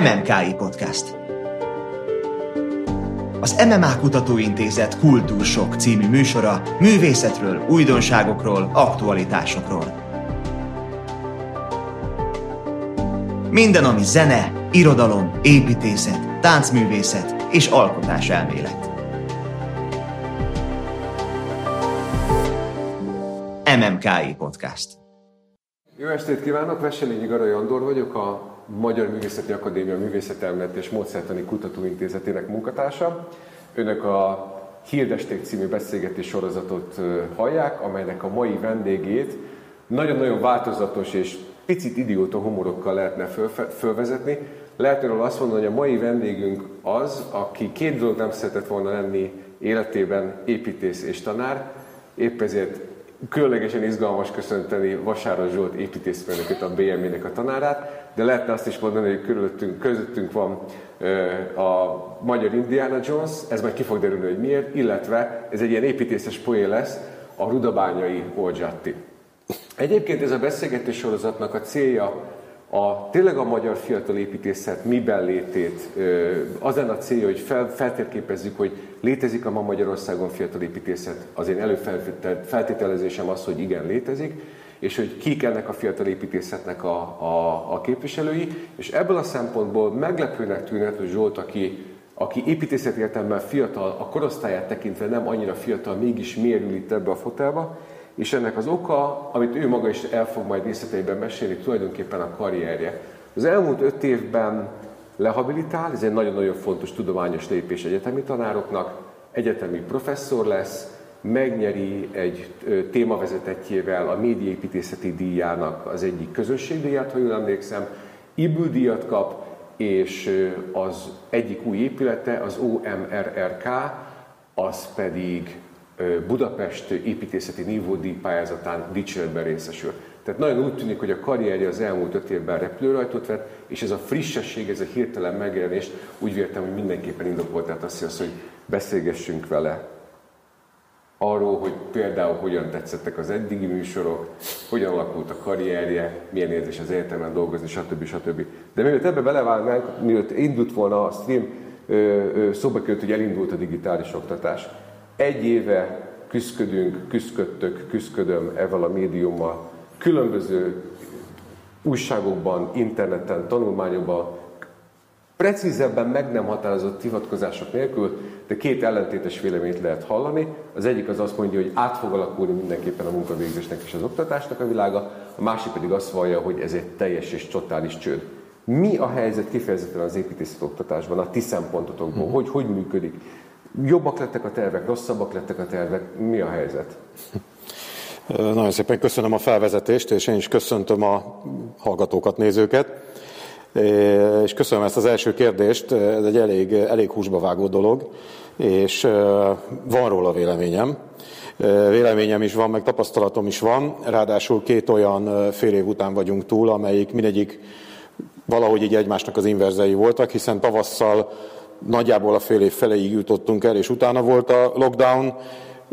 MMKI Podcast. Az MMA Kutatóintézet Kultúrsok című műsora művészetről, újdonságokról, aktualitásokról. Minden, ami zene, irodalom, építészet, táncművészet és alkotás elmélet. MMKI Podcast. Jó estét kívánok! Veselényi Garai Andor vagyok, a Magyar Művészeti Akadémia Művészetelmélet és Módszertani Kutatóintézetének munkatársa. Önök a Hirdesték című beszélgetés sorozatot hallják, amelynek a mai vendégét nagyon-nagyon változatos és picit idióta humorokkal lehetne fölvezetni. Lehetne róla azt mondani, hogy a mai vendégünk az, aki két dolog nem szeretett volna lenni életében, építész és tanár, épp ezért különlegesen izgalmas köszönteni Vasára Zsolt építészmérnököt, a BME-nek a tanárát, de lehetne azt is mondani, hogy körülöttünk, közöttünk van a magyar Indiana Jones, ez majd ki fog derülni, hogy miért, illetve ez egy ilyen építészes poén lesz, a rudabányai Olgyatti. Egyébként ez a beszélgetés sorozatnak a célja a, tényleg a magyar fiatal építészet miben létét, az lenne a célja, hogy fel, feltérképezzük, hogy létezik a ma Magyarországon fiatal építészet. Az én előfeltételezésem az, hogy igen, létezik, és hogy kik ennek a fiatal építészetnek a, a, a képviselői, és ebből a szempontból meglepőnek tűnhet, hogy Zsolt, aki, aki építészet értelemben fiatal, a korosztályát tekintve nem annyira fiatal, mégis mérül itt ebbe a fotelba, és ennek az oka, amit ő maga is el fog majd részleteiben mesélni, tulajdonképpen a karrierje. Az elmúlt öt évben lehabilitál, ez egy nagyon-nagyon fontos tudományos lépés egyetemi tanároknak, egyetemi professzor lesz, megnyeri egy témavezetetjével a médiaépítészeti díjának az egyik közösségdíját, ha jól emlékszem, Ibül díjat kap, és az egyik új épülete, az OMRRK, az pedig Budapest építészeti nívódíj pályázatán dicséretben részesül. Tehát nagyon úgy tűnik, hogy a karrierje az elmúlt öt évben repülőrajtot vett, és ez a frissesség, ez a hirtelen megjelenés úgy véltem, hogy mindenképpen indokolt, tehát azt, az, hogy beszélgessünk vele arról, hogy például hogyan tetszettek az eddigi műsorok, hogyan alakult a karrierje, milyen érzés az egyetemen dolgozni, stb. stb. De mielőtt ebbe belevágnánk, mielőtt indult volna a stream, szóba került, hogy elindult a digitális oktatás. Egy éve küzdködünk, küzdködtök, küzdködöm ezzel a médiummal, különböző újságokban, interneten, tanulmányokban, precízebben meg nem határozott hivatkozások nélkül, de két ellentétes véleményt lehet hallani. Az egyik az azt mondja, hogy át fog alakulni mindenképpen a munkavégzésnek és az oktatásnak a világa, a másik pedig azt vallja, hogy ez egy teljes és totális csőd. Mi a helyzet kifejezetten az építészet oktatásban, a ti szempontotokból? Hmm. Hogy, hogy működik? Jobbak lettek a tervek, rosszabbak lettek a tervek? Mi a helyzet? Nagyon szépen köszönöm a felvezetést, és én is köszöntöm a hallgatókat, nézőket. És köszönöm ezt az első kérdést, ez egy elég, elég húsba vágó dolog, és van róla véleményem. Véleményem is van, meg tapasztalatom is van, ráadásul két olyan fél év után vagyunk túl, amelyik mindegyik valahogy így egymásnak az inverzei voltak, hiszen tavasszal nagyjából a fél év feléig jutottunk el, és utána volt a lockdown,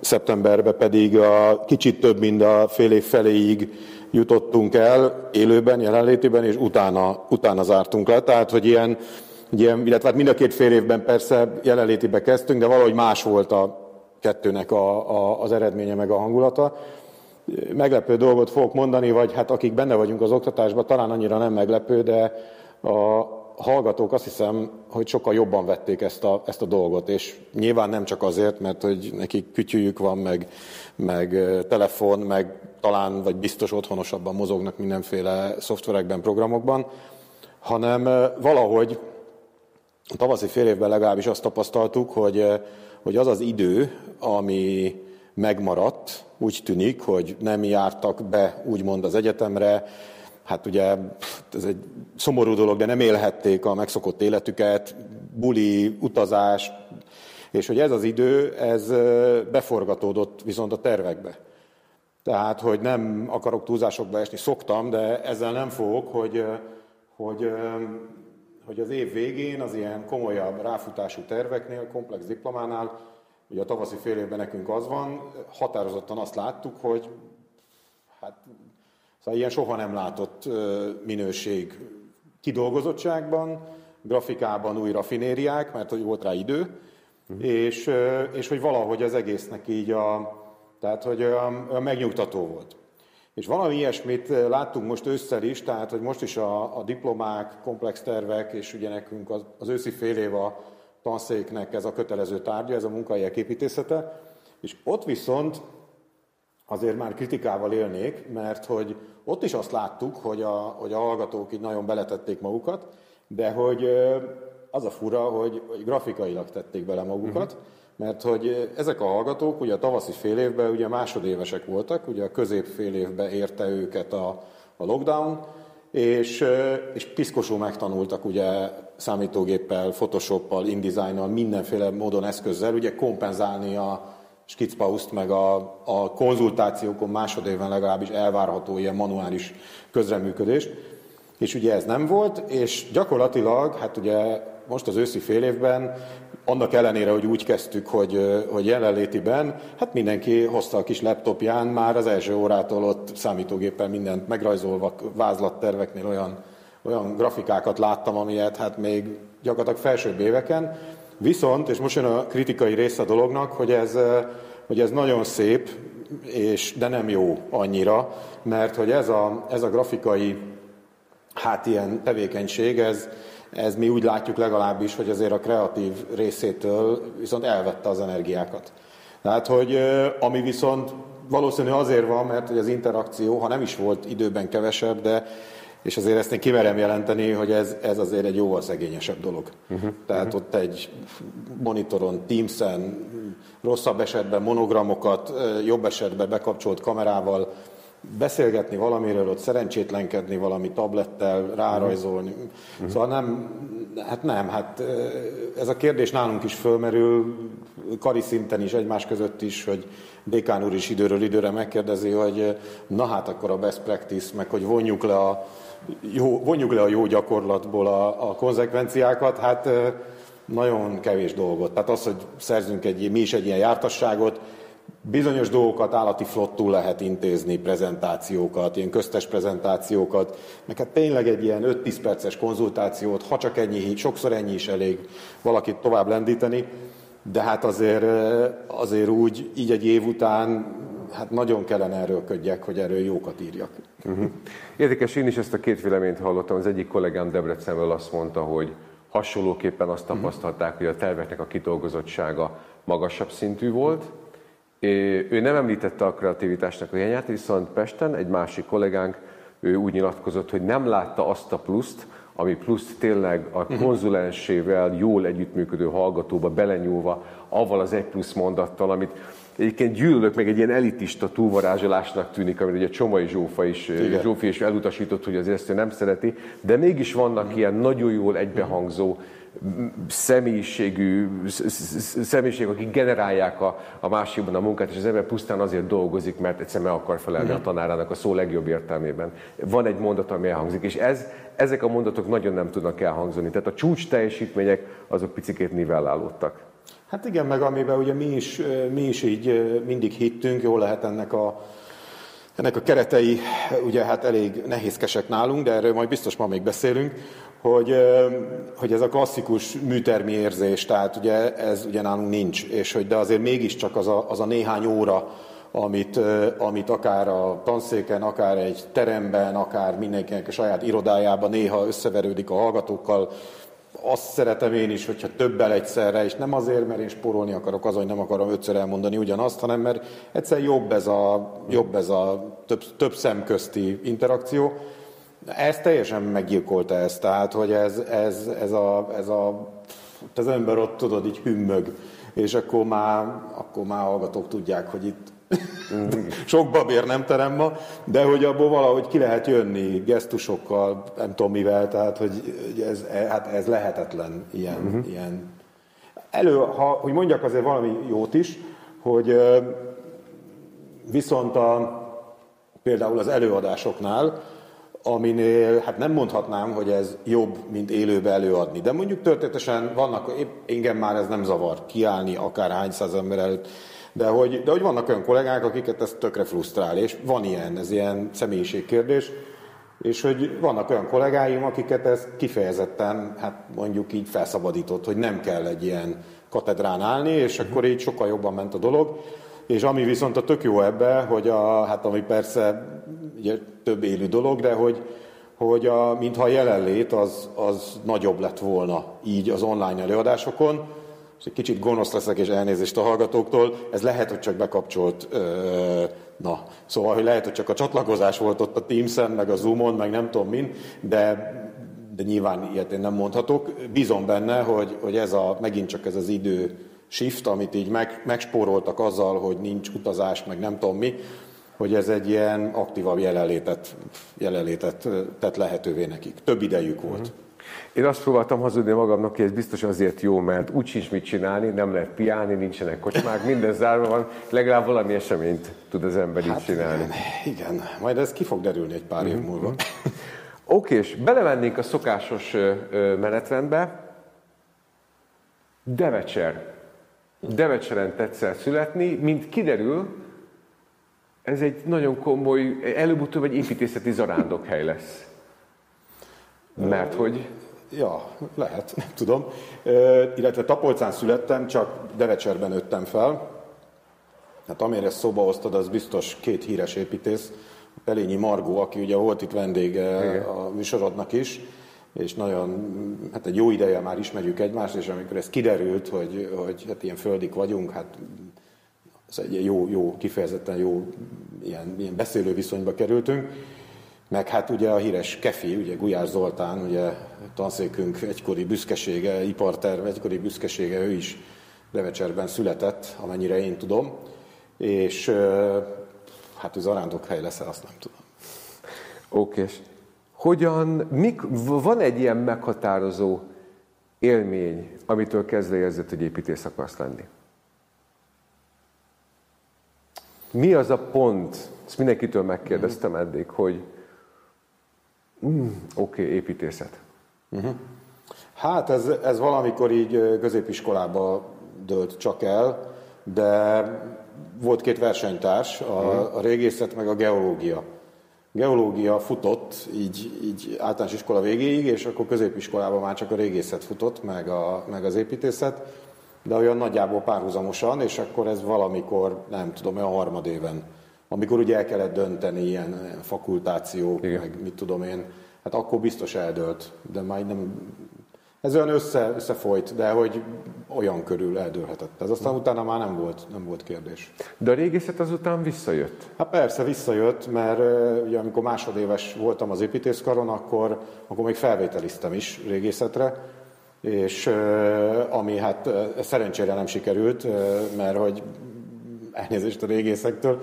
szeptemberben pedig a kicsit több, mint a fél év feléig jutottunk el élőben, jelenlétében, és utána, utána zártunk le. Tehát, hogy ilyen, ilyen illetve hát mind a két fél évben persze jelenlétibe kezdtünk, de valahogy más volt a kettőnek a, a, az eredménye meg a hangulata. Meglepő dolgot fogok mondani, vagy hát akik benne vagyunk az oktatásban, talán annyira nem meglepő, de a, hallgatók azt hiszem, hogy sokkal jobban vették ezt a, ezt a dolgot, és nyilván nem csak azért, mert hogy nekik kütyűjük van, meg, meg telefon, meg talán vagy biztos otthonosabban mozognak mindenféle szoftverekben, programokban, hanem valahogy a tavaszi fél évben legalábbis azt tapasztaltuk, hogy, hogy az az idő, ami megmaradt, úgy tűnik, hogy nem jártak be úgymond az egyetemre, hát ugye ez egy szomorú dolog, de nem élhették a megszokott életüket, buli, utazás, és hogy ez az idő, ez beforgatódott viszont a tervekbe. Tehát, hogy nem akarok túlzásokba esni, szoktam, de ezzel nem fogok, hogy, hogy, hogy az év végén az ilyen komolyabb ráfutású terveknél, komplex diplománál, ugye a tavaszi fél évben nekünk az van, határozottan azt láttuk, hogy hát Szóval ilyen soha nem látott minőség kidolgozottságban, grafikában új rafinériák, mert hogy volt rá idő, uh-huh. és, és hogy valahogy az egésznek így a, tehát hogy olyan, olyan megnyugtató volt. És valami ilyesmit láttunk most ősszel is, tehát hogy most is a, a diplomák, komplex tervek, és ugye nekünk az, az őszi fél év a tanszéknek ez a kötelező tárgya, ez a munkahelyek építészete, és ott viszont azért már kritikával élnék, mert hogy ott is azt láttuk, hogy a, hogy a hallgatók így nagyon beletették magukat, de hogy az a fura, hogy, hogy grafikailag tették bele magukat, uh-huh. Mert hogy ezek a hallgatók ugye a tavaszi fél évben ugye másodévesek voltak, ugye a közép fél évben érte őket a, a lockdown, és, és piszkosul megtanultak ugye számítógéppel, Photoshoppal, InDesign-nal, mindenféle módon eszközzel ugye kompenzálni a, skicpauszt, meg a, a konzultációkon másodéven legalábbis elvárható ilyen manuális közreműködést. És ugye ez nem volt, és gyakorlatilag, hát ugye most az őszi fél évben, annak ellenére, hogy úgy kezdtük, hogy, hogy jelenlétiben, hát mindenki hozta a kis laptopján, már az első órától ott számítógéppel mindent megrajzolva, vázlatterveknél olyan, olyan grafikákat láttam, amilyet hát még gyakorlatilag felsőbb éveken, Viszont, és most jön a kritikai része a dolognak, hogy ez, hogy ez nagyon szép, és, de nem jó annyira, mert hogy ez a, ez a grafikai hát ilyen tevékenység, ez, ez mi úgy látjuk legalábbis, hogy azért a kreatív részétől viszont elvette az energiákat. Tehát, hogy ami viszont valószínű azért van, mert hogy az interakció, ha nem is volt időben kevesebb, de és azért ezt én kimerem jelenteni, hogy ez, ez azért egy jóval szegényesebb dolog. Uh-huh. Tehát uh-huh. ott egy monitoron, Teams-en, rosszabb esetben monogramokat, jobb esetben bekapcsolt kamerával beszélgetni valamiről, ott szerencsétlenkedni valami tablettel, rárajzolni. Uh-huh. Szóval nem, hát nem, hát ez a kérdés nálunk is fölmerül, kari szinten is, egymás között is, hogy Dékán úr is időről időre megkérdezi, hogy na hát akkor a best practice, meg hogy vonjuk le a, jó, vonjuk le a jó gyakorlatból a, a konzekvenciákat, hát nagyon kevés dolgot. Tehát az, hogy szerzünk egy, mi is egy ilyen jártasságot, bizonyos dolgokat állati flottul lehet intézni, prezentációkat, ilyen köztes prezentációkat, meg hát tényleg egy ilyen 5-10 perces konzultációt, ha csak ennyi, sokszor ennyi is elég valakit tovább lendíteni, de hát azért, azért úgy, így egy év után hát nagyon kellene erőlködjek, hogy erről jókat írjak. Uh-huh. Érdekes, én is ezt a két véleményt hallottam. Az egyik kollégám Debrecenből azt mondta, hogy hasonlóképpen azt mhm. tapasztalták, hogy a terveknek a kitolgozottsága magasabb szintű volt. Ő nem említette a kreativitásnak a hiányát, viszont Pesten egy másik kollégánk ő úgy nyilatkozott, hogy nem látta azt a pluszt, ami pluszt tényleg a mhm. konzulensével jól együttműködő hallgatóba belenyúlva, avval az egy plusz mondattal, amit egyébként gyűlölök, meg egy ilyen elitista túlvarázsolásnak tűnik, amit ugye Csomai Zsófa is, Igen. Zsófi is elutasított, hogy azért ezt ő nem szereti, de mégis vannak mm. ilyen nagyon jól egybehangzó személyiségű személyiség, akik generálják a, a másikban a munkát, és az ember pusztán azért dolgozik, mert egyszerűen meg akar felelni a tanárának a szó legjobb értelmében. Van egy mondat, ami elhangzik, és ez, ezek a mondatok nagyon nem tudnak elhangzani. Tehát a csúcs teljesítmények azok picikét nivellálódtak. Hát igen, meg amiben ugye mi is, mi is így mindig hittünk, jó lehet ennek a, ennek a keretei ugye hát elég nehézkesek nálunk, de erről majd biztos ma még beszélünk, hogy, hogy ez a klasszikus műtermi érzés, tehát ugye ez ugye nálunk nincs, és hogy de azért mégiscsak az a, az a néhány óra, amit, amit akár a tanszéken, akár egy teremben, akár mindenkinek a saját irodájában néha összeverődik a hallgatókkal, azt szeretem én is, hogyha többel egyszerre, és nem azért, mert én spórolni akarok, azon, hogy nem akarom ötször elmondani ugyanazt, hanem mert egyszer jobb ez a, jobb ez a több, több szem közti interakció. Ez teljesen meggyilkolta ezt, tehát, hogy ez, ez, ez, a, ez a, az ember ott tudod, így hümmög, és akkor már, akkor már hallgatók tudják, hogy itt sok babér nem terem ma, de hogy abból valahogy ki lehet jönni gesztusokkal, nem tudom mivel, tehát hogy ez, hát ez lehetetlen ilyen, uh-huh. ilyen. Elő, ha, hogy mondjak azért valami jót is, hogy viszont a, például az előadásoknál, aminél hát nem mondhatnám, hogy ez jobb, mint élőbe előadni. De mondjuk történetesen vannak, épp engem már ez nem zavar kiállni akár hány száz ember előtt, de hogy, de hogy vannak olyan kollégák, akiket ez tökre frusztrál, és van ilyen, ez ilyen személyiségkérdés. És hogy vannak olyan kollégáim, akiket ez kifejezetten, hát mondjuk így felszabadított, hogy nem kell egy ilyen katedrán állni, és akkor így sokkal jobban ment a dolog. És ami viszont a tök jó ebbe, hogy a, hát ami persze ugye, több élő dolog, de hogy, hogy a, mintha a jelenlét az, az nagyobb lett volna így az online előadásokon, és egy kicsit gonosz leszek, és elnézést a hallgatóktól, ez lehet, hogy csak bekapcsolt, ö, na, szóval, hogy lehet, hogy csak a csatlakozás volt ott a Teams-en, meg a Zoom-on, meg nem tudom min, de, de nyilván ilyet én nem mondhatok. Bízom benne, hogy, hogy ez a, megint csak ez az idő shift, amit így meg, megspóroltak azzal, hogy nincs utazás, meg nem tudom mi, hogy ez egy ilyen aktívabb jelenlétet, jelenlétet tett lehetővé nekik. Több idejük volt. Uh-huh. Én azt próbáltam hazudni magamnak, hogy ez biztos azért jó, mert úgy sincs mit csinálni, nem lehet piálni, nincsenek kocsmák, minden zárva van, legalább valami eseményt tud az ember hát így csinálni. Igen, igen, majd ez ki fog derülni egy pár év múlva. Oké, és belemennénk a szokásos menetrendbe. Devecser. Devecseren tetszel születni, mint kiderül, ez egy nagyon komoly, előbb-utóbb egy építészeti zarándokhely lesz. Mert hogy? Ja, lehet, nem tudom. E, illetve Tapolcán születtem, csak Devecserben nőttem fel. Hát amire szóba osztod, az biztos két híres építész. Pelényi Margó, aki ugye volt itt vendége Igen. a műsorodnak is, és nagyon, hát egy jó ideje már ismerjük egymást, és amikor ez kiderült, hogy, hogy hát ilyen földik vagyunk, hát ez egy jó, jó, kifejezetten jó ilyen, ilyen beszélő viszonyba kerültünk. Meg hát ugye a híres Kefi, ugye Gulyás Zoltán, ugye tanszékünk egykori büszkesége, iparterv egykori büszkesége, ő is Devecserben született, amennyire én tudom, és hát az hely lesz azt nem tudom. Oké. Hogyan, mik, van egy ilyen meghatározó élmény, amitől kezdve érzed, hogy építész akarsz lenni? Mi az a pont, ezt mindenkitől megkérdeztem eddig, hogy mm, oké, okay, építészet. Uh-huh. Hát ez, ez valamikor így középiskolába dőlt csak el, de volt két versenytárs, a, uh-huh. a régészet meg a geológia. Geológia futott így, így általános iskola végéig, és akkor középiskolában már csak a régészet futott, meg, a, meg az építészet de olyan nagyjából párhuzamosan, és akkor ez valamikor, nem tudom, olyan harmadéven, amikor ugye el kellett dönteni ilyen fakultációk, Igen. meg mit tudom én, hát akkor biztos eldőlt, de már nem, ez olyan össze, összefolyt, de hogy olyan körül eldőlhetett. Ez aztán utána már nem volt, nem volt kérdés. De a régészet azután visszajött? Hát persze visszajött, mert ugye amikor másodéves voltam az építészkaron, akkor, akkor még felvételiztem is régészetre, és ami hát szerencsére nem sikerült, mert hogy elnézést a régészektől,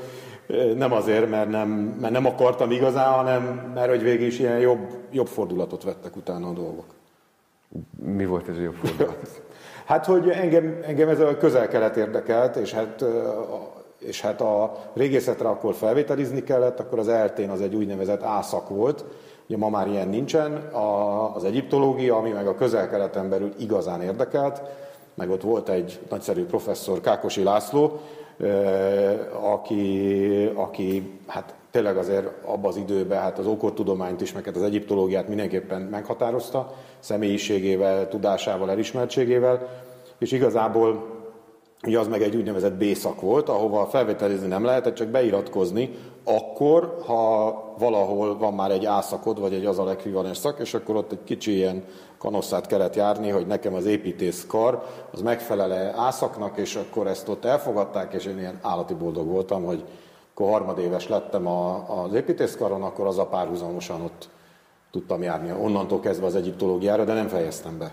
nem azért, mert nem, mert nem akartam igazán, hanem mert hogy végig is ilyen jobb, jobb fordulatot vettek utána a dolgok. Mi volt ez a jobb fordulat? hát, hogy engem, engem ez a közel-kelet érdekelt, és hát, és hát a régészetre akkor felvételizni kellett, akkor az eltén az egy úgynevezett ászak volt, Ugye ma már ilyen nincsen, a, az egyiptológia, ami meg a közel-keleten belül igazán érdekelt, meg ott volt egy nagyszerű professzor, Kákosi László, aki, aki hát tényleg azért abban az időben hát az ókortudományt is, meg hát az egyiptológiát mindenképpen meghatározta, személyiségével, tudásával, elismertségével, és igazából Ugye az meg egy úgynevezett B-szak volt, ahova felvételizni nem lehetett, csak beiratkozni, akkor, ha valahol van már egy A-szakod, vagy egy azal ekvivalens szak, és akkor ott egy kicsi ilyen kanosszát kellett járni, hogy nekem az építész kar, az megfelele A-szaknak, és akkor ezt ott elfogadták, és én ilyen állati boldog voltam, hogy akkor harmadéves lettem a, az építészkaron, akkor az a párhuzamosan ott tudtam járni. Onnantól kezdve az egyiptológiára, de nem fejeztem be.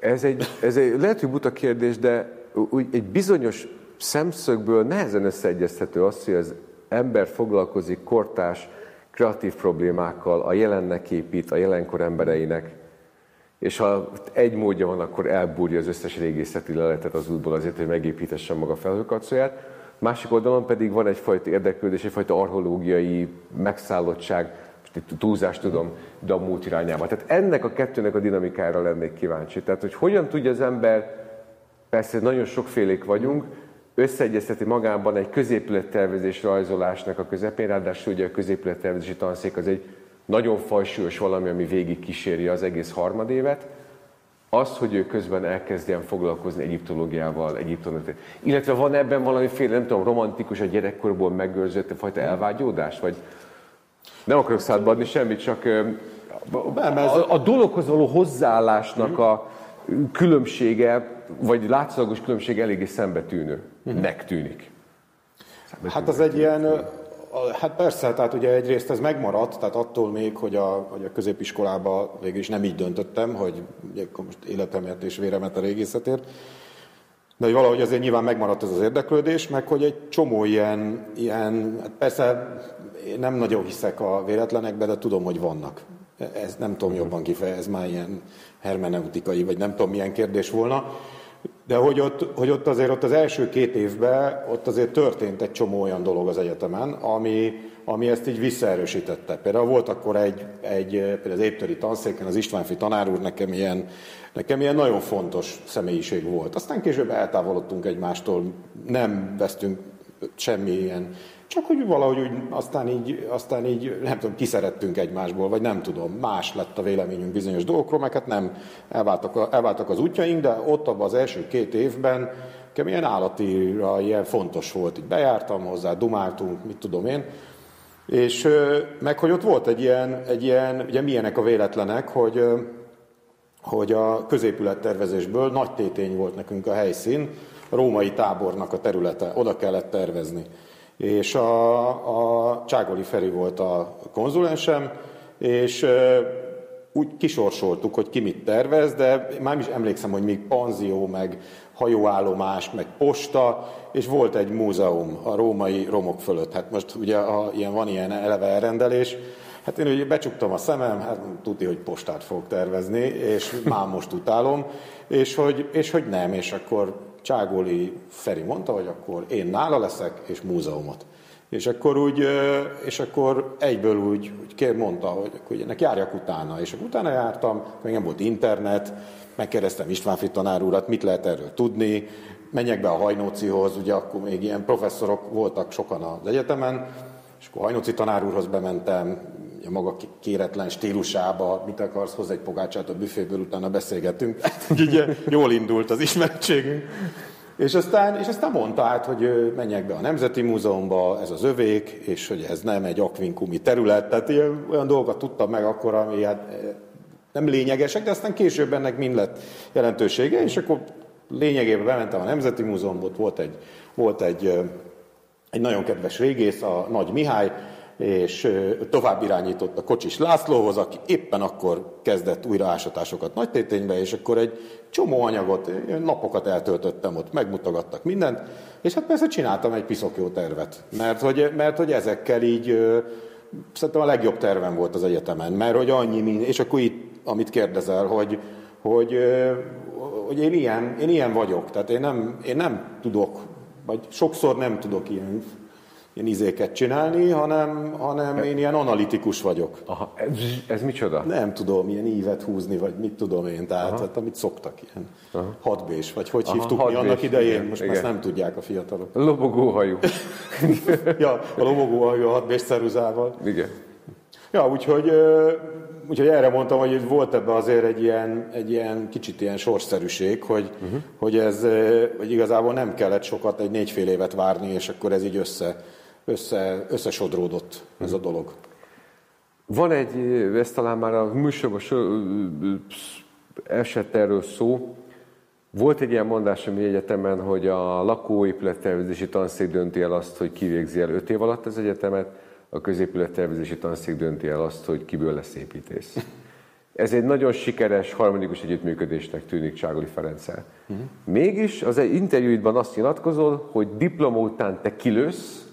Ez egy, ez egy lehet, hogy buta kérdés, de úgy egy bizonyos szemszögből nehezen összeegyeztető az, hogy az ember foglalkozik kortás, kreatív problémákkal, a jelennek épít, a jelenkor embereinek, és ha egy módja van, akkor elbúrja az összes régészeti leletet az útból azért, hogy megépítesse maga felhőkarcolóját. Másik oldalon pedig van egyfajta érdeklődés, egyfajta archeológiai megszállottság, most itt túlzást tudom, de a múlt irányába. Tehát ennek a kettőnek a dinamikára lennék kíváncsi. Tehát, hogy hogyan tudja az ember persze nagyon sokfélék vagyunk, összeegyezteti magában egy középülettervezés rajzolásnak a közepén, ráadásul ugye a középülettervezési tanszék az egy nagyon fajsúlyos valami, ami végig kíséri az egész harmadévet, az, hogy ő közben elkezdjen foglalkozni egyiptológiával, egyiptom. Illetve van ebben valamiféle, nem tudom, romantikus, a gyerekkorból megőrzött fajta elvágyódás? Vagy nem akarok szádba adni semmit, csak a, a dologhoz való hozzáállásnak a különbsége, vagy látszólagos különbség eléggé szembetűnő. Nek tűnik. Hát az egy ilyen, hát persze, tehát ugye egyrészt ez megmaradt, tehát attól még, hogy a, hogy a középiskolába végül is nem így döntöttem, hogy ugye, most életemet és véremet a régészetért, de hogy valahogy azért nyilván megmaradt ez az érdeklődés, meg hogy egy csomó ilyen, ilyen hát persze én nem nagyon hiszek a véletlenekbe, de tudom, hogy vannak. Ez nem tudom jobban kifejezni, már ilyen hermeneutikai, vagy nem tudom milyen kérdés volna. De hogy ott, hogy ott azért ott az első két évben ott azért történt egy csomó olyan dolog az egyetemen, ami, ami ezt így visszaerősítette. Például volt akkor egy, egy például az éptöri tanszéken az Istvánfi tanár úr nekem ilyen, nekem ilyen nagyon fontos személyiség volt. Aztán később eltávolodtunk egymástól, nem vesztünk semmi ilyen csak hogy valahogy úgy, aztán így, aztán így, nem tudom, kiszerettünk egymásból, vagy nem tudom, más lett a véleményünk bizonyos dolgokról, meg hát nem elváltak, elváltak az útjaink, de ott abban az első két évben nekem ilyen állatira ilyen fontos volt. Így bejártam hozzá, dumáltunk, mit tudom én, és meg hogy ott volt egy ilyen, egy ilyen ugye milyenek a véletlenek, hogy, hogy a középülettervezésből nagy tétény volt nekünk a helyszín, a római tábornak a területe, oda kellett tervezni és a, a Cságoli Feri volt a konzulensem, és úgy kisorsoltuk, hogy ki mit tervez, de már is emlékszem, hogy még panzió, meg hajóállomás, meg posta, és volt egy múzeum a római romok fölött. Hát most ugye a, ilyen, van ilyen eleve elrendelés, Hát én ugye becsuktam a szemem, hát tudni, hogy postát fogok tervezni, és már most utálom, és hogy, és hogy nem, és akkor Cságoli Feri mondta, hogy akkor én nála leszek, és múzeumot. És akkor úgy, és akkor egyből úgy, úgy kér, mondta, hogy, hogy ennek járjak utána. És akkor utána jártam, még nem volt internet, megkérdeztem Istvánfi tanár urat, mit lehet erről tudni, menjek be a Hajnócihoz, ugye akkor még ilyen professzorok voltak sokan az egyetemen, és akkor Hajnóci tanár úrhoz bementem, a maga kéretlen stílusába, mit akarsz, hozzá egy pogácsát a büféből, utána beszélgetünk. ugye jól indult az ismerettségünk. És aztán, és aztán mondta át, hogy menjek be a Nemzeti Múzeumba, ez az övék, és hogy ez nem egy akvinkumi terület. Tehát ilyen, olyan dolgokat tudtam meg akkor, ami hát nem lényegesek, de aztán később ennek mind lett jelentősége, és akkor lényegében bementem a Nemzeti Múzeumba, volt egy, volt egy, egy nagyon kedves régész, a Nagy Mihály, és tovább irányított a Kocsis Lászlóhoz, aki éppen akkor kezdett újraásatásokat nagytéténybe, és akkor egy csomó anyagot, napokat eltöltöttem ott, megmutogattak mindent, és hát persze csináltam egy piszok jó tervet, mert hogy, mert hogy ezekkel így szerintem a legjobb tervem volt az egyetemen, mert hogy annyi, és akkor itt, amit kérdezel, hogy, hogy, hogy én, ilyen, én ilyen vagyok, tehát én nem, én nem tudok, vagy sokszor nem tudok ilyen ilyen izéket csinálni, hanem, hanem én ilyen analitikus vagyok. Aha, ez, ez micsoda? Nem tudom, ilyen ívet húzni, vagy mit tudom én, tehát hát, amit szoktak, ilyen Aha. hatbés, vagy hogy Aha, hívtuk mi annak idején, igen, most igen. ezt nem tudják a fiatalok. Lobogóhajú. ja, a lobogóhajú a hatbés ceruzával. Igen. Ja, úgyhogy, úgyhogy erre mondtam, hogy volt ebbe azért egy ilyen, egy ilyen kicsit ilyen sorszerűség, hogy, uh-huh. hogy ez, hogy igazából nem kellett sokat, egy négyfél évet várni, és akkor ez így össze, össze, összesodródott ez a dolog. Van egy, ez talán már a műsorban esett erről szó, volt egy ilyen mondás a mi egyetemen, hogy a lakóépülettervezési tanszék dönti el azt, hogy kivégzi el öt év alatt az egyetemet, a középülettervezési tanszék dönti el azt, hogy kiből lesz építész. Ez egy nagyon sikeres harmonikus együttműködésnek tűnik Cságoli Ferenccel. Uh-huh. Mégis az egy interjúidban azt nyilatkozol, hogy diploma után te kilősz,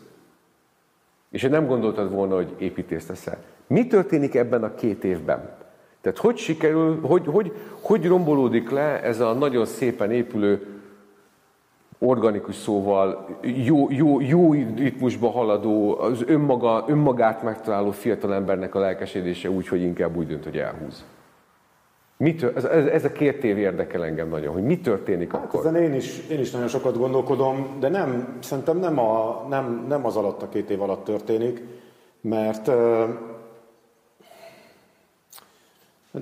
és nem gondoltad volna, hogy építész leszel. Mi történik ebben a két évben? Tehát hogy sikerül, hogy, hogy, hogy rombolódik le ez a nagyon szépen épülő, organikus szóval jó, jó, jó ritmusba haladó, az önmaga, önmagát megtaláló fiatal embernek a lelkesedése úgy, hogy inkább úgy dönt, hogy elhúz? Mit, ez, ez, ez a két év érdekel engem nagyon, hogy mi történik hát akkor? Ezen én is, én is nagyon sokat gondolkodom, de nem, szerintem nem, a, nem, nem az alatt a két év alatt történik, mert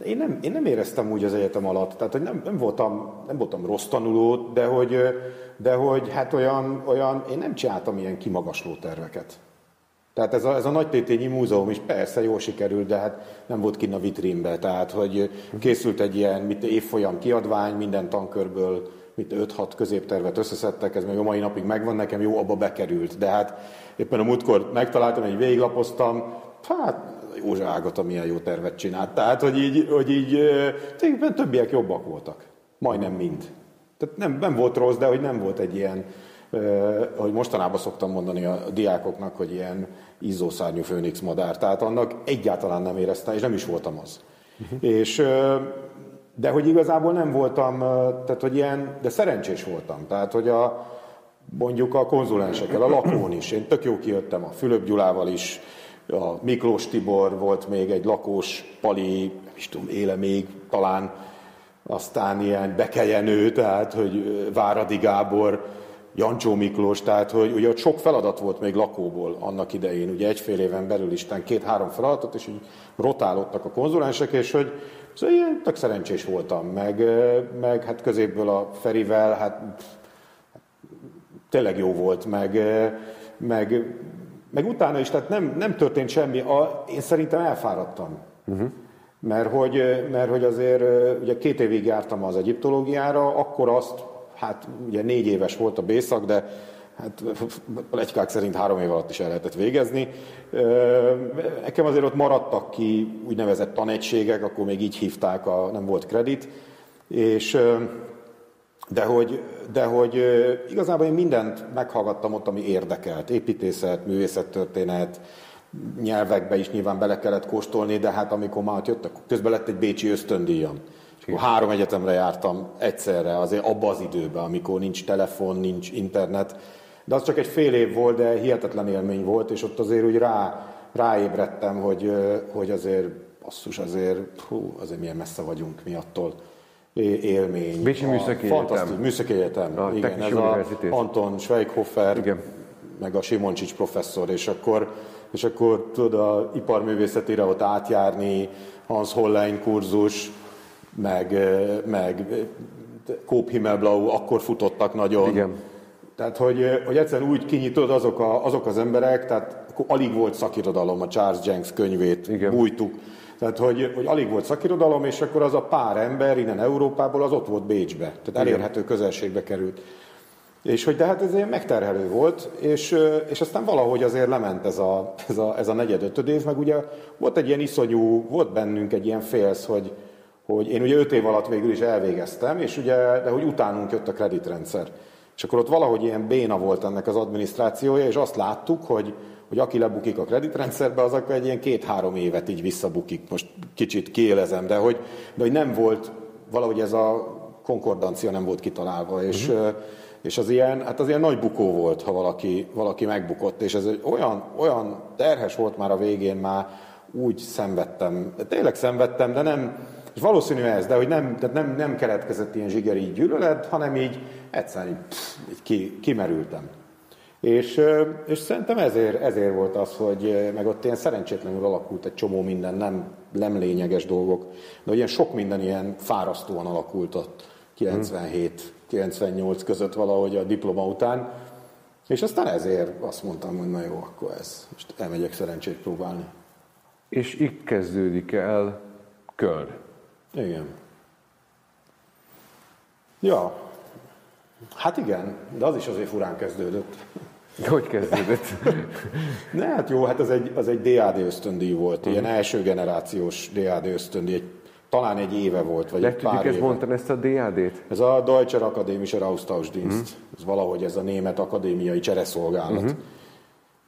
Én nem, én nem éreztem úgy az egyetem alatt, tehát hogy nem, nem, voltam, nem voltam rossz tanuló, de hogy, de hogy hát olyan, olyan, én nem csináltam ilyen kimagasló terveket. Tehát ez a, ez a Nagytétényi Múzeum is persze jól sikerült, de hát nem volt kinn a vitrínbe. Tehát, hogy készült egy ilyen mit, évfolyam kiadvány, minden tankörből mit 5-6 középtervet összeszedtek, ez még a mai napig megvan nekem, jó, abba bekerült. De hát éppen a múltkor megtaláltam, egy végiglapoztam, hát Józsa Ágata milyen jó tervet csinált. Tehát, hogy így, hogy így tényleg többiek jobbak voltak. Majdnem mind. Tehát nem, nem volt rossz, de hogy nem volt egy ilyen, hogy mostanában szoktam mondani a diákoknak, hogy ilyen izzószárnyú főnix madár. Tehát annak egyáltalán nem éreztem, és nem is voltam az. Uh-huh. És, de hogy igazából nem voltam, tehát hogy ilyen, de szerencsés voltam. Tehát, hogy a, mondjuk a konzulensekkel, a lakón is. Én tök jó kijöttem a Fülöp Gyulával is, a Miklós Tibor volt még egy lakós, Pali, is tudom, éle még talán, aztán ilyen Bekelyenő, tehát hogy Váradi Gábor, Jancsó Miklós, tehát hogy ugye ott sok feladat volt még lakóból annak idején, ugye egyfél éven belül is, két-három feladatot, és így rotálódtak a konzulensek, és hogy szóval ilyen tök szerencsés voltam, meg, meg hát középből a Ferivel, hát tényleg jó volt, meg, meg, meg utána is, tehát nem, nem történt semmi, a, én szerintem elfáradtam. Uh-huh. Mert hogy, mert hogy azért ugye két évig jártam az egyiptológiára, akkor azt hát ugye négy éves volt a bészak, de hát legykák szerint három év alatt is el lehetett végezni. Nekem azért ott maradtak ki úgynevezett tanegységek, akkor még így hívták, a, nem volt kredit, és de hogy, de hogy igazából én mindent meghallgattam ott, ami érdekelt. Építészet, művészettörténet, nyelvekbe is nyilván bele kellett kóstolni, de hát amikor már jöttek, közben lett egy bécsi ösztöndíjam. Akkor három egyetemre jártam egyszerre, azért abba az időben, amikor nincs telefon, nincs internet. De az csak egy fél év volt, de hihetetlen élmény volt, és ott azért úgy rá, ráébredtem, hogy, hogy azért, basszus, azért, hú, azért milyen messze vagyunk mi attól élmény. Bécsi Műszaki Egyetem. Műszaki Egyetem. A igen, ez a Anton Schweighofer, igen. meg a Simoncsics professzor, és akkor, és akkor tudod, a iparművészetére ott átjárni, Hans Hollein kurzus, meg, meg Kóp Himmelblau, akkor futottak nagyon. Igen. Tehát, hogy, hogy egyszerűen úgy kinyitod azok, a, azok az emberek, tehát alig volt szakirodalom, a Charles Jenks könyvét Igen. bújtuk. Tehát, hogy, hogy alig volt szakirodalom, és akkor az a pár ember innen Európából az ott volt Bécsbe. Tehát Igen. elérhető közelségbe került. És hogy de hát ez ilyen megterhelő volt, és, és aztán valahogy azért lement ez a, ez a, ez a negyed ötöd év, meg ugye volt egy ilyen iszonyú, volt bennünk egy ilyen félsz, hogy, hogy én ugye öt év alatt végül is elvégeztem, és ugye, de hogy utánunk jött a kreditrendszer. És akkor ott valahogy ilyen béna volt ennek az adminisztrációja, és azt láttuk, hogy, hogy aki lebukik a kreditrendszerbe, az akkor egy ilyen két-három évet így visszabukik. Most kicsit kiélezem, de hogy, de hogy nem volt, valahogy ez a konkordancia nem volt kitalálva, és, uh-huh. és az ilyen, hát az ilyen nagy bukó volt, ha valaki, valaki megbukott, és ez olyan, olyan terhes volt már a végén, már úgy szenvedtem, tényleg szenvedtem, de nem, és valószínű ez, de hogy nem, tehát nem, nem keletkezett ilyen zsigeri gyűlölet, hanem így egyszerűen így, pff, így ki, kimerültem. És, és szerintem ezért, ezért volt az, hogy meg ott ilyen szerencsétlenül alakult egy csomó minden, nem, nem lényeges dolgok, de ilyen sok minden ilyen fárasztóan alakult ott 97-98 között valahogy a diploma után, és aztán ezért azt mondtam, hogy na jó, akkor ez, most elmegyek szerencsét próbálni. És itt kezdődik el Köln. Igen. Ja, hát igen, de az is azért furán kezdődött. Hogy kezdődött? ne, hát jó, hát az egy, az egy DAD ösztöndíj volt, uh-huh. ilyen első generációs DAD ösztöndíj, egy, talán egy éve volt, vagy egy pár éve. mondtam ezt a DAD-t? Ez a Deutscher Akademischer Austauschdienst, uh-huh. ez valahogy ez a német akadémiai csereszolgálat. Uh-huh.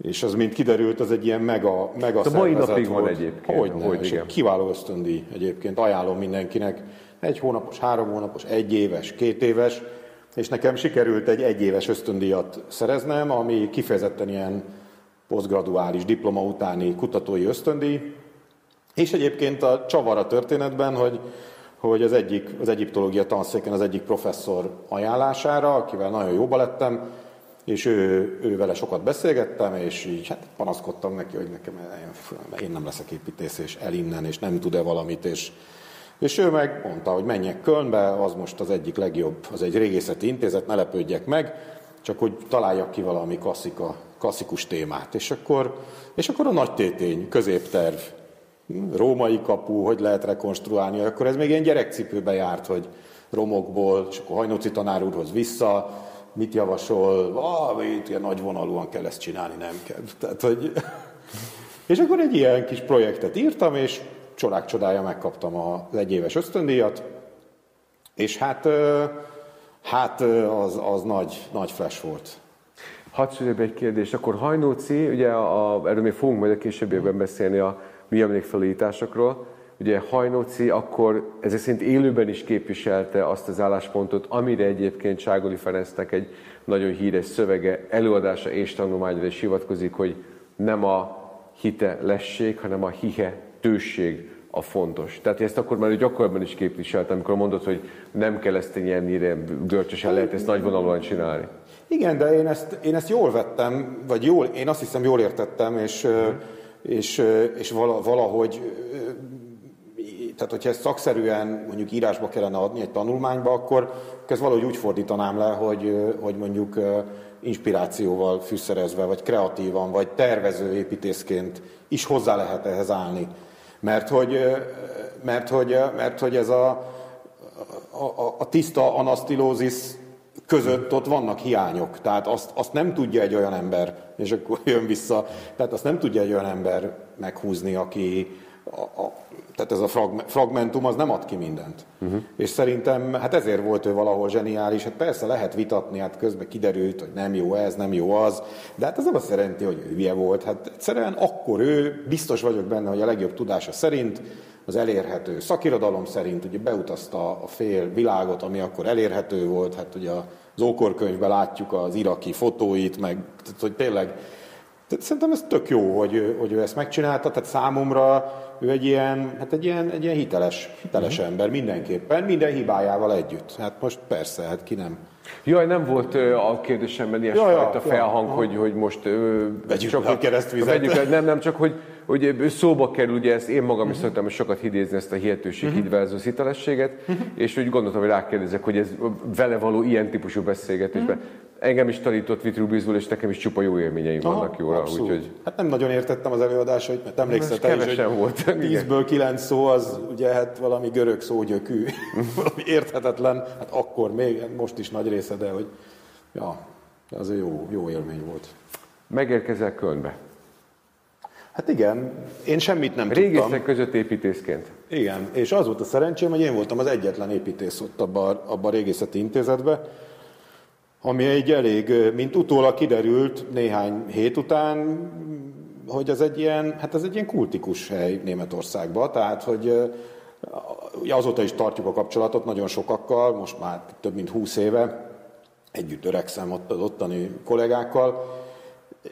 És az, mint kiderült, az egy ilyen mega, mega A mai napig volt. van egyébként. Hogy, hogy igen. kiváló ösztöndíj egyébként, ajánlom mindenkinek. Egy hónapos, három hónapos, egy éves, két éves, és nekem sikerült egy egyéves ösztöndíjat szereznem, ami kifejezetten ilyen posztgraduális diploma utáni kutatói ösztöndíj, és egyébként a csavar a történetben, hogy, hogy az egyik, az egyiptológia tanszéken az egyik professzor ajánlására, akivel nagyon jóba lettem, és ő, ő vele sokat beszélgettem, és így hát panaszkodtam neki, hogy nekem én nem leszek építész, és el és nem tud-e valamit, és És ő meg mondta, hogy menjek Kölnbe, az most az egyik legjobb, az egy régészeti intézet, ne lepődjek meg, csak hogy találjak ki valami klasszika, klasszikus témát. És akkor, és akkor a nagy tétény, középterv, római kapu, hogy lehet rekonstruálni, akkor ez még ilyen gyerekcipőbe járt, hogy romokból, és akkor Hajnóci tanár úrhoz vissza, mit javasol, ah, itt ilyen nagy vonalúan kell ezt csinálni, nem kell. Tehát, hogy... és akkor egy ilyen kis projektet írtam, és csodák csodája megkaptam az egyéves ösztöndíjat, és hát, hát az, az nagy, nagy flash volt. Hadd egy kérdést, akkor Hajnóci, ugye a, erről még fogunk majd a későbbiekben beszélni a mi emlékfelújításokról, ugye Hajnóci akkor ezek szerint élőben is képviselte azt az álláspontot, amire egyébként Ságoli Ferencnek egy nagyon híres szövege, előadása és tanulmányra is hivatkozik, hogy nem a hite lesség, hanem a hihe tőség a fontos. Tehát ezt akkor már gyakorlatban is képviselt, amikor mondod, hogy nem kell ezt ennyire görcsösen lehet ezt nagyvonalúan csinálni. Igen, de én ezt, én ezt jól vettem, vagy jól, én azt hiszem jól értettem, és, mm. és, és valahogy tehát hogyha ezt szakszerűen mondjuk írásba kellene adni egy tanulmányba, akkor ezt valahogy úgy fordítanám le, hogy, hogy mondjuk inspirációval fűszerezve, vagy kreatívan, vagy tervező építészként is hozzá lehet ehhez állni. Mert hogy, mert hogy, mert hogy ez a, a, a tiszta anasztilózis között ott vannak hiányok. Tehát azt, azt nem tudja egy olyan ember, és akkor jön vissza, tehát azt nem tudja egy olyan ember meghúzni, aki, a, a, tehát ez a fragmentum az nem ad ki mindent. Uh-huh. És szerintem, hát ezért volt ő valahol zseniális. Hát persze lehet vitatni, hát közben kiderült, hogy nem jó ez, nem jó az, de hát ez nem azt jelenti, hogy ő hülye volt. Hát egyszerűen akkor ő, biztos vagyok benne, hogy a legjobb tudása szerint, az elérhető szakirodalom szerint, ugye beutazta a fél világot, ami akkor elérhető volt, hát ugye az ókorkönyvben látjuk az iraki fotóit, meg tehát, hogy tényleg tehát szerintem ez tök jó, hogy, hogy ő ezt megcsinálta, tehát számomra ő egy ilyen, hát egy ilyen, egy ilyen hiteles, hiteles uh-huh. ember mindenképpen, minden hibájával együtt. Hát most persze, hát ki nem. Jaj, nem volt a kérdésemben ilyen ja, ja, felhang, ja, hogy, hogy most... Vegyük csak, a keresztvizet. Vegyük, nem, nem, csak hogy, hogy szóba kerül, ugye ezt én magam is uh-huh. szoktam sokat idézni ezt a hihetőség, uh-huh. versus hitelességet, uh-huh. és úgy gondoltam, hogy rákérdezek, hogy ez vele való ilyen típusú beszélgetésben. Uh-huh. Engem is tanított Vitrubizul, és nekem is csupa jó élményeim Aha, vannak jóra. Úgyhogy... Hát nem nagyon értettem az előadásait, mert emlékszel te is, hogy volt. tízből kilenc szó az ugye hát valami görög szógyökű, valami érthetetlen, hát akkor még, most is nagy része, de hogy ja, az jó, jó élmény volt. Megérkezel Kölnbe. Hát igen, én semmit nem Régészek tudtam. között építészként. Igen, és az volt a szerencsém, hogy én voltam az egyetlen építész ott abban abba a régészeti intézetben, ami egy elég, mint utólag kiderült néhány hét után, hogy ez egy ilyen, hát ez egy ilyen kultikus hely Németországban, tehát hogy azóta is tartjuk a kapcsolatot nagyon sokakkal, most már több mint húsz éve, együtt öregszem ott az ottani kollégákkal,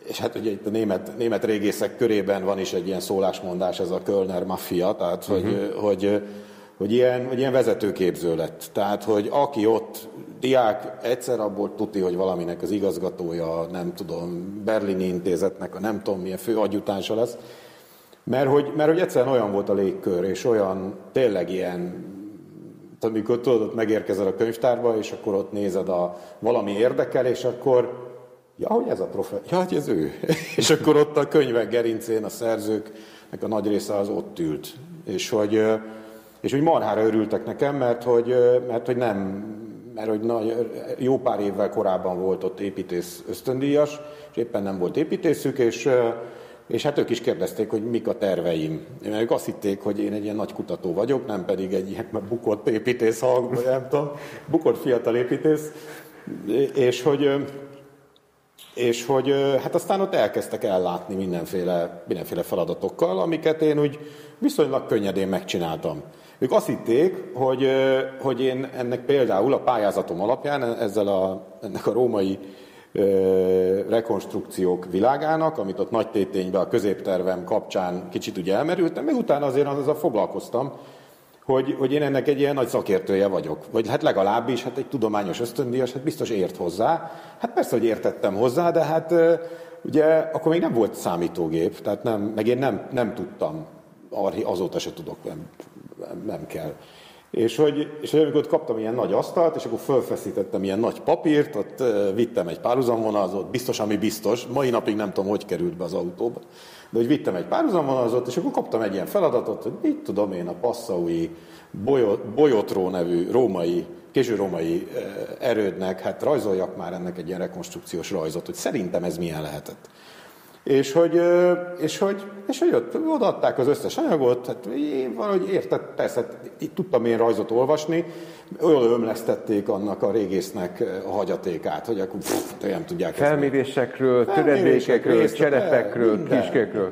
és hát ugye itt a német, német régészek körében van is egy ilyen szólásmondás, ez a Kölner maffia, tehát hogy, uh-huh. hogy, hogy, ilyen, hogy ilyen vezetőképző lett. Tehát, hogy aki ott diák egyszer abból tuti, hogy valaminek az igazgatója, nem tudom, Berlini intézetnek a nem tudom milyen fő adjutánsa lesz, mert hogy, mert hogy egyszerűen olyan volt a légkör, és olyan tényleg ilyen, amikor tudod, ott megérkezel a könyvtárba, és akkor ott nézed a valami érdekel, és akkor ja, hogy ez a professzor, ja, hogy ez ő. és akkor ott a könyvek gerincén a szerzőknek a nagy része az ott ült. És hogy, és hogy marhára örültek nekem, mert hogy, mert hogy nem, mert hogy nagy, jó pár évvel korábban volt ott építész ösztöndíjas, és éppen nem volt építészük, és, és hát ők is kérdezték, hogy mik a terveim. Mert ők azt hitték, hogy én egy ilyen nagy kutató vagyok, nem pedig egy ilyen bukott építész, vagy nem tudom, bukott fiatal építész, és hogy, és hogy hát aztán ott elkezdtek ellátni mindenféle, mindenféle feladatokkal, amiket én úgy viszonylag könnyedén megcsináltam. Ők azt hitték, hogy, hogy én ennek például a pályázatom alapján ezzel a, ennek a római rekonstrukciók világának, amit ott nagy tétényben a középtervem kapcsán kicsit ugye elmerültem, meg utána azért azzal foglalkoztam, hogy, hogy én ennek egy ilyen nagy szakértője vagyok. Vagy hát legalábbis, hát egy tudományos ösztöndíjas, hát biztos ért hozzá. Hát persze, hogy értettem hozzá, de hát ugye akkor még nem volt számítógép, tehát nem, meg én nem, nem tudtam, azóta se tudok nem kell. És hogy, és hogy amikor ott kaptam ilyen nagy asztalt, és akkor felfeszítettem ilyen nagy papírt, ott vittem egy párhuzamvonalazót, biztos, ami biztos, mai napig nem tudom, hogy került be az autóba, de hogy vittem egy párhuzamvonalazót, és akkor kaptam egy ilyen feladatot, hogy mit tudom én a passzaui Bolyotró nevű római, késő római erődnek, hát rajzoljak már ennek egy ilyen rekonstrukciós rajzot, hogy szerintem ez milyen lehetett. És hogy, és hogy, és hogy ott odaadták az összes anyagot, hát én valahogy érted, persze, itt tudtam én rajzot olvasni, olyan ömlesztették annak a régésznek a hagyatékát, hogy akkor pff, nem tudják. Felmérésekről, töredékekről, cserepekről, kiskékről.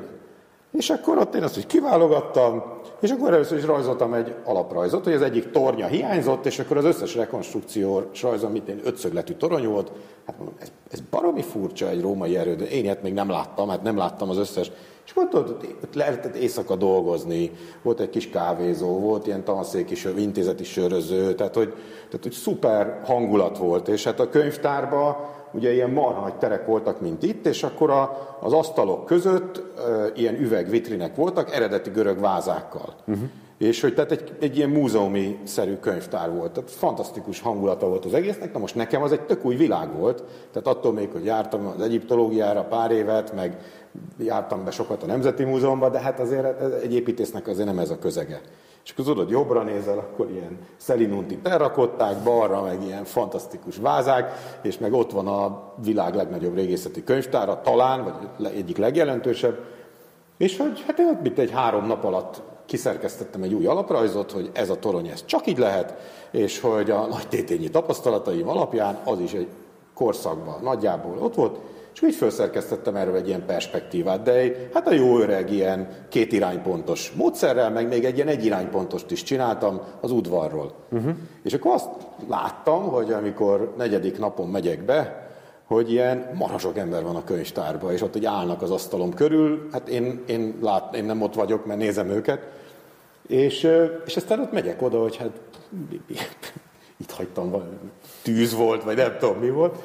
És akkor ott én azt hogy kiválogattam, és akkor először is rajzoltam egy alaprajzot, hogy az egyik tornya hiányzott, és akkor az összes rekonstrukció rajzom, mint én ötszögletű torony volt. Hát mondom, ez, ez baromi furcsa egy római erő, de én ilyet még nem láttam, hát nem láttam az összes. És ott, ott, ott lehetett éjszaka dolgozni, volt egy kis kávézó, volt ilyen tanszék is, intézeti söröző, tehát hogy, tehát hogy szuper hangulat volt, és hát a könyvtárban ugye ilyen marha nagy terek voltak, mint itt, és akkor a, az asztalok között e, ilyen üvegvitrinek voltak, eredeti görög vázákkal. Uh-huh. És hogy tehát egy, egy ilyen múzeumi-szerű könyvtár volt. Tehát fantasztikus hangulata volt az egésznek. Na most nekem az egy tök új világ volt. Tehát attól még, hogy jártam az egyiptológiára pár évet, meg jártam be sokat a Nemzeti Múzeumban, de hát azért egy építésznek azért nem ez a közege. És akkor tudod, jobbra nézel, akkor ilyen szelinunti terrakották, balra meg ilyen fantasztikus vázák, és meg ott van a világ legnagyobb régészeti könyvtára, talán, vagy egyik legjelentősebb. És hogy hát én mint egy három nap alatt kiszerkesztettem egy új alaprajzot, hogy ez a torony, ez csak így lehet, és hogy a nagy tétényi tapasztalataim alapján az is egy korszakban nagyjából ott volt, és úgy felszerkesztettem erről egy ilyen perspektívát, de egy, hát a jó öreg ilyen két iránypontos módszerrel, meg még egy ilyen egy iránypontost is csináltam az udvarról. Uh-huh. És akkor azt láttam, hogy amikor negyedik napon megyek be, hogy ilyen marasok ember van a könyvtárban, és ott hogy állnak az asztalom körül, hát én, én, lát, én nem ott vagyok, mert nézem őket, és, és aztán ott megyek oda, hogy hát itt hagytam, tűz volt, vagy nem tudom mi volt,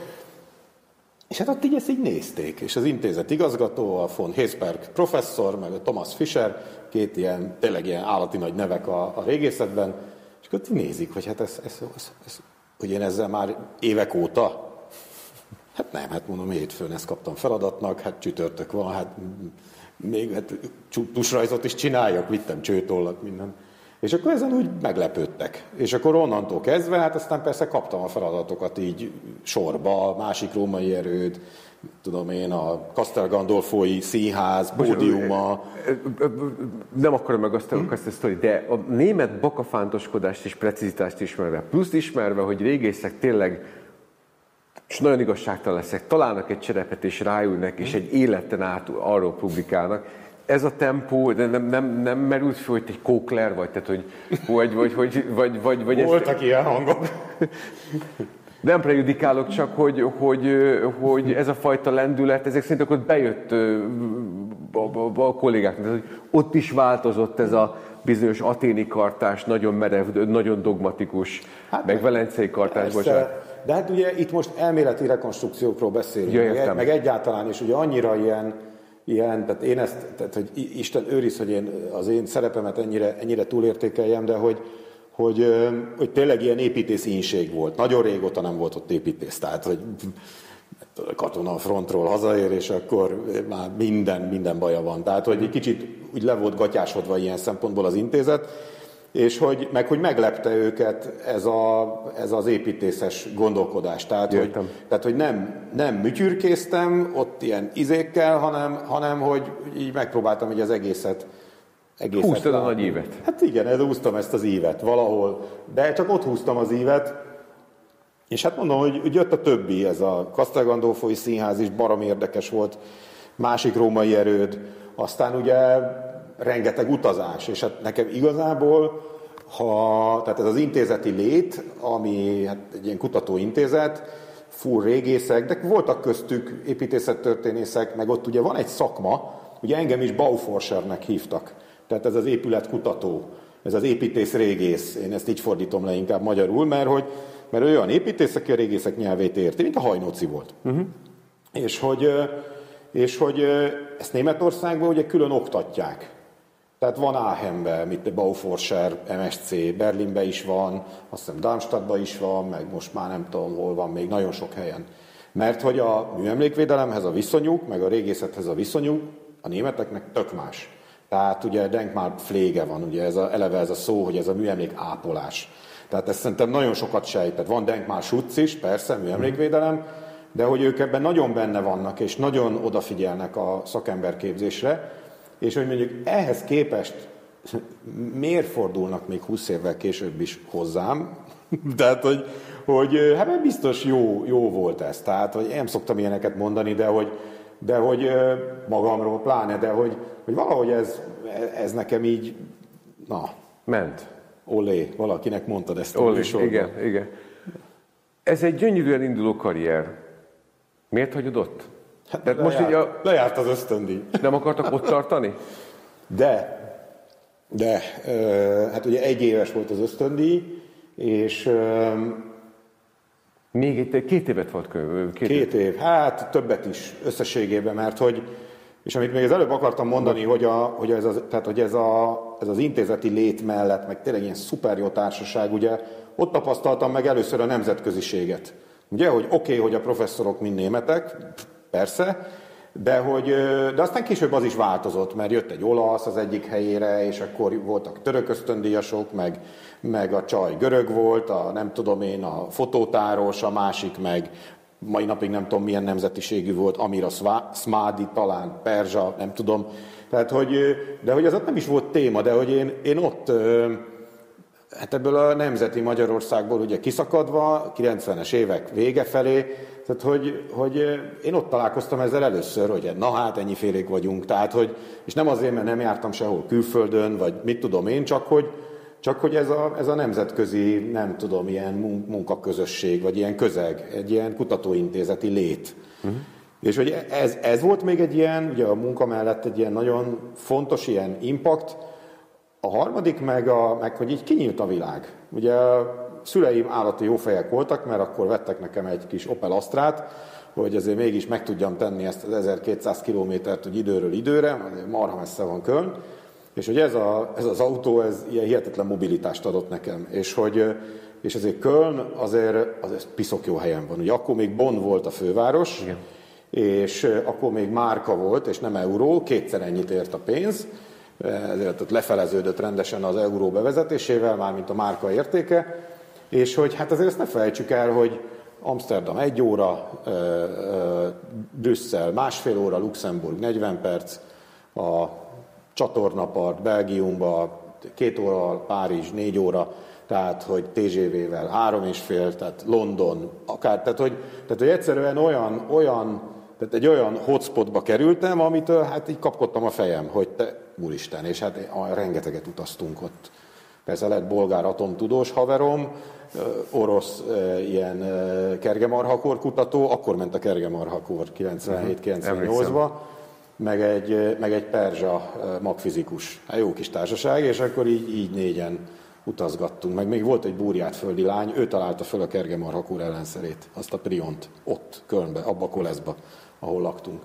és hát ott így ezt így nézték, és az intézet igazgató, a von Hesberg professzor, meg a Thomas Fischer, két ilyen, tényleg ilyen állati nagy nevek a, a régészetben, és akkor ott nézik, hogy hát ez, ez, ez, ez, hogy én ezzel már évek óta, hát nem, hát mondom, hétfőn ezt kaptam feladatnak, hát csütörtök van, hát még hát, tusrajzot is csináljak, vittem csőtollat, minden. És akkor ezen úgy meglepődtek. És akkor onnantól kezdve, hát aztán persze kaptam a feladatokat így sorba, másik római erőd, tudom én, a Castel Gandolfoi színház, pódiuma. Nem akarom meg azt, hmm? azt a sztori, de a német bakafántoskodást és precizitást ismerve, plusz ismerve, hogy régészek tényleg és nagyon igazságtalan leszek, találnak egy cserepet és ráülnek, és egy életen át arról publikálnak, ez a tempó, de nem, nem, nem merült fel, hogy egy kókler vagy, tehát hogy, vagy, vagy, vagy, vagy, vagy, vagy Voltak ezt... ilyen hangok. Nem prejudikálok, csak hogy, hogy, hogy ez a fajta lendület, ezek szerint akkor bejött a, a, a kollégáknak, hogy ott is változott ez a bizonyos aténi kartás, nagyon merev, nagyon dogmatikus, hát, meg velencei kartás, bocsánat. De hát ugye itt most elméleti rekonstrukciókról beszélünk, ja, meg, meg egyáltalán is ugye annyira ilyen, ilyen, tehát én ezt, tehát hogy Isten őriz, hogy én az én szerepemet ennyire, ennyire túlértékeljem, de hogy, hogy, hogy tényleg ilyen építész ínség volt. Nagyon régóta nem volt ott építész, tehát hogy katona a frontról hazaér, és akkor már minden, minden baja van. Tehát, hogy egy kicsit úgy le volt gatyásodva ilyen szempontból az intézet, és hogy, meg hogy meglepte őket ez, a, ez az építészes gondolkodás. Tehát, hogy, tehát, hogy nem, nem műtyürkéztem ott ilyen izékkel, hanem, hanem hogy így megpróbáltam így az egészet egészet Húztad a nagy ívet. Hát igen, ez húztam ezt az ívet valahol, de csak ott húztam az ívet, és hát mondom, hogy, hogy jött a többi, ez a Castel Gandolfoi színház is barom érdekes volt, másik római erőd, aztán ugye rengeteg utazás, és hát nekem igazából, ha, tehát ez az intézeti lét, ami hát egy ilyen kutatóintézet, full régészek, de voltak köztük építészettörténészek, meg ott ugye van egy szakma, ugye engem is Bauforschernek hívtak, tehát ez az épületkutató, ez az építész régész, én ezt így fordítom le inkább magyarul, mert hogy mert olyan építész, aki a régészek nyelvét érti, mint a hajnóci volt. Uh-huh. És hogy, és hogy ezt Németországban ugye külön oktatják. Tehát van Aachenbe, mint Bauforscher, MSC, Berlinbe is van, azt hiszem Darmstadtban is van, meg most már nem tudom hol van, még nagyon sok helyen. Mert hogy a műemlékvédelemhez a viszonyuk, meg a régészethez a viszonyuk a németeknek tök más. Tehát ugye Denkmar pflege van, ugye ez a, eleve ez a szó, hogy ez a műemlék ápolás. Tehát ezt szerintem nagyon sokat sejtett. Van Denkmar Schutz is, persze, műemlékvédelem, de hogy ők ebben nagyon benne vannak, és nagyon odafigyelnek a szakemberképzésre, és hogy mondjuk ehhez képest miért fordulnak még 20 évvel később is hozzám, tehát, hogy, hogy hát biztos jó, jó volt ez. Tehát, hogy nem szoktam ilyeneket mondani, de hogy, de hogy magamról pláne, de hogy, hogy valahogy ez, ez nekem így, na. Ment. Olé, valakinek mondtad ezt a Olé, igen, igen. Ez egy gyönyörűen induló karrier. Miért hagyod ott? Hát Tehát lejárt, most így a... lejárt az ösztöndíj. Nem akartak ott tartani? De, de, hát ugye egy éves volt az ösztöndíj, és... Még egy, két évet volt Két, két év. év, hát többet is összességében, mert hogy, és amit még az előbb akartam mondani, hogy, a, hogy, ez, az, tehát, hogy ez, a, ez az intézeti lét mellett, meg tényleg ilyen szuper jó társaság, ugye ott tapasztaltam meg először a nemzetköziséget. Ugye, hogy oké, okay, hogy a professzorok mind németek, persze, de, hogy, de aztán később az is változott, mert jött egy olasz az egyik helyére, és akkor voltak török ösztöndíjasok, meg, meg a csaj görög volt, a nem tudom én, a fotótáros, a másik meg mai napig nem tudom milyen nemzetiségű volt, Amira Smádi, talán Perzsa, nem tudom. Tehát, hogy, de hogy az ott nem is volt téma, de hogy én, én ott Hát ebből a nemzeti Magyarországból ugye kiszakadva, 90-es évek vége felé, tehát hogy, hogy én ott találkoztam ezzel először, hogy na hát ennyi félék vagyunk, tehát hogy, és nem azért, mert nem jártam sehol külföldön, vagy mit tudom én, csak hogy, csak hogy ez a, ez a nemzetközi, nem tudom, ilyen munkaközösség, vagy ilyen közeg, egy ilyen kutatóintézeti lét. Uh-huh. És hogy ez, ez volt még egy ilyen, ugye a munka mellett egy ilyen nagyon fontos ilyen impact, a harmadik meg, a, meg hogy így kinyílt a világ. Ugye szüleim állati jó fejek voltak, mert akkor vettek nekem egy kis Opel Astrát, hogy azért mégis meg tudjam tenni ezt az 1200 kilométert, hogy időről időre, azért marha messze van Köln, és hogy ez, a, ez az autó, ez ilyen hihetetlen mobilitást adott nekem, és hogy és ezért Köln azért, azért piszok jó helyen van. Ugye akkor még Bonn volt a főváros, Igen. és akkor még márka volt, és nem euró, kétszer ennyit ért a pénz, ezért ott lefeleződött rendesen az euró bevezetésével, mármint a márka értéke, és hogy hát azért ezt ne felejtsük el, hogy Amsterdam egy óra, Brüsszel másfél óra, Luxemburg 40 perc, a csatornapart Belgiumba két óra, Párizs négy óra, tehát hogy TGV-vel három és fél, tehát London, akár, tehát hogy, tehát, hogy egyszerűen olyan, olyan, tehát egy olyan hotspotba kerültem, amitől hát így kapkodtam a fejem, hogy te, úristen, és hát rengeteget utaztunk ott. Persze lett bolgár atomtudós haverom, orosz ilyen kergemarhakor kutató, akkor ment a kergemarhakor 97-98-ba, meg egy, meg egy perzsa magfizikus. Hát jó kis társaság, és akkor így, így négyen utazgattunk. Meg még volt egy búrját földi lány, ő találta föl a kergemarhakor ellenszerét, azt a priont, ott, Kölnbe, abba a koleszba, ahol laktunk.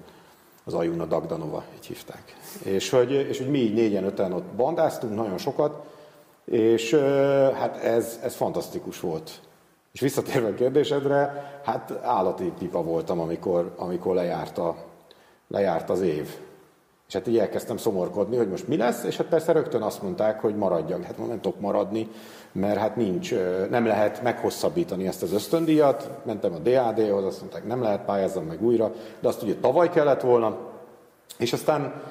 Az Ajuna Dagdanova, így hívták. És hogy, és hogy mi így négyen, öten ott bandáztunk, nagyon sokat, és hát ez, ez fantasztikus volt. És visszatérve a kérdésedre, hát állati pipa voltam, amikor, amikor lejárt, a, lejárt az év. És hát így elkezdtem szomorkodni, hogy most mi lesz, és hát persze rögtön azt mondták, hogy maradjak. Hát nem tudok maradni, mert hát nincs, nem lehet meghosszabbítani ezt az ösztöndíjat. Mentem a DAD-hoz, azt mondták, nem lehet, pályázzam meg újra, de azt ugye tavaly kellett volna. És aztán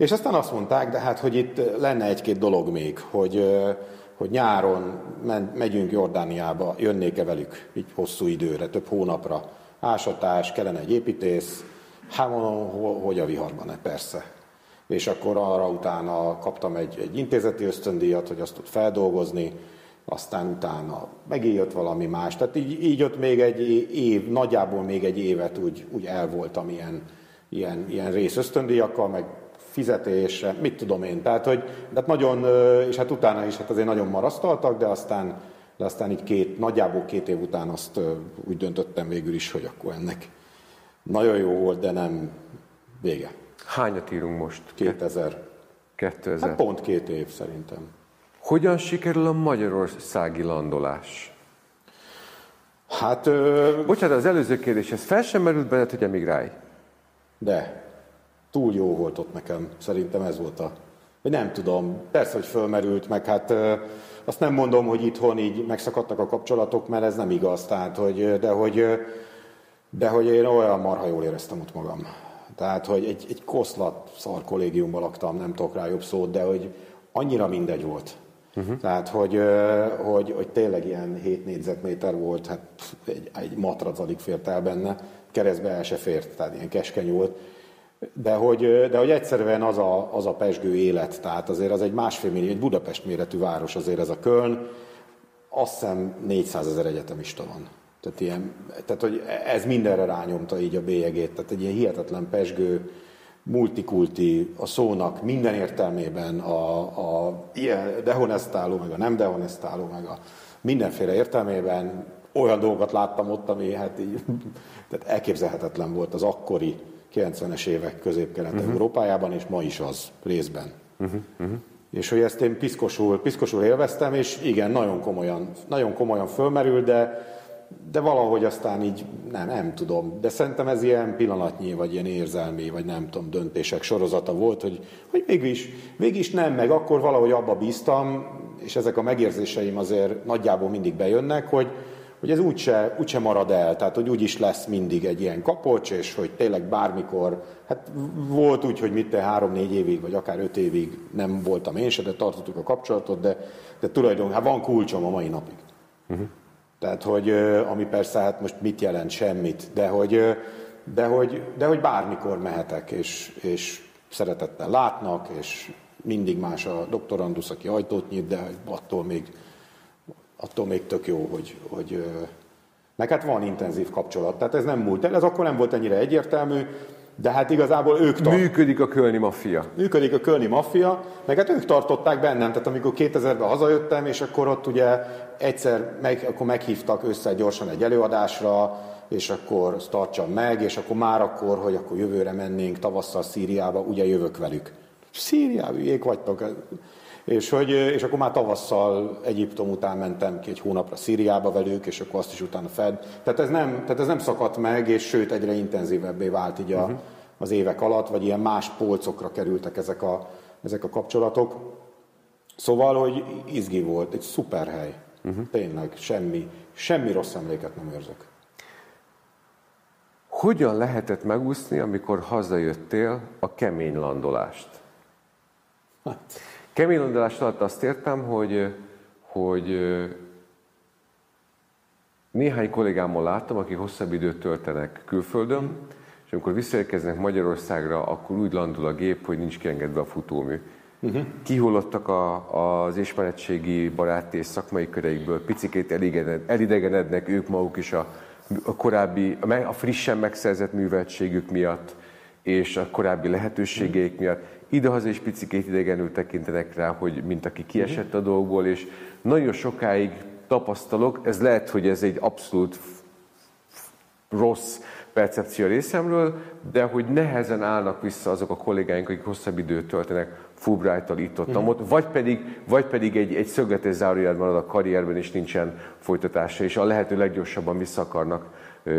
és aztán azt mondták, de hát, hogy itt lenne egy-két dolog még, hogy, hogy nyáron megyünk Jordániába, jönnék-e velük így hosszú időre, több hónapra. Ásatás, kellene egy építész, hát mondom, hogy a viharban, ne, persze. És akkor arra utána kaptam egy, egy intézeti ösztöndíjat, hogy azt tud feldolgozni, aztán utána megint valami más. Tehát így, így ott még egy év, nagyjából még egy évet úgy, úgy el voltam ilyen, ilyen, ilyen részösztöndíjakkal, meg fizetésre, mit tudom én. Tehát, hogy de hát nagyon, és hát utána is hát azért nagyon marasztaltak, de aztán, de aztán így két, nagyjából két év után azt úgy döntöttem végül is, hogy akkor ennek nagyon jó volt, de nem vége. Hányat írunk most? 2000. 2000. Hát pont két év szerintem. Hogyan sikerül a magyarországi landolás? Hát, ö, Bocsánat, az előző kérdés, ez fel sem merült benned, hogy emigrálj? de túl jó volt ott nekem. Szerintem ez volt a... Vagy nem tudom, persze, hogy fölmerült, meg hát azt nem mondom, hogy itthon így megszakadtak a kapcsolatok, mert ez nem igaz, tehát, hogy, de hogy, de hogy én olyan marha jól éreztem ott magam. Tehát, hogy egy, egy koszlat szar kollégiumban laktam, nem tudok rá jobb szót, de hogy annyira mindegy volt. Uh-huh. Tehát, hogy, hogy, hogy tényleg ilyen 7 négyzetméter volt, hát egy, egy matrac alig fért el benne, keresztbe el se fért, tehát ilyen keskeny volt. De hogy, de hogy egyszerűen az a, az a pesgő élet, tehát azért az egy másfél millió, egy Budapest méretű város azért ez a Köln, azt hiszem 400 ezer egyetemista van. Tehát, ilyen, tehát, hogy ez mindenre rányomta így a bélyegét. Tehát egy ilyen hihetetlen pesgő, multikulti, a szónak minden értelmében, a, a ilyen dehonestáló, meg a nem dehonestáló, meg a mindenféle értelmében olyan dolgokat láttam ott, ami hát így, tehát elképzelhetetlen volt az akkori 90-es évek közép-kelet-európájában, és ma is az részben. Uh-huh, uh-huh. És hogy ezt én piszkosul, piszkosul élveztem, és igen, nagyon komolyan, nagyon komolyan fölmerül, de, de valahogy aztán így, nem, nem tudom, de szerintem ez ilyen pillanatnyi, vagy ilyen érzelmi, vagy nem tudom, döntések sorozata volt, hogy, hogy mégis, mégis nem, meg akkor valahogy abba bíztam, és ezek a megérzéseim azért nagyjából mindig bejönnek, hogy, hogy ez úgyse, úgyse marad el, tehát hogy úgy is lesz mindig egy ilyen kapocs, és hogy tényleg bármikor, hát volt úgy, hogy mit te három-négy évig, vagy akár öt évig nem voltam én se, de tartottuk a kapcsolatot, de, de tulajdonképpen hát van kulcsom a mai napig. Uh-huh. Tehát, hogy ami persze hát most mit jelent, semmit, de hogy, de hogy, de hogy bármikor mehetek, és, és szeretettel látnak, és mindig más a doktorandusz, aki ajtót nyit, de attól még, attól még tök jó, hogy, hogy meg hát van intenzív kapcsolat. Tehát ez nem múlt el, ez akkor nem volt ennyire egyértelmű, de hát igazából ők tart, Működik a kölni maffia. működik a kölni maffia, meg hát ők tartották bennem, tehát amikor 2000-ben hazajöttem, és akkor ott ugye egyszer meg, akkor meghívtak össze gyorsan egy előadásra, és akkor azt tartsam meg, és akkor már akkor, hogy akkor jövőre mennénk tavasszal Szíriába, ugye jövök velük. Hülyék vagytok. És, hogy, és akkor már tavasszal Egyiptom után mentem ki egy hónapra Szíriába velük, és akkor azt is utána fed. Tehát ez nem, tehát ez nem szakadt meg, és sőt egyre intenzívebbé vált így a, uh-huh. az évek alatt, vagy ilyen más polcokra kerültek ezek a, ezek a kapcsolatok. Szóval, hogy izgi volt, egy szuper hely. Uh-huh. Tényleg, semmi, semmi rossz emléket nem érzek. Hogyan lehetett megúszni, amikor hazajöttél a kemény landolást? Hát, Kemény landolás alatt azt értem, hogy, hogy néhány kollégámmal láttam, akik hosszabb időt töltenek külföldön, és amikor visszaérkeznek Magyarországra, akkor úgy landol a gép, hogy nincs kiengedve a futómű. Uh-huh. Kihullottak a, az ismeretségi baráti és szakmai köreikből, picikét elidegenednek ők maguk is a, a korábbi, a frissen megszerzett műveltségük miatt, és a korábbi lehetőségeik miatt. Idehaza is picikét idegenül tekintenek rá, hogy mint aki kiesett a dolgból, és nagyon sokáig tapasztalok, ez lehet, hogy ez egy abszolút rossz percepció részemről, de hogy nehezen állnak vissza azok a kollégáink, akik hosszabb időt töltenek Fulbright-tal itt ott, mm. ott vagy pedig, vagy pedig egy, egy szögletes zárójel marad a karrierben, és nincsen folytatása, és a lehető leggyorsabban vissza akarnak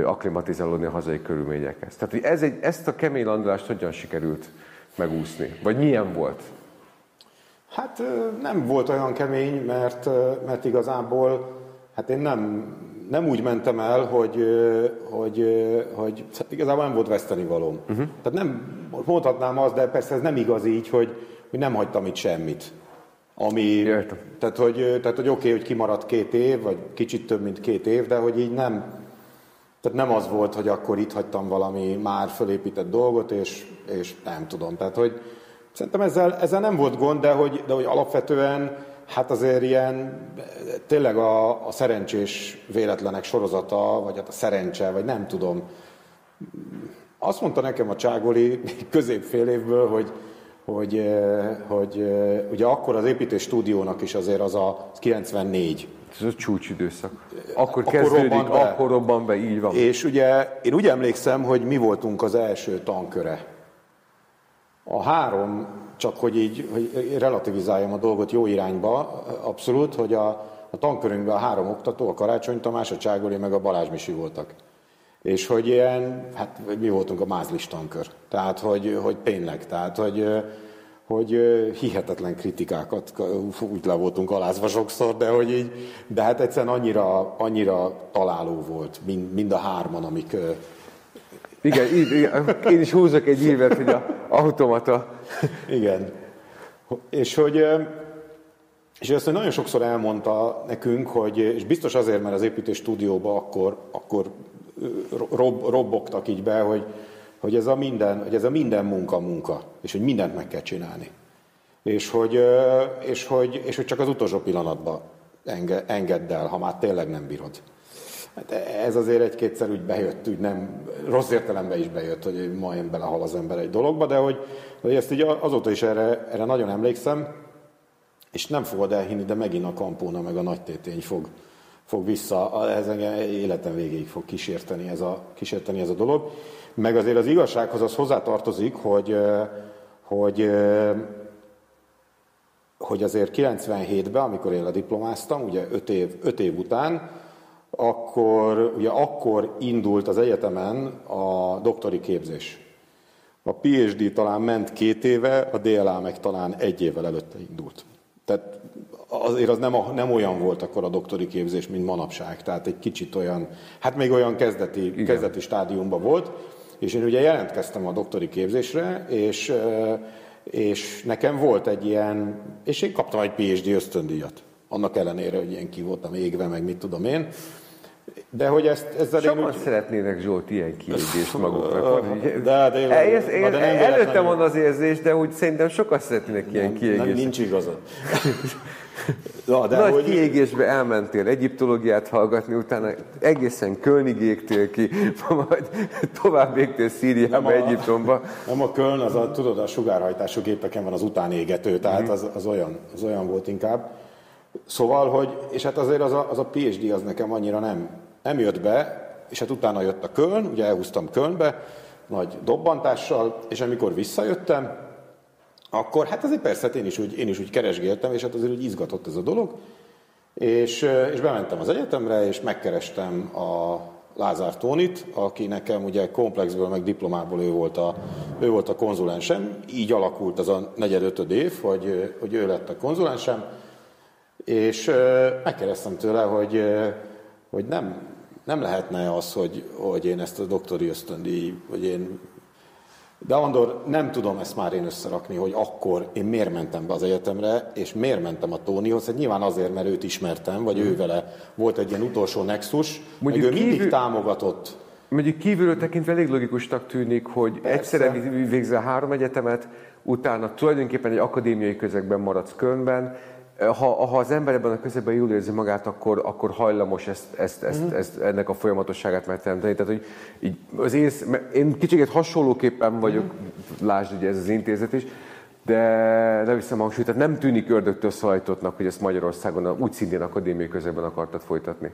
akklimatizálódni a hazai körülményekhez. Tehát, hogy ez egy, ezt a kemény landolást hogyan sikerült megúszni? Vagy milyen volt? Hát nem volt olyan kemény, mert, mert igazából hát én nem, nem úgy mentem el, hogy, hogy, hogy hát igazából nem volt veszteni valóm. Uh-huh. Tehát nem, mondhatnám azt, de persze ez nem igaz így, hogy, hogy nem hagytam itt semmit. Ami, Értem. tehát, hogy, tehát, hogy oké, okay, hogy kimaradt két év, vagy kicsit több, mint két év, de hogy így nem, tehát nem az volt, hogy akkor itt hagytam valami már fölépített dolgot, és, és nem tudom. Tehát, hogy szerintem ezzel, ezzel nem volt gond, de hogy, de hogy alapvetően hát azért ilyen tényleg a, a szerencsés véletlenek sorozata, vagy hát a szerencse, vagy nem tudom. Azt mondta nekem a Cságoli közép fél évből, hogy, hogy, eh, hogy eh, ugye akkor az építés stúdiónak is azért az a 94. Ez a csúcsidőszak. Akkor, Akkor kezdődik, robban be. akkor robban be, így van. És ugye én úgy emlékszem, hogy mi voltunk az első tanköre. A három csak hogy így hogy relativizáljam a dolgot jó irányba, abszolút, hogy a, a tankörünkben a három oktató, a Karácsony Tamás, a Cságoli meg a Balázs Misi voltak. És hogy ilyen, hát mi voltunk a mázlis tankör. Tehát, hogy, hogy tényleg, tehát, hogy, hogy hihetetlen kritikákat úgy le voltunk alázva sokszor, de hogy így, de hát egyszerűen annyira, annyira találó volt, mind, mind a hárman, amik... Igen, igen, én is húzok egy évet, hogy a automata. Igen. És hogy és ezt nagyon sokszor elmondta nekünk, hogy, és biztos azért, mert az építés stúdióba akkor, akkor rob, robbogtak így be, hogy, hogy, ez a minden, hogy ez a minden munka munka, és hogy mindent meg kell csinálni. És hogy, és hogy, és hogy csak az utolsó pillanatban enge, engedd el, ha már tényleg nem bírod. Hát ez azért egy-kétszer úgy bejött, úgy nem, rossz értelemben is bejött, hogy majdnem belehal az ember egy dologba, de hogy, hogy ezt így azóta is erre, erre nagyon emlékszem, és nem fogod elhinni, de megint a kampóna meg a nagy tétény fog, fog vissza, ez engem életem végéig fog kísérteni ez, a, kísérteni ez a dolog. Meg azért az igazsághoz az hozzátartozik, hogy, hogy, hogy azért 97-ben, amikor én diplomáztam, ugye 5 év, 5 év után, akkor, ugye akkor indult az egyetemen a doktori képzés. A PhD talán ment két éve, a DLA meg talán egy évvel előtte indult. Tehát azért az nem, a, nem olyan volt akkor a doktori képzés, mint manapság. Tehát egy kicsit olyan, hát még olyan kezdeti, kezdeti stádiumban volt. És én ugye jelentkeztem a doktori képzésre, és, és nekem volt egy ilyen, és én kaptam egy PhD ösztöndíjat. Annak ellenére, hogy ilyen ki voltam égve, meg mit tudom én. De hogy ezt, ezzel Sokan úgy... szeretnének Zsolt ilyen kiégést maguknak. De, de, én, ez, én, de nem előttem van az érzés, de úgy szerintem sokan szeretnének ilyen nem, kiégést. Nem, nincs igazad. Na, de Nagy hogy... kiégésbe elmentél egyiptológiát hallgatni, utána egészen Kölnig égtél ki, majd tovább égtél Szíriába, nem a, Egyiptomba. Nem a Köln, az a, tudod, a sugárhajtású gépeken van az utánégető, tehát mhm. az, az, olyan, az olyan volt inkább. Szóval, hogy, és hát azért az a, az a PhD az nekem annyira nem, nem jött be, és hát utána jött a Köln, ugye elhúztam Kölnbe, nagy dobbantással, és amikor visszajöttem, akkor hát azért persze hát én is úgy, én is úgy keresgéltem, és hát azért úgy izgatott ez a dolog, és, és bementem az egyetemre, és megkerestem a Lázár Tónit, aki nekem ugye komplexből, meg diplomából ő volt a, ő volt a konzulensem. Így alakult az a negyed ötöd év, hogy, hogy ő lett a konzulensem, és megkérdeztem tőle, hogy, hogy nem, nem lehetne az, hogy, hogy én ezt a doktori ösztöndíj, hogy én de Andor, nem tudom ezt már én összerakni, hogy akkor én miért mentem be az egyetemre, és miért mentem a Tónihoz. Hát nyilván azért, mert őt ismertem, vagy mm. ő vele volt egy ilyen utolsó nexus, Mondjuk meg ő mindig kívül... támogatott. Mondjuk kívülről tekintve elég logikusnak tűnik, hogy Persze. egyszerre végzel három egyetemet, utána tulajdonképpen egy akadémiai közegben maradsz Kölnben, ha, ha az ember ebben a közegben jól érzi magát, akkor, akkor hajlamos ezt, ezt, ezt, mm. ezt, ennek a folyamatosságát megteremteni. Tehát, hogy így az én, én kicsit hasonlóképpen vagyok, mm. lásd ugye ez az intézet is, de nem hiszem hangsúlyt, tehát nem tűnik ördögtől szajtottnak, hogy ezt Magyarországon úgy szintén akadémiai közegben akartad folytatni.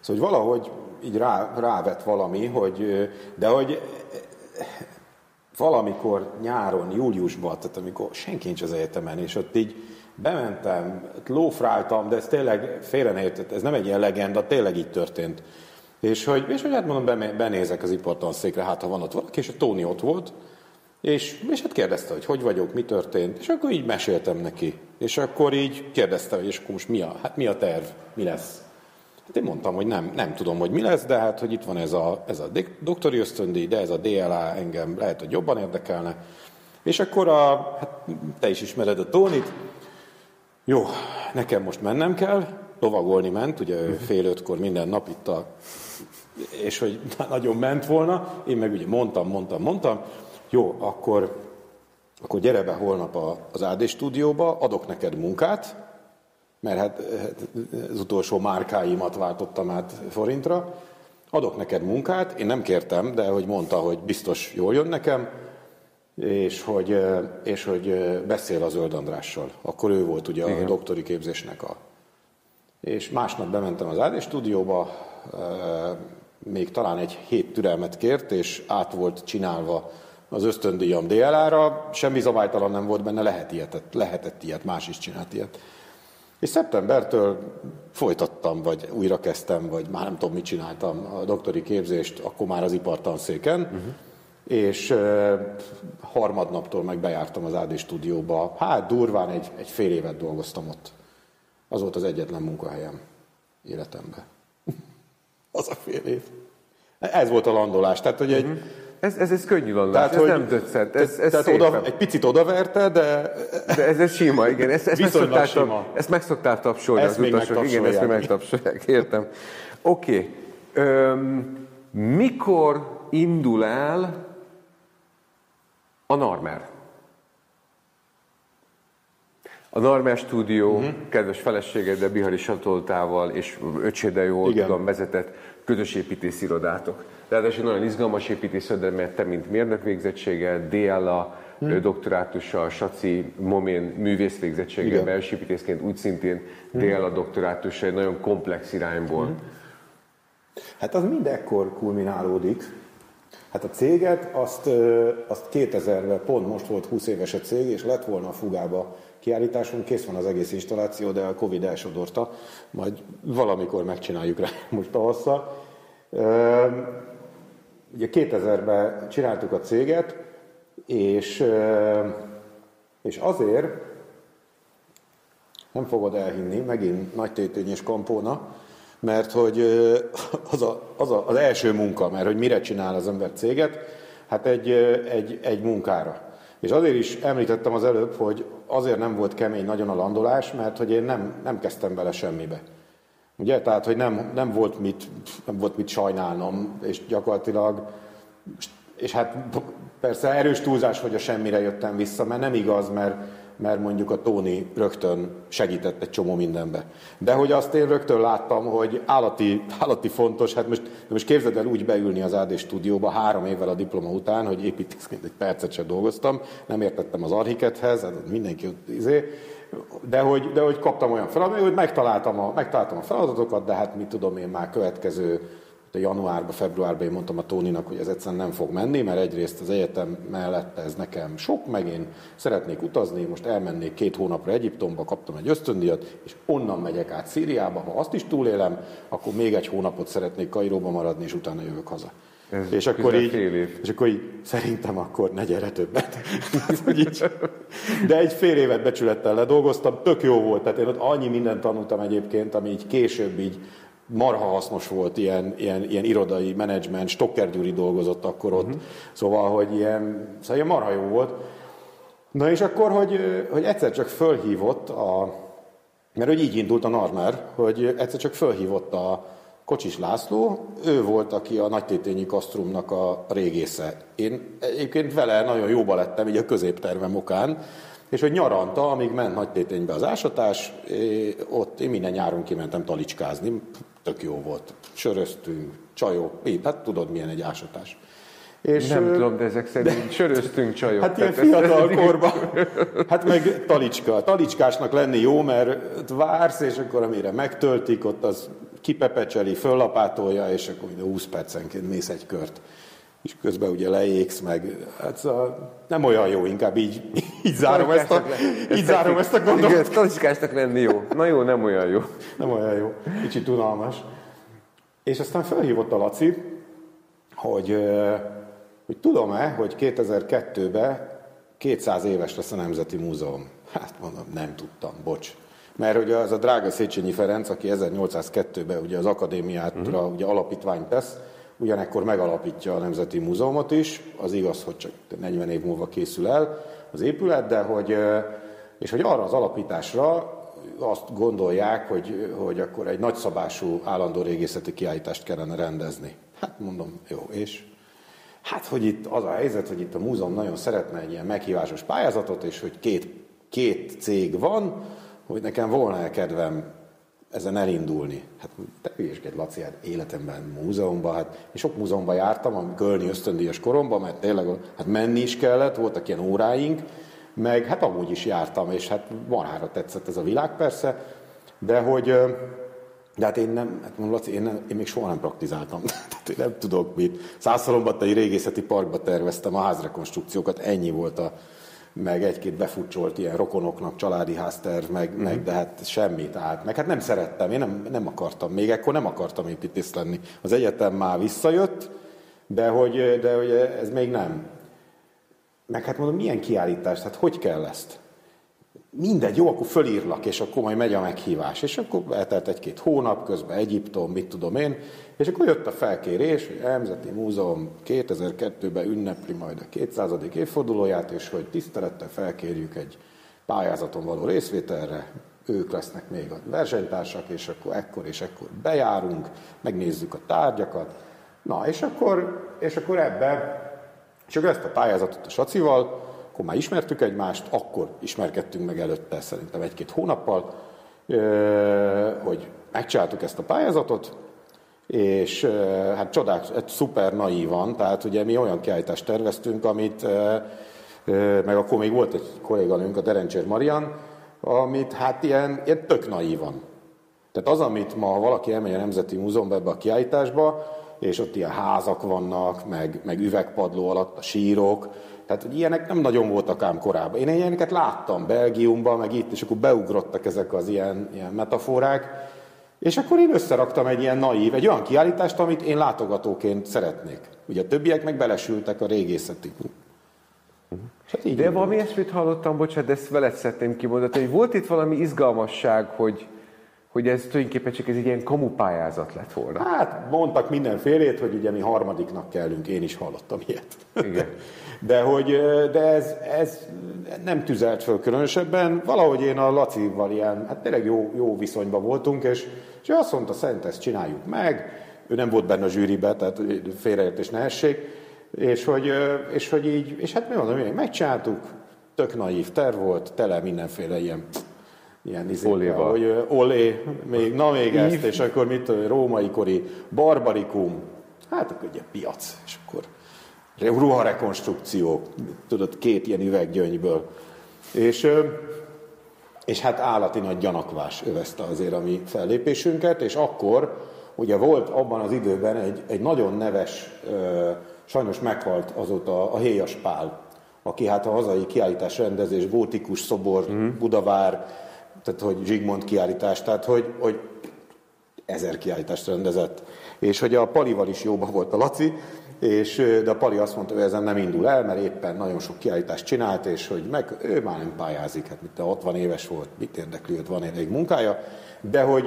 Szóval hogy valahogy így rá, rávett valami, hogy, de hogy valamikor nyáron, júliusban, tehát amikor senki nincs az egyetemen, és ott így bementem, lófráltam, de ez tényleg félre ne értett, ez nem egy ilyen legenda, tényleg így történt. És hogy, és hogy hát mondom, benézek az ipartanszékre, hát ha van ott valaki, és a Tóni ott volt, és, és hát kérdezte, hogy hogy vagyok, mi történt, és akkor így meséltem neki. És akkor így kérdezte, hogy és akkor most mi a, hát mi a terv, mi lesz. Hát én mondtam, hogy nem, nem tudom, hogy mi lesz, de hát, hogy itt van ez a, ez a doktori ösztöndíj, de ez a DLA engem lehet, hogy jobban érdekelne. És akkor a, hát te is ismered a Tónit, jó, nekem most mennem kell, lovagolni ment, ugye fél ötkor minden nap itt a... És hogy nagyon ment volna, én meg ugye mondtam, mondtam, mondtam, jó, akkor, akkor gyere be holnap az AD stúdióba, adok neked munkát, mert hát, hát az utolsó márkáimat váltottam át forintra, adok neked munkát, én nem kértem, de hogy mondta, hogy biztos jól jön nekem, és hogy, és hogy beszél a Zöld Andrással. Akkor ő volt ugye Igen. a doktori képzésnek a... És másnap bementem az AD stúdióba, még talán egy hét türelmet kért, és át volt csinálva az ösztöndíjam DLA-ra, semmi zabálytalan nem volt benne, lehet ilyet, lehetett ilyet, más is csinált ilyet. És szeptembertől folytattam, vagy újra kezdtem, vagy már nem tudom, mit csináltam a doktori képzést, akkor már az ipartanszéken, uh-huh. És harmadnaptól meg bejártam az AD stúdióba. Hát durván egy, egy fél évet dolgoztam ott. Az volt az egyetlen munkahelyem életemben. az a fél év. Ez volt a landolás. Tehát, hogy egy, uh-huh ez, ez, ez könnyű landolás, tehát, ez hogy, nem döccent, ez, ez tehát oda, egy picit odaverte, de... De ez, ez sima, igen, ezt, ezt, megszoktál, sima. ezt megszoktál tapsolni ezt az utasok. Igen, ezt még megtapsolják, értem. Oké. Okay. mikor indul el a Narmer? A Narmer stúdió, uh-huh. kedves feleségeddel, Bihari Satoltával és öcséddel jól Igen. tudom vezetett közösépítész irodátok. Ráadásul nagyon izgalmas építészet, mert te, mint mérnök végzettséggel, DLA, hmm. doktorátussal, Saci Momén művész végzettséggel, belső építészként úgy szintén hmm. DLA doktorátussal, egy nagyon komplex irányból. Hmm. Hát az mindekkor kulminálódik. Hát a céget, azt, azt 2000-ben, pont most volt 20 éves a cég, és lett volna a fugába kiállításunk, kész van az egész installáció, de a Covid elsodorta, majd valamikor megcsináljuk rá most tavasszal. Ugye 2000-ben csináltuk a céget, és, és azért, nem fogod elhinni, megint nagy és kampóna, mert hogy az, a, az a, az első munka, mert hogy mire csinál az ember céget, hát egy, egy, egy munkára. És azért is említettem az előbb, hogy azért nem volt kemény nagyon a landolás, mert hogy én nem, nem kezdtem bele semmibe. Ugye? Tehát, hogy nem, nem, volt mit, nem volt mit sajnálnom, és gyakorlatilag, és hát persze erős túlzás, hogy a semmire jöttem vissza, mert nem igaz, mert, mert mondjuk a Tóni rögtön segített egy csomó mindenbe. De hogy azt én rögtön láttam, hogy állati, állati fontos, hát most, most képzeld el úgy beülni az AD stúdióba három évvel a diploma után, hogy építészként egy percet sem dolgoztam, nem értettem az archikethez, hát mindenki izé, de hogy, de hogy kaptam olyan feladatot, hogy megtaláltam a, megtaláltam a feladatokat, de hát mit tudom én már következő de januárban, februárban én mondtam a Tóninak, hogy ez egyszerűen nem fog menni, mert egyrészt az egyetem mellette ez nekem sok, meg én szeretnék utazni, most elmennék két hónapra Egyiptomba, kaptam egy ösztöndíjat, és onnan megyek át Szíriába, ha azt is túlélem, akkor még egy hónapot szeretnék Kairóba maradni, és utána jövök haza. Ez és akkor, így, és akkor így szerintem akkor ne gyere többet. De egy fél évet becsülettel ledolgoztam, tök jó volt, tehát én ott annyi mindent tanultam egyébként, ami így később így marha hasznos volt ilyen, ilyen, ilyen irodai menedzsment, Stocker Gyuri dolgozott akkor ott, uh-huh. szóval, hogy ilyen, szóval ilyen marha jó volt. Na és akkor, hogy, hogy egyszer csak fölhívott a, mert hogy így indult a Narmer, hogy egyszer csak fölhívott a, Kocsis László, ő volt, aki a Nagytétényi Kasztrumnak a régésze. Én egyébként vele nagyon jóba lettem, így a középtervem okán, és hogy nyaranta, amíg ment Nagytéténybe az ásatás, ott én minden nyáron kimentem talicskázni, tök jó volt. Söröztünk, csajok, hát tudod milyen egy ásatás. És, nem tudom, de ezek szerint de, söröztünk csajok. Hát ilyen fiatal korban, hát meg talicska. Talicskásnak lenni jó, mert vársz, és akkor amire megtöltik, ott az kipepecseli, föllapátolja, és akkor 20 percenként mész egy kört. És közben ugye leégsz meg. Hát szóval nem olyan jó, inkább így, így zárom ezt a, így zárom ezt a gondolatot. Talicskásnak lenni jó. Na jó, nem olyan jó. Nem olyan jó. Kicsit unalmas. És aztán felhívott a Laci, hogy, hogy tudom-e, hogy 2002-ben 200 éves lesz a Nemzeti Múzeum. Hát mondom, nem tudtam, bocs. Mert hogy az a drága Széchenyi Ferenc, aki 1802-ben ugye az akadémiátra uh-huh. ugye alapítványt tesz, ugyanekkor megalapítja a Nemzeti Múzeumot is, az igaz, hogy csak 40 év múlva készül el az épület, de hogy, és hogy arra az alapításra azt gondolják, hogy, hogy akkor egy nagyszabású állandó régészeti kiállítást kellene rendezni. Hát mondom, jó, és? Hát, hogy itt az a helyzet, hogy itt a múzeum nagyon szeretne egy ilyen meghívásos pályázatot, és hogy két, két cég van, hogy nekem volna kedvem ezen elindulni. Hát te hülyeskedj, Laci, hát életemben múzeumban, hát én sok múzeumban jártam, a Gölni ösztöndíjas koromban, mert tényleg hát menni is kellett, voltak ilyen óráink, meg hát amúgy is jártam, és hát marhára tetszett ez a világ persze, de hogy, De hát én nem, hát mondom, Laci, én, nem, én még soha nem praktizáltam. Tehát én nem tudok mit. Százszalomban egy régészeti parkba terveztem a házrekonstrukciókat, ennyi volt a, meg egy-két befutcsolt ilyen rokonoknak családi házterv, meg, mm-hmm. meg de hát semmi. Tehát, meg hát nem szerettem, én nem, nem akartam, még ekkor nem akartam építész lenni. Az egyetem már visszajött, de hogy, de hogy ez még nem. Meg hát mondom, milyen kiállítás, hát hogy kell ezt? mindegy, jó, akkor fölírlak, és akkor majd megy a meghívás. És akkor eltelt egy-két hónap, közben Egyiptom, mit tudom én, és akkor jött a felkérés, hogy Nemzeti Múzeum 2002-ben ünnepli majd a 200. évfordulóját, és hogy tisztelettel felkérjük egy pályázaton való részvételre, ők lesznek még a versenytársak, és akkor ekkor és ekkor bejárunk, megnézzük a tárgyakat. Na, és akkor, és akkor ebbe, akkor ezt a pályázatot a Sacival, akkor már ismertük egymást, akkor ismerkedtünk meg előtte szerintem egy-két hónappal, hogy megcsináltuk ezt a pályázatot, és hát csodák, szuper naívan, tehát ugye mi olyan kiállítást terveztünk, amit, meg akkor még volt egy kolléganőnk, a Derencsér Marian, amit hát ilyen, ilyen tök naívan. Tehát az, amit ma valaki elmegy a Nemzeti Múzeumba ebbe a kiállításba, és ott ilyen házak vannak, meg, meg üvegpadló alatt a sírok, tehát, hogy ilyenek nem nagyon voltak ám korábban. Én ilyeneket láttam Belgiumban, meg itt, és akkor beugrottak ezek az ilyen, ilyen metaforák, és akkor én összeraktam egy ilyen naív, egy olyan kiállítást, amit én látogatóként szeretnék. Ugye a többiek meg belesültek a régészeti. Hát így De valami ilyesmit hallottam, bocsánat, de ezt veled szeretném kimondani, hogy volt itt valami izgalmasság, hogy, hogy ez tulajdonképpen csak ez egy ilyen kamupályázat lett volna. Hát mondtak mindenfélét, hogy ugye mi harmadiknak kellünk, én is hallottam ilyet. Igen. De, hogy, de ez, ez nem tüzelt föl különösebben. Valahogy én a Lacival ilyen, hát tényleg jó, jó viszonyban voltunk, és, és azt mondta, szerint ezt csináljuk meg. Ő nem volt benne a zsűribe, tehát félreértés ne essék. És hogy, és hogy így, és hát mi mondom, hogy megcsináltuk, tök naív terv volt, tele mindenféle ilyen ilyen izékkel, hogy olé, még, na még ezt, és akkor mit, római kori barbarikum, hát akkor ugye piac, és akkor ruharekonstrukció, tudod, két ilyen üveggyöngyből. És, és hát állati nagy gyanakvás övezte azért a mi fellépésünket, és akkor ugye volt abban az időben egy, egy nagyon neves, sajnos meghalt azóta a Héjas Pál, aki hát a hazai kiállítás rendezés, gótikus szobor, mm. Budavár, tehát hogy Zsigmond kiállítás, tehát hogy, hogy ezer kiállítást rendezett. És hogy a Palival is jóban volt a Laci, és, de a Pali azt mondta, hogy ezen nem indul el, mert éppen nagyon sok kiállítást csinált, és hogy meg, ő már nem pályázik, hát mint 60 éves volt, mit érdekli, hogy van egy munkája, de hogy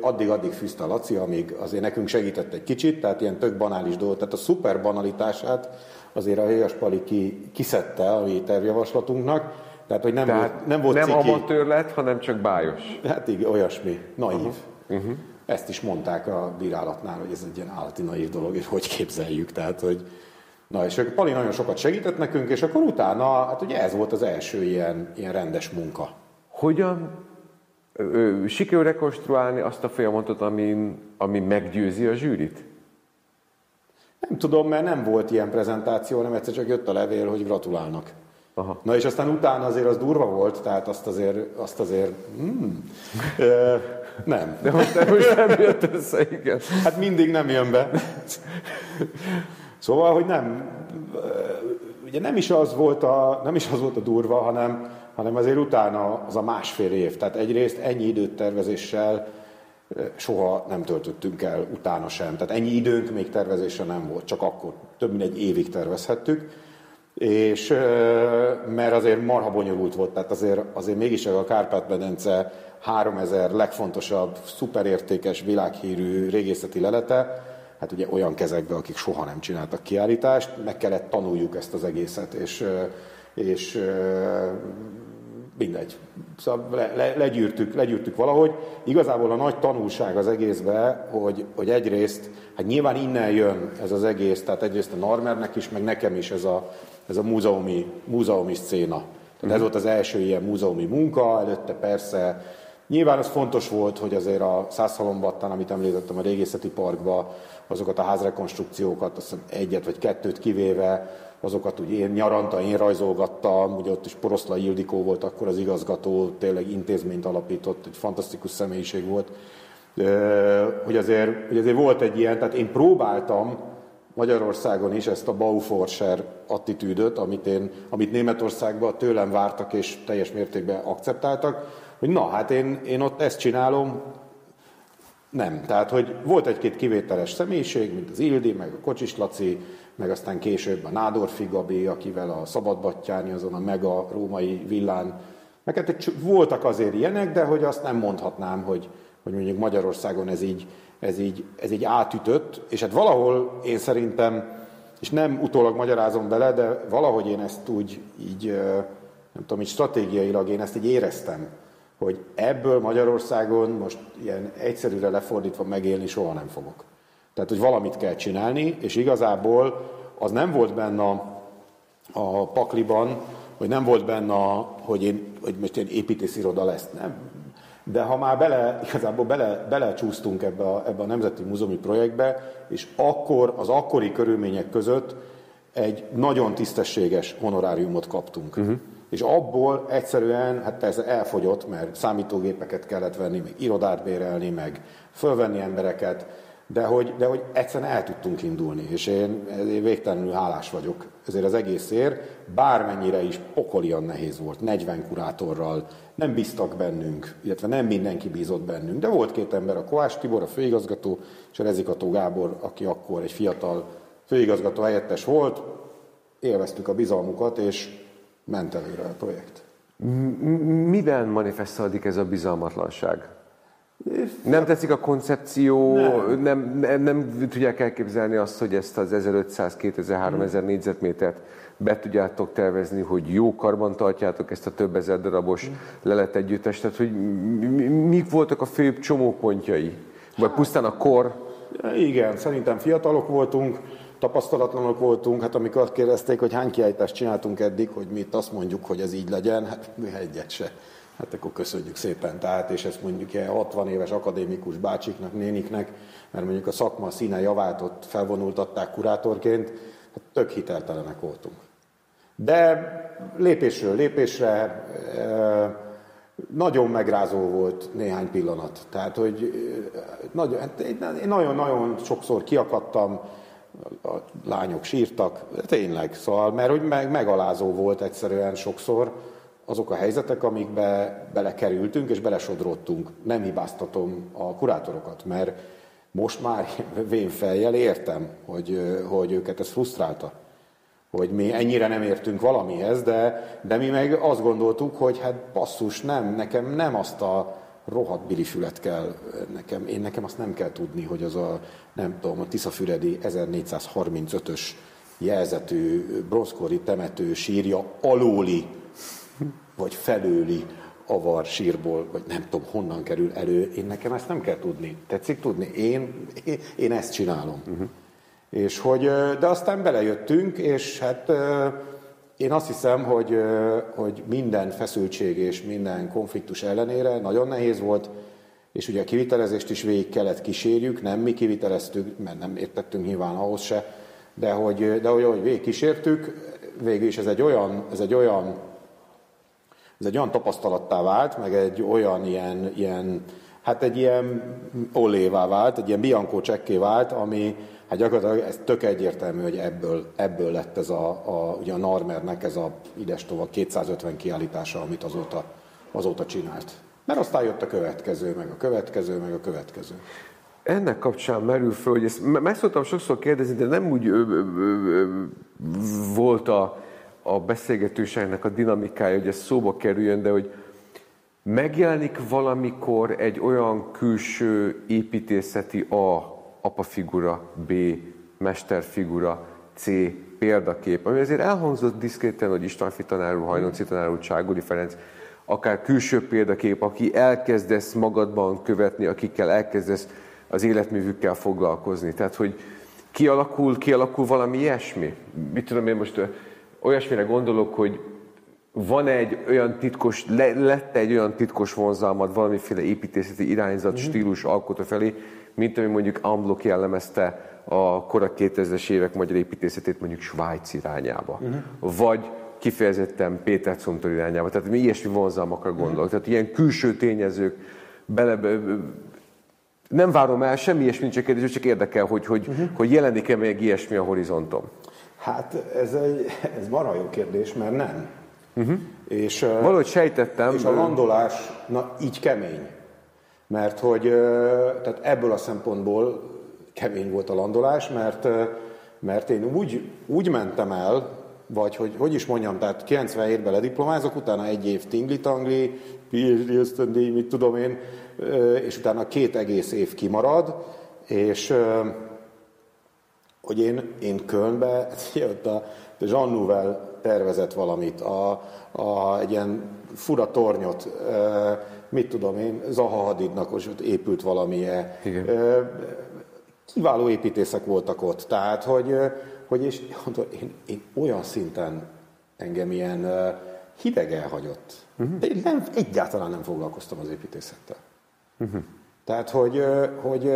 addig-addig fűzte a Laci, amíg azért nekünk segített egy kicsit, tehát ilyen tök banális dolog, tehát a szuper banalitását azért a Héjas Pali ki, kiszedte a mi tervjavaslatunknak, tehát, hogy nem tehát volt, nem volt Nem ciki. amatőr lett, hanem csak bájos. Hát igen, olyasmi, naív. Uh-huh. Uh-huh. Ezt is mondták a bírálatnál, hogy ez egy ilyen állati naív dolog, és hogy képzeljük. Tehát, hogy Na, és Pali nagyon sokat segített nekünk, és akkor utána, hát ugye ez volt az első ilyen, ilyen rendes munka. Hogyan sikerül rekonstruálni azt a folyamatot, ami, ami meggyőzi a zsűrit? Nem tudom, mert nem volt ilyen prezentáció, hanem egyszer csak jött a levél, hogy gratulálnak. Aha. Na és aztán utána azért az durva volt, tehát azt azért, azt azért hmm, ö, nem. De most, de most nem jött össze, igen. Hát mindig nem jön be. Szóval, hogy nem, ugye nem is az volt a, nem is az volt a durva, hanem, hanem azért utána az a másfél év. Tehát egyrészt ennyi időt tervezéssel soha nem töltöttünk el utána sem. Tehát ennyi időnk még tervezésre nem volt, csak akkor több mint egy évig tervezhettük és mert azért marha bonyolult volt, tehát azért, azért mégis a Kárpát-medence 3000 legfontosabb, szuperértékes, világhírű régészeti lelete, hát ugye olyan kezekbe, akik soha nem csináltak kiállítást, meg kellett tanuljuk ezt az egészet, és, és mindegy. Szóval le, le, legyűrtük, legyűrtük valahogy. Igazából a nagy tanulság az egészbe, hogy, hogy egyrészt, hát nyilván innen jön ez az egész, tehát egyrészt a Narmernek is, meg nekem is ez a, ez a múzeumi, múzeumi szcéna. Tehát ez volt az első ilyen múzeumi munka, előtte persze Nyilván az fontos volt, hogy azért a Szászhalombattán, amit említettem a régészeti parkba, azokat a házrekonstrukciókat, azt hiszem egyet vagy kettőt kivéve, azokat úgy én nyaranta, én rajzolgattam, ugye ott is Poroszlai Ildikó volt akkor az igazgató, tényleg intézményt alapított, egy fantasztikus személyiség volt, hogy azért, hogy azért volt egy ilyen, tehát én próbáltam Magyarországon is ezt a Bauforscher attitűdöt, amit, én, amit Németországban tőlem vártak és teljes mértékben akceptáltak, hogy na, hát én, én ott ezt csinálom, nem. Tehát, hogy volt egy-két kivételes személyiség, mint az Ildi, meg a Kocsis Laci, meg aztán később a Nádor Figabi, akivel a Szabadbattyáni azon a mega római villán, meg hát voltak azért ilyenek, de hogy azt nem mondhatnám, hogy, hogy mondjuk Magyarországon ez így, ez, így, ez így átütött, és hát valahol én szerintem, és nem utólag magyarázom bele, de valahogy én ezt úgy így, nem tudom, így stratégiailag én ezt így éreztem, hogy ebből Magyarországon most ilyen egyszerűre lefordítva megélni soha nem fogok. Tehát, hogy valamit kell csinálni, és igazából az nem volt benne a, pakliban, hogy nem volt benne, hogy, én, hogy most egy építésziroda lesz. Nem. De ha már bele, igazából bele, belecsúsztunk ebbe a, ebbe a Nemzeti Múzeumi projektbe, és akkor az akkori körülmények között egy nagyon tisztességes honoráriumot kaptunk. Uh-huh. És abból egyszerűen, hát persze elfogyott, mert számítógépeket kellett venni, meg irodát bérelni, meg fölvenni embereket, de hogy, de hogy egyszerűen el tudtunk indulni, és én, én végtelenül hálás vagyok ezért az egészért, bármennyire is pokolian nehéz volt, 40 kurátorral, nem bíztak bennünk, illetve nem mindenki bízott bennünk, de volt két ember, a Koás Tibor, a főigazgató, és a Rezikató Gábor, aki akkor egy fiatal főigazgató helyettes volt, élveztük a bizalmukat, és ment előre a projekt. Miben manifestálódik ez a bizalmatlanság? Nem tetszik a koncepció, nem. Nem, nem, nem tudják elképzelni azt, hogy ezt az 1500, 2000, 3000 hmm. négyzetmétert be tudjátok tervezni, hogy jó karban tartjátok ezt a több ezer darabos hmm. lelet együttest, tehát hogy mik voltak a főbb csomópontjai? Vagy pusztán a kor? Igen, szerintem fiatalok voltunk, tapasztalatlanok voltunk, hát amikor kérdezték, hogy hány kiállítást csináltunk eddig, hogy mi itt azt mondjuk, hogy ez így legyen, hát mi egyet se. Hát akkor köszönjük szépen. Tehát, és ezt mondjuk ilyen 60 éves akadémikus bácsiknak, néniknek, mert mondjuk a szakma színe javát ott felvonultatták kurátorként, hát tök hiteltelenek voltunk. De lépésről lépésre nagyon megrázó volt néhány pillanat. Tehát, hogy hát nagyon-nagyon sokszor kiakadtam, a lányok sírtak, tényleg, szóval, mert hogy meg, megalázó volt egyszerűen sokszor, azok a helyzetek, amikbe belekerültünk és belesodródtunk. Nem hibáztatom a kurátorokat, mert most már vén fejjel értem, hogy, hogy őket ez frusztrálta. Hogy mi ennyire nem értünk valamihez, de, de mi meg azt gondoltuk, hogy hát basszus, nem, nekem nem azt a rohadt bilifület kell nekem, én nekem azt nem kell tudni, hogy az a, nem tudom, a Tiszafüredi 1435-ös jelzetű bronzkori temető sírja alóli vagy felőli avar sírból, vagy nem tudom honnan kerül elő, én nekem ezt nem kell tudni. Tetszik tudni? Én, én, én ezt csinálom. Uh-huh. És hogy, de aztán belejöttünk, és hát én azt hiszem, hogy, hogy minden feszültség és minden konfliktus ellenére nagyon nehéz volt, és ugye a kivitelezést is végig kellett kísérjük, nem mi kiviteleztük, mert nem értettünk nyilván ahhoz se, de hogy, de hogy, hogy végig kísértük, végül is ez egy olyan, ez egy olyan ez egy olyan tapasztalattá vált, meg egy olyan ilyen, ilyen hát egy ilyen olévá vált, egy ilyen biankó csekké vált, ami hát gyakorlatilag ez tök egyértelmű, hogy ebből, ebből lett ez a, a, ugye a Narmernek ez a idestova 250 kiállítása, amit azóta, azóta csinált. Mert aztán jött a következő, meg a következő, meg a következő. Ennek kapcsán merül föl, hogy ezt meg szoktam sokszor kérdezni, de nem úgy ö, ö, ö, volt a, a beszélgetőségnek a dinamikája, hogy ez szóba kerüljön, de hogy megjelenik valamikor egy olyan külső építészeti A, apafigura, B, mesterfigura, C, példakép, ami azért elhangzott diszkréten, hogy István tanár úr, Hajnonci tanár úr, Cságuri Ferenc, akár külső példakép, aki elkezdesz magadban követni, akikkel elkezdesz az életművükkel foglalkozni. Tehát, hogy kialakul, kialakul valami ilyesmi. Mit tudom én most olyasmire gondolok, hogy van egy olyan titkos, le, lett egy olyan titkos vonzalmad valamiféle építészeti irányzat, uh-huh. stílus alkotó felé, mint ami mondjuk Amblok jellemezte a kora 2000-es évek magyar építészetét mondjuk Svájc irányába. Uh-huh. Vagy kifejezetten Péter Cuntor irányába. Tehát mi ilyesmi vonzalmakra gondolok. Uh-huh. Tehát ilyen külső tényezők bele, Nem várom el, semmi ilyesmi csak kérdés, csak érdekel, hogy, hogy, uh-huh. hogy jelenik-e még ilyesmi a horizonton. Hát ez, egy, ez marha jó kérdés, mert nem. Uh-huh. És, Valahogy sejtettem. És a landolás, na így kemény. Mert hogy tehát ebből a szempontból kemény volt a landolás, mert, mert én úgy, úgy mentem el, vagy hogy, hogy is mondjam, tehát 97-ben lediplomázok, utána egy év tingli-tangli, PhD ösztöndíj, mit tudom én, és utána két egész év kimarad, és hogy én, én Kölnbe, a, a Jean Nouvel tervezett valamit, a, a, egy ilyen fura tornyot, mit tudom én, Zaha Hadidnak ott épült valamilyen. Igen. Kiváló építészek voltak ott, tehát hogy, hogy és én, én olyan szinten engem ilyen hideg elhagyott. Uh-huh. De én nem, egyáltalán nem foglalkoztam az építészettel. Uh-huh. Tehát, hogy, hogy,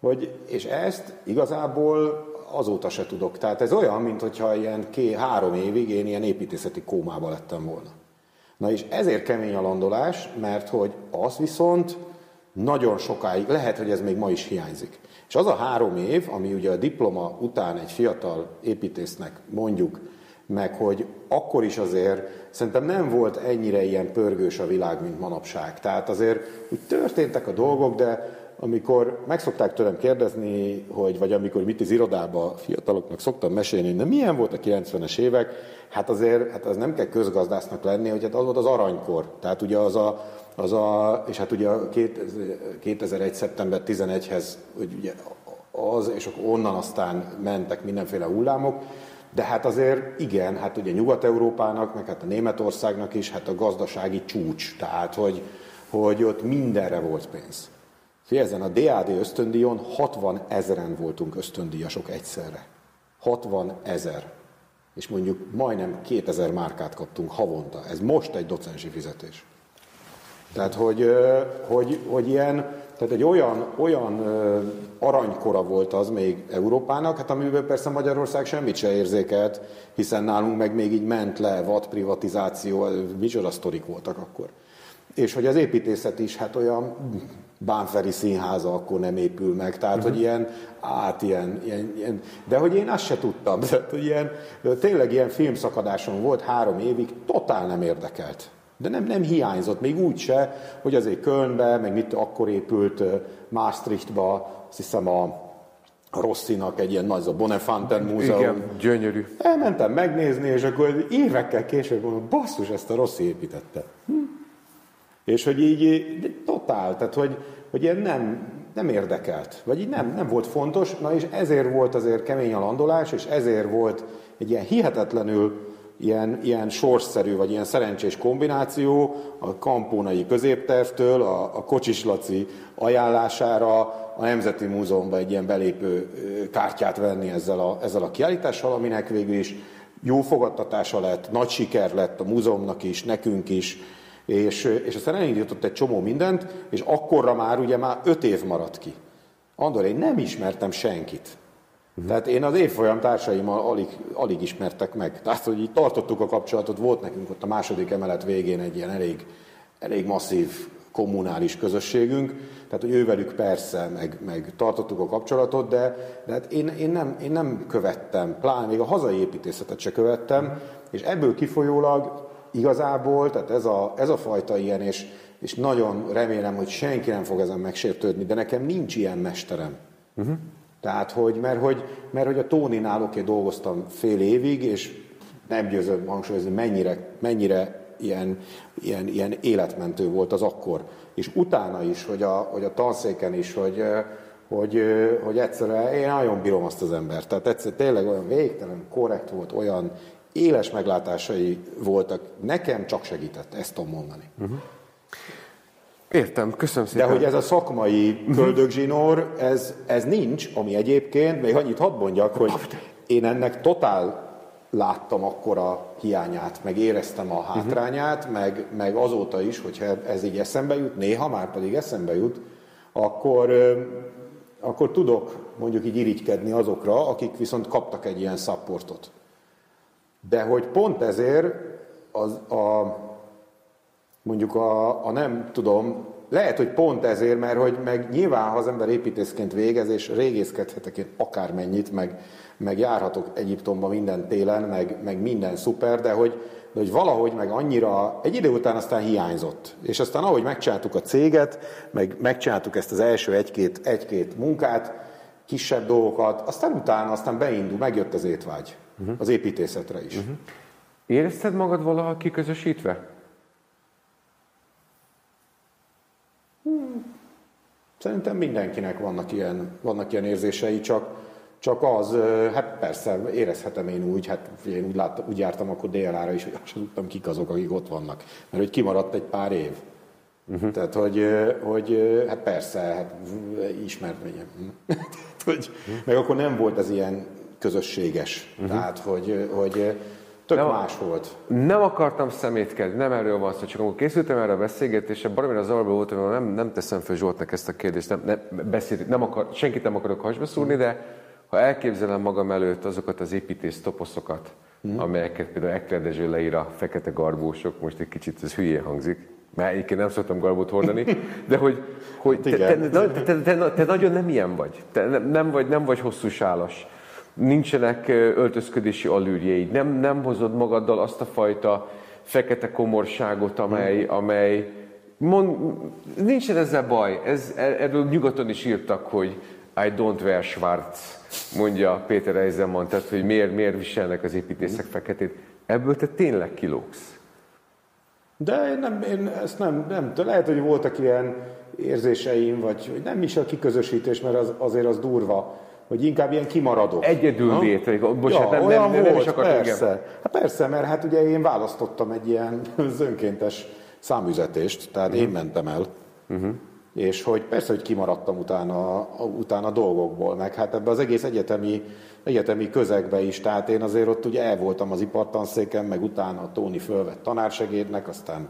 hogy, és ezt igazából azóta se tudok. Tehát ez olyan, mint hogyha ilyen ké, három évig én ilyen építészeti kómába lettem volna. Na és ezért kemény a landolás, mert hogy az viszont nagyon sokáig, lehet, hogy ez még ma is hiányzik. És az a három év, ami ugye a diploma után egy fiatal építésznek mondjuk, meg hogy akkor is azért szerintem nem volt ennyire ilyen pörgős a világ, mint manapság. Tehát azért úgy történtek a dolgok, de amikor meg szokták tőlem kérdezni, hogy, vagy amikor mit az irodába fiataloknak szoktam mesélni, de milyen volt a 90-es évek, hát azért hát az nem kell közgazdásznak lenni, hogy hát az volt az aranykor. Tehát ugye az a, az a és hát ugye a 2001. szeptember 11-hez, hogy ugye az, és akkor onnan aztán mentek mindenféle hullámok, de hát azért igen, hát ugye Nyugat-Európának, meg hát a Németországnak is, hát a gazdasági csúcs, tehát hogy, hogy ott mindenre volt pénz. Félzen a DAD ösztöndíjon 60 ezeren voltunk ösztöndíjasok egyszerre. 60 ezer. És mondjuk majdnem 2000 márkát kaptunk havonta. Ez most egy docensi fizetés. Tehát, hogy, hogy, hogy ilyen, tehát egy olyan, olyan aranykora volt az még Európának, hát amiben persze Magyarország semmit se érzékelt, hiszen nálunk meg még így ment le, vad privatizáció, micsoda sztorik voltak akkor. És hogy az építészet is hát olyan Bánferi színháza akkor nem épül meg, tehát uh-huh. hogy ilyen, át ilyen, ilyen, ilyen, de hogy én azt se tudtam, tehát, hogy ilyen, tényleg ilyen filmszakadáson volt három évig, totál nem érdekelt. De nem, nem hiányzott, még úgy se, hogy azért Kölnbe, meg mit akkor épült Maastrichtba, azt hiszem a Rosszinak egy ilyen nagy, a Bonefanten múzeum. Igen, gyönyörű. Elmentem megnézni, és akkor évekkel később mondom, basszus, ezt a Rossi építette. Hm? És hogy így totál, tehát hogy, hogy ilyen nem, nem érdekelt, vagy így nem, nem volt fontos, na és ezért volt azért kemény a landolás, és ezért volt egy ilyen hihetetlenül ilyen, ilyen sorsszerű, vagy ilyen szerencsés kombináció a kampónai középtervtől, a, a Kocsis Laci ajánlására a Nemzeti Múzeumban egy ilyen belépő kártyát venni ezzel a, ezzel a kiállítással, aminek végül is jó fogadtatása lett, nagy siker lett a múzeumnak is, nekünk is, és, és aztán elindított egy csomó mindent, és akkorra már ugye már öt év maradt ki. Andor, én nem ismertem senkit. Uh-huh. Tehát én az évfolyam társaimmal alig, alig ismertek meg. Tehát, hogy így tartottuk a kapcsolatot, volt nekünk ott a második emelet végén egy ilyen elég, elég masszív kommunális közösségünk, tehát hogy ővelük persze, meg, meg tartottuk a kapcsolatot, de, de hát én, én, nem, én nem követtem, pláne még a hazai építészetet se követtem, és ebből kifolyólag igazából, tehát ez a, ez a fajta ilyen, és, és nagyon remélem, hogy senki nem fog ezen megsértődni, de nekem nincs ilyen mesterem. Uh-huh. Tehát, hogy, mert hogy, mert hogy a Tóninál oké, dolgoztam fél évig, és nem győzöm hangsúlyozni, mennyire, mennyire ilyen, ilyen, ilyen életmentő volt az akkor. És utána is, hogy a, hogy a tanszéken is, hogy, hogy, hogy egyszerűen én nagyon bírom azt az embert. Tehát egyszer tényleg olyan végtelen korrekt volt, olyan éles meglátásai voltak. Nekem csak segített, ezt tudom mondani. Uh-huh. Értem, köszönöm szépen. De hogy ez a szakmai köldögzsinór, ez, ez nincs, ami egyébként, még annyit hadd mondjak, hogy én ennek totál láttam akkor a hiányát, meg éreztem a hátrányát, uh-huh. meg, meg azóta is, hogyha ez így eszembe jut, néha már pedig eszembe jut, akkor, akkor tudok mondjuk így irigykedni azokra, akik viszont kaptak egy ilyen szapportot. De hogy pont ezért az, a, mondjuk a, a nem tudom, lehet, hogy pont ezért, mert hogy meg nyilván, ha az ember építészként végez, és régészkedhetek én akármennyit, meg, meg járhatok Egyiptomba minden télen, meg, meg minden szuper, de hogy, de hogy valahogy meg annyira, egy idő után aztán hiányzott. És aztán ahogy megcsináltuk a céget, meg megcsináltuk ezt az első egy-két, egy-két munkát, kisebb dolgokat, aztán utána aztán beindul, megjött az étvágy uh-huh. az építészetre is. Uh-huh. Érezted magad valaha kiközösítve? Hmm. Szerintem mindenkinek vannak ilyen, vannak ilyen érzései, csak, csak az, hát persze, érezhetem én úgy, hát én úgy, láttam, úgy jártam akkor DLA-ra is, hogy azt tudtam, kik azok, akik ott vannak. Mert hogy kimaradt egy pár év. Uh-huh. Tehát, hogy, hogy hát persze, hát ismervényem. hogy, meg akkor nem volt ez ilyen közösséges. Uh-huh. Tehát, hogy, hogy Tök nem, más volt. Nem akartam szemétkedni, nem erről van szó, csak amikor készültem erre a beszélgetésre, baromira zavarba voltam, hogy nem, nem teszem fel Zsoltnak ezt a kérdést, nem, nem, beszélt, nem akar, senkit nem akarok hasba szúrni, de ha elképzelem magam előtt azokat az építész toposzokat, hmm. amelyeket például Ekler Dezső leír a fekete garbósok, most egy kicsit ez hülyén hangzik, mert egyébként nem szoktam garbót hordani, de hogy, hogy te, te, te, te, te, te, nagyon nem ilyen vagy. Te nem, nem vagy, nem vagy hosszú sálas nincsenek öltözködési allűrjeid, nem, nem hozod magaddal azt a fajta fekete komorságot, amely, amely mond, nincsen ezzel baj, ez, erről nyugaton is írtak, hogy I don't wear schwarz, mondja Péter Eisenman, tehát hogy miért, miért viselnek az építészek feketét. Ebből te tényleg kilógsz. De én, nem, én ezt nem, nem, de lehet, hogy voltak ilyen érzéseim, vagy nem is a kiközösítés, mert az, azért az durva hogy inkább ilyen kimaradok. Egyedül létre, bocsánat, ja, nem, nem, nem, nem is akartam. Persze. Hát persze, mert hát ugye én választottam egy ilyen önkéntes számüzetést, tehát uh-huh. én mentem el. Uh-huh. És hogy persze, hogy kimaradtam utána, utána dolgokból, meg hát ebbe az egész egyetemi, egyetemi közegbe is, tehát én azért ott ugye el voltam az ipartanszéken, meg utána a Tóni fölvett tanársegédnek, aztán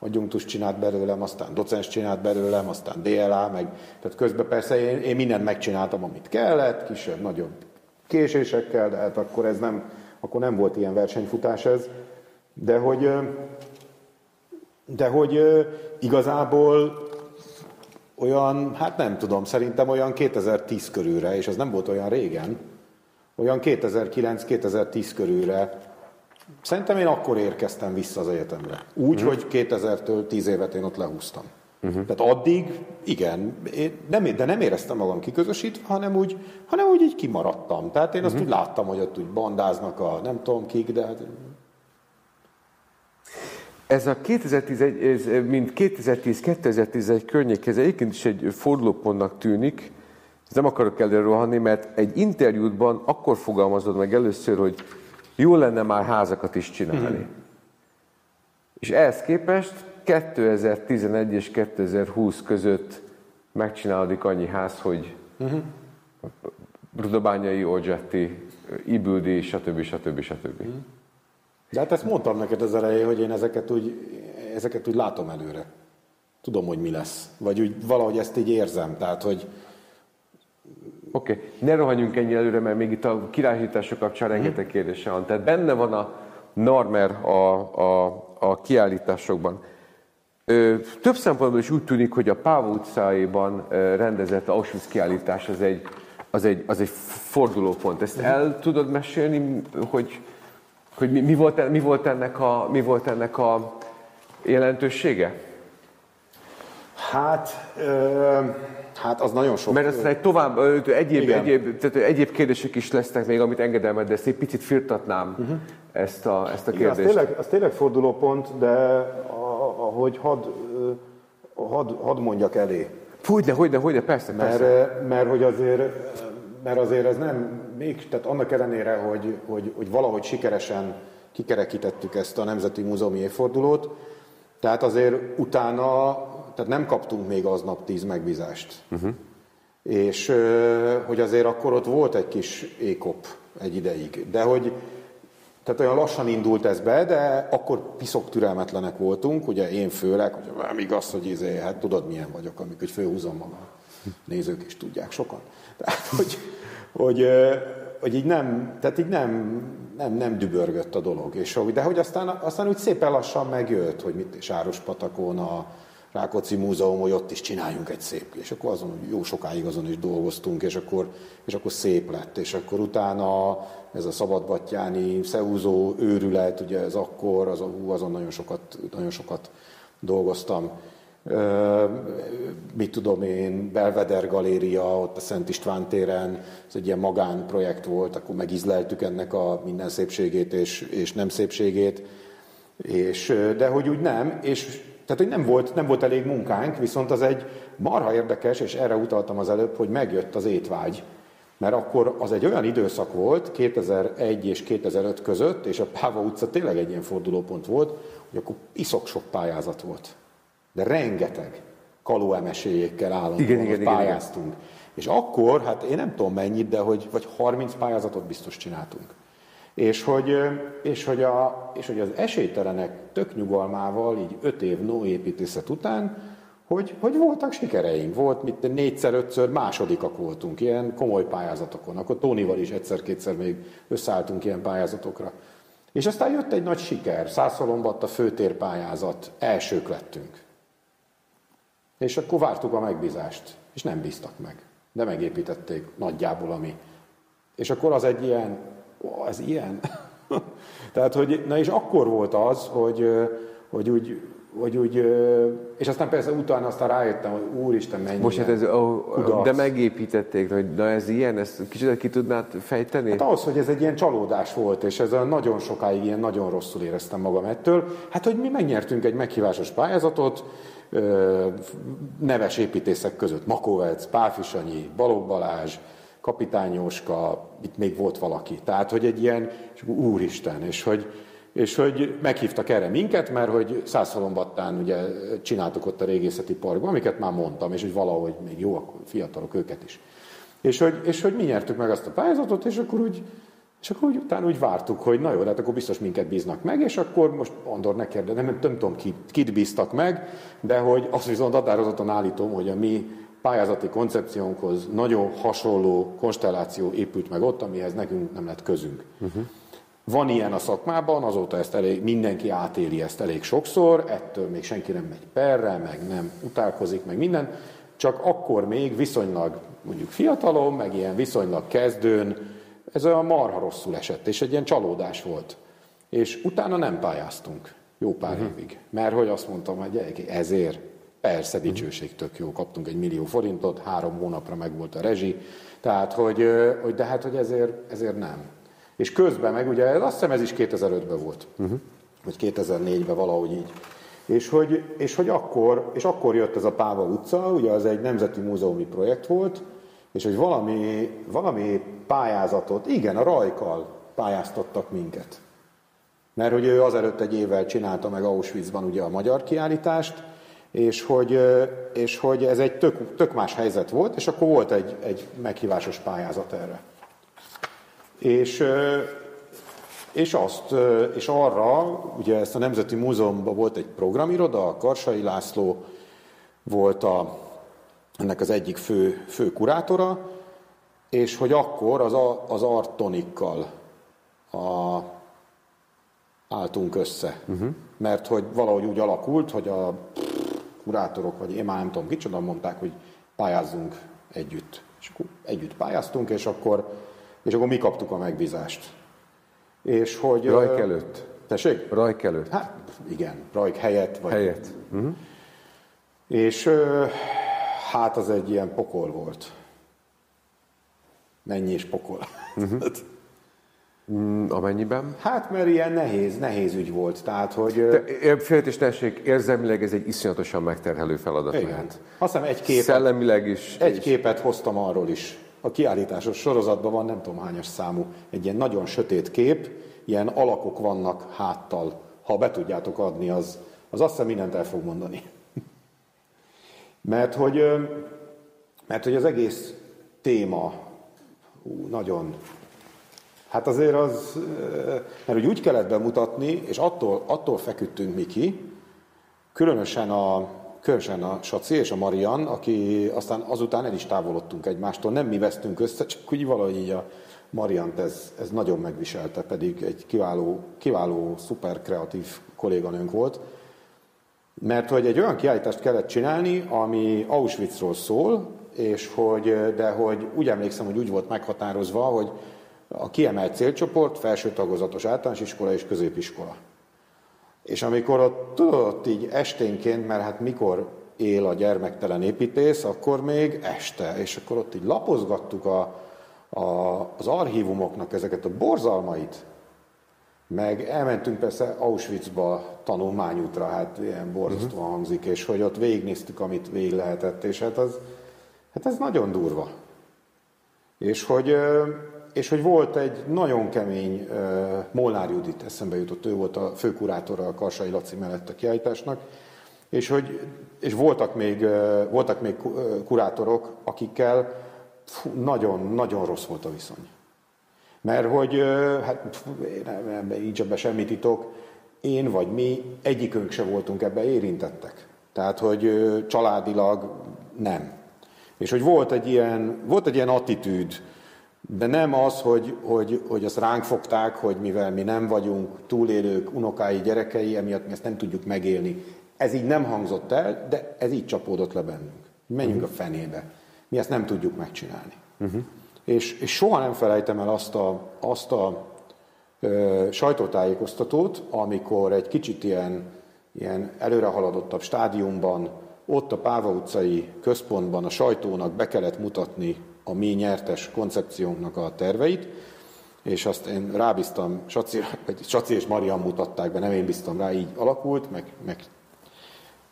adjunktus csinált belőlem, aztán docens csinált belőlem, aztán DLA, meg, tehát közben persze én, én mindent megcsináltam, amit kellett, kisebb, nagyobb késésekkel, de hát akkor ez nem, akkor nem volt ilyen versenyfutás ez, de hogy, de hogy igazából olyan, hát nem tudom, szerintem olyan 2010 körülre, és az nem volt olyan régen, olyan 2009-2010 körülre Szerintem én akkor érkeztem vissza az egyetemre. Úgy, uh-huh. hogy 2000-től 10 évet én ott lehúztam. Uh-huh. Tehát addig, igen, én nem, de nem éreztem magam kiközösítve, hanem úgy, hanem úgy így kimaradtam. Tehát én azt uh-huh. úgy láttam, hogy ott úgy bandáznak a nem tudom kik, de hát... Ez a 2011, ez mint 2010-2011 környék, ez egyébként is egy fordulópontnak tűnik, nem akarok előre rohanni, mert egy interjútban akkor fogalmazod meg először, hogy jó lenne már házakat is csinálni. Hmm. És ehhez képest 2011 és 2020 között megcsinálódik annyi ház, hogy uh-huh. Rudabányai, Oggetti, Ibüldi, stb. stb. stb. Uh-huh. De hát ezt mondtam neked az elején, hogy én ezeket úgy, ezeket úgy látom előre. Tudom, hogy mi lesz. Vagy úgy valahogy ezt így érzem. Tehát, hogy, Oké, okay. ne rohanjunk ennyi előre, mert még itt a királyhítások kapcsán mm. rengeteg kérdése van. Tehát benne van a normer a, a, a kiállításokban. Ö, több szempontból is úgy tűnik, hogy a Páva utcáiban rendezett Auschwitz kiállítás az egy, az egy, az egy fordulópont. Ezt el tudod mesélni, hogy, hogy mi, mi, volt, mi, volt ennek a, mi volt ennek a jelentősége? Hát... Ö- Hát az nagyon sok. Mert aztán egy tovább, egyéb, egyéb, tehát egyéb kérdések is lesznek még, amit engedelmed, de ezt egy picit firtatnám uh-huh. ezt, a, ezt a kérdést. Igen, az, tényleg, az tényleg fordulópont, de ahogy hadd had, had mondjak elé. Hogyne, hogyne, hogyne, persze, mert, persze. Mert hogy azért, mert azért ez nem, még, tehát annak ellenére, hogy, hogy, hogy valahogy sikeresen kikerekítettük ezt a Nemzeti Múzeumi évfordulót, tehát azért utána tehát nem kaptunk még aznap tíz megbízást. Uh-huh. És hogy azért akkor ott volt egy kis ékop egy ideig. De hogy, tehát olyan lassan indult ez be, de akkor piszok türelmetlenek voltunk, ugye én főleg, hogy nem igaz, hogy izé, hát tudod milyen vagyok, amikor főhúzom magam. Nézők is tudják sokan. Tehát, hogy, hogy, hogy így nem, tehát így nem, nem, nem dübörgött a dolog. És, de hogy aztán, aztán úgy szépen lassan megjött, hogy mit, Sáros patakon a, Rákóczi Múzeum, hogy ott is csináljunk egy szép. És akkor azon jó sokáig azon is dolgoztunk, és akkor, és akkor szép lett. És akkor utána ez a szabadbattyáni szeúzó őrület, ugye ez akkor, az, azon nagyon sokat, nagyon sokat dolgoztam. Uh, mit tudom én, Belveder Galéria, ott a Szent István téren, ez egy ilyen magánprojekt volt, akkor megizleltük ennek a minden szépségét és, és nem szépségét, és, de hogy úgy nem, és tehát, hogy nem volt, nem volt elég munkánk, viszont az egy marha érdekes, és erre utaltam az előbb, hogy megjött az étvágy. Mert akkor az egy olyan időszak volt, 2001 és 2005 között, és a Páva utca tényleg egy ilyen fordulópont volt, hogy akkor iszok sok pályázat volt. De rengeteg kalóemesélyékkel állandóan igen, igen, pályáztunk. Igen, igen. És akkor, hát én nem tudom mennyit, de hogy vagy 30 pályázatot biztos csináltunk. És hogy, és, hogy a, és hogy az esélytelenek tök nyugalmával, így öt év no építészet után, hogy, hogy voltak sikereink, volt mit négyszer, ötször másodikak voltunk ilyen komoly pályázatokon. Akkor Tónival is egyszer-kétszer még összeálltunk ilyen pályázatokra. És aztán jött egy nagy siker, Szászolombatt a főtérpályázat, elsők lettünk. És akkor vártuk a megbízást, és nem bíztak meg. De megépítették nagyjából, ami. És akkor az egy ilyen ó, ez ilyen. Tehát, hogy, na és akkor volt az, hogy, hogy úgy, hogy úgy, és aztán persze utána aztán rájöttem, hogy úristen, mennyi Most hát ez, oh, de megépítették, hogy na ez ilyen, ezt kicsit ki tudnád fejteni? Hát ahhoz, hogy ez egy ilyen csalódás volt, és ez nagyon sokáig ilyen nagyon rosszul éreztem magam ettől. Hát, hogy mi megnyertünk egy meghívásos pályázatot, neves építészek között, Makovec, Pálfisanyi, Balogh Balázs, kapitányóska, itt még volt valaki. Tehát, hogy egy ilyen, és úristen, és hogy, és hogy meghívtak erre minket, mert hogy Szászhalombattán ugye csináltuk ott a régészeti parkban, amiket már mondtam, és hogy valahogy még jó, fiatalok őket is. És hogy, és hogy mi nyertük meg azt a pályázatot, és akkor úgy, és akkor úgy, utána úgy vártuk, hogy na jó, hát akkor biztos minket bíznak meg, és akkor most Andor ne kérde, nem, nem, nem tudom, kit, kit bíztak meg, de hogy azt viszont határozottan állítom, hogy a mi pályázati koncepciónkhoz nagyon hasonló konstelláció épült meg ott, amihez nekünk nem lett közünk. Uh-huh. Van ilyen a szakmában, azóta ezt elég, mindenki átéli ezt elég sokszor, ettől még senki nem megy perre, meg nem utálkozik, meg minden, csak akkor még viszonylag mondjuk fiatalom, meg ilyen viszonylag kezdőn, ez olyan marha rosszul esett, és egy ilyen csalódás volt. És utána nem pályáztunk jó pár uh-huh. évig, mert hogy azt mondtam, hogy ezért Persze, dicsőség tök jó, kaptunk egy millió forintot, három hónapra meg volt a rezsi, tehát, hogy, hogy de hát, hogy ezért, ezért nem. És közben meg, ugye azt hiszem ez is 2005-ben volt, uh-huh. vagy 2004-ben valahogy így. És hogy, és hogy akkor, és akkor jött ez a Páva utca, ugye az egy nemzeti múzeumi projekt volt, és hogy valami, valami pályázatot, igen, a Rajkal pályáztattak minket. Mert hogy ő azelőtt egy évvel csinálta meg Auschwitzban ugye a magyar kiállítást, és hogy, és hogy ez egy tök, tök más helyzet volt, és akkor volt egy, egy meghívásos pályázat erre. És, és azt, és arra, ugye ezt a Nemzeti Múzeumban volt egy programiroda, a Karsai László volt a, ennek az egyik fő, fő kurátora, és hogy akkor az, a, az Artonikkal a, álltunk össze. Uh-huh. Mert hogy valahogy úgy alakult, hogy a kurátorok, vagy én már nem tudom kicsoda, mondták, hogy pályázzunk együtt. És akkor együtt pályáztunk, és akkor, és akkor mi kaptuk a megbízást. És hogy... Rajk előtt. Tessék? Rajk előtt. Hát igen, Rajk helyett. Vagy... Helyett. Uh-huh. És hát az egy ilyen pokol volt. Mennyi is pokol. Uh-huh. Mm, amennyiben? Hát, mert ilyen nehéz, nehéz ügy volt. Tehát, hogy... Féltés tessék, érzelmileg ez egy iszonyatosan megterhelő feladat igen. lehet. Azt hiszem egy képet, Szellemileg is. Egy és... képet hoztam arról is. A kiállításos sorozatban van, nem tudom hányas számú, egy ilyen nagyon sötét kép, ilyen alakok vannak háttal. Ha be tudjátok adni, az, az azt hiszem mindent el fog mondani. mert, hogy, mert hogy az egész téma ú, nagyon Hát azért az, mert úgy, úgy kellett bemutatni, és attól, attól feküdtünk mi ki, különösen a, különösen a Saci és a Marian, aki aztán azután el is távolodtunk egymástól, nem mi vesztünk össze, csak úgy valahogy így a Mariant ez, ez nagyon megviselte, pedig egy kiváló, kiváló, szuper kreatív kolléganőnk volt. Mert hogy egy olyan kiállítást kellett csinálni, ami Auschwitzról szól, és hogy, de hogy úgy emlékszem, hogy úgy volt meghatározva, hogy a kiemelt célcsoport felső tagozatos általános iskola és középiskola. És amikor ott tudod, így esténként, mert hát mikor él a gyermektelen építész, akkor még este, és akkor ott így lapozgattuk a, a, az archívumoknak ezeket a borzalmait, meg elmentünk persze Auschwitzba tanulmányútra, hát ilyen borzasztóan uh-huh. hangzik, és hogy ott végignéztük, amit végig lehetett, és hát, az, hát ez nagyon durva. És hogy, és hogy volt egy nagyon kemény Molnár Judit, eszembe jutott, ő volt a főkurátora a Karsai Laci mellett a kiállításnak, és, hogy, és voltak, még, voltak még kurátorok, akikkel nagyon-nagyon rossz volt a viszony. Mert hogy, hát nem, nem, így ebben semmi titok, én vagy mi egyikünk se voltunk ebbe érintettek. Tehát, hogy családilag nem. És hogy volt egy ilyen, volt egy ilyen attitűd, de nem az, hogy, hogy, hogy azt ránk fogták, hogy mivel mi nem vagyunk túlélők, unokái, gyerekei, emiatt mi ezt nem tudjuk megélni. Ez így nem hangzott el, de ez így csapódott le bennünk. Menjünk uh-huh. a fenébe. Mi ezt nem tudjuk megcsinálni. Uh-huh. És, és soha nem felejtem el azt a, azt a ö, sajtótájékoztatót, amikor egy kicsit ilyen, ilyen előrehaladottabb stádiumban, ott a Páva utcai központban a sajtónak be kellett mutatni a mi nyertes koncepciónknak a terveit, és azt én rábíztam, Saci, vagy Saci és Marian mutatták be, nem én bíztam rá, így alakult, meg, meg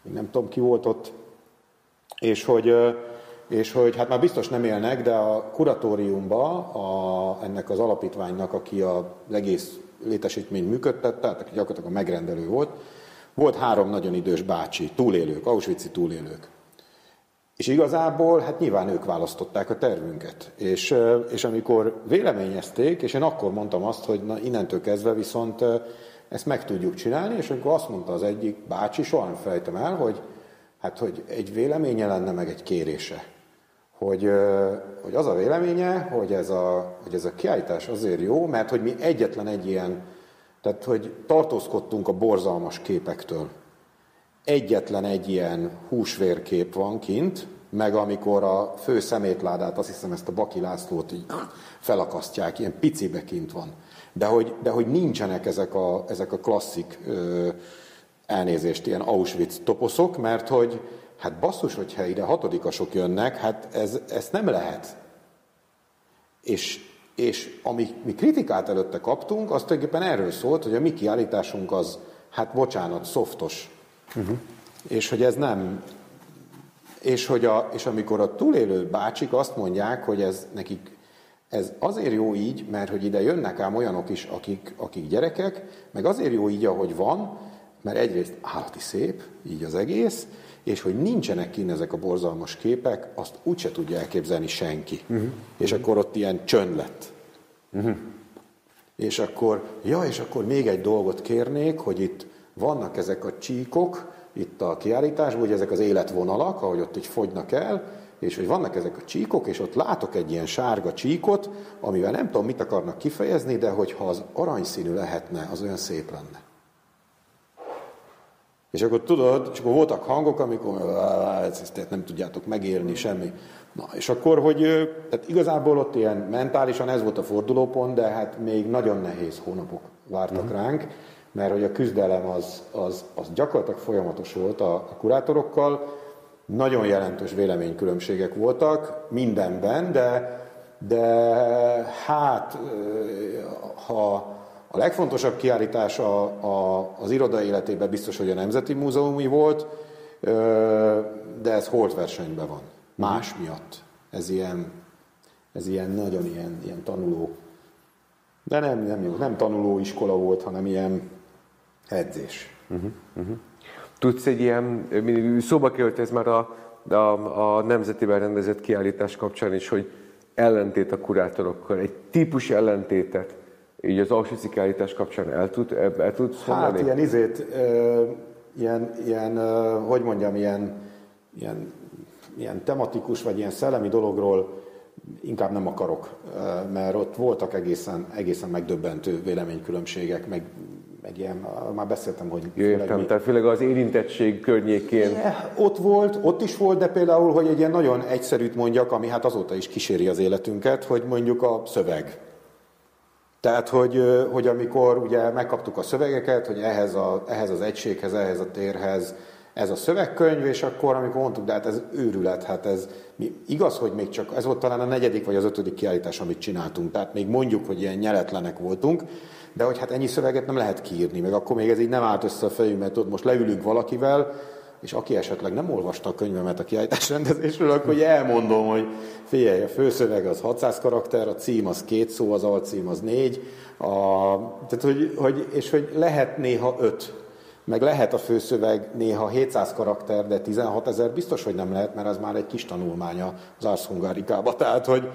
nem tudom ki volt ott, és hogy, és hogy hát már biztos nem élnek, de a kuratóriumba a, ennek az alapítványnak, aki az egész létesítményt működtette, tehát gyakorlatilag a megrendelő volt, volt három nagyon idős bácsi, túlélők, auschwitz túlélők. És igazából, hát nyilván ők választották a tervünket. És, és amikor véleményezték, és én akkor mondtam azt, hogy na, innentől kezdve viszont ezt meg tudjuk csinálni, és amikor azt mondta az egyik bácsi, soha nem fejtem el, hogy hát, hogy egy véleménye lenne, meg egy kérése. Hogy, hogy az a véleménye, hogy ez a, hogy ez a kiállítás azért jó, mert hogy mi egyetlen egy ilyen, tehát hogy tartózkodtunk a borzalmas képektől. Egyetlen egy ilyen húsvérkép van kint, meg amikor a fő szemétládát, azt hiszem ezt a Baki Lászlót így felakasztják, ilyen picibe kint van. De hogy, de hogy nincsenek ezek a, ezek a klasszik ö, elnézést, ilyen Auschwitz toposzok, mert hogy hát basszus, hogyha ide hatodikasok jönnek, hát ez, ezt nem lehet. És, és amit mi kritikát előtte kaptunk, az tulajdonképpen erről szólt, hogy a mi kiállításunk az, hát bocsánat, szoftos. Uh-huh. És hogy ez nem, és, hogy a, és amikor a túlélő bácsik azt mondják, hogy ez nekik ez azért jó így, mert hogy ide jönnek ám olyanok is, akik, akik gyerekek, meg azért jó így, ahogy van, mert egyrészt állati szép, így az egész, és hogy nincsenek kint ezek a borzalmas képek, azt úgyse tudja elképzelni senki. Uh-huh. És akkor ott ilyen csönd lett. Uh-huh. És akkor, ja, és akkor még egy dolgot kérnék, hogy itt vannak ezek a csíkok, itt a kiállításban, hogy ezek az életvonalak, ahogy ott így fogynak el, és hogy vannak ezek a csíkok, és ott látok egy ilyen sárga csíkot, amivel nem tudom, mit akarnak kifejezni, de hogyha az aranyszínű lehetne, az olyan szép lenne. És akkor tudod, és akkor voltak hangok, amikor ezt nem tudjátok megélni, semmi. Na, és akkor, hogy tehát igazából ott ilyen mentálisan ez volt a fordulópont, de hát még nagyon nehéz hónapok vártak uh-huh. ránk, mert hogy a küzdelem az, az, az gyakorlatilag folyamatos volt a, a kurátorokkal, nagyon jelentős véleménykülönbségek voltak mindenben, de, de hát ha a legfontosabb kiállítás a, a, az iroda életében biztos, hogy a Nemzeti Múzeumi volt, de ez holt versenyben van. Más miatt. Ez ilyen, ez ilyen nagyon ilyen, ilyen tanuló. De nem, nem, nem tanuló iskola volt, hanem ilyen edzés. Uh-huh, uh-huh. Tudsz egy ilyen, szóba került ez már a, a, a nemzetiben rendezett kiállítás kapcsán is, hogy ellentét a kurátorokkal, egy típus ellentétet, így az Auschwitz kiállítás kapcsán el, tud, el, el tudsz Hát mondani? ilyen izét, ö, ilyen, ilyen ö, hogy mondjam, ilyen, ilyen, ilyen tematikus, vagy ilyen szellemi dologról inkább nem akarok, mert ott voltak egészen, egészen megdöbbentő véleménykülönbségek, meg egy ilyen, már beszéltem, hogy... Értem, mi... tehát főleg az érintettség környékén. Yeah, ott volt, ott is volt, de például, hogy egy ilyen nagyon egyszerűt mondjak, ami hát azóta is kíséri az életünket, hogy mondjuk a szöveg. Tehát, hogy, hogy amikor ugye megkaptuk a szövegeket, hogy ehhez, a, ehhez az egységhez, ehhez a térhez, ez a szövegkönyv, és akkor, amikor mondtuk, de hát ez őrület, hát ez mi, igaz, hogy még csak, ez volt talán a negyedik vagy az ötödik kiállítás, amit csináltunk, tehát még mondjuk, hogy ilyen nyeletlenek voltunk, de hogy hát ennyi szöveget nem lehet kiírni, meg akkor még ez így nem állt össze a fejünkbe, ott most leülünk valakivel, és aki esetleg nem olvasta a könyvemet a kiállítás rendezésről, akkor elmondom, hogy figyelj, a főszöveg az 600 karakter, a cím az két szó, az alcím az négy, a, tehát hogy, hogy, és hogy lehet néha öt, meg lehet a főszöveg néha 700 karakter, de 16 ezer biztos, hogy nem lehet, mert az már egy kis tanulmánya az Ars Hungarikába. Tehát, hogy,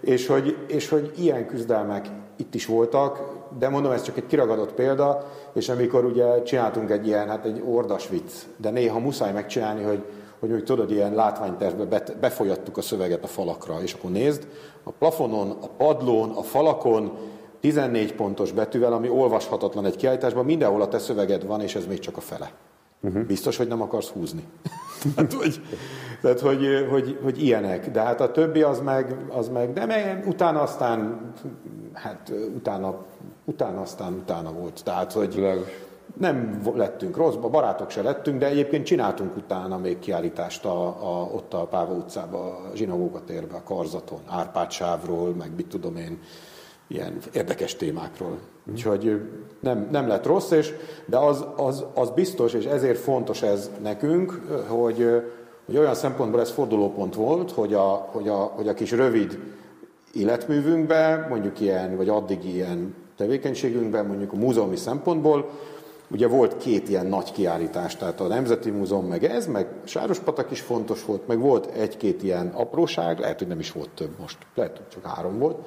és, hogy, és hogy ilyen küzdelmek itt is voltak, de mondom, ez csak egy kiragadott példa, és amikor ugye csináltunk egy ilyen, hát egy ordas vicc, de néha muszáj megcsinálni, hogy, hogy úgy tudod, ilyen látványtervbe befolyattuk a szöveget a falakra, és akkor nézd, a plafonon, a padlón, a falakon 14 pontos betűvel, ami olvashatatlan egy kiállításban, mindenhol a te szöveged van, és ez még csak a fele. Uh-huh. Biztos, hogy nem akarsz húzni. tehát, hogy, tehát hogy, hogy, hogy, ilyenek. De hát a többi az meg, az meg de meg, utána aztán, hát utána, utána aztán utána volt. Tehát, hogy nem lettünk rossz, barátok se lettünk, de egyébként csináltunk utána még kiállítást a, a, ott a Páva utcába, a Zsinagóga térbe, a Karzaton, Árpád sávról, meg mit tudom én, ilyen érdekes témákról. Úgyhogy nem, nem lett rossz, és, de az, az, az biztos, és ezért fontos ez nekünk, hogy, hogy olyan szempontból ez fordulópont volt, hogy a, hogy a, hogy a kis rövid életművünkben, mondjuk ilyen, vagy addig ilyen tevékenységünkben, mondjuk a múzeumi szempontból, ugye volt két ilyen nagy kiállítás, tehát a Nemzeti Múzeum meg ez, meg Sárospatak is fontos volt, meg volt egy-két ilyen apróság, lehet, hogy nem is volt több most, lehet, hogy csak három volt,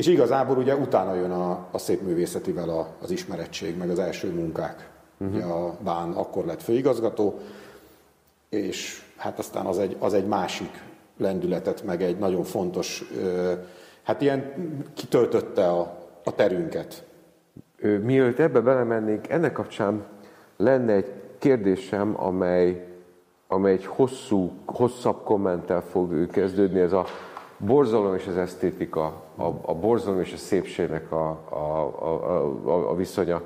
és igazából ugye utána jön a, a szép művészetivel a, az ismerettség, meg az első munkák. Uh-huh. Ugye a Bán akkor lett főigazgató, és hát aztán az egy, az egy másik lendületet, meg egy nagyon fontos, hát ilyen kitöltötte a, a terünket. Mielőtt ebbe belemennénk, ennek kapcsán lenne egy kérdésem, amely, amely egy hosszú, hosszabb kommenttel fog kezdődni, ez a borzalom és az esztétika, a, a borzalom és a szépségnek a, a, a, a, a viszonya.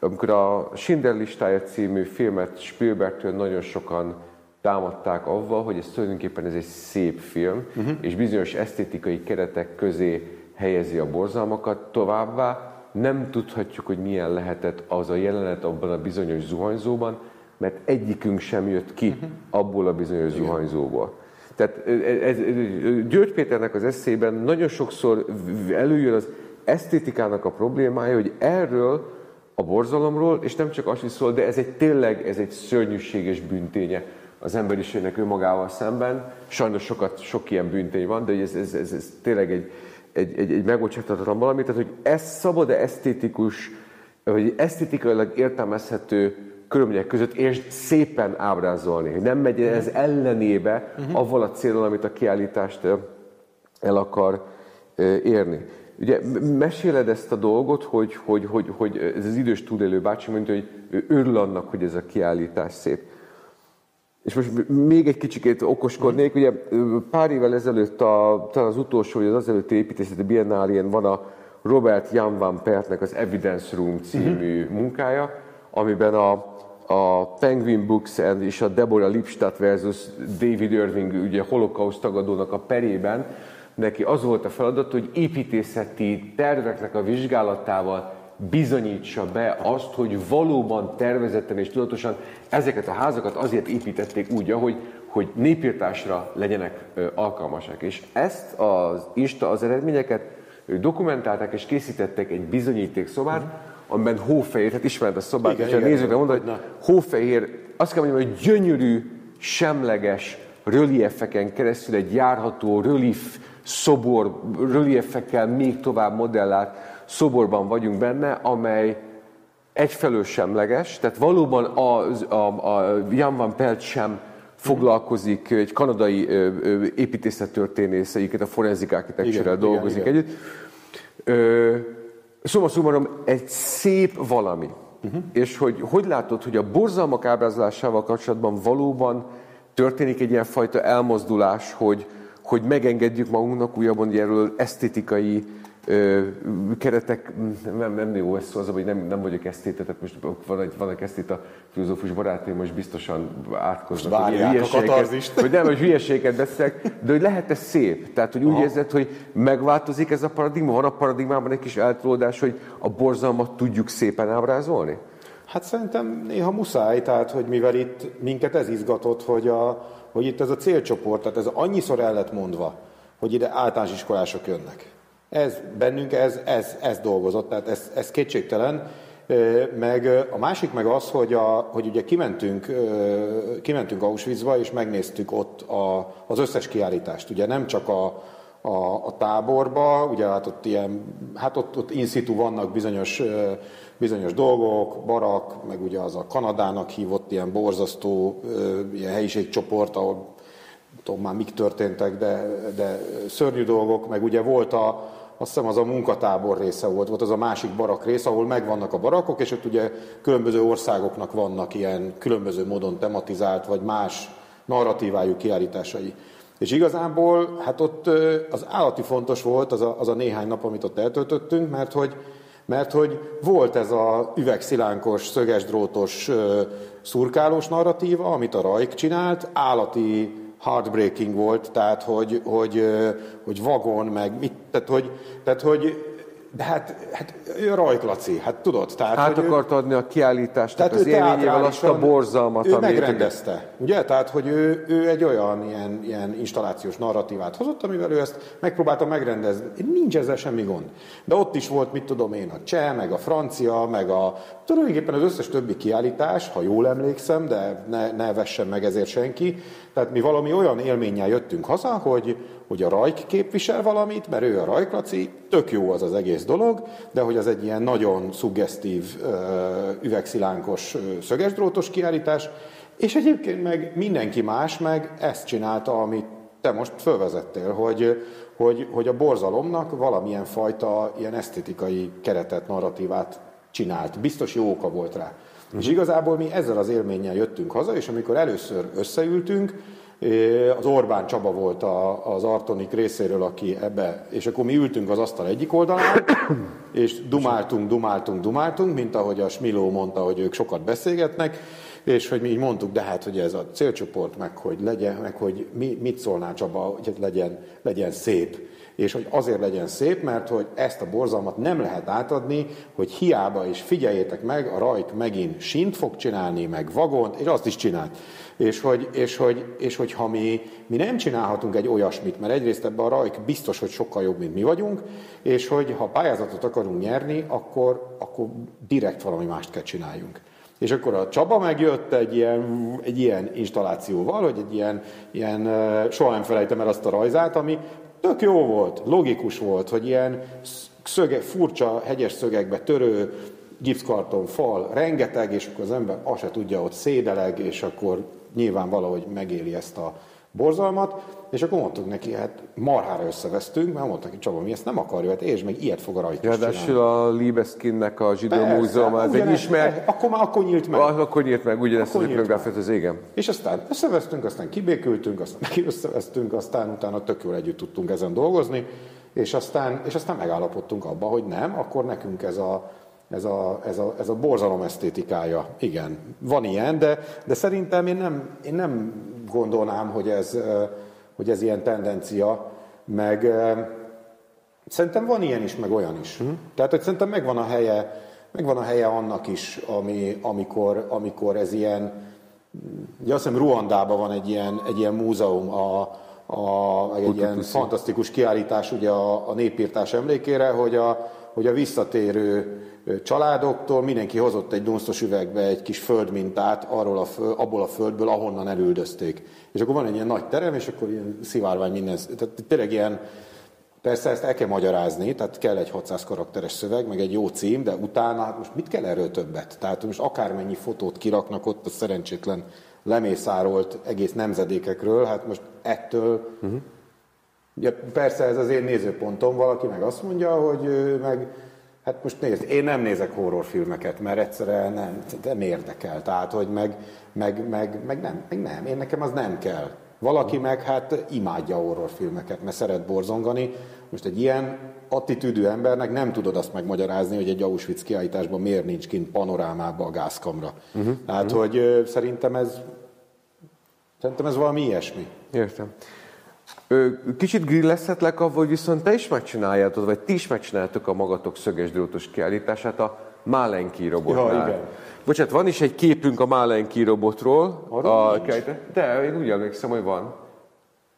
Amikor a Schindler listája című filmet Spielbergtől nagyon sokan támadták avval, hogy ez tulajdonképpen ez egy szép film, uh-huh. és bizonyos esztétikai keretek közé helyezi a borzalmakat, továbbá nem tudhatjuk, hogy milyen lehetett az a jelenet abban a bizonyos zuhanyzóban, mert egyikünk sem jött ki uh-huh. abból a bizonyos Igen. zuhanyzóból. Tehát ez, György Péternek az eszében nagyon sokszor előjön az esztétikának a problémája, hogy erről a borzalomról, és nem csak azt szól, de ez egy tényleg, ez egy szörnyűséges bűnténye az emberiségnek önmagával szemben. Sajnos sokat, sok ilyen bűntény van, de ez, ez, ez, ez tényleg egy, egy, egy, egy megbocsáthatatlan valami. Tehát, hogy ez szabad-e esztétikus, vagy esztétikailag értelmezhető körülmények között, és szépen ábrázolni, hogy nem megy ez ellenébe uh-huh. avval a célral, amit a kiállítást el akar érni. Ugye meséled ezt a dolgot, hogy, hogy, hogy, hogy ez az idős túlélő bácsi mondja, hogy ő örül annak, hogy ez a kiállítás szép. És most még egy kicsikét okoskodnék, ugye pár évvel ezelőtt, a, talán az utolsó, vagy az azelőtti építészeti biennálien van a Robert Jan van Pertnek az Evidence Room című uh-huh. munkája, amiben a, a Penguin Books és a Deborah Lipstadt versus David Irving, ugye holokauszt tagadónak a perében, neki az volt a feladat, hogy építészeti terveknek a vizsgálatával bizonyítsa be azt, hogy valóban tervezetten és tudatosan ezeket a házakat azért építették úgy, ahogy hogy népírtásra legyenek alkalmasak. És ezt az Insta, az eredményeket dokumentálták és készítettek egy bizonyíték szobát, amiben hófehér, tehát ismered a szobát, igen, a nézőkre mondod, hogy hófehér, azt kell mondjam, hogy gyönyörű, semleges reliefeken keresztül egy járható relief szobor, reliefekkel még tovább modellált szoborban vagyunk benne, amely egyfelől semleges, tehát valóban a, a, a Jan van Pelt sem foglalkozik, egy kanadai építészettörténész, egyiket a forenzik architecture dolgozik igen, együtt. Szóval szumarom, egy szép valami. Uh-huh. És hogy hogy látod, hogy a borzalmak ábrázolásával kapcsolatban valóban történik egy ilyen fajta elmozdulás, hogy, hogy megengedjük magunknak újabban erről esztétikai ö, keretek, nem, nem jó ez szó, az, hogy nem, nem vagyok esztéta, tehát most van egy, van egy esztéta filozófus barátaim, most biztosan átkoznak, Várják hogy hülyeségeket, hogy nem, hogy hülyeséget beszélek, de hogy lehet ez szép? Tehát, hogy úgy Aha. érzed, hogy megváltozik ez a paradigma? Van a paradigmában egy kis eltolódás, hogy a borzalmat tudjuk szépen ábrázolni? Hát szerintem néha muszáj, tehát hogy mivel itt minket ez izgatott, hogy, a, hogy itt ez a célcsoport, tehát ez annyiszor el lett mondva, hogy ide általános iskolások jönnek. Ez bennünk, ez, ez, ez dolgozott, tehát ez, ez kétségtelen. Meg a másik meg az, hogy, a, hogy ugye kimentünk, kimentünk Auschwitzba, és megnéztük ott a, az összes kiállítást. Ugye nem csak a, a, a táborba, ugye hát ott ilyen, hát ott, ott in situ vannak bizonyos, bizonyos dolgok, barak, meg ugye az a Kanadának hívott ilyen borzasztó ilyen helyiségcsoport, ahol tudom már mik történtek, de, de szörnyű dolgok, meg ugye volt a, azt hiszem az a munkatábor része volt, volt az a másik barak rész, ahol megvannak a barakok, és ott ugye különböző országoknak vannak ilyen különböző módon tematizált, vagy más narratívájú kiállításai. És igazából, hát ott az állati fontos volt az a, az a néhány nap, amit ott eltöltöttünk, mert hogy, mert hogy volt ez a üvegszilánkos, szögesdrótos, szurkálós narratíva, amit a Rajk csinált, állati heartbreaking volt, tehát hogy, hogy, hogy vagon, meg mit, tehát hogy, tehát hogy de hát, hát ő Rajklaci, hát tudod. Tehát, hát akart ő, adni a kiállítást, tehát az élményével azt a borzalmat, Ő megrendezte, ő... ugye? Tehát, hogy ő, ő egy olyan ilyen, ilyen installációs narratívát hozott, amivel ő ezt megpróbálta megrendezni. Nincs ezzel semmi gond. De ott is volt, mit tudom én, a cseh, meg a francia, meg a tulajdonképpen az összes többi kiállítás, ha jól emlékszem, de ne, ne vessen meg ezért senki. Tehát mi valami olyan élménnyel jöttünk haza, hogy, hogy a Rajk képvisel valamit, mert ő a Rajklaci, tök jó az az egész dolog, de hogy az egy ilyen nagyon szuggesztív, üvegszilánkos, szögesdrótos kiállítás, és egyébként meg mindenki más meg ezt csinálta, amit te most fölvezettél, hogy, hogy, hogy a borzalomnak valamilyen fajta ilyen esztétikai keretet, narratívát csinált. Biztos jó oka volt rá. És igazából mi ezzel az élménnyel jöttünk haza, és amikor először összeültünk, az Orbán Csaba volt a, az Artonik részéről, aki ebbe, és akkor mi ültünk az asztal egyik oldalán, és dumáltunk, dumáltunk, dumáltunk, mint ahogy a Smiló mondta, hogy ők sokat beszélgetnek, és hogy mi így mondtuk, de hát, hogy ez a célcsoport, meg hogy legyen, meg hogy mi, mit szólnál Csaba, hogy legyen, legyen szép és hogy azért legyen szép, mert hogy ezt a borzalmat nem lehet átadni, hogy hiába is figyeljétek meg, a rajk megint sint fog csinálni, meg vagont, és azt is csinált. És hogy, és hogy, és hogy ha mi, mi nem csinálhatunk egy olyasmit, mert egyrészt ebben a rajk biztos, hogy sokkal jobb, mint mi vagyunk, és hogy ha pályázatot akarunk nyerni, akkor, akkor direkt valami mást kell csináljunk. És akkor a Csaba megjött egy ilyen, egy ilyen installációval, hogy egy ilyen, ilyen soha nem felejtem el azt a rajzát, ami tök jó volt, logikus volt, hogy ilyen szöge, furcsa hegyes szögekbe törő gipszkarton fal, rengeteg, és akkor az ember azt se tudja, ott szédeleg, és akkor nyilván valahogy megéli ezt a borzalmat, és akkor mondtuk neki, hát marhára összevesztünk, mert mondtuk neki, Csaba, mi ezt nem akarjuk, hát és meg ilyet fog a rajta Ráadásul a Liebeskinnek a zsidó múzeum, ez egy ismert... Akkor már akkor nyílt meg. Akkor nyílt meg, ugyanezt az öknográfet az égen. És aztán összevesztünk, aztán kibékültünk, aztán meg összevesztünk, aztán utána tök jól együtt tudtunk ezen dolgozni, és aztán, és aztán megállapodtunk abba, hogy nem, akkor nekünk ez a, ez a, ez a, ez a borzalom esztétikája. Igen, van ilyen, de, de szerintem én nem, én nem gondolnám, hogy ez, hogy ez ilyen tendencia, meg szerintem van ilyen is, meg olyan is. Uh-huh. Tehát, hogy szerintem megvan a helye, megvan a helye annak is, ami, amikor, amikor ez ilyen, ugye azt hiszem Ruandában van egy ilyen, egy ilyen múzeum, a, a, egy ilyen fantasztikus kiállítás ugye a, a népírtás emlékére, hogy a, hogy a visszatérő családoktól mindenki hozott egy dunsztos üvegbe egy kis földmintát arról a föld, abból a földből, ahonnan elüldözték. És akkor van egy ilyen nagy terem, és akkor ilyen szivárvány minden, tehát tényleg ilyen, Persze ezt el kell magyarázni, tehát kell egy 600 karakteres szöveg, meg egy jó cím, de utána hát most mit kell erről többet? Tehát most akármennyi fotót kiraknak ott a szerencsétlen lemészárolt egész nemzedékekről, hát most ettől... Uh-huh. Ja, persze ez az én nézőpontom, valaki meg azt mondja, hogy meg Hát most nézd, én nem nézek horrorfilmeket, mert egyszerűen nem, nem érdekel. Tehát, hogy meg, meg, meg, meg, nem, meg nem, én nekem az nem kell. Valaki meg hát imádja horrorfilmeket, mert szeret borzongani. Most egy ilyen attitűdű embernek nem tudod azt megmagyarázni, hogy egy Auschwitz kiállításban miért nincs kint panorámába a gázkamra. Uh-huh. Tehát, uh-huh. hogy szerintem ez szerintem ez valami ilyesmi. Értem. Kicsit grillezhetlek, vagy viszont te is megcsináljátok, vagy ti is megcsináljátok a magatok szöges drótos kiállítását a Málenki robotnál. Ja, igen. Bocsát, van is egy képünk a Málenki robotról. Arra a, de én úgy emlékszem, hogy van.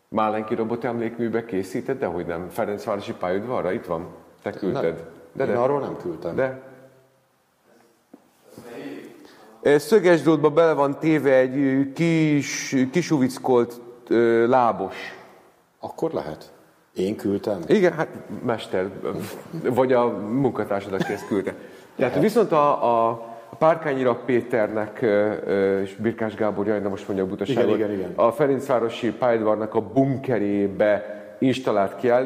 Málenki robot emlékműbe készített, de hogy nem. Ferencvárosi pályaudvarra, itt van. Te küldted. De, de. Én arról nem küldtem. De. Szöges drótba bele van téve egy kis, kisuvickolt lábos akkor lehet. Én küldtem? Igen, hát mester, vagy a munkatársad, aki ezt küldte. Tehát viszont a, a Párkányi Péternek és Birkás Gábor, jaj, most mondja a butaságot, igen, igen, igen. a Ferencvárosi pályaudvarnak a bunkerébe installált kiáll,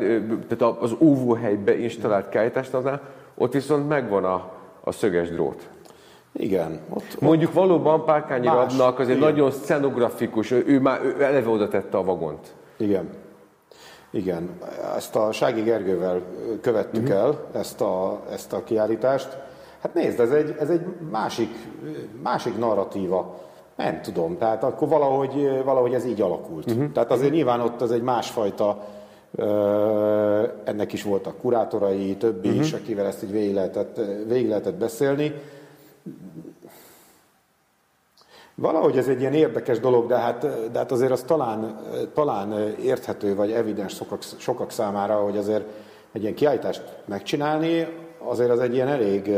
tehát az óvóhelybe installált kiállításnál, ott viszont megvan a, a szöges drót. Igen. Ott, Mondjuk ott valóban Párkányi Rabnak azért igen. nagyon szenografikus, ő már ő eleve oda tette a vagont. Igen. Igen, ezt a Sági Gergővel követtük uh-huh. el, ezt a, ezt a kiállítást. Hát nézd, ez egy, ez egy másik, másik narratíva. Nem tudom, tehát akkor valahogy, valahogy ez így alakult. Uh-huh. Tehát azért nyilván ott az egy másfajta, ennek is voltak kurátorai, többi uh-huh. is, akivel ezt így végig lehetett, végig lehetett beszélni. Valahogy ez egy ilyen érdekes dolog, de hát, de hát azért az talán, talán érthető, vagy evidens sokak, sokak számára, hogy azért egy ilyen kiállítást megcsinálni, azért az egy ilyen elég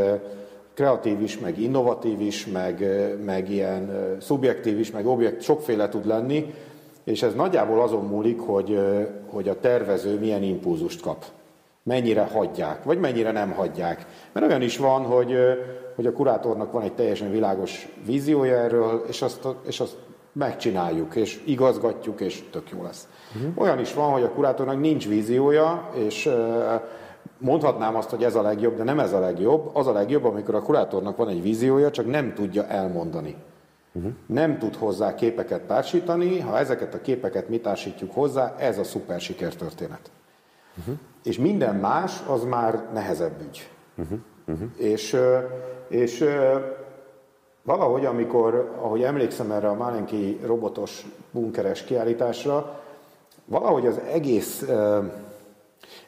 kreatív is, meg innovatív is, meg, meg ilyen szubjektív is, meg objekt, sokféle tud lenni, és ez nagyjából azon múlik, hogy, hogy a tervező milyen impulzust kap. Mennyire hagyják, vagy mennyire nem hagyják. Mert olyan is van, hogy, hogy a kurátornak van egy teljesen világos víziója erről, és azt, és azt megcsináljuk, és igazgatjuk, és tök jó lesz. Uh-huh. Olyan is van, hogy a kurátornak nincs víziója, és mondhatnám azt, hogy ez a legjobb, de nem ez a legjobb. Az a legjobb, amikor a kurátornak van egy víziója, csak nem tudja elmondani. Uh-huh. Nem tud hozzá képeket társítani, ha ezeket a képeket mi társítjuk hozzá, ez a szuper sikertörténet. Uh-huh. És minden más, az már nehezebb ügy. Uh-huh. Uh-huh. És és valahogy, amikor, ahogy emlékszem erre a Málenki robotos bunkeres kiállításra, valahogy az egész,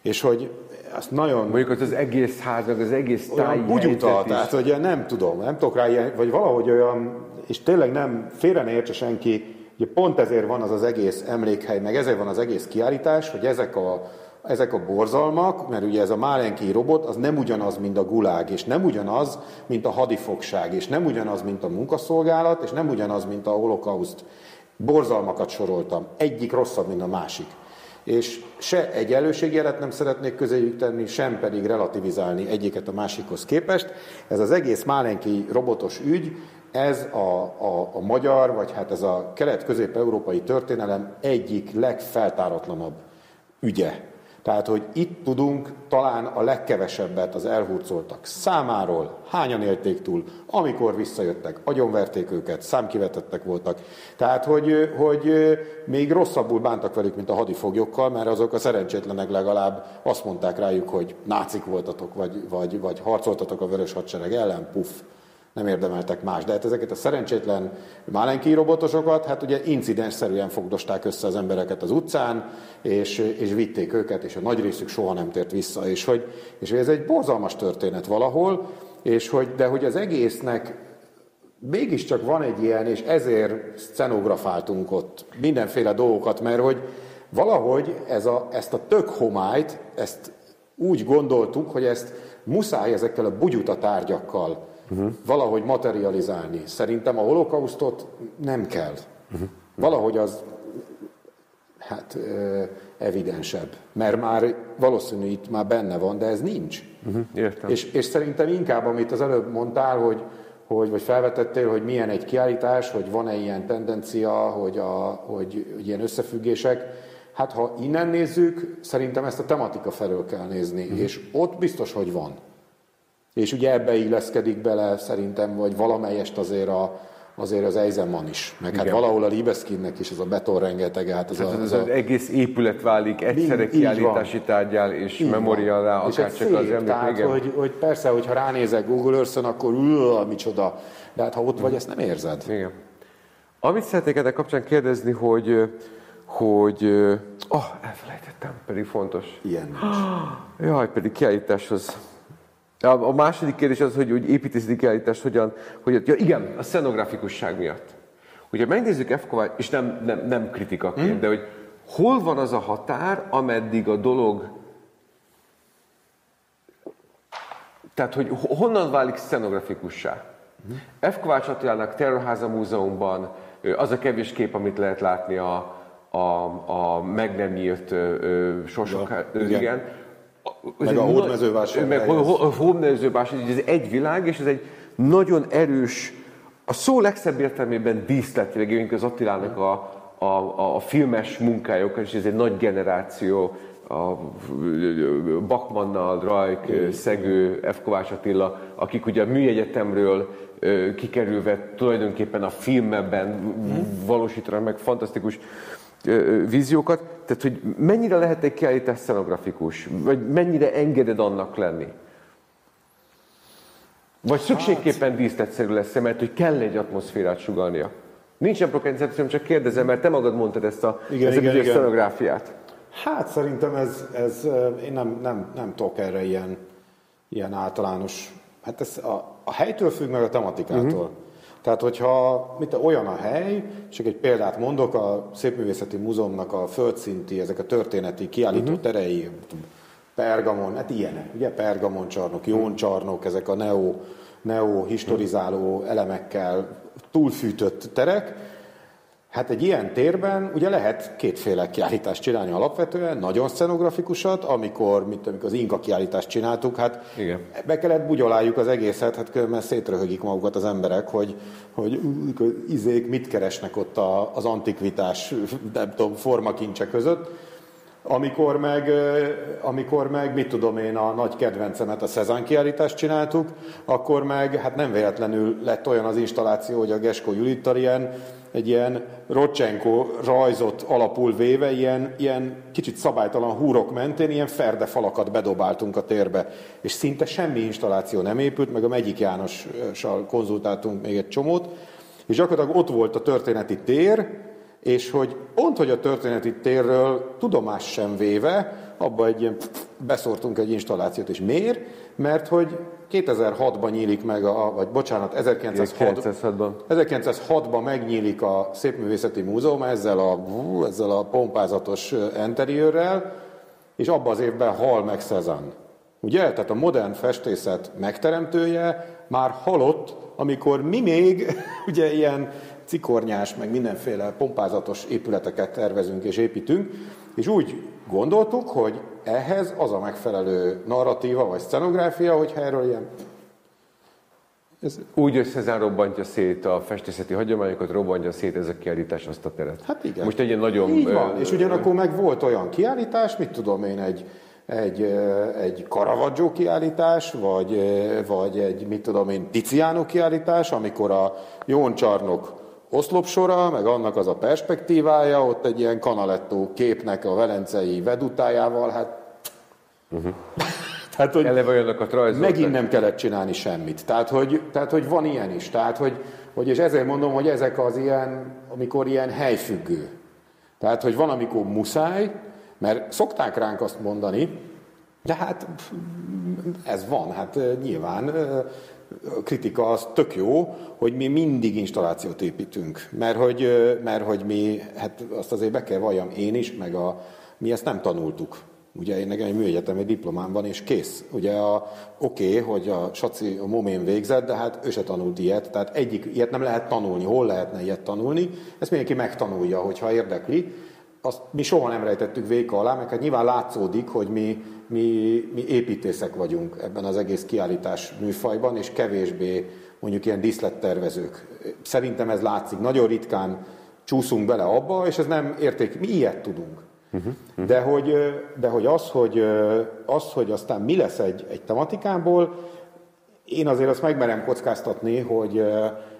és hogy azt nagyon... Mondjuk az, az egész ház, az egész táj bugyuta, tehát hogy nem tudom, nem tudok rá ilyen, vagy valahogy olyan, és tényleg nem, félre ne értse senki, ugye pont ezért van az az egész emlékhely, meg ezért van az egész kiállítás, hogy ezek a ezek a borzalmak, mert ugye ez a Málenki robot, az nem ugyanaz, mint a gulág, és nem ugyanaz, mint a hadifogság, és nem ugyanaz, mint a munkaszolgálat, és nem ugyanaz, mint a holokauszt. Borzalmakat soroltam. Egyik rosszabb, mint a másik. És se egy előségjelet nem szeretnék közéjük tenni, sem pedig relativizálni egyiket a másikhoz képest. Ez az egész Málenki robotos ügy, ez a, a, a magyar, vagy hát ez a kelet-közép-európai történelem egyik legfeltáratlanabb ügye. Tehát, hogy itt tudunk talán a legkevesebbet az elhurcoltak számáról, hányan élték túl, amikor visszajöttek, agyonverték őket, számkivetettek voltak. Tehát, hogy, hogy még rosszabbul bántak velük, mint a hadifoglyokkal, mert azok a szerencsétlenek legalább azt mondták rájuk, hogy nácik voltatok, vagy, vagy, vagy harcoltatok a vörös hadsereg ellen, puff nem érdemeltek más. De hát ezeket a szerencsétlen málenki robotosokat, hát ugye incidensszerűen fogdosták össze az embereket az utcán, és, és vitték őket, és a nagy részük soha nem tért vissza. És hogy, és ez egy borzalmas történet valahol, és hogy, de hogy az egésznek mégiscsak van egy ilyen, és ezért scenografáltunk ott mindenféle dolgokat, mert hogy valahogy ez a, ezt a tök homályt, ezt úgy gondoltuk, hogy ezt muszáj ezekkel a bugyuta tárgyakkal uh-huh. valahogy materializálni. Szerintem a holokausztot nem kell. Uh-huh. Valahogy az hát evidensebb. Mert már valószínű itt már benne van, de ez nincs. Uh-huh. Értem. És, és szerintem inkább, amit az előbb mondtál, hogy, hogy, vagy felvetettél, hogy milyen egy kiállítás, hogy van-e ilyen tendencia, hogy, a, hogy, hogy ilyen összefüggések, hát ha innen nézzük, szerintem ezt a tematika felől kell nézni, uh-huh. és ott biztos, hogy van. És ugye ebbe illeszkedik bele szerintem, vagy valamelyest azért a, azért az Eisenman is. Meg hát Igen. hát valahol a Libeskinnek is ez a beton rengeteg. Hát az, hát az, az, az, az egész épület válik egyszerre kiállítási tárgyal és memorialá, akár csak az ember. Tehát, Igen. Hogy, hogy persze, hogyha ránézek Google Earth-on, akkor ül, micsoda. De hát ha ott vagy, ezt nem érzed. Igen. Amit szeretnék ennek kapcsán kérdezni, hogy hogy... Oh, elfelejtettem, pedig fontos. Ilyen Jaj, pedig kiállításhoz a második kérdés az, hogy, hogy építészeti kiállítás hogyan, hogy, ja igen, a szenografikusság miatt. Ugye megnézzük F. Kovács, és nem, nem, nem kritikaként, hmm. de hogy hol van az a határ, ameddig a dolog, tehát hogy honnan válik szenografikussá. Hmm. F. Kovács Attilának Terrorháza Múzeumban az a kevés kép, amit lehet látni a, a, a meg nem írt sorsok, ja, igen. igen meg a hódmezővásár. Meg a hódmezővásár, ez egy világ, és ez egy nagyon erős, a szó legszebb értelmében díszletileg, az Attilának a, a, a filmes munkájuk, és ez egy nagy generáció, a Bakmannal, Rajk, Szegő, F. Kovács Attila, akik ugye a műegyetemről kikerülve tulajdonképpen a filmben mm. valósítanak meg fantasztikus víziókat, tehát hogy mennyire lehet egy kiállítás szenografikus, vagy mennyire engeded annak lenni? Vagy szükségképpen díszletszerű lesz mert hogy kell egy atmoszférát sugalnia. Nincsen prokencepcióm, csak kérdezem, mert te magad mondtad ezt a, igen, ezt igen, a igen. szenográfiát. Hát szerintem ez, ez én nem, nem, nem tudok erre ilyen, ilyen általános, hát ez a, a helytől függ meg a tematikától. Uh-huh. Tehát, hogyha mit, olyan a hely, csak egy példát mondok, a Szépművészeti Múzeumnak a földszinti, ezek a történeti kiállító uh-huh. terei, Pergamon, hát ilyenek, ugye? Pergamon csarnok, Jón csarnok, ezek a neo, neo historizáló elemekkel túlfűtött terek, Hát egy ilyen térben ugye lehet kétféle kiállítást csinálni alapvetően, nagyon szcenografikusat, amikor, mint amikor az Inka kiállítást csináltuk, hát Igen. be kellett bugyoláljuk az egészet, hát különben szétröhögik magukat az emberek, hogy, hogy izék mit keresnek ott a, az antikvitás, nem tudom, formakincse között. Amikor meg, amikor meg, mit tudom én, a nagy kedvencemet, a Szezán kiállítást csináltuk, akkor meg, hát nem véletlenül lett olyan az installáció, hogy a Gesko Julittal ilyen egy ilyen Rocsenko rajzot alapul véve, ilyen, ilyen kicsit szabálytalan húrok mentén ilyen ferde falakat bedobáltunk a térbe. És szinte semmi installáció nem épült, meg a Megyik Jánossal konzultáltunk még egy csomót, és gyakorlatilag ott volt a történeti tér, és hogy pont, hogy a történeti térről tudomás sem véve, abba egy ilyen beszortunk egy installációt, és miért? Mert hogy 2006-ban nyílik meg, a, vagy bocsánat, 1906-ban 1906 megnyílik a Szépművészeti Múzeum ezzel a, ezzel a pompázatos enteriőrrel, és abban az évben hal meg Cezanne. Ugye? Tehát a modern festészet megteremtője már halott, amikor mi még ugye ilyen cikornyás, meg mindenféle pompázatos épületeket tervezünk és építünk, és úgy gondoltuk, hogy ehhez az a megfelelő narratíva vagy scenográfia, hogy erről ilyen ez... Úgy összezár robbantja szét a festészeti hagyományokat, robbantja szét ez a kiállítás azt a teret. Hát igen. Most egy ilyen nagyon... Így van. Ö... És ugyanakkor meg volt olyan kiállítás, mit tudom én, egy, egy, egy Caravaggio kiállítás, vagy, vagy egy, mit tudom én, Tiziano kiállítás, amikor a Jón Csarnok oszlopsora, meg annak az a perspektívája, ott egy ilyen kanalettó képnek a velencei vedutájával, hát... Uh-huh. tehát, hogy Eleve rajzoltak. Megint nem kellett csinálni semmit. Tehát, hogy, tehát, hogy van ilyen is. Tehát, hogy, hogy, és ezért mondom, hogy ezek az ilyen, amikor ilyen helyfüggő. Tehát, hogy van, amikor muszáj, mert szokták ránk azt mondani, de hát ez van, hát nyilván kritika az tök jó, hogy mi mindig installációt építünk, mert hogy, mert hogy mi, hát azt azért be kell valljam én is, meg a, mi ezt nem tanultuk. Ugye én nekem egy műegyetemi diplomám van, és kész. Ugye a, oké, okay, hogy a Saci a momén végzett, de hát ő se tanult ilyet, tehát egyik ilyet nem lehet tanulni. Hol lehetne ilyet tanulni? Ezt mindenki megtanulja, hogyha érdekli. Azt mi soha nem rejtettük véka alá, mert hát nyilván látszódik, hogy mi mi, mi építészek vagyunk ebben az egész kiállítás műfajban, és kevésbé mondjuk ilyen díszlettervezők. Szerintem ez látszik. Nagyon ritkán csúszunk bele abba, és ez nem érték. Mi ilyet tudunk. Uh-huh. De, hogy, de hogy az, hogy az, hogy aztán mi lesz egy, egy tematikából, én azért azt megmerem kockáztatni, hogy,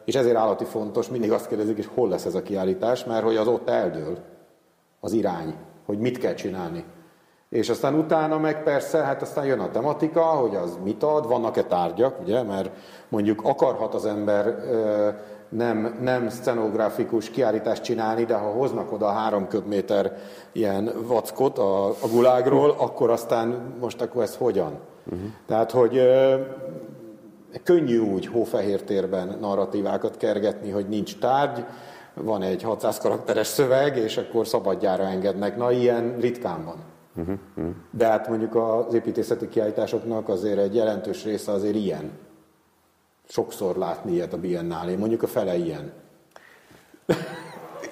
és ezért állati fontos, mindig azt kérdezik, és hol lesz ez a kiállítás, mert hogy az ott eldől az irány, hogy mit kell csinálni. És aztán utána meg persze, hát aztán jön a tematika, hogy az mit ad, vannak-e tárgyak, ugye, mert mondjuk akarhat az ember nem, nem scenográfikus kiállítást csinálni, de ha hoznak oda három köbméter ilyen vackot a, a gulágról, akkor aztán most akkor ez hogyan? Uh-huh. Tehát, hogy könnyű úgy hófehér térben narratívákat kergetni, hogy nincs tárgy, van egy 600 karakteres szöveg, és akkor szabadjára engednek. Na, ilyen ritkán van. Uh-huh. De hát mondjuk az építészeti kiállításoknak azért egy jelentős része azért ilyen. Sokszor látni ilyet a Biennálé, mondjuk a fele ilyen.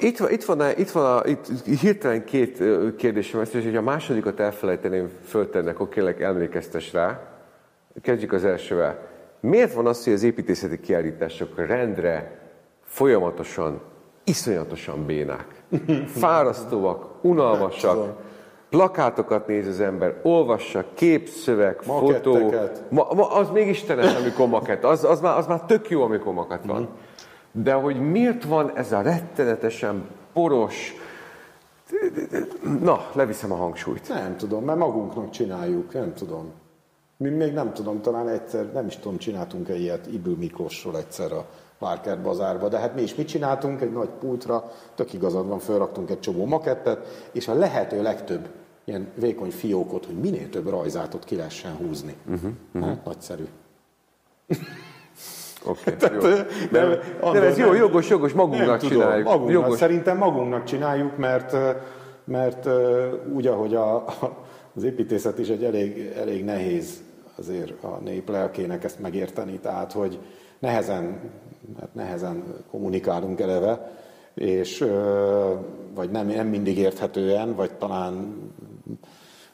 Itt van, itt van, itt van a, itt, hirtelen két kérdésem lesz, és hogy a másodikat elfelejteném föltenni, akkor kérlek emlékeztes rá. Kezdjük az elsővel. Miért van az, hogy az építészeti kiállítások rendre folyamatosan, iszonyatosan bénák? Fárasztóak, unalmasak, plakátokat néz az ember, olvassa, képszöveg, fotó. Ma, ma, az még istenes, amikor makett. Az, az, már, az már tök jó, amikor makett van. Mm. De hogy miért van ez a rettenetesen poros, Na, leviszem a hangsúlyt. Nem tudom, mert magunknak csináljuk, nem tudom. Mi még nem tudom, talán egyszer, nem is tudom, csináltunk egy ilyet Ibül Miklósról egyszer a Várkert bazárba, de hát mi is mit csináltunk? Egy nagy pultra, tök igazad van, felraktunk egy csomó makettet, és a lehető legtöbb ilyen vékony fiókot, hogy minél több rajzátot ki lehessen húzni. Uh-huh, uh-huh. Hát, nagyszerű. Oké, okay, jó. Nem, nem, ez jó, jogos, jogos, magunknak nem tudom, csináljuk. Magunknak, jogos. Szerintem magunknak csináljuk, mert, mert úgy, ahogy a, az építészet is egy elég, elég nehéz azért a nép lelkének ezt megérteni, tehát hogy nehezen, hát nehezen kommunikálunk eleve, és vagy nem, nem mindig érthetően, vagy talán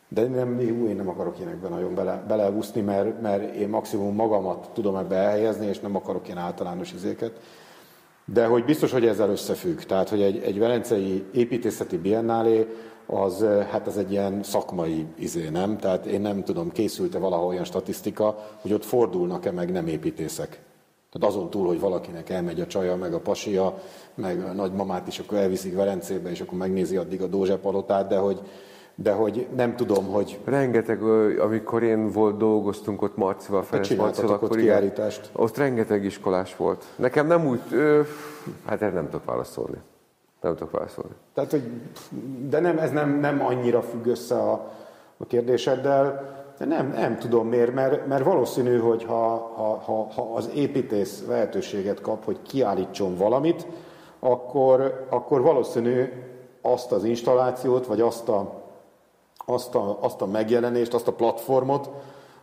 de nem, én nem akarok ilyenekben nagyon bele, beleúszni, mert, mert én maximum magamat tudom ebbe elhelyezni, és nem akarok ilyen általános izéket. De hogy biztos, hogy ezzel összefügg. Tehát, hogy egy, egy velencei építészeti biennálé, az, hát ez egy ilyen szakmai izé, nem? Tehát én nem tudom, készült-e valahol olyan statisztika, hogy ott fordulnak-e meg nem építészek. Tehát azon túl, hogy valakinek elmegy a csaja, meg a pasia, meg a nagymamát is, akkor elviszik Velencébe, és akkor megnézi addig a Dózse palotát, de hogy, de hogy nem tudom, hogy... Rengeteg, amikor én volt, dolgoztunk ott Marcival, Ferenc Marcival, akkor ott kiállítást. ott rengeteg iskolás volt. Nekem nem úgy, ö, hát erre nem tudok válaszolni. Nem tudok válaszolni. Tehát, hogy, de nem, ez nem, nem annyira függ össze a, a kérdéseddel, de nem, nem tudom miért, mert, mert valószínű, hogy ha, ha, ha, ha az építész lehetőséget kap, hogy kiállítson valamit, akkor, akkor valószínű azt az installációt, vagy azt a azt a, azt a megjelenést, azt a platformot,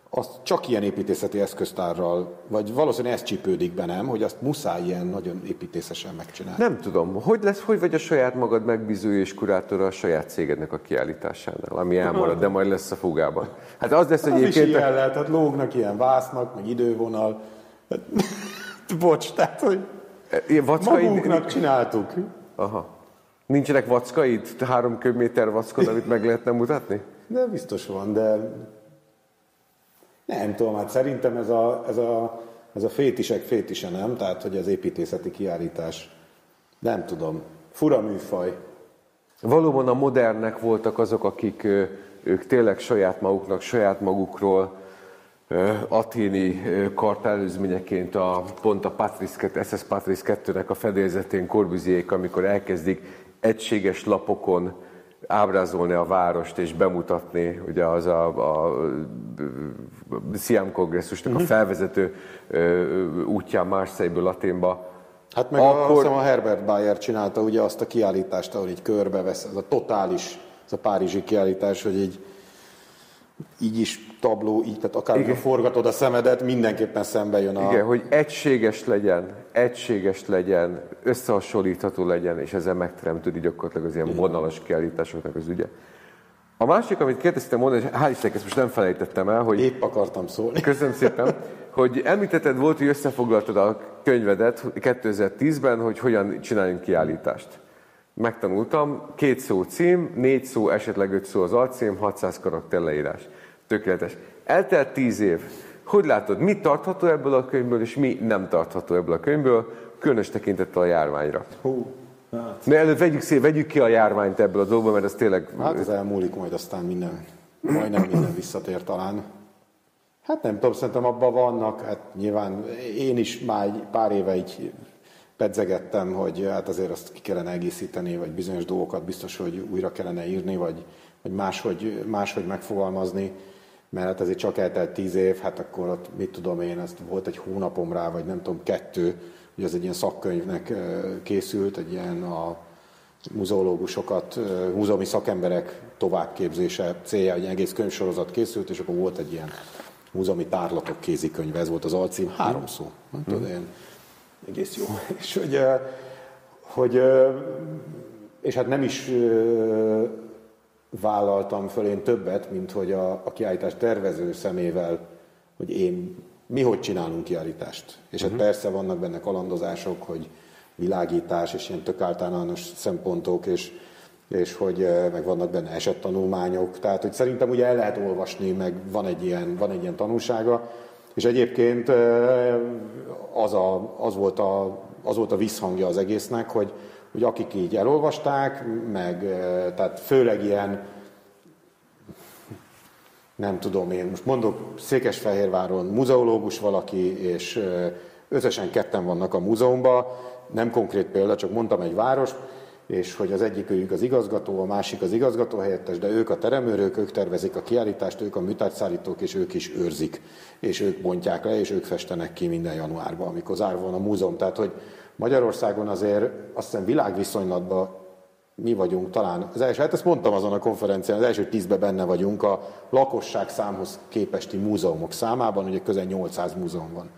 azt csak ilyen építészeti eszköztárral, vagy valószínűleg ez csípődik be, nem? Hogy azt muszáj ilyen nagyon építészesen megcsinálni. Nem tudom. Hogy lesz, hogy vagy a saját magad megbízója és kurátora a saját cégednek a kiállításánál, ami elmarad, de majd lesz a fugában. Hát az lesz egyébként... Az is ilyen lehet, hát lógnak ilyen vásznak, meg idővonal. Bocs, tehát, hogy magunknak csináltuk. Aha. Nincsenek vackaid? Három köbméter vackod, amit meg lehetne mutatni? De biztos van, de nem tudom, hát szerintem ez a, ez a, ez a fétisek fétise, nem? Tehát, hogy az építészeti kiállítás. Nem tudom. Fura műfaj. Valóban a modernek voltak azok, akik ők tényleg saját maguknak, saját magukról aténi kartálőzményeként a, pont a Patrice, SS Patrice 2-nek a fedélzetén Corbusier, amikor elkezdik egységes lapokon ábrázolni a várost és bemutatni, ugye az a, a, a Siam kongresszusnak uh-huh. a mhm. felvezető útján Marseille-ből Laténba. Hát meg Akkor... a, a Herbert Bayer csinálta ugye azt a kiállítást, ahol így körbevesz, ez a totális, ez a párizsi kiállítás, hogy így így is tabló, így, tehát akár forgatod a szemedet, mindenképpen szembe jön a... Igen, hogy egységes legyen, egységes legyen, összehasonlítható legyen, és ezzel megteremtődik gyakorlatilag az ilyen Igen. vonalas kiállításoknak az ügye. A másik, amit kérdeztem mondani, és hál' Istennek ezt most nem felejtettem el, hogy... Épp akartam szólni. Köszönöm szépen, hogy említetted volt, hogy összefoglaltad a könyvedet 2010-ben, hogy hogyan csináljunk kiállítást. Megtanultam, két szó cím, négy szó, esetleg öt szó az alcím, 600 karakter leírás. Tökéletes. Eltelt tíz év. Hogy látod, mi tartható ebből a könyvből, és mi nem tartható ebből a könyvből, különös tekintettel a járványra? Hú, hát. De előtt vegyük, szé, vegyük ki a járványt ebből a dolgból, mert ez tényleg... Hát ez elmúlik majd aztán minden, majdnem minden visszatér talán. Hát nem tudom, szerintem abban vannak, hát nyilván én is már egy pár éve így pedzegettem, hogy hát azért azt ki kellene egészíteni, vagy bizonyos dolgokat biztos, hogy újra kellene írni, vagy, vagy máshogy, máshogy megfogalmazni, mert hát azért csak eltelt tíz év, hát akkor ott mit tudom én, azt volt egy hónapom rá, vagy nem tudom, kettő, hogy ez egy ilyen szakkönyvnek készült, egy ilyen a muzeológusokat, múzeumi szakemberek továbbképzése célja, egy egész könyvsorozat készült, és akkor volt egy ilyen múzeumi tárlatok kézikönyve, ez volt az alcím, három szó. Nem tudom, én egész jó. És hogy, hogy és hát nem is vállaltam föl én többet, mint hogy a, a kiállítás tervező szemével, hogy én mi hogy csinálunk kiállítást. És hát uh-huh. persze vannak benne kalandozások, hogy világítás és ilyen tök általános szempontok, és, és hogy meg vannak benne esettanulmányok. Tehát, hogy szerintem ugye el lehet olvasni, meg van egy ilyen, van egy ilyen tanulsága. És egyébként az, a, az, volt a, az volt a visszhangja az egésznek, hogy, hogy akik így elolvasták, meg tehát főleg ilyen, nem tudom én, most mondok Székesfehérváron muzeológus valaki, és összesen ketten vannak a múzeumban, nem konkrét példa, csak mondtam egy város, és hogy az egyik őjük az igazgató, a másik az igazgató helyettes, de ők a teremőrök, ők tervezik a kiállítást, ők a műtárgyszállítók, és ők is őrzik, és ők bontják le, és ők festenek ki minden januárban, amikor zárva van a múzeum. Tehát, hogy Magyarországon azért azt hiszem világviszonylatban mi vagyunk talán, az első, hát ezt mondtam azon a konferencián, az első tízben benne vagyunk a lakosság számhoz képesti múzeumok számában, ugye közel 800 múzeum van.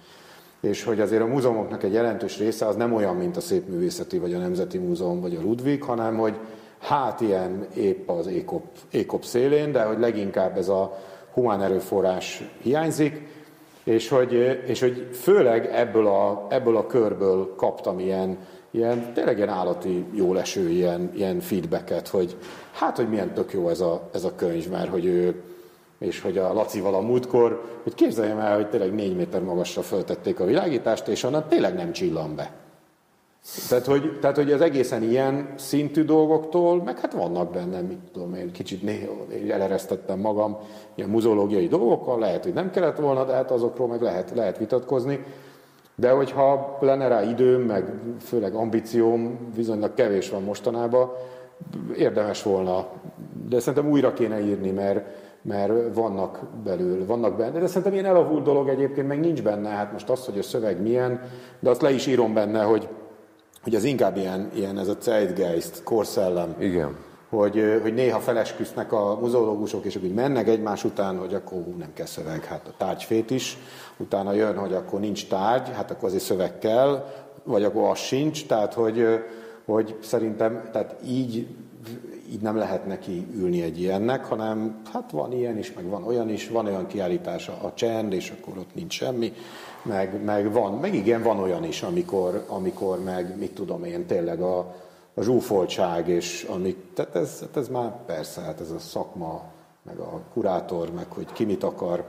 És hogy azért a múzeumoknak egy jelentős része az nem olyan, mint a Szépművészeti, vagy a Nemzeti Múzeum, vagy a Ludwig, hanem hogy hát ilyen épp az ékop, ékop szélén, de hogy leginkább ez a humán erőforrás hiányzik, és hogy, és hogy főleg ebből a, ebből a körből kaptam ilyen, ilyen tényleg ilyen állati jóleső ilyen, ilyen feedbacket, hogy hát, hogy milyen tök jó ez a, ez a könyv, mert hogy ő, és hogy a Lacival a múltkor, hogy képzeljem el, hogy tényleg négy méter magasra föltették a világítást, és onnan tényleg nem csillan be. Tehát hogy, tehát, hogy az egészen ilyen szintű dolgoktól, meg hát vannak benne, mit tudom én, kicsit néha eleresztettem magam ilyen muzeológiai dolgokkal, lehet, hogy nem kellett volna, de hát azokról meg lehet, lehet vitatkozni. De hogyha lenne rá időm, meg főleg ambícióm, viszonylag kevés van mostanában, érdemes volna, de szerintem újra kéne írni, mert, mert vannak belül, vannak benne. De szerintem ilyen elavult dolog egyébként meg nincs benne, hát most az, hogy a szöveg milyen, de azt le is írom benne, hogy, hogy az inkább ilyen, ilyen ez a zeitgeist, korszellem. Igen. Hogy, hogy néha felesküsznek a muzeológusok, és úgy mennek egymás után, hogy akkor nem kell szöveg, hát a tárgyfét is, utána jön, hogy akkor nincs tárgy, hát akkor azért szöveg kell, vagy akkor az sincs, tehát hogy, hogy szerintem tehát így így nem lehet neki ülni egy ilyennek, hanem hát van ilyen is, meg van olyan is, van olyan kiállítás a csend, és akkor ott nincs semmi, meg, meg van, meg igen, van olyan is, amikor, amikor meg, mit tudom én, tényleg a, a zsúfoltság, és amik, tehát ez, hát ez már persze, hát ez a szakma, meg a kurátor, meg hogy ki mit akar,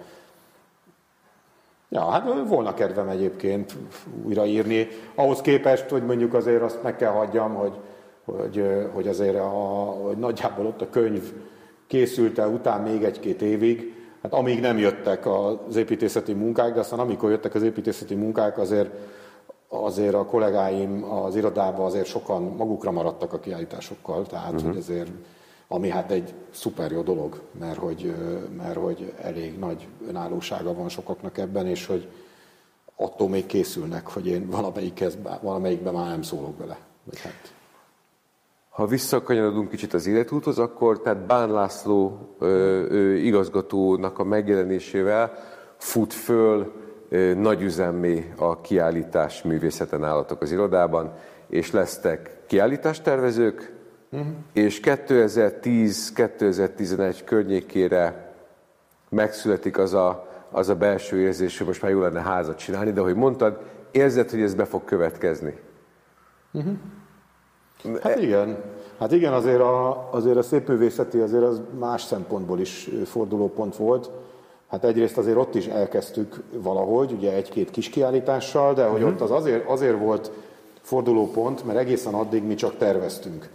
Ja, hát volna kedvem egyébként újraírni. Ahhoz képest, hogy mondjuk azért azt meg kell hagyjam, hogy hogy, hogy azért a, hogy nagyjából ott a könyv készült el után még egy-két évig, hát amíg nem jöttek az építészeti munkák, de aztán amikor jöttek az építészeti munkák, azért, azért a kollégáim az irodában azért sokan magukra maradtak a kiállításokkal, tehát uh-huh. hogy azért ami hát egy szuper jó dolog, mert hogy, mert hogy elég nagy önállósága van sokaknak ebben, és hogy attól még készülnek, hogy én valamelyikben már nem szólok bele. Vagy hát ha visszakanyarodunk kicsit az életúthoz, akkor tehát Bán László ö, igazgatónak a megjelenésével fut föl ö, nagyüzemmé a kiállítás művészeten állatok az irodában, és lesztek kiállítástervezők, uh-huh. és 2010-2011 környékére megszületik az a, az a belső érzés, hogy most már jó lenne házat csinálni, de ahogy mondtad, érzed, hogy ez be fog következni. Uh-huh. Hát igen. Hát igen, azért a, azért a szépművészeti azért az más szempontból is fordulópont volt. Hát egyrészt azért ott is elkezdtük valahogy, ugye egy-két kis kiállítással, de hogy uh-huh. ott az azért, azért volt fordulópont, mert egészen addig mi csak terveztünk.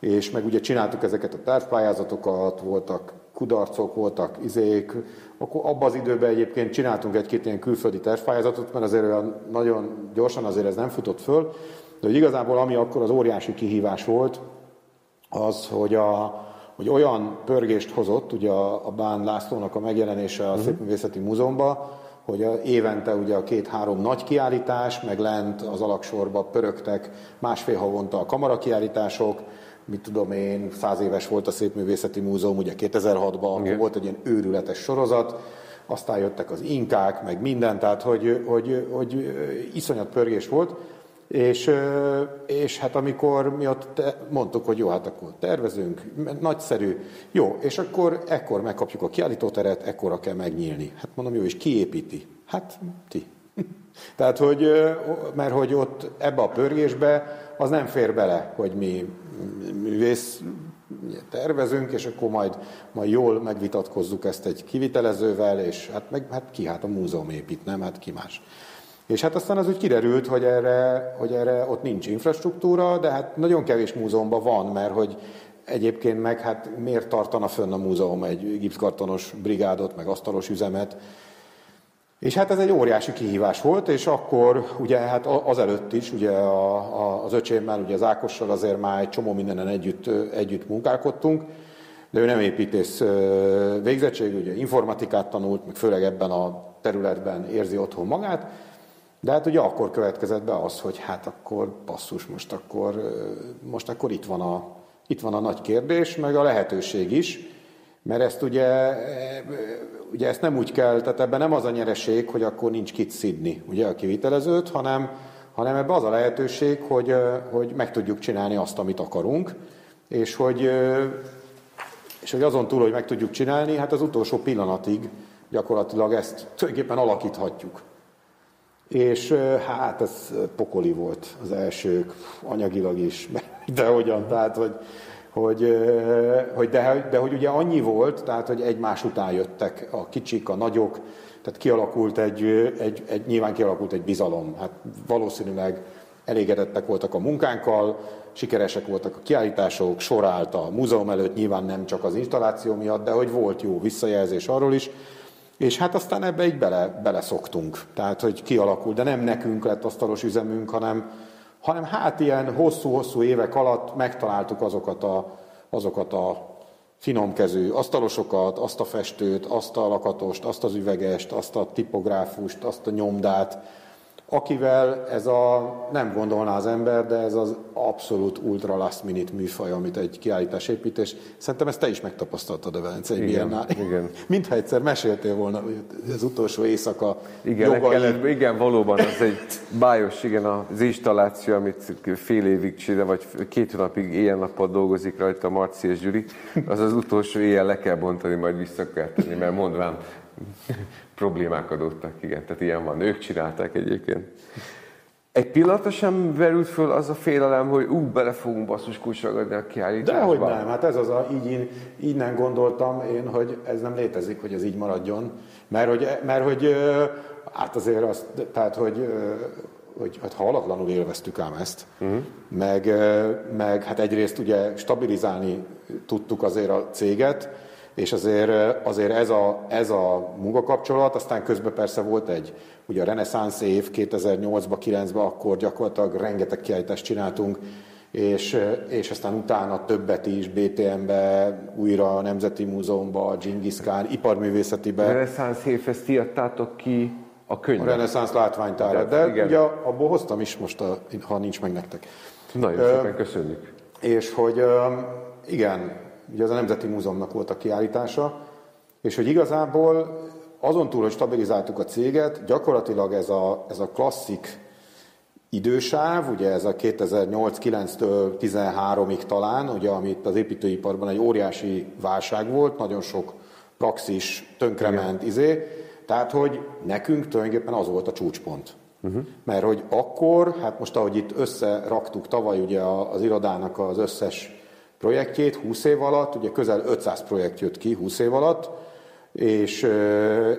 És meg ugye csináltuk ezeket a tervpályázatokat, voltak kudarcok, voltak izék, akkor abban az időben egyébként csináltunk egy-két ilyen külföldi tervpályázatot, mert azért olyan nagyon gyorsan azért ez nem futott föl, de hogy igazából ami akkor az óriási kihívás volt, az, hogy, a, hogy olyan pörgést hozott, ugye a, a Bán Lászlónak a megjelenése a uh-huh. Szépművészeti Múzeumban, hogy a, évente ugye a két-három nagy kiállítás, meg lent az alaksorba pörögtek másfél havonta a kamarakiállítások, mit tudom én, száz éves volt a Szépművészeti Múzeum, ugye 2006-ban, akkor volt egy ilyen őrületes sorozat, aztán jöttek az inkák, meg minden, tehát hogy, hogy, hogy iszonyat pörgés volt, és, és hát amikor mi ott mondtuk, hogy jó, hát akkor tervezünk, nagyszerű, jó, és akkor ekkor megkapjuk a kiállítóteret, ekkora kell megnyílni. Hát mondom, jó, és ki építi? Hát ti. Tehát, hogy, mert hogy ott ebbe a pörgésbe az nem fér bele, hogy mi művész tervezünk, és akkor majd, majd jól megvitatkozzuk ezt egy kivitelezővel, és hát, meg, hát ki, hát a múzeum épít, nem? Hát ki más. És hát aztán az úgy kiderült, hogy erre, hogy erre ott nincs infrastruktúra, de hát nagyon kevés múzeumban van, mert hogy egyébként meg hát miért tartana fönn a múzeum egy gipszkartonos brigádot, meg asztalos üzemet, és hát ez egy óriási kihívás volt, és akkor ugye hát azelőtt is, ugye a, a, az öcsémmel, ugye az Ákossal azért már egy csomó mindenen együtt, együtt munkálkodtunk, de ő nem építész végzettség, ugye informatikát tanult, meg főleg ebben a területben érzi otthon magát, de hát ugye akkor következett be az, hogy hát akkor basszus, most akkor, most akkor itt, van a, itt van a nagy kérdés, meg a lehetőség is, mert ezt ugye, ugye ezt nem úgy kell, tehát ebben nem az a nyereség, hogy akkor nincs kit szidni, ugye a kivitelezőt, hanem, hanem ebben az a lehetőség, hogy, hogy meg tudjuk csinálni azt, amit akarunk, és hogy, és hogy azon túl, hogy meg tudjuk csinálni, hát az utolsó pillanatig gyakorlatilag ezt tulajdonképpen alakíthatjuk. És hát ez pokoli volt az elsők, anyagilag is, de hogyan, tehát hogy, hogy, hogy de, de hogy ugye annyi volt, tehát hogy egymás után jöttek a kicsik, a nagyok, tehát kialakult egy, egy, egy nyilván kialakult egy bizalom. Hát valószínűleg elégedettek voltak a munkánkkal, sikeresek voltak a kiállítások, sorállt a múzeum előtt, nyilván nem csak az installáció miatt, de hogy volt jó visszajelzés arról is, és hát aztán ebbe így bele, beleszoktunk. Tehát, hogy kialakult, de nem nekünk lett asztalos üzemünk, hanem, hanem hát ilyen hosszú-hosszú évek alatt megtaláltuk azokat a, azokat a finomkezű asztalosokat, azt a festőt, azt a lakatost, azt az üvegest, azt a tipográfust, azt a nyomdát, akivel ez a, nem gondolná az ember, de ez az abszolút ultra last minute műfaj, amit egy kiállítás építés. Szerintem ezt te is megtapasztaltad a Velencei Biennál. Igen. Mintha egyszer meséltél volna, hogy az utolsó éjszaka igen, jogai... kellett, igen, valóban az egy bájos, igen, az installáció, amit fél évig csinál, vagy két hónapig éjjel-nappal dolgozik rajta Marci és Gyuri, az az utolsó éjjel le kell bontani, majd vissza kell tenni, mert mondván problémák adottak, igen, tehát ilyen van. Ők csinálták egyébként. Egy pillanatra sem verült föl az a félelem, hogy ú, bele fogunk basszus kulcsragadni a kiállításba? Dehogy nem, hát ez az a, így, így nem gondoltam én, hogy ez nem létezik, hogy ez így maradjon. Mert hogy, mert hogy hát azért azt, tehát hogy, hogy hát halatlanul élveztük ám ezt, uh-huh. meg, meg hát egyrészt ugye stabilizálni tudtuk azért a céget, és azért, azért ez, a, ez a munkakapcsolat, aztán közben persze volt egy, ugye a reneszánsz év 2008-ban, 2009-ben, akkor gyakorlatilag rengeteg kiállítást csináltunk, és, és aztán utána többet is, BTM-be, újra a Nemzeti Múzeumba, Genghis Khan, iparművészetibe. A reneszánsz év, ezt írtátok ki a könyvben? A reneszánsz látványtára, de igen. ugye abból hoztam is most, a, ha nincs meg nektek. Nagyon szépen köszönjük. És hogy igen, ugye az a Nemzeti Múzeumnak volt a kiállítása, és hogy igazából azon túl, hogy stabilizáltuk a céget, gyakorlatilag ez a, ez a klasszik idősáv, ugye ez a 2008-9-től 13-ig talán, ugye amit az építőiparban egy óriási válság volt, nagyon sok praxis tönkrement izé, tehát hogy nekünk tulajdonképpen az volt a csúcspont. Uh-huh. Mert hogy akkor, hát most ahogy itt összeraktuk tavaly ugye az irodának az összes projektjét 20 év alatt, ugye közel 500 projekt jött ki 20 év alatt, és,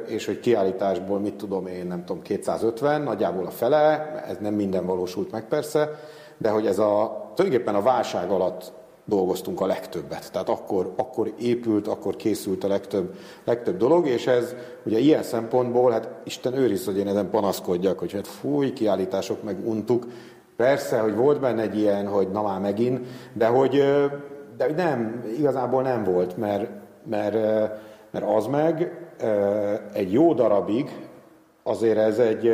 és hogy kiállításból, mit tudom én, nem tudom, 250, nagyjából a fele, ez nem minden valósult meg persze, de hogy ez a, tulajdonképpen a válság alatt dolgoztunk a legtöbbet. Tehát akkor, akkor épült, akkor készült a legtöbb, legtöbb dolog, és ez ugye ilyen szempontból, hát Isten őriz, hogy én ezen panaszkodjak, hogy hát fúj, kiállítások meg untuk. Persze, hogy volt benne egy ilyen, hogy na már megint, de hogy, de hogy nem, igazából nem volt, mert, mert, mert az meg egy jó darabig azért ez egy,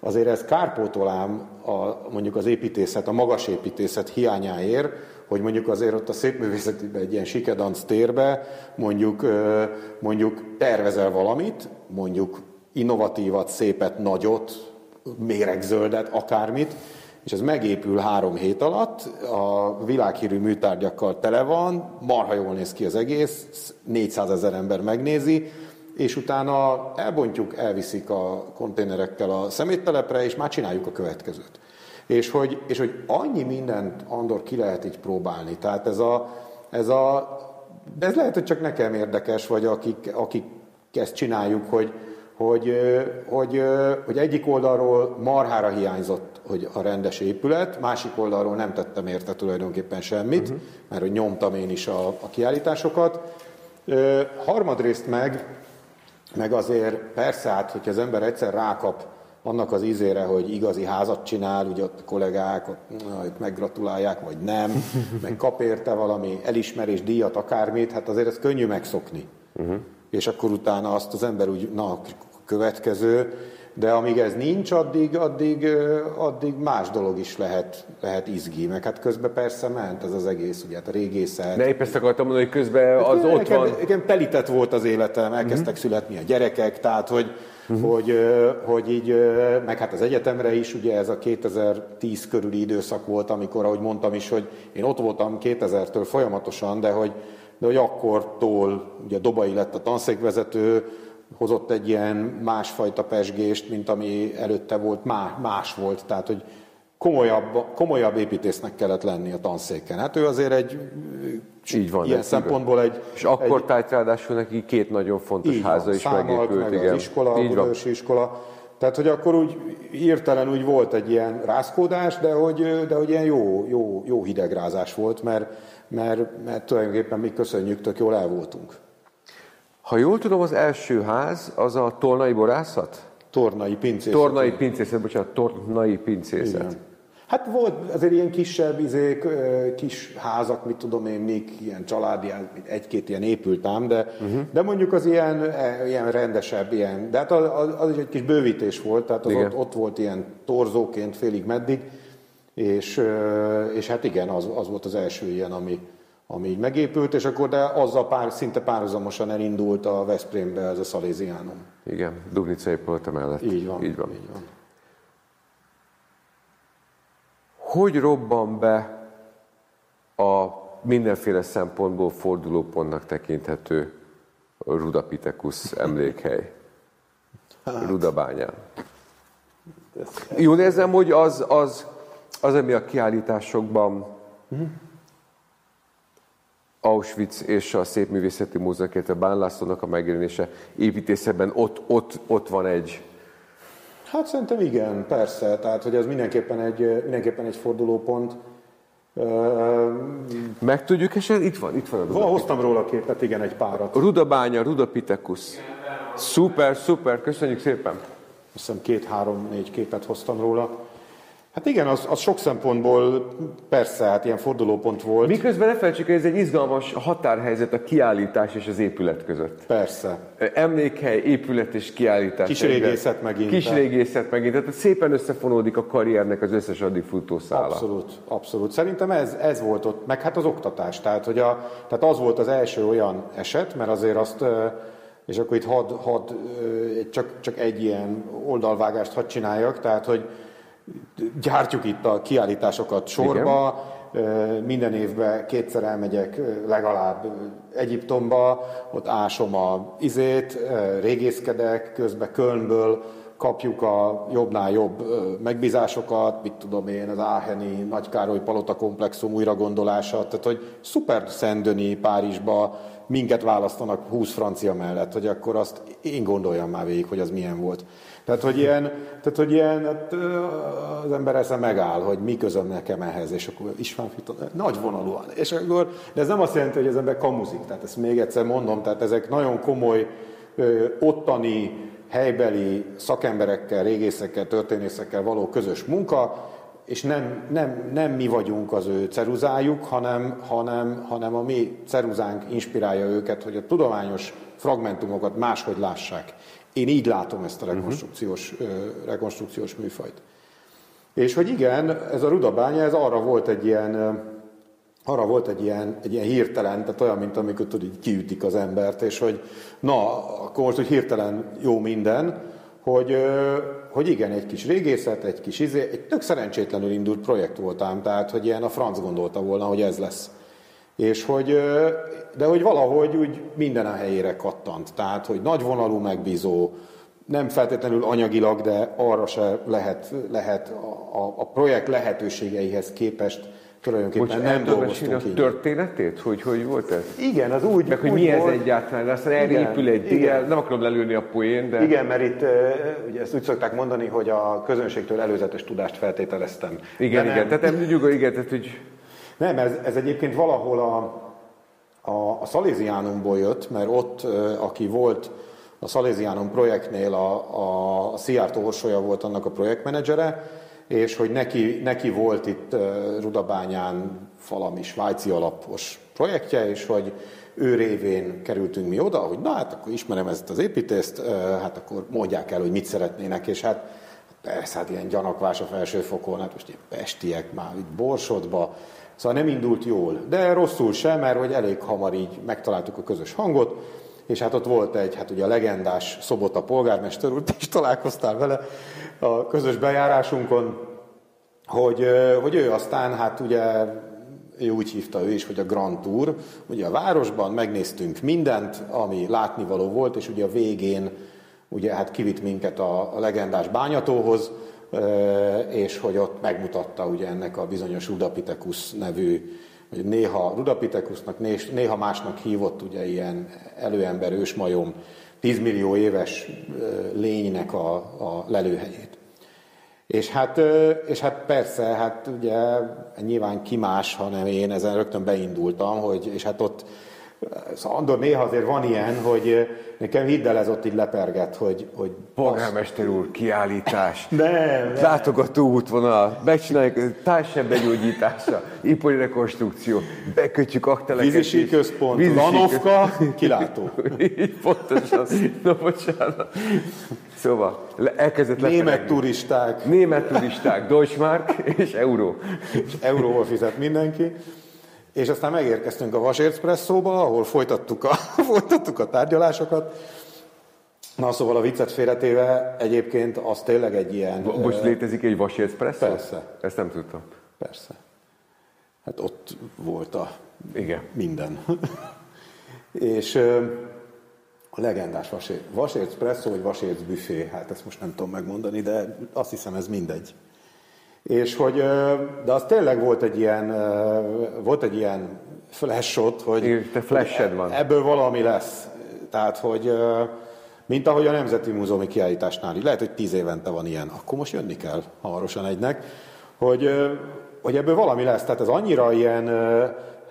azért ez kárpótolám a, mondjuk az építészet, a magas építészet hiányáért, hogy mondjuk azért ott a szépművészetiben egy ilyen sikedanc térbe mondjuk, mondjuk tervezel valamit, mondjuk innovatívat, szépet, nagyot, méregzöldet, akármit, és ez megépül három hét alatt, a világhírű műtárgyakkal tele van, marha jól néz ki az egész, 400 ezer ember megnézi, és utána elbontjuk, elviszik a konténerekkel a szeméttelepre, és már csináljuk a következőt. És hogy, és hogy annyi mindent, Andor, ki lehet így próbálni. Tehát ez a, ez a de ez lehet, hogy csak nekem érdekes, vagy akik, akik ezt csináljuk, hogy, hogy, hogy, hogy egyik oldalról marhára hiányzott hogy a rendes épület, másik oldalról nem tettem érte tulajdonképpen semmit, uh-huh. mert hogy nyomtam én is a, a kiállításokat. Harmadrészt meg, meg azért persze hát, hogyha az ember egyszer rákap annak az ízére, hogy igazi házat csinál, ugye ott a kollégák ott, na, itt meggratulálják, vagy nem, meg kap érte valami elismerés, díjat, akármit, hát azért ez könnyű megszokni. Uh-huh. És akkor utána azt az ember úgy, na, következő, de amíg ez nincs, addig, addig, addig más dolog is lehet, lehet izgi, meg hát közben persze ment ez az egész, ugye hát a régészet. De épp ezt akartam mondani, hogy közben az hát, ott nekem, van. Igen, telített volt az életem, elkezdtek uh-huh. születni a gyerekek, tehát hogy, uh-huh. hogy, hogy így, meg hát az egyetemre is, ugye ez a 2010 körüli időszak volt, amikor, ahogy mondtam is, hogy én ott voltam 2000-től folyamatosan, de hogy, de hogy akkortól, ugye Dobai lett a tanszékvezető, hozott egy ilyen másfajta pesgést, mint ami előtte volt, más volt, tehát hogy komolyabb, komolyabb építésznek kellett lenni a tanszéken. Hát ő azért egy így van, ilyen szempontból egy... És akkor egy, tájt ráadásul neki két nagyon fontos háza van, is megépült. Meg igen. az iskola, így a iskola. Tehát, hogy akkor úgy hirtelen úgy volt egy ilyen rázkódás, de hogy, de hogy ilyen jó, jó, jó hidegrázás volt, mert, mert, mert tulajdonképpen mi köszönjük, tök jól el voltunk. Ha jól tudom, az első ház az a tornai borászat? Tornai pincészet. Tornai pincészet, bocsánat, tornai pincészet. Igen. Hát volt azért ilyen kisebb izék, kis házak, mit tudom én, még ilyen családi, egy-két ilyen épült ám, de, uh-huh. de mondjuk az ilyen, e, ilyen rendesebb, ilyen, de hát az, az is egy kis bővítés volt, tehát az ott, ott, volt ilyen torzóként félig meddig, és, és hát igen, az, az volt az első ilyen, ami, ami így megépült, és akkor de azzal pár, szinte párhuzamosan elindult a Veszprémbe ez a Szaléziánum. Igen, Dubnica épülte mellett. Így van. Így van. Így van. Hogy robban be a mindenféle szempontból fordulópontnak tekinthető Rudapitekus emlékhely? Hát. Rudabányán. Jól érzem, hogy az, az, az, ami a kiállításokban uh-huh Auschwitz és a Szépművészeti Múzeum, a Bán Lászlónak a megjelenése építészetben ott, ott, ott van egy... Hát szerintem igen, persze. Tehát, hogy ez mindenképpen egy, mindenképpen egy fordulópont. Meg tudjuk esetleg? Itt van, itt van a Van, hoztam róla a képet, igen, egy párat. Rudabánya, Rudapitekus. Szuper, szuper, köszönjük szépen. Azt hiszem két-három-négy képet hoztam róla. Hát igen, az, az sok szempontból persze, hát ilyen fordulópont volt. Miközben ne felejtsük, hogy ez egy izgalmas határhelyzet a kiállítás és az épület között. Persze. Emlékhely, épület és kiállítás. Kis régészet megint. Kis régészet megint. Tehát szépen összefonódik a karriernek az összes addig futószála. Abszolút, abszolút. Szerintem ez, ez volt ott, meg hát az oktatás. Tehát, hogy a, tehát az volt az első olyan eset, mert azért azt és akkor itt had, had, csak, csak egy ilyen oldalvágást hadd csináljak, tehát hogy gyártjuk itt a kiállításokat sorba, Igen. minden évben kétszer elmegyek legalább Egyiptomba, ott ásom a izét, régészkedek, közben Kölnből kapjuk a jobbnál jobb megbízásokat, mit tudom én, az Áheni Nagykároly Palota komplexum újragondolása, tehát hogy szuper Szendöni Párizsba minket választanak 20 francia mellett, hogy akkor azt én gondoljam már végig, hogy az milyen volt. Tehát, hogy ilyen, tehát, hogy ilyen hát, az ember esze megáll, hogy mi közöm nekem ehhez, és akkor István Fiton, nagy vonalúan. És akkor, de ez nem azt jelenti, hogy az ember kamuzik, tehát ezt még egyszer mondom, tehát ezek nagyon komoly, ottani, helybeli szakemberekkel, régészekkel, történészekkel való közös munka, és nem, nem, nem mi vagyunk az ő ceruzájuk, hanem, hanem, hanem a mi ceruzánk inspirálja őket, hogy a tudományos fragmentumokat máshogy lássák. Én így látom ezt a rekonstrukciós, uh-huh. rekonstrukciós műfajt. És hogy igen, ez a rudabánya, ez arra volt egy ilyen, arra volt egy ilyen, egy ilyen hirtelen, tehát olyan, mint amikor tudod, így kiütik az embert, és hogy na, akkor most, hogy hirtelen jó minden, hogy, hogy igen, egy kis régészet, egy kis izé, egy tök szerencsétlenül indult projekt voltám, tehát hogy ilyen a franc gondolta volna, hogy ez lesz. És hogy, de hogy valahogy úgy minden a helyére kattant. Tehát, hogy nagyvonalú megbízó, nem feltétlenül anyagilag, de arra se lehet, lehet a, a projekt lehetőségeihez képest tulajdonképpen Bocs, nem dolgoztunk a történetét? Hogy, hogy volt ez? Igen, az úgy Meg hogy úgy mi volt, ez egyáltalán, aztán elépül egy dél, nem akarom lelőni a poén, de... Igen, mert itt ugye ezt úgy szokták mondani, hogy a közönségtől előzetes tudást feltételeztem. Igen, de igen, nem, tehát nem nyugodj, igen, tehát hogy... Nem, ez, ez egyébként valahol a, a, a Szaléziánumból jött, mert ott, aki volt a Szaléziánum projektnél, a, a, Szijjártó Orsolya volt annak a projektmenedzsere, és hogy neki, neki volt itt Rudabányán valami svájci alapos projektje, és hogy ő révén kerültünk mi oda, hogy na hát akkor ismerem ezt az építést, hát akkor mondják el, hogy mit szeretnének, és hát persze, hát ilyen gyanakvás a felső fokon, hát most ilyen pestiek már itt Borsodba, szóval nem indult jól, de rosszul sem, mert hogy elég hamar így megtaláltuk a közös hangot, és hát ott volt egy, hát ugye a legendás Szobota polgármester úr, is találkoztál vele a közös bejárásunkon, hogy, hogy ő aztán, hát ugye ő úgy hívta ő is, hogy a Grand Tour, ugye a városban megnéztünk mindent, ami látnivaló volt, és ugye a végén ugye hát kivitt minket a, a legendás bányatóhoz, és hogy ott megmutatta ugye ennek a bizonyos Rudapithecus nevű hogy néha Rudapithecusnak, néha másnak hívott ugye ilyen előember, ősmajom, 10 millió éves lénynek a, a lelőhelyét. És hát, és hát persze, hát ugye nyilván ki más, hanem én ezen rögtön beindultam, hogy, és hát ott Szóval Andor, néha azért van ilyen, hogy nekem hidd el, ez ott így leperget, hogy... hogy Polgármester úr, kiállítás, nem, nem. látogató útvonal, megcsináljuk társebegyógyítása, ipari rekonstrukció, bekötjük akteleket. Vízisi központ, Vízisi Lanovka, kilátó. így pontosan. Na, bocsánat. Szóval elkezdett Német leperegni. turisták. Német turisták, Deutschmark és euró. És euróval fizet mindenki. És aztán megérkeztünk a Vasércpresszóba, ahol folytattuk a, folytattuk a tárgyalásokat. Na, szóval a viccet félretéve egyébként az tényleg egy ilyen... Most létezik egy Vasércpresszó? Persze. Ezt nem tudtam. Persze. Hát ott volt a Igen. minden. és a legendás Vasérc Presszó, vagy Vasérc Büfé, hát ezt most nem tudom megmondani, de azt hiszem ez mindegy. És hogy, de az tényleg volt egy ilyen, volt egy ilyen flashot, hogy Te flashed van. ebből valami lesz. Tehát, hogy mint ahogy a Nemzeti Múzeumi kiállításnál, lehet, hogy tíz évente van ilyen, akkor most jönni kell hamarosan egynek, hogy, hogy ebből valami lesz. Tehát ez annyira ilyen,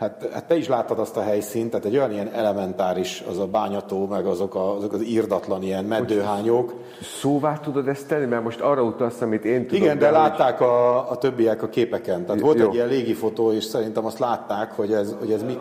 hát, hát te is láttad azt a helyszínt, tehát egy olyan ilyen elementáris az a bányató, meg azok, a, azok az írdatlan ilyen meddőhányok. Szóvá tudod ezt tenni? Mert most arra utalsz, amit én tudom. Igen, de, de látták hogy... a, a többiek a képeken. Tehát volt Jó. egy ilyen légifotó, és szerintem azt látták, hogy ez, hogy ez mi...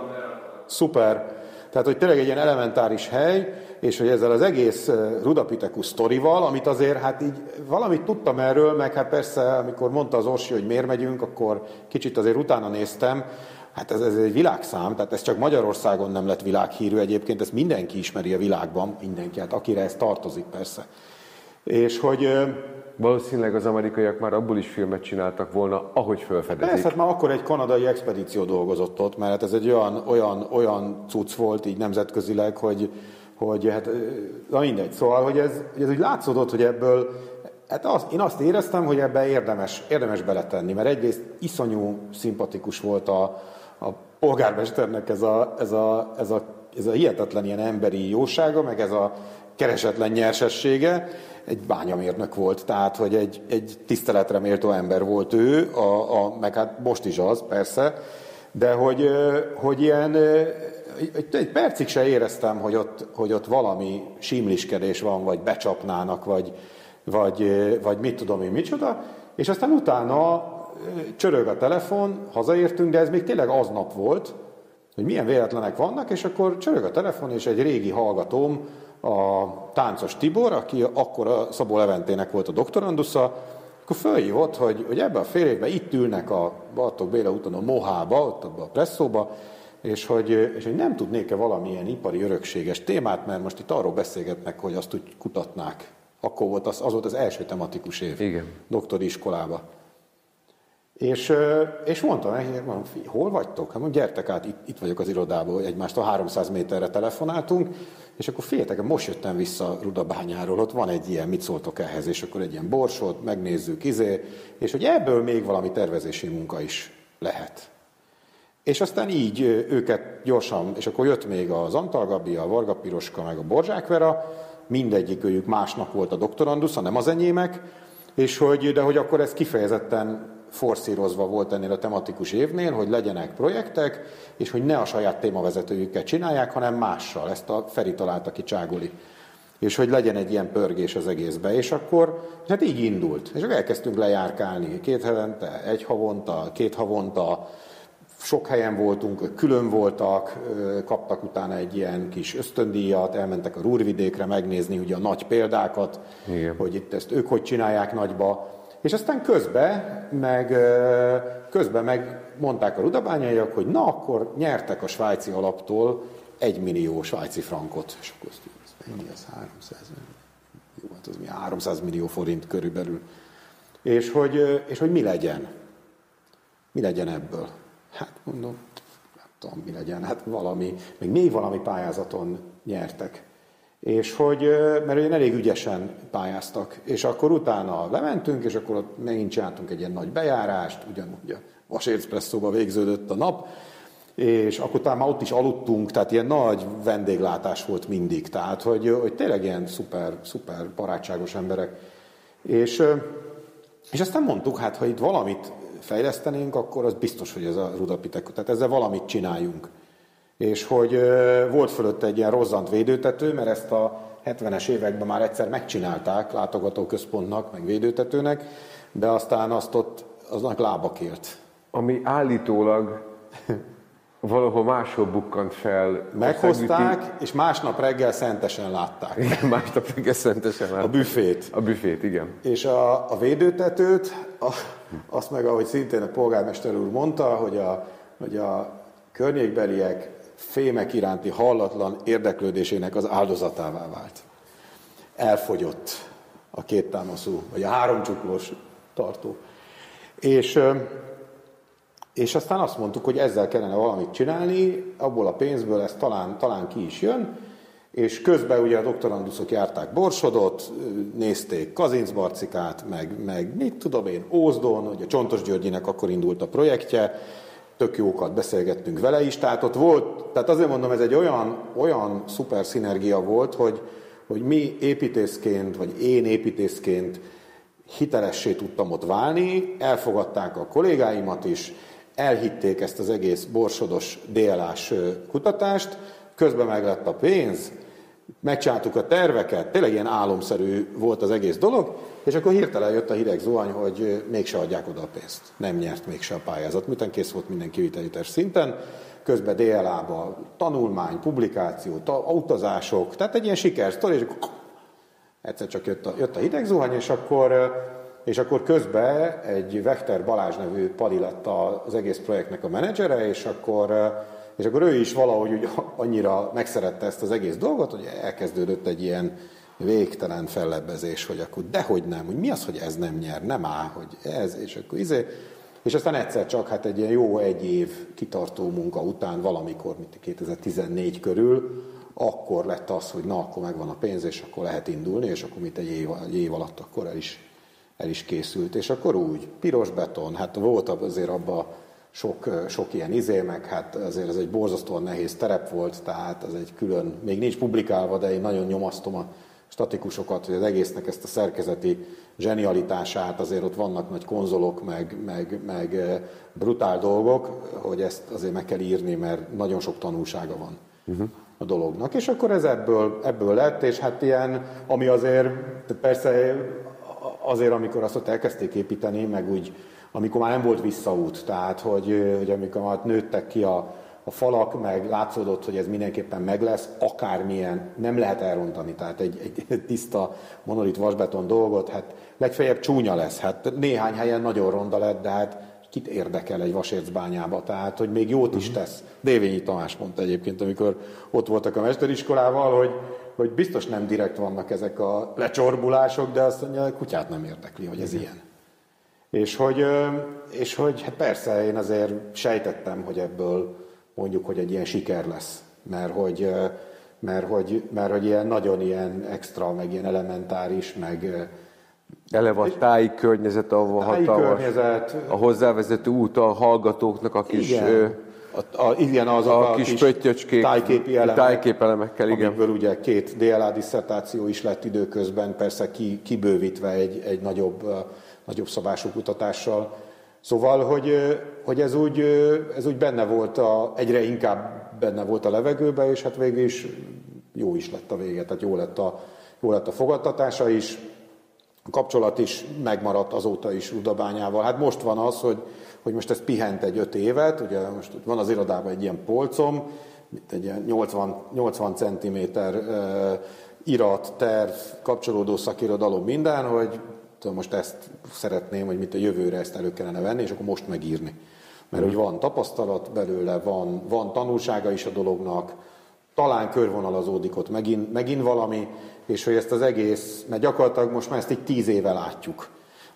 Szuper. Tehát, hogy tényleg egy ilyen elementáris hely, és hogy ezzel az egész Rudapithecus sztorival, amit azért hát így valamit tudtam erről, meg hát persze, amikor mondta az Orsi, hogy miért megyünk, akkor kicsit azért utána néztem, Hát ez, ez egy világszám, tehát ez csak Magyarországon nem lett világhírű egyébként, ezt mindenki ismeri a világban, mindenki, hát akire ez tartozik persze. És hogy... Valószínűleg az amerikaiak már abból is filmet csináltak volna, ahogy felfedezik. Persze, hát már akkor egy kanadai expedíció dolgozott ott, mert hát ez egy olyan, olyan, olyan cucc volt így nemzetközileg, hogy, hogy hát, na mindegy. Szóval, hogy ez, hogy ez úgy látszódott, hogy ebből, hát azt, én azt éreztem, hogy ebbe érdemes, érdemes beletenni, mert egyrészt iszonyú szimpatikus volt a, a polgármesternek ez a, ez a, ez a ez a hihetetlen ilyen emberi jósága, meg ez a keresetlen nyersessége, egy bányamérnök volt, tehát hogy egy, egy tiszteletre méltó ember volt ő, a, a, meg hát most is az, persze, de hogy, hogy ilyen, egy, egy percig se éreztem, hogy ott, hogy ott valami simliskedés van, vagy becsapnának, vagy, vagy, vagy mit tudom én, micsoda, és aztán utána csörög a telefon, hazaértünk, de ez még tényleg aznap volt, hogy milyen véletlenek vannak, és akkor csörög a telefon, és egy régi hallgatóm, a táncos Tibor, aki akkor a Szabó Leventének volt a doktorandusza, akkor följívott, hogy, hogy ebben a fél évben itt ülnek a Bartók Béla úton a Mohába, ott abban a presszóba, és hogy, és hogy nem tudnék-e valamilyen ipari örökséges témát, mert most itt arról beszélgetnek, hogy azt úgy kutatnák. Akkor volt az, az volt az első tematikus év Igen. doktori iskolába. És, és mondtam mondom, hol vagytok? Hát mondom, gyertek át, itt, itt vagyok az irodában, egymástól 300 méterre telefonáltunk, és akkor féltek, most jöttem vissza Rudabányáról, ott van egy ilyen, mit szóltok ehhez, és akkor egy ilyen borsot, megnézzük, izé, és hogy ebből még valami tervezési munka is lehet. És aztán így őket gyorsan, és akkor jött még az Antal Gabi, a Varga Piroska, meg a Borzsák Vera, mindegyik őjük másnak volt a doktorandusza, nem az enyémek, és hogy, de hogy akkor ez kifejezetten forszírozva volt ennél a tematikus évnél, hogy legyenek projektek, és hogy ne a saját témavezetőjükkel csinálják, hanem mással. Ezt a Feri találta ki Cságuli. És hogy legyen egy ilyen pörgés az egészbe. És akkor hát így indult. És akkor elkezdtünk lejárkálni. Két hetente, egy havonta, két havonta, sok helyen voltunk, külön voltak, kaptak utána egy ilyen kis ösztöndíjat, elmentek a Rúrvidékre megnézni ugye a nagy példákat, Igen. hogy itt ezt ők hogy csinálják nagyba. És aztán közben meg, közben meg mondták a rudabányaiak, hogy na akkor nyertek a svájci alaptól egy millió svájci frankot. És akkor azt mennyi az 300 Jó, hát az mi 300 millió forint körülbelül. És hogy, és hogy mi legyen? Mi legyen ebből? Hát mondom, nem tudom, mi legyen. Hát valami, még még valami pályázaton nyertek és hogy, mert olyan elég ügyesen pályáztak, és akkor utána lementünk, és akkor ott megint csináltunk egy ilyen nagy bejárást, ugyanúgy a Vasércpresszóba végződött a nap, és akkor utána már ott is aludtunk, tehát ilyen nagy vendéglátás volt mindig, tehát hogy, hogy tényleg ilyen szuper, szuper barátságos emberek. És, és aztán mondtuk, hát ha itt valamit fejlesztenénk, akkor az biztos, hogy ez a rudapitek, tehát ezzel valamit csináljunk és hogy volt fölött egy ilyen rozzant védőtető, mert ezt a 70-es években már egyszer megcsinálták látogatóközpontnak, meg védőtetőnek, de aztán azt ott aznak lába kért. Ami állítólag valahol máshol bukkant fel. Meghozták, és másnap reggel szentesen látták. Igen, másnap reggel szentesen látták. A büfét. A büfét, igen. És a, a védőtetőt, a, azt meg, ahogy szintén a polgármester úr mondta, hogy a, hogy a környékbeliek fémek iránti hallatlan érdeklődésének az áldozatává vált. Elfogyott a két támaszú, vagy a három csuklós tartó. És, és aztán azt mondtuk, hogy ezzel kellene valamit csinálni, abból a pénzből ez talán, talán ki is jön, és közben ugye a doktoranduszok járták Borsodot, nézték Kazincbarcikát, meg, meg mit tudom én, Ózdon, ugye Csontos Györgyinek akkor indult a projektje, tök jókat beszélgettünk vele is, tehát ott volt, tehát azért mondom, ez egy olyan, olyan szuper szinergia volt, hogy, hogy mi építészként, vagy én építészként hitelessé tudtam ott válni, elfogadták a kollégáimat is, elhitték ezt az egész borsodos DLA-s kutatást, közben meg lett a pénz, megcsináltuk a terveket, tényleg ilyen álomszerű volt az egész dolog, és akkor hirtelen jött a hideg zuhany, hogy mégse adják oda a pénzt. Nem nyert mégse a pályázat, miután kész volt minden kivitelítés szinten, közben DLA-ba tanulmány, publikáció, ta, utazások, tehát egy ilyen sikersztori, és egyszer csak jött a, jött a hideg zuhany, és akkor, és akkor közben egy Vekter Balázs nevű pali lett az egész projektnek a menedzsere, és akkor, és akkor ő is valahogy úgy annyira megszerette ezt az egész dolgot, hogy elkezdődött egy ilyen végtelen fellebbezés, hogy akkor dehogy nem, hogy mi az, hogy ez nem nyer, nem áll, hogy ez, és akkor izé. És aztán egyszer csak hát egy ilyen jó egy év kitartó munka után valamikor, mint 2014 körül, akkor lett az, hogy na, akkor megvan a pénz, és akkor lehet indulni, és akkor mint egy év, egy év alatt akkor el is, el is készült. És akkor úgy, piros beton, hát volt azért abban sok, sok ilyen izé, meg hát azért ez egy borzasztóan nehéz terep volt, tehát ez egy külön, még nincs publikálva, de én nagyon nyomasztom a statikusokat, hogy az egésznek ezt a szerkezeti zsenialitását, azért ott vannak nagy konzolok, meg, meg, meg brutál dolgok, hogy ezt azért meg kell írni, mert nagyon sok tanulsága van. Uh-huh a dolognak. És akkor ez ebből, ebből lett, és hát ilyen, ami azért, persze azért, amikor azt ott elkezdték építeni, meg úgy, amikor már nem volt visszaút, tehát hogy, hogy amikor már nőttek ki a, a falak, meg látszódott, hogy ez mindenképpen meg lesz, akármilyen, nem lehet elrontani, tehát egy, egy tiszta monolit vasbeton dolgot, hát legfeljebb csúnya lesz, hát néhány helyen nagyon ronda lett, de hát kit érdekel egy vasércbányába, tehát hogy még jót is mhm. tesz. Dévényi Tamás mondta egyébként, amikor ott voltak a mesteriskolával, hogy, hogy biztos nem direkt vannak ezek a lecsorbulások, de azt mondja, a kutyát nem érdekli, hogy ez Igen. ilyen. És hogy, és hogy hát persze én azért sejtettem, hogy ebből mondjuk, hogy egy ilyen siker lesz, mert hogy, mert hogy, mert hogy ilyen nagyon ilyen extra, meg ilyen elementáris, meg, Eleve a táji környezet, ahol táji hatalmas, környezet, a hozzávezető út a hallgatóknak a kis... Igen. A, a, igen, az a, a kis pöttyöcskék, tájképi elemek, tájképelemekkel, igen. Amiből ugye két DLA disszertáció is lett időközben, persze ki, kibővítve egy, egy nagyobb, nagyobb szabású kutatással. Szóval, hogy, hogy ez, úgy, ez úgy benne volt, a, egyre inkább benne volt a levegőbe, és hát végül is jó is lett a vége, tehát jó lett a, jó lett a fogadtatása is. A kapcsolat is megmaradt azóta is Rudabányával. Hát most van az, hogy, hogy most ez pihent egy öt évet, ugye most van az irodában egy ilyen polcom, egy ilyen 80, 80 cm irat, terv, kapcsolódó szakirodalom, minden, hogy most ezt szeretném, hogy mit a jövőre ezt elő kellene venni, és akkor most megírni. Mert hogy van tapasztalat belőle, van, van tanulsága is a dolognak, talán körvonalazódik ott megint, megint valami, és hogy ezt az egész, mert gyakorlatilag most már ezt így tíz éve látjuk.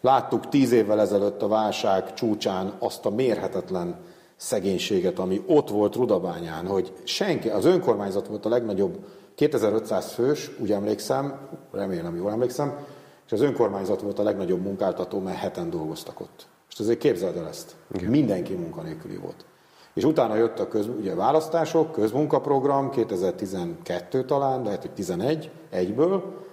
Láttuk tíz évvel ezelőtt a válság csúcsán azt a mérhetetlen szegénységet, ami ott volt Rudabányán, hogy senki, az önkormányzat volt a legnagyobb, 2500 fős, úgy emlékszem, remélem jól emlékszem, és az önkormányzat volt a legnagyobb munkáltató, mert heten dolgoztak ott. Most azért képzeld el ezt. Igen. Mindenki munkanélküli volt. És utána jött a köz, ugye választások, közmunkaprogram, 2012 talán, lehet, hogy 11, egyből,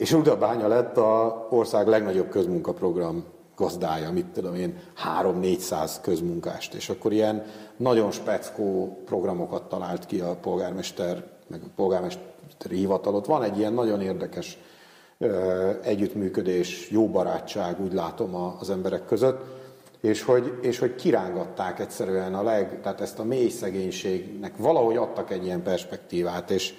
és Rudabánya lett a ország legnagyobb közmunkaprogram gazdája, mit tudom én, 3-400 közmunkást, és akkor ilyen nagyon speckó programokat talált ki a polgármester, meg a polgármesteri hivatalot. Van egy ilyen nagyon érdekes együttműködés, jó barátság, úgy látom az emberek között és hogy, és hogy kirángatták egyszerűen a leg, tehát ezt a mély szegénységnek valahogy adtak egy ilyen perspektívát, és,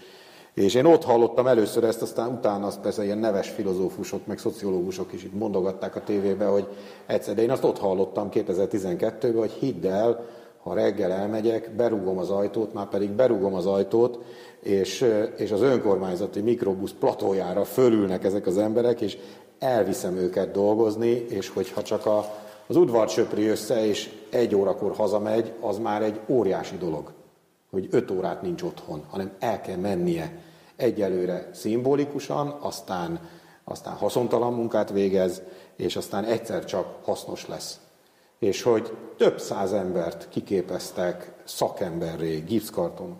és én ott hallottam először ezt, aztán utána azt persze ilyen neves filozófusok, meg szociológusok is itt mondogatták a tévébe, hogy egyszer, de én azt ott hallottam 2012-ben, hogy hidd el, ha reggel elmegyek, berúgom az ajtót, már pedig berúgom az ajtót, és, és az önkormányzati mikrobusz platójára fölülnek ezek az emberek, és elviszem őket dolgozni, és hogyha csak a, az udvar söpri össze, és egy órakor hazamegy, az már egy óriási dolog, hogy öt órát nincs otthon, hanem el kell mennie egyelőre szimbolikusan, aztán, aztán haszontalan munkát végez, és aztán egyszer csak hasznos lesz. És hogy több száz embert kiképeztek szakemberré, gipszkarton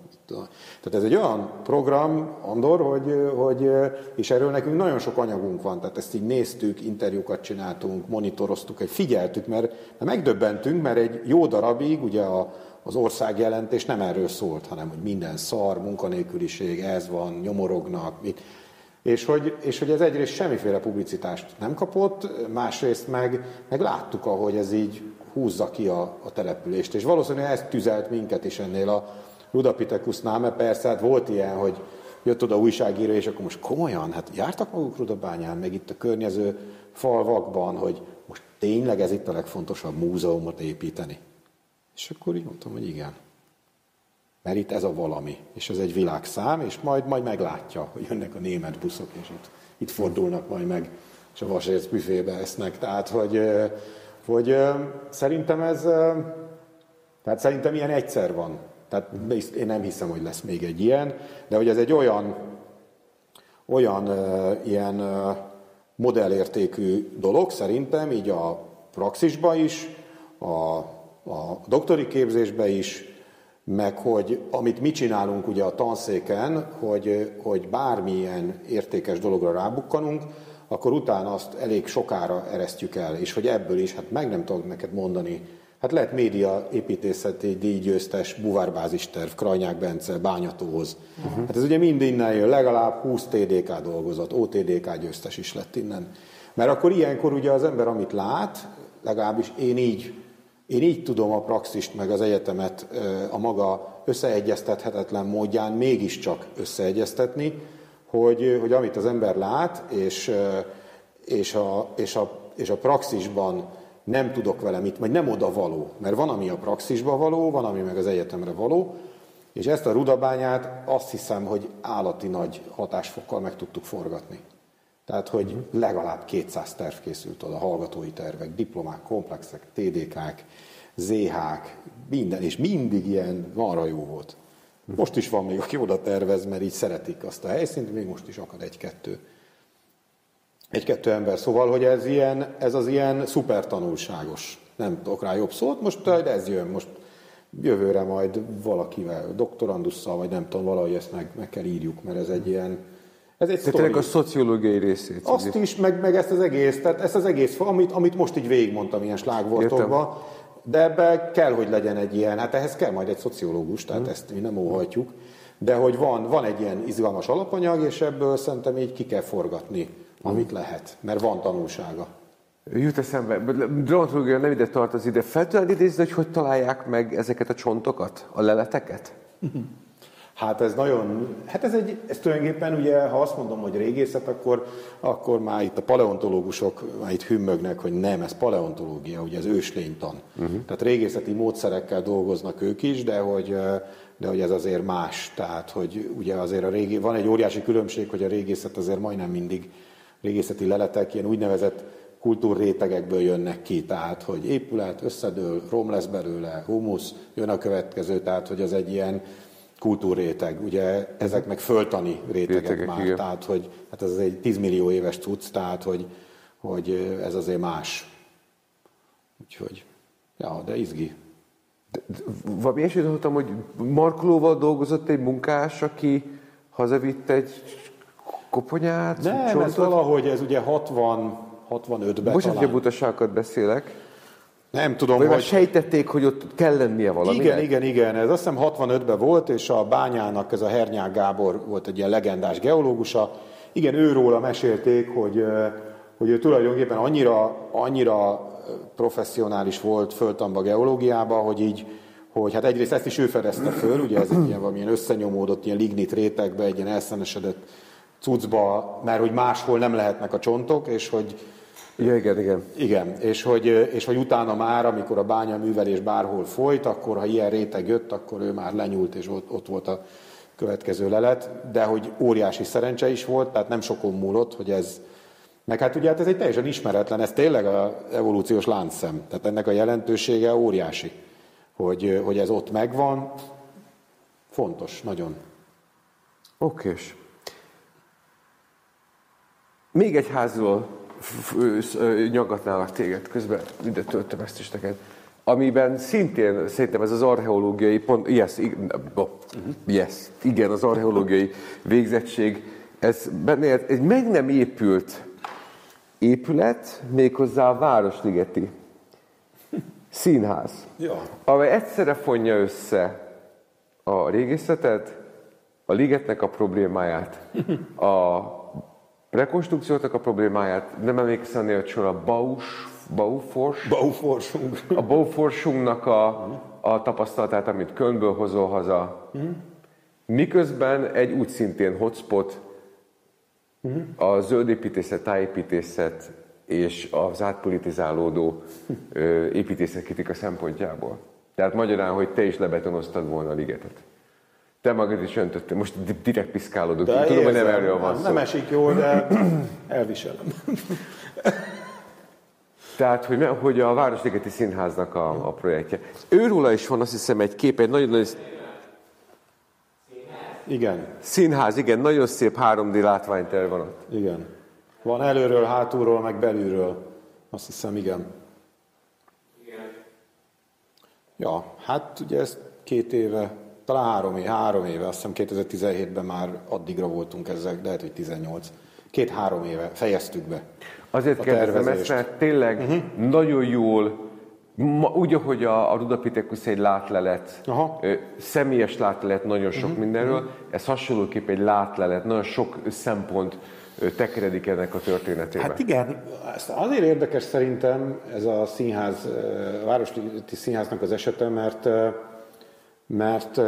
tehát ez egy olyan program, Andor, hogy, hogy, és erről nekünk nagyon sok anyagunk van, tehát ezt így néztük, interjúkat csináltunk, monitoroztuk, figyeltük, mert, mert megdöbbentünk, mert egy jó darabig ugye a, az országjelentés nem erről szólt, hanem hogy minden szar, munkanélküliség, ez van, nyomorognak, mit. És hogy, és hogy ez egyrészt semmiféle publicitást nem kapott, másrészt meg, meg láttuk, ahogy ez így húzza ki a, a települést. És valószínűleg ez tüzelt minket is ennél a, Rudapitekusznál, mert persze hát volt ilyen, hogy jött oda újságíró, és akkor most komolyan, hát jártak maguk Rudabányán, meg itt a környező falvakban, hogy most tényleg ez itt a legfontosabb múzeumot építeni. És akkor így mondtam, hogy igen. Mert itt ez a valami, és ez egy világszám, és majd, majd meglátja, hogy jönnek a német buszok, és itt, itt fordulnak majd meg, és a vasérc büfébe esznek. Tehát, hogy, hogy szerintem ez, tehát szerintem ilyen egyszer van. Tehát én nem hiszem, hogy lesz még egy ilyen, de hogy ez egy olyan, olyan ilyen modellértékű dolog szerintem, így a praxisban is, a a doktori képzésbe is, meg hogy amit mi csinálunk ugye a tanszéken, hogy, hogy bármilyen értékes dologra rábukkanunk, akkor utána azt elég sokára eresztjük el, és hogy ebből is, hát meg nem tudok neked mondani, hát lehet média építészeti díjgyőztes buvárbázis terv, Krajnyák Bence, Bányatóhoz. Uh-huh. Hát ez ugye mind innen jön, legalább 20 TDK dolgozott, OTDK győztes is lett innen. Mert akkor ilyenkor ugye az ember, amit lát, legalábbis én így, én így tudom a praxist meg az egyetemet a maga összeegyeztethetetlen módján mégiscsak összeegyeztetni, hogy, hogy amit az ember lát, és, és, a, és, a, és a praxisban nem tudok vele mit, vagy nem oda való, mert van, ami a praxisba való, van, ami meg az egyetemre való, és ezt a rudabányát azt hiszem, hogy állati nagy hatásfokkal meg tudtuk forgatni. Tehát, hogy legalább 200 terv készült oda, hallgatói tervek, diplomák, komplexek, TDK-k, ZH-k, minden, és mindig ilyen marra jó volt. Most is van még, aki oda tervez, mert így szeretik azt a helyszínt, még most is akad egy-kettő. Egy-kettő ember. Szóval, hogy ez, ilyen, ez az ilyen szuper tanulságos. Nem tudok rá jobb szót, most de ez jön. Most jövőre majd valakivel, doktorandusszal, vagy nem tudom, valahogy ezt meg, meg kell írjuk, mert ez egy ilyen, ez egy Tehát a szociológiai részét. Azt ugye? is, meg, meg ezt az egész, tehát ezt az egész, amit, amit most így végigmondtam ilyen slágvortokban, de ebbe kell, hogy legyen egy ilyen, hát ehhez kell majd egy szociológus, tehát hmm. ezt mi nem óhajtjuk, de hogy van, van egy ilyen izgalmas alapanyag, és ebből szerintem így ki kell forgatni, amit hmm. lehet, mert van tanulsága. Jut eszembe, dróntológia nem ide tartozik, de fel tudod idézni, hogy hogy találják meg ezeket a csontokat, a leleteket? Hát ez nagyon, hát ez, egy, ez tulajdonképpen ugye, ha azt mondom, hogy régészet, akkor, akkor már itt a paleontológusok már itt hümmögnek, hogy nem, ez paleontológia, ugye ez őslénytan. Uh-huh. Tehát régészeti módszerekkel dolgoznak ők is, de hogy, de hogy ez azért más. Tehát, hogy ugye azért a régi, van egy óriási különbség, hogy a régészet azért majdnem mindig régészeti leletek ilyen úgynevezett kultúrrétegekből jönnek ki, tehát hogy épület összedől, rom lesz belőle, humusz, jön a következő, tehát hogy az egy ilyen kultúrréteg, ugye ezek meg föltani rétegek, rétegek már, igen. tehát hogy hát ez egy 10 millió éves cucc, tehát hogy, hogy ez azért más. Úgyhogy, ja, de izgi. De, de, valami esélyt hallottam, hogy Markolóval dolgozott egy munkás, aki hazavitt egy koponyát? Nem, csontot? ez valahogy, ez ugye 60, 65-ben Bocsánat, hogy a butaságokat beszélek. Nem tudom, Vagy hogy... sejtették, hogy ott kell lennie valami. Igen, igen, igen. Ez azt hiszem 65-ben volt, és a bányának ez a Hernyák Gábor volt egy ilyen legendás geológusa. Igen, őróla mesélték, hogy, hogy ő tulajdonképpen annyira, annyira professzionális volt föltamba geológiába, hogy így, hogy hát egyrészt ezt is ő fedezte föl, ugye ez egy ilyen valamilyen összenyomódott, ilyen lignit rétegbe, egy ilyen elszenesedett cuccba, mert hogy máshol nem lehetnek a csontok, és hogy Ja, igen, igen. Igen, és hogy, és hogy utána már, amikor a bánya művelés bárhol folyt, akkor ha ilyen réteg jött, akkor ő már lenyúlt, és ott, ott volt a következő lelet, de hogy óriási szerencse is volt, tehát nem sokon múlott, hogy ez, meg hát ugye hát ez egy teljesen ismeretlen, ez tényleg a evolúciós láncszem, tehát ennek a jelentősége óriási, hogy, hogy ez ott megvan, fontos, nagyon. Okés. Még egy házról nyaggatnálak téged, közben ide töltöm ezt is neked. Amiben szintén szerintem ez az archeológiai pont, yes, yes, igen, az archeológiai végzettség, ez benne egy meg nem épült épület, méghozzá a Városligeti színház, ja. amely egyszerre fonja össze a régészetet, a ligetnek a problémáját, a rekonstrukcióknak a problémáját, nem emlékszem hogy sor a Baus, Baufors, Bauforsung. a Bauforsunknak a, a tapasztalatát, amit Kölnből hozol haza. Miközben egy úgy szintén hotspot a zöld építészet, tájépítészet és az átpolitizálódó építészetkritika szempontjából. Tehát magyarán, hogy te is lebetonoztad volna a ligetet. Te magad is öntöttél, most direkt piszkálódok. De Tudom, hogy nem erről van szó. Nem esik jól, de elviselem. Tehát, hogy, hogy a Városligeti Színháznak a, a projektje. Őróla is van azt hiszem egy kép, egy nagyon nagyon... Igen. Színház, igen, nagyon szép 3D látványterv van ott. Igen. Van előről, hátulról, meg belülről. Azt hiszem, igen. Ja, hát ugye ez két éve, talán három éve, három éve, azt hiszem 2017-ben már addigra voltunk ezzel, de lehet, hogy 18. Két-három éve fejeztük be. Azért a kérdezem ezt, mert tényleg uh-huh. nagyon jól, ma, úgy, ahogy a, a Rudapithecus egy látlelet, Aha. ö, személyes látlelet nagyon sok uh-huh. mindenről, ez hasonlóképp egy látlelet, nagyon sok szempont tekeredik ennek a történetébe. Hát igen, azért érdekes szerintem ez a színház, a Városligi Színháznak az esete, mert, mert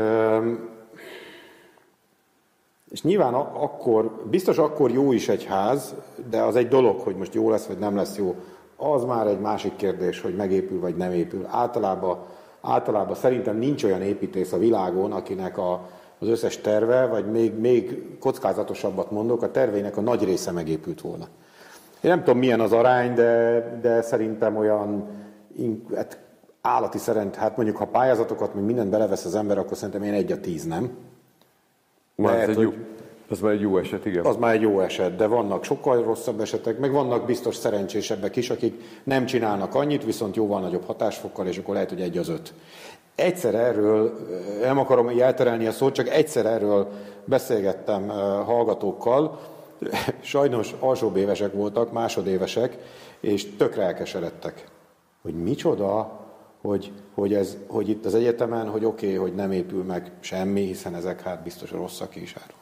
és nyilván akkor, biztos akkor jó is egy ház, de az egy dolog, hogy most jó lesz, vagy nem lesz jó. Az már egy másik kérdés, hogy megépül, vagy nem épül. Általában, általában szerintem nincs olyan építész a világon, akinek a, az összes terve, vagy még, még kockázatosabbat mondok, a terveinek a nagy része megépült volna. Én nem tudom, milyen az arány, de, de szerintem olyan hát állati szerint, hát mondjuk ha pályázatokat, meg mindent belevesz az ember, akkor szerintem én egy a tíz, nem? Már ez lehet, egy hogy- jó, az már egy jó eset, igen. Az már egy jó eset, de vannak sokkal rosszabb esetek, meg vannak biztos szerencsésebbek is, akik nem csinálnak annyit, viszont jóval nagyobb hatásfokkal, és akkor lehet, hogy egy az öt. Egyszer erről, nem akarom így elterelni a szót, csak egyszer erről beszélgettem hallgatókkal, sajnos alsóbb voltak, másodévesek, és tökre elkeseredtek. Hogy micsoda, hogy, hogy, ez, hogy itt az egyetemen, hogy oké, okay, hogy nem épül meg semmi, hiszen ezek hát biztos rosszak is. Hát,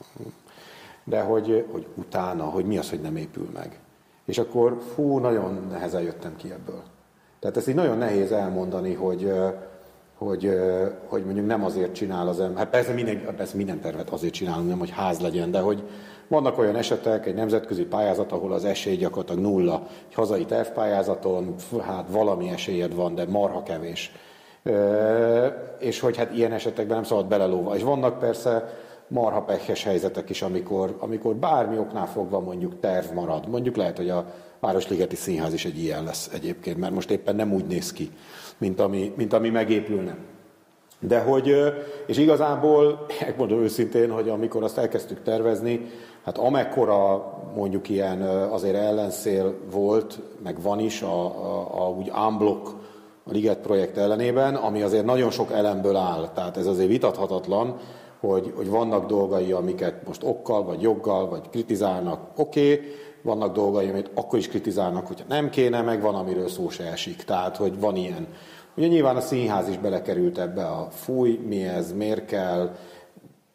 de hogy, hogy utána, hogy mi az, hogy nem épül meg. És akkor fú, nagyon nehezen jöttem ki ebből. Tehát ezt így nagyon nehéz elmondani, hogy, hogy, hogy mondjuk nem azért csinál az ember. Hát persze minden, persze minden tervet azért csinálunk, nem hogy ház legyen, de hogy vannak olyan esetek, egy nemzetközi pályázat, ahol az esély gyakorlatilag nulla. Egy hazai tervpályázaton, hát valami esélyed van, de marha kevés. És hogy hát ilyen esetekben nem szabad belelóva. És vannak persze marha pekhes helyzetek is, amikor, amikor bármi oknál fogva mondjuk terv marad. Mondjuk lehet, hogy a Városligeti Színház is egy ilyen lesz egyébként, mert most éppen nem úgy néz ki, mint ami, mint ami megépülne. De hogy, és igazából, megmondom őszintén, hogy amikor azt elkezdtük tervezni, hát amekkora mondjuk ilyen azért ellenszél volt, meg van is a, a, a úgy unblock a Liget projekt ellenében, ami azért nagyon sok elemből áll. Tehát ez azért vitathatatlan, hogy, hogy vannak dolgai, amiket most okkal, vagy joggal, vagy kritizálnak, oké, okay, vannak dolgai, amit akkor is kritizálnak, hogyha nem kéne, meg van, amiről szó se esik. Tehát, hogy van ilyen. Ugye nyilván a színház is belekerült ebbe a fúj, mi ez, miért kell,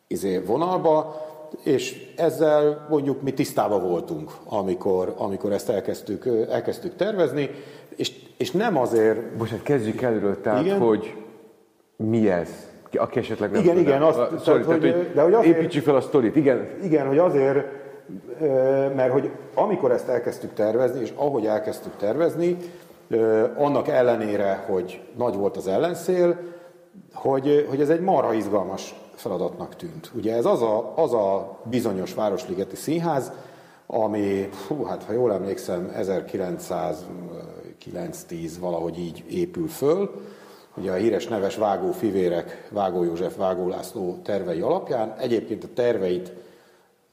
izé vonalba, és ezzel mondjuk mi tisztában voltunk, amikor, amikor ezt elkezdtük, elkezdtük tervezni, és, és nem azért... Bocsánat, kezdjük előről, tehát, Igen? hogy mi ez? Aki esetleg nem Igen, tudná. igen, azt- A- tehát, sorry, hogy- tehát, hogy de hogy azért- építsük fel a sztorit, igen. Igen, hogy azért, mert hogy amikor ezt elkezdtük tervezni, és ahogy elkezdtük tervezni, annak ellenére, hogy nagy volt az ellenszél, hogy, hogy ez egy marha izgalmas feladatnak tűnt. Ugye ez az a, az a bizonyos Városligeti Színház, ami, hú, hát ha jól emlékszem, 1909-10 valahogy így épül föl, ugye a híres neves Vágó Fivérek, Vágó József, Vágó László tervei alapján. Egyébként a terveit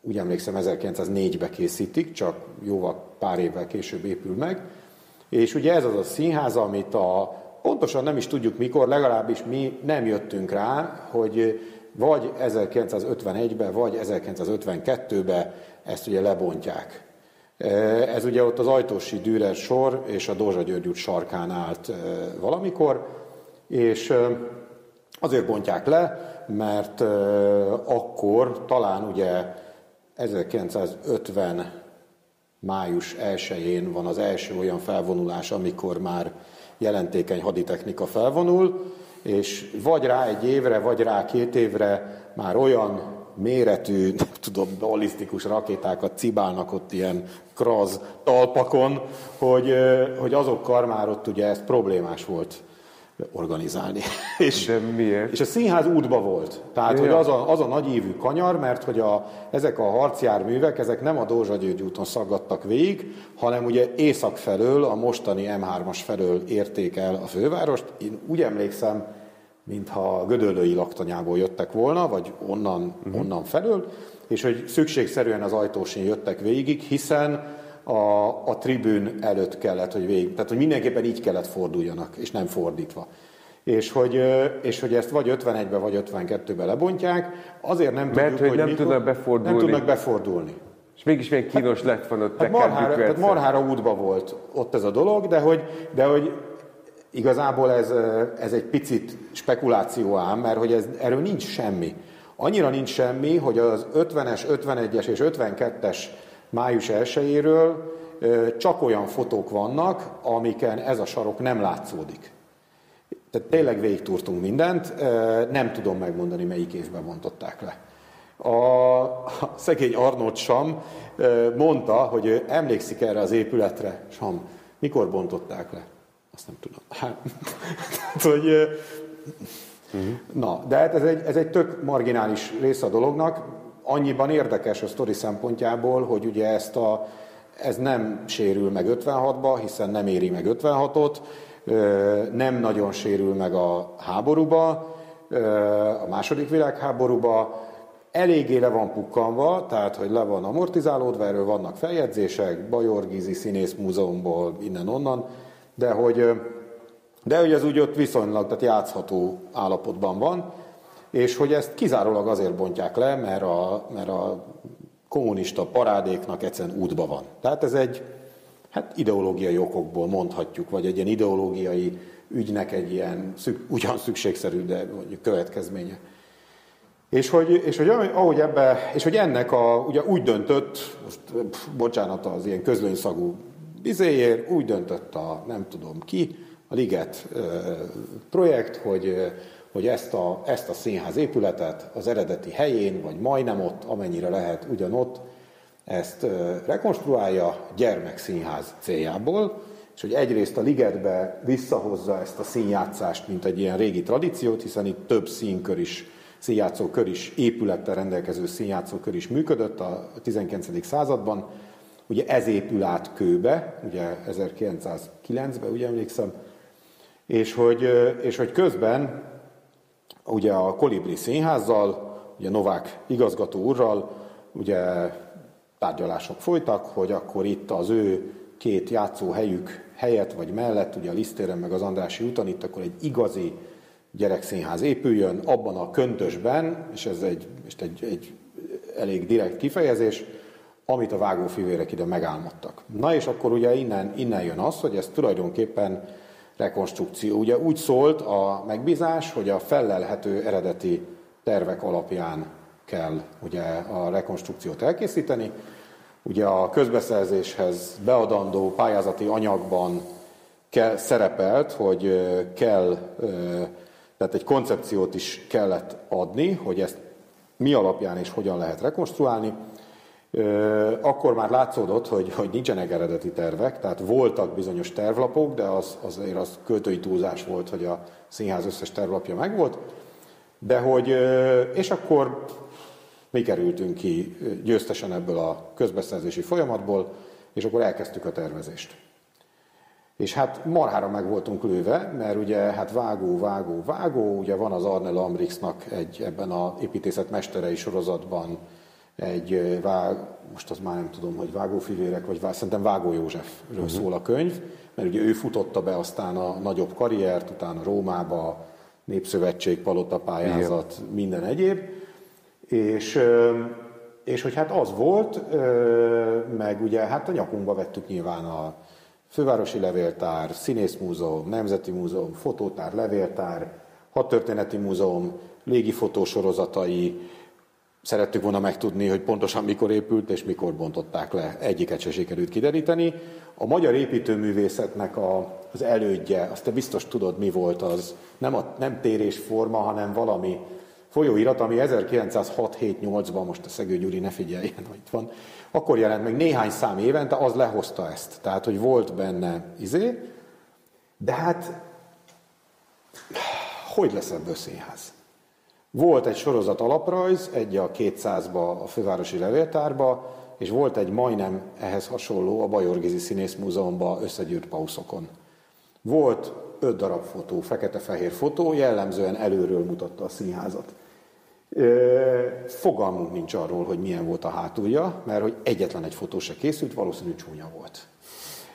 úgy emlékszem 1904-be készítik, csak jóval pár évvel később épül meg. És ugye ez az a színház, amit a, pontosan nem is tudjuk mikor, legalábbis mi nem jöttünk rá, hogy vagy 1951-ben, vagy 1952-ben ezt ugye lebontják. Ez ugye ott az Ajtósi Dürer sor és a Dózsa György út sarkán állt valamikor, és azért bontják le, mert akkor talán ugye 1950 május 1-én van az első olyan felvonulás, amikor már jelentékeny haditechnika felvonul, és vagy rá egy évre, vagy rá két évre már olyan méretű, nem tudom, ballisztikus rakétákat cibálnak ott ilyen kraz talpakon, hogy, hogy azokkal már ott ugye ez problémás volt organizálni. és, De miért? és a színház útba volt. Tehát, Ja, hogy az a, az a nagyívű kanyar, mert hogy a, ezek a harcjárművek, ezek nem a Dózsa György úton szaggattak végig, hanem ugye észak felől, a mostani M3-as felől érték el a fővárost. Én úgy emlékszem, mintha Gödöllői laktanyából jöttek volna, vagy onnan, uh-huh. onnan felől, és hogy szükségszerűen az ajtósin jöttek végig, hiszen a, a tribűn előtt kellett, hogy végig, tehát hogy mindenképpen így kellett forduljanak, és nem fordítva. és hogy, és hogy ezt vagy 51-be, vagy 52-be lebontják, azért nem Mert tudjuk, hogy nem mikor, tudnak befordulni. Nem tudnak befordulni. És mégis milyen kínos hát, lett van ott hát marhára, tehát marhára útba volt ott ez a dolog, de hogy, de hogy igazából ez, ez egy picit spekuláció ám, mert hogy ez, erről nincs semmi. Annyira nincs semmi, hogy az 50-es, 51-es és 52-es május 1 csak olyan fotók vannak, amiken ez a sarok nem látszódik. Tehát tényleg végigtúrtunk mindent, nem tudom megmondani, melyik évben bontották le. A, szegény Arnold Sam mondta, hogy ő emlékszik erre az épületre. Sam, mikor bontották le? Azt nem tudom. Hát, hogy, uh-huh. Na, de hát ez egy, ez egy tök marginális része a dolognak. Annyiban érdekes a sztori szempontjából, hogy ugye ezt a, ez nem sérül meg 56-ba, hiszen nem éri meg 56-ot, nem nagyon sérül meg a háborúba, a második világháborúba, eléggé le van pukkanva, tehát hogy le van amortizálódva, erről vannak feljegyzések, Bajor Gizi Színész Múzeumból, innen-onnan, de hogy, de hogy ez úgy ott viszonylag, tehát játszható állapotban van, és hogy ezt kizárólag azért bontják le, mert a, mert a kommunista parádéknak egyszerűen útba van. Tehát ez egy hát ideológiai okokból mondhatjuk, vagy egy ilyen ideológiai ügynek egy ilyen szük, ugyan szükségszerű, de mondjuk következménye. És hogy, és hogy ahogy ebbe, és hogy ennek a, ugye úgy döntött, most pff, bocsánat az ilyen közlőnyszagú bizéjér, úgy döntött a nem tudom ki, a Liget projekt, hogy, hogy ezt, a, ezt a színház épületet az eredeti helyén, vagy majdnem ott, amennyire lehet ugyanott, ezt rekonstruálja gyermekszínház céljából, és hogy egyrészt a ligetbe visszahozza ezt a színjátszást, mint egy ilyen régi tradíciót, hiszen itt több színkör is, színjátszókör is, épülettel rendelkező színjátszókör is működött a 19. században. Ugye ez épül át kőbe, ugye 1909-ben, ugye emlékszem, és hogy, és hogy közben ugye a Kolibri színházzal, ugye Novák igazgató úrral, ugye tárgyalások folytak, hogy akkor itt az ő két játszóhelyük helyett vagy mellett, ugye a Lisztéren meg az Andrási úton, itt akkor egy igazi gyerekszínház épüljön, abban a köntösben, és ez egy, és egy, egy elég direkt kifejezés, amit a vágófivérek ide megálmodtak. Na és akkor ugye innen, innen jön az, hogy ez tulajdonképpen rekonstrukció. Ugye úgy szólt a megbízás, hogy a fellelhető eredeti tervek alapján kell ugye a rekonstrukciót elkészíteni. Ugye a közbeszerzéshez beadandó pályázati anyagban kell, szerepelt, hogy kell, tehát egy koncepciót is kellett adni, hogy ezt mi alapján és hogyan lehet rekonstruálni. Akkor már látszódott, hogy, hogy nincsenek eredeti tervek, tehát voltak bizonyos tervlapok, de az, azért az költői túlzás volt, hogy a színház összes tervlapja megvolt. De hogy, és akkor mi kerültünk ki győztesen ebből a közbeszerzési folyamatból, és akkor elkezdtük a tervezést. És hát marhára meg voltunk lőve, mert ugye hát vágó, vágó, vágó, ugye van az Arnel Amrixnak egy ebben a építészet mesterei sorozatban egy vág, most az már nem tudom, hogy vágófivérek, vagy vág, szerintem Vágó Józsefről uh-huh. szól a könyv, mert ugye ő futotta be aztán a nagyobb karriert, utána Rómába, Népszövetség, palotapályázat, Igen. minden egyéb, és, és hogy hát az volt, meg ugye hát a nyakunkba vettük nyilván a Fővárosi Levéltár, Színészmúzeum, Nemzeti Múzeum, Fotótár, Levéltár, Hadtörténeti Múzeum, légifotósorozatai, Szerettük volna megtudni, hogy pontosan mikor épült és mikor bontották le. Egyiket se sikerült kideríteni. A magyar építőművészetnek a, az elődje, azt te biztos tudod, mi volt az. Nem, a, nem térésforma, hanem valami folyóirat, ami 1906-7-8-ban, most a Szegő Gyuri ne figyeljen, hogy itt van, akkor jelent meg néhány szám évente, az lehozta ezt. Tehát, hogy volt benne izé, de hát hogy lesz ebből színház? Volt egy sorozat alaprajz, egy a 200-ba a Fővárosi Levéltárba, és volt egy majdnem ehhez hasonló a Bajorgizi Színész Múzeumban összegyűrt pauszokon. Volt öt darab fotó, fekete-fehér fotó, jellemzően előről mutatta a színházat. Fogalmunk nincs arról, hogy milyen volt a hátulja, mert hogy egyetlen egy fotó se készült, valószínű csúnya volt.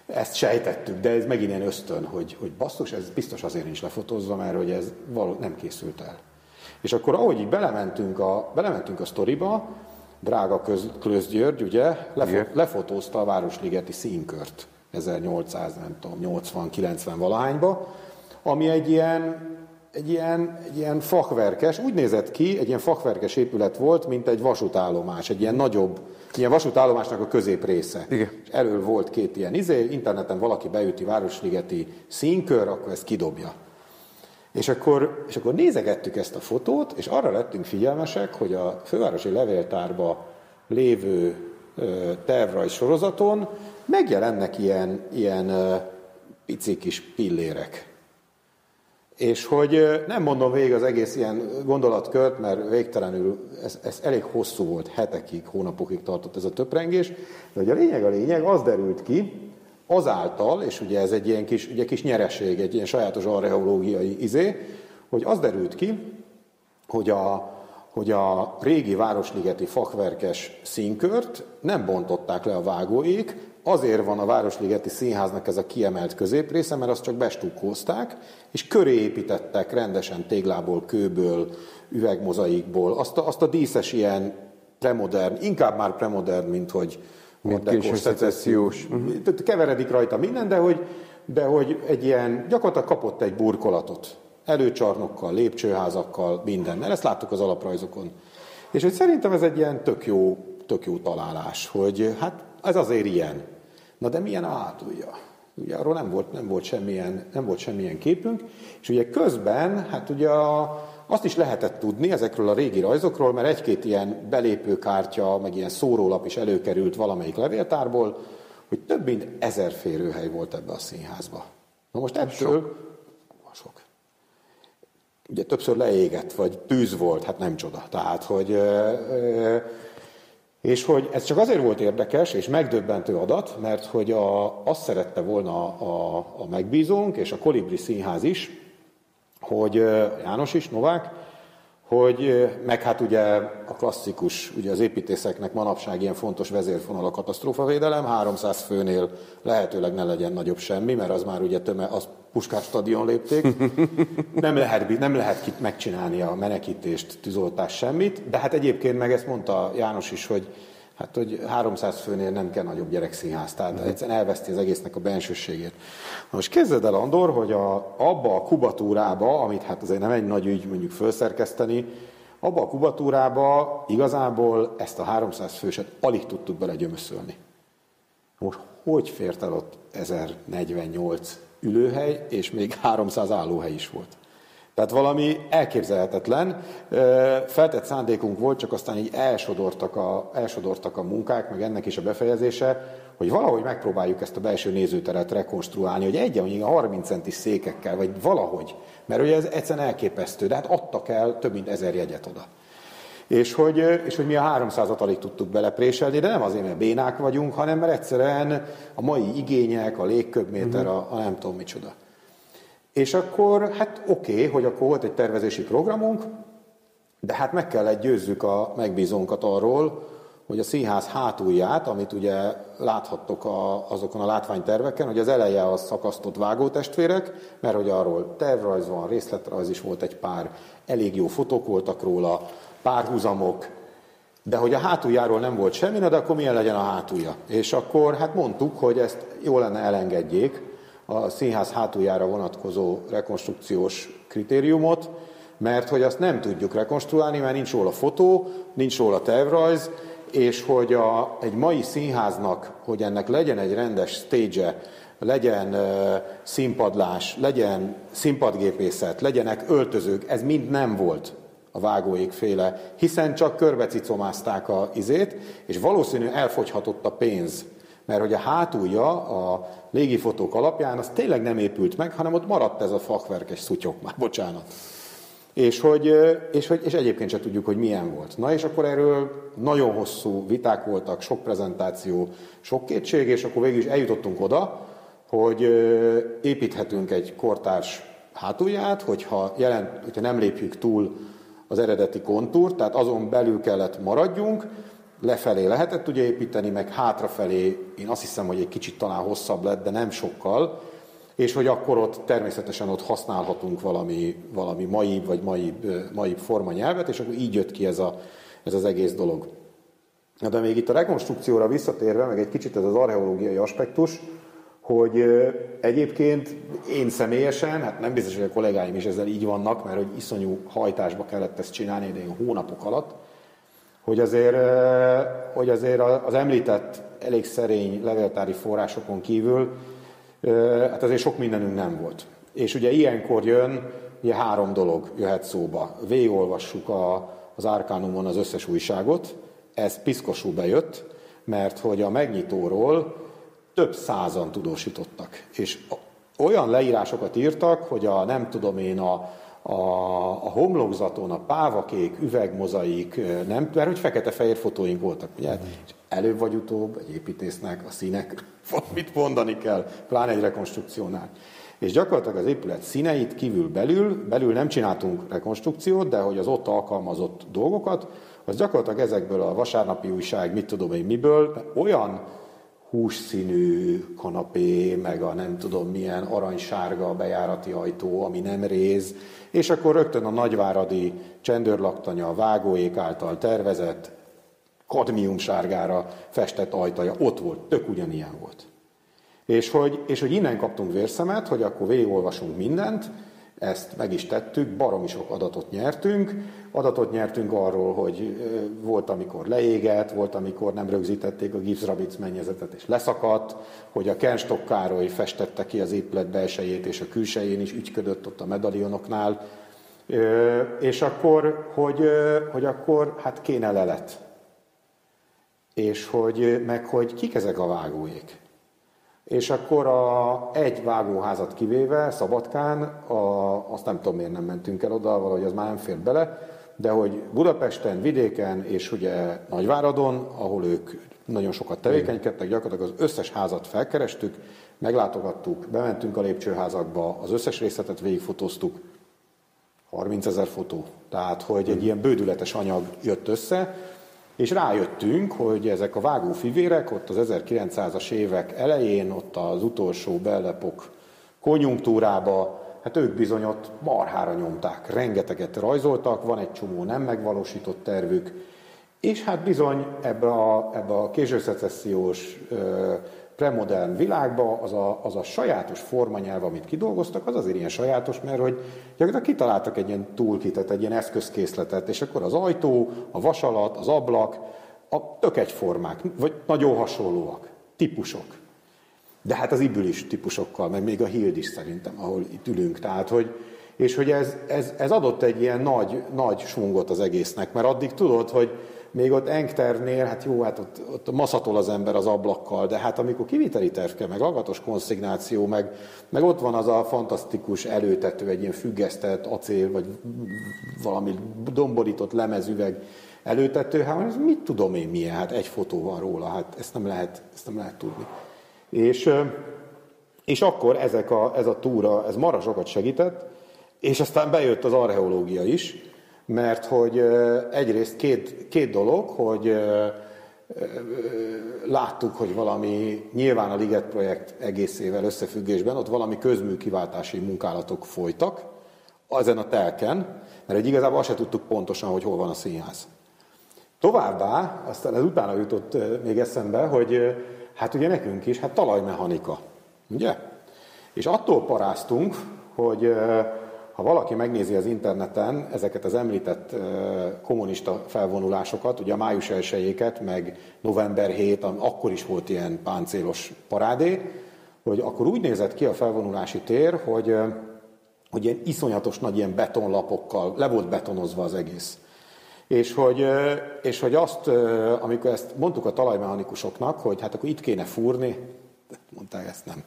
ezt sejtettük, de ez megint ilyen ösztön, hogy, hogy basszus, ez biztos azért nincs lefotózva, mert hogy ez való, nem készült el. És akkor ahogy így belementünk a, belementünk a sztoriba, drága Köz, Klöz György, ugye, lefo- lefotózta a Városligeti színkört 1800, nem tudom, 80-90 valahányba, ami egy ilyen, egy ilyen, egy ilyen fakverkes, úgy nézett ki, egy ilyen fakverkes épület volt, mint egy vasútállomás, egy ilyen nagyobb, ilyen vasútállomásnak a középrésze. Igen. És elől volt két ilyen izé, interneten valaki beüti Városligeti színkör, akkor ezt kidobja. És akkor, és akkor nézegettük ezt a fotót, és arra lettünk figyelmesek, hogy a fővárosi levéltárba lévő tervrajz sorozaton megjelennek ilyen, ilyen pici kis pillérek. És hogy nem mondom végig az egész ilyen gondolatkört, mert végtelenül ez, ez elég hosszú volt, hetekig, hónapokig tartott ez a töprengés, de hogy a lényeg a lényeg, az derült ki, azáltal, és ugye ez egy ilyen kis, ugye kis nyereség, egy ilyen sajátos archeológiai izé, hogy az derült ki, hogy a, hogy a régi városligeti fakverkes színkört nem bontották le a vágóik, azért van a Városligeti Színháznak ez a kiemelt középrésze, mert azt csak bestukkózták, és köré építettek rendesen téglából, kőből, üvegmozaikból, azt a, azt a díszes ilyen premodern, inkább már premodern, mint hogy Késő szecessziós. Tehát Keveredik rajta minden, de hogy, de hogy egy ilyen, gyakorlatilag kapott egy burkolatot. Előcsarnokkal, lépcsőházakkal, mindennel. Ezt láttuk az alaprajzokon. És hogy szerintem ez egy ilyen tök jó, tök jó találás, hogy hát ez azért ilyen. Na de milyen a hátulja? Ugye arról nem volt, nem volt, semmilyen, nem volt semmilyen képünk, és ugye közben, hát ugye a, azt is lehetett tudni ezekről a régi rajzokról, mert egy-két ilyen belépőkártya, meg ilyen szórólap is előkerült valamelyik levéltárból, hogy több mint ezer férőhely volt ebbe a színházba. Na most ettől... Sok. Sok. Ugye többször leégett, vagy tűz volt, hát nem csoda. Tehát, hogy... ö, ö, és hogy ez csak azért volt érdekes és megdöbbentő adat, mert hogy a, azt szerette volna a, a megbízónk, és a Kolibri Színház is, hogy János is, Novák, hogy meg hát ugye a klasszikus, ugye az építészeknek manapság ilyen fontos vezérfonal a katasztrófavédelem, 300 főnél lehetőleg ne legyen nagyobb semmi, mert az már ugye töme, az Puskás stadion lépték. Nem lehet, nem lehet ki- megcsinálni a menekítést, tűzoltást, semmit, de hát egyébként meg ezt mondta János is, hogy Hát, hogy 300 főnél nem kell nagyobb gyerekszínház, tehát egyszerűen elveszti az egésznek a bensőségét. Na most képzeld el, Andor, hogy a, abba a kubatúrába, amit hát azért nem egy nagy ügy mondjuk felszerkeszteni, abba a kubatúrába igazából ezt a 300 főset alig tudtuk belegyömöszölni. Most hogy fért el ott 1048 ülőhely, és még 300 állóhely is volt? Tehát valami elképzelhetetlen. Feltett szándékunk volt, csak aztán így elsodortak a, elsodortak a munkák, meg ennek is a befejezése, hogy valahogy megpróbáljuk ezt a belső nézőteret rekonstruálni, hogy egy mondjuk a 30 centis székekkel, vagy valahogy. Mert ugye ez egyszerűen elképesztő, de hát adtak el több mint ezer jegyet oda. És hogy, és hogy mi a 300-at alig tudtuk belepréselni, de nem azért, mert bénák vagyunk, hanem mert egyszerűen a mai igények, a légköbméter, a, a nem tudom micsoda. És akkor, hát oké, okay, hogy akkor volt egy tervezési programunk, de hát meg kellett győzzük a megbízónkat arról, hogy a színház hátulját, amit ugye láthattok a, azokon a látványterveken, hogy az eleje az szakasztott vágótestvérek, mert hogy arról tervrajz van, részletrajz is volt egy pár, elég jó fotók voltak róla, párhuzamok, de hogy a hátuljáról nem volt semmi, de akkor milyen legyen a hátulja. És akkor hát mondtuk, hogy ezt jó lenne elengedjék, a színház hátuljára vonatkozó rekonstrukciós kritériumot, mert hogy azt nem tudjuk rekonstruálni, mert nincs róla fotó, nincs róla tervrajz, és hogy a, egy mai színháznak, hogy ennek legyen egy rendes stage legyen uh, színpadlás, legyen színpadgépészet, legyenek öltözők, ez mind nem volt a vágóik féle, hiszen csak körbecicomázták a izét, és valószínű elfogyhatott a pénz mert hogy a hátulja a légifotók alapján az tényleg nem épült meg, hanem ott maradt ez a fakverkes szutyok, már bocsánat. És, hogy, és, hogy, és egyébként sem tudjuk, hogy milyen volt. Na és akkor erről nagyon hosszú viták voltak, sok prezentáció, sok kétség, és akkor végül is eljutottunk oda, hogy építhetünk egy kortárs hátulját, hogyha, jelent, hogyha nem lépjük túl az eredeti kontúrt, tehát azon belül kellett maradjunk, lefelé lehetett ugye építeni, meg hátrafelé én azt hiszem, hogy egy kicsit talán hosszabb lett, de nem sokkal, és hogy akkor ott természetesen ott használhatunk valami, valami mai vagy mai, mai formanyelvet, és akkor így jött ki ez, a, ez az egész dolog. De még itt a rekonstrukcióra visszatérve, meg egy kicsit ez az archeológiai aspektus, hogy egyébként én személyesen, hát nem biztos, hogy a kollégáim is ezzel így vannak, mert hogy iszonyú hajtásba kellett ezt csinálni idén hónapok alatt, hogy azért, hogy azért az említett elég szerény levéltári forrásokon kívül, hát azért sok mindenünk nem volt. És ugye ilyenkor jön, ugye három dolog jöhet szóba. Végigolvassuk a, az Arkánumon az összes újságot, ez piszkosul bejött, mert hogy a megnyitóról több százan tudósítottak. És olyan leírásokat írtak, hogy a nem tudom én a, a, a homlokzaton a pávakék, üvegmozaik, nem, mert hogy fekete-fehér fotóink voltak, ugye? Mm. És előbb vagy utóbb egy építésznek a színek mit mondani kell, pláne egy rekonstrukciónál. És gyakorlatilag az épület színeit kívül belül, belül nem csináltunk rekonstrukciót, de hogy az ott alkalmazott dolgokat, az gyakorlatilag ezekből a vasárnapi újság, mit tudom én miből, olyan hússzínű kanapé, meg a nem tudom milyen aranysárga bejárati ajtó, ami nem réz, és akkor rögtön a nagyváradi csendőrlaktanya, a vágóék által tervezett, kadmium sárgára festett ajtaja ott volt, tök ugyanilyen volt. És hogy, és hogy innen kaptunk vérszemet, hogy akkor végigolvasunk mindent, ezt meg is tettük, baromi sok adatot nyertünk. Adatot nyertünk arról, hogy volt, amikor leégett, volt, amikor nem rögzítették a gipszrabic mennyezetet és leszakadt, hogy a Kernstock Károly festette ki az épület belsejét és a külsején is ügyködött ott a medalionoknál. És akkor, hogy, hogy akkor hát kéne lelet. És hogy, meg hogy kik ezek a vágóék. És akkor a, egy vágóházat kivéve, Szabadkán, a, azt nem tudom miért nem mentünk el oda, valahogy az már nem fér bele, de hogy Budapesten, vidéken és ugye Nagyváradon, ahol ők nagyon sokat tevékenykedtek, gyakorlatilag az összes házat felkerestük, meglátogattuk, bementünk a lépcsőházakba, az összes részletet végigfotóztuk, 30 ezer fotó. Tehát, hogy egy ilyen bődületes anyag jött össze, és rájöttünk, hogy ezek a vágófivérek ott az 1900-as évek elején, ott az utolsó bellepok konjunktúrába, hát ők bizony ott marhára nyomták, rengeteget rajzoltak, van egy csomó nem megvalósított tervük, és hát bizony ebbe a, ebbe a későszecessziós premodern világba az a, az a sajátos formanyelv, amit kidolgoztak, az azért ilyen sajátos, mert hogy gyakorlatilag kitaláltak egy ilyen toolkitet, egy ilyen eszközkészletet, és akkor az ajtó, a vasalat, az ablak, a tök egyformák, vagy nagyon hasonlóak, típusok. De hát az ibül is típusokkal, meg még a hild is szerintem, ahol itt ülünk. Tehát, hogy, és hogy ez, ez, ez adott egy ilyen nagy, nagy sungot az egésznek, mert addig tudod, hogy még ott Engternél, hát jó, hát ott, ott maszatol az ember az ablakkal, de hát amikor kiviteli terv kell, meg agatos konszignáció, meg, meg ott van az a fantasztikus előtető, egy ilyen függesztett acél, vagy valami domborított lemezüveg előtető, hát ez mit tudom én milyen, hát egy fotó van róla, hát ezt nem lehet, ezt nem lehet tudni. És, és akkor ezek a, ez a túra, ez sokat segített, és aztán bejött az archeológia is, mert hogy egyrészt két, két dolog, hogy láttuk, hogy valami, nyilván a Liget projekt egészével összefüggésben, ott valami közműkiváltási munkálatok folytak, ezen a telken, mert egy igazából azt se tudtuk pontosan, hogy hol van a színház. Továbbá, aztán ez utána jutott még eszembe, hogy hát ugye nekünk is, hát talajmechanika, ugye? És attól paráztunk, hogy ha valaki megnézi az interneten ezeket az említett kommunista felvonulásokat, ugye a május 1 meg november 7, akkor is volt ilyen páncélos parádé, hogy akkor úgy nézett ki a felvonulási tér, hogy, hogy ilyen iszonyatos nagy ilyen betonlapokkal le volt betonozva az egész. És hogy, és hogy azt, amikor ezt mondtuk a talajmechanikusoknak, hogy hát akkor itt kéne fúrni, mondták ezt nem.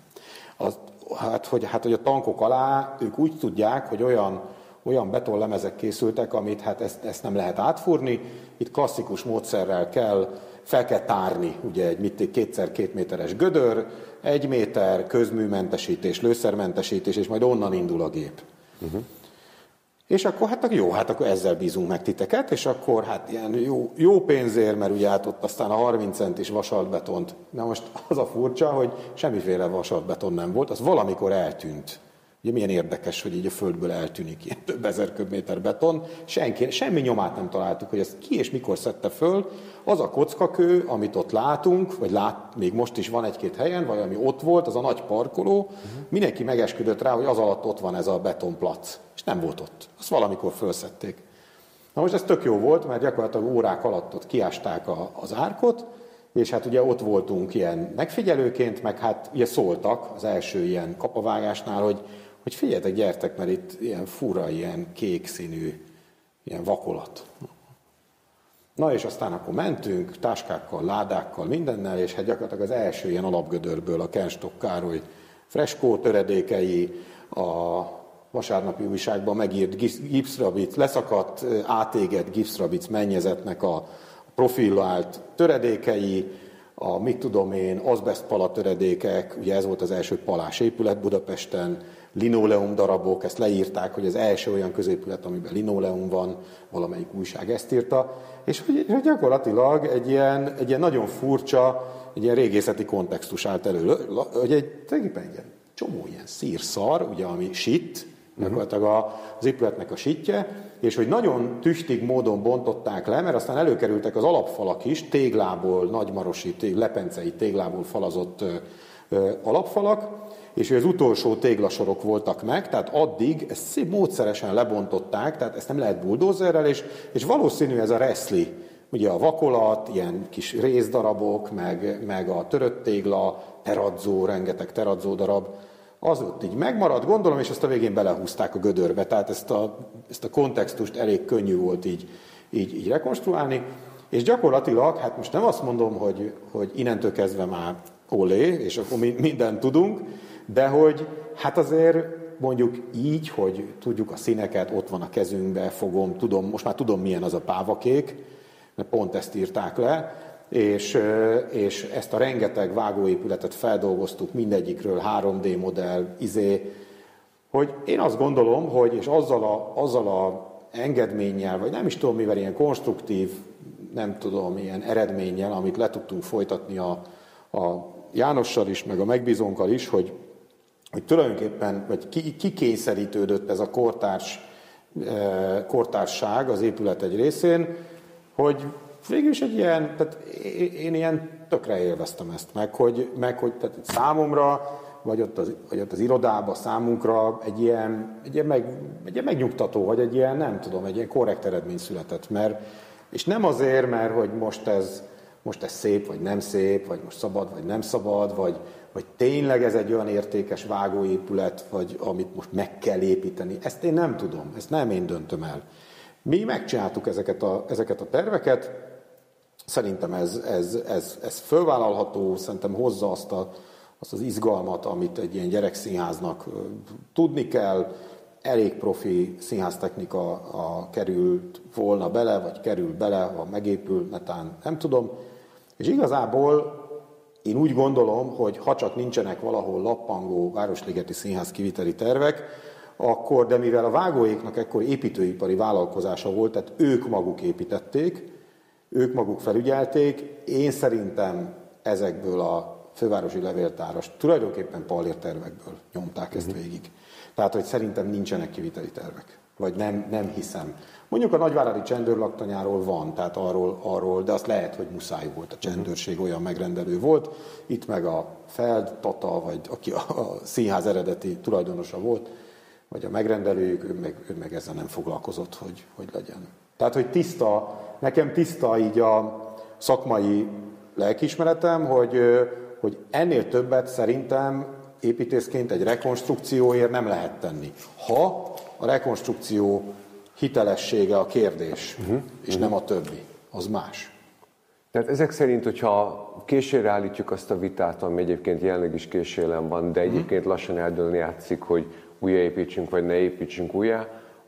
Az, hát, hogy, hát, hogy a tankok alá ők úgy tudják, hogy olyan, olyan betonlemezek készültek, amit hát ezt, ezt nem lehet átfúrni. Itt klasszikus módszerrel kell, fel kell tárni, ugye egy mit, kétszer két méteres gödör, egy méter, közműmentesítés, lőszermentesítés, és majd onnan indul a gép. Uh-huh. És akkor hát jó, hát akkor ezzel bízunk meg titeket, és akkor hát ilyen jó, jó pénzért, mert ugye hát ott aztán a 30 centis vasaltbetont. Na most az a furcsa, hogy semmiféle vasaltbeton nem volt, az valamikor eltűnt. Ugye milyen érdekes, hogy így a földből eltűnik ilyen több ezer köbméter beton. Senki, semmi nyomát nem találtuk, hogy ezt ki és mikor szedte föl. Az a kockakő, amit ott látunk, vagy lát, még most is van egy-két helyen, vagy ami ott volt, az a nagy parkoló, uh-huh. mindenki megesküdött rá, hogy az alatt ott van ez a betonplac. És nem volt ott. Azt valamikor fölszedték. Na most ez tök jó volt, mert gyakorlatilag órák alatt ott kiásták a, az árkot, és hát ugye ott voltunk ilyen megfigyelőként, meg hát ugye szóltak az első ilyen kapavágásnál, hogy hogy figyeljetek, gyertek, mert itt ilyen fura, ilyen kék színű, ilyen vakolat. Na és aztán akkor mentünk, táskákkal, ládákkal, mindennel, és hát gyakorlatilag az első ilyen alapgödörből a Kenstok Károly freskó töredékei, a vasárnapi újságban megírt gipszrabic, leszakadt, átégett gipszrabic mennyezetnek a profillált töredékei, a mit tudom én, azbestpala töredékek, ugye ez volt az első palás épület Budapesten, linoleum darabok, ezt leírták, hogy az első olyan középület, amiben linoleum van, valamelyik újság ezt írta, és hogy gyakorlatilag egy ilyen, egy ilyen nagyon furcsa, egy ilyen régészeti kontextus állt elő, hogy egy, tulajdonképpen egy ilyen csomó ilyen szírszar, ugye, ami sit, gyakorlatilag az épületnek a sitje, és hogy nagyon tüstig módon bontották le, mert aztán előkerültek az alapfalak is, téglából, nagymarosi, tég, lepencei téglából falazott alapfalak, és hogy az utolsó téglasorok voltak meg, tehát addig ezt szép módszeresen lebontották, tehát ezt nem lehet buldózerrel, és, és valószínű ez a reszli, ugye a vakolat, ilyen kis részdarabok, meg, meg a törött tégla, teradzó, rengeteg teradzó darab, az ott így megmaradt, gondolom, és ezt a végén belehúzták a gödörbe, tehát ezt a, ezt a kontextust elég könnyű volt így, így, így rekonstruálni, és gyakorlatilag, hát most nem azt mondom, hogy, hogy innentől kezdve már olé, és akkor mindent tudunk, de hogy hát azért mondjuk így, hogy tudjuk a színeket, ott van a kezünkbe, fogom, tudom, most már tudom milyen az a pávakék, mert pont ezt írták le, és, és ezt a rengeteg vágóépületet feldolgoztuk mindegyikről, 3D modell, izé, hogy én azt gondolom, hogy és azzal a, azzal a engedménnyel, vagy nem is tudom mivel, ilyen konstruktív, nem tudom, ilyen eredménnyel, amit le tudtunk folytatni a, a Jánossal is, meg a megbízónkkal is, hogy hogy tulajdonképpen, vagy ki, kikényszerítődött ez a kortárs, e, kortársság az épület egy részén, hogy végül is egy ilyen, tehát én ilyen tökre élveztem ezt, meg hogy, meg, hogy tehát számomra, vagy ott, az, vagy ott az irodában számunkra egy ilyen, egy, ilyen meg, egy ilyen megnyugtató, vagy egy ilyen, nem tudom, egy ilyen korrekt eredmény született, mert, és nem azért, mert hogy most ez, most ez szép, vagy nem szép, vagy most szabad, vagy nem szabad, vagy, vagy tényleg ez egy olyan értékes vágóépület, vagy amit most meg kell építeni. Ezt én nem tudom, ezt nem én döntöm el. Mi megcsináltuk ezeket a, ezeket a terveket, szerintem ez, ez, ez, ez fölvállalható, szerintem hozza azt, a, azt az izgalmat, amit egy ilyen gyerekszínháznak tudni kell, elég profi színháztechnika a, került volna bele, vagy kerül bele, ha megépül, netán nem tudom. És igazából én úgy gondolom, hogy ha csak nincsenek valahol lappangó Városligeti Színház kiviteli tervek, akkor, de mivel a vágóéknak ekkor építőipari vállalkozása volt, tehát ők maguk építették, ők maguk felügyelték, én szerintem ezekből a fővárosi levéltáras tulajdonképpen pallér tervekből nyomták ezt mhm. végig. Tehát, hogy szerintem nincsenek kiviteli tervek. Vagy nem, nem hiszem. Mondjuk a nagyvárári csendőrlaktanyáról van, tehát arról, arról, de azt lehet, hogy muszáj volt. A csendőrség olyan megrendelő volt. Itt meg a Feld, Tata, vagy aki a, színház eredeti tulajdonosa volt, vagy a megrendelőjük, ő meg, ő meg ezzel nem foglalkozott, hogy, hogy legyen. Tehát, hogy tiszta, nekem tiszta így a szakmai lelkismeretem, hogy, hogy ennél többet szerintem építészként egy rekonstrukcióért nem lehet tenni. Ha a rekonstrukció hitelessége a kérdés, uh-huh. és uh-huh. nem a többi. Az más. Tehát ezek szerint, hogyha későre állítjuk azt a vitát, ami egyébként jelenleg is késélem van, de mhm. egyébként lassan eldőlni játszik, hogy újjáépítsünk, vagy ne építsünk újjá,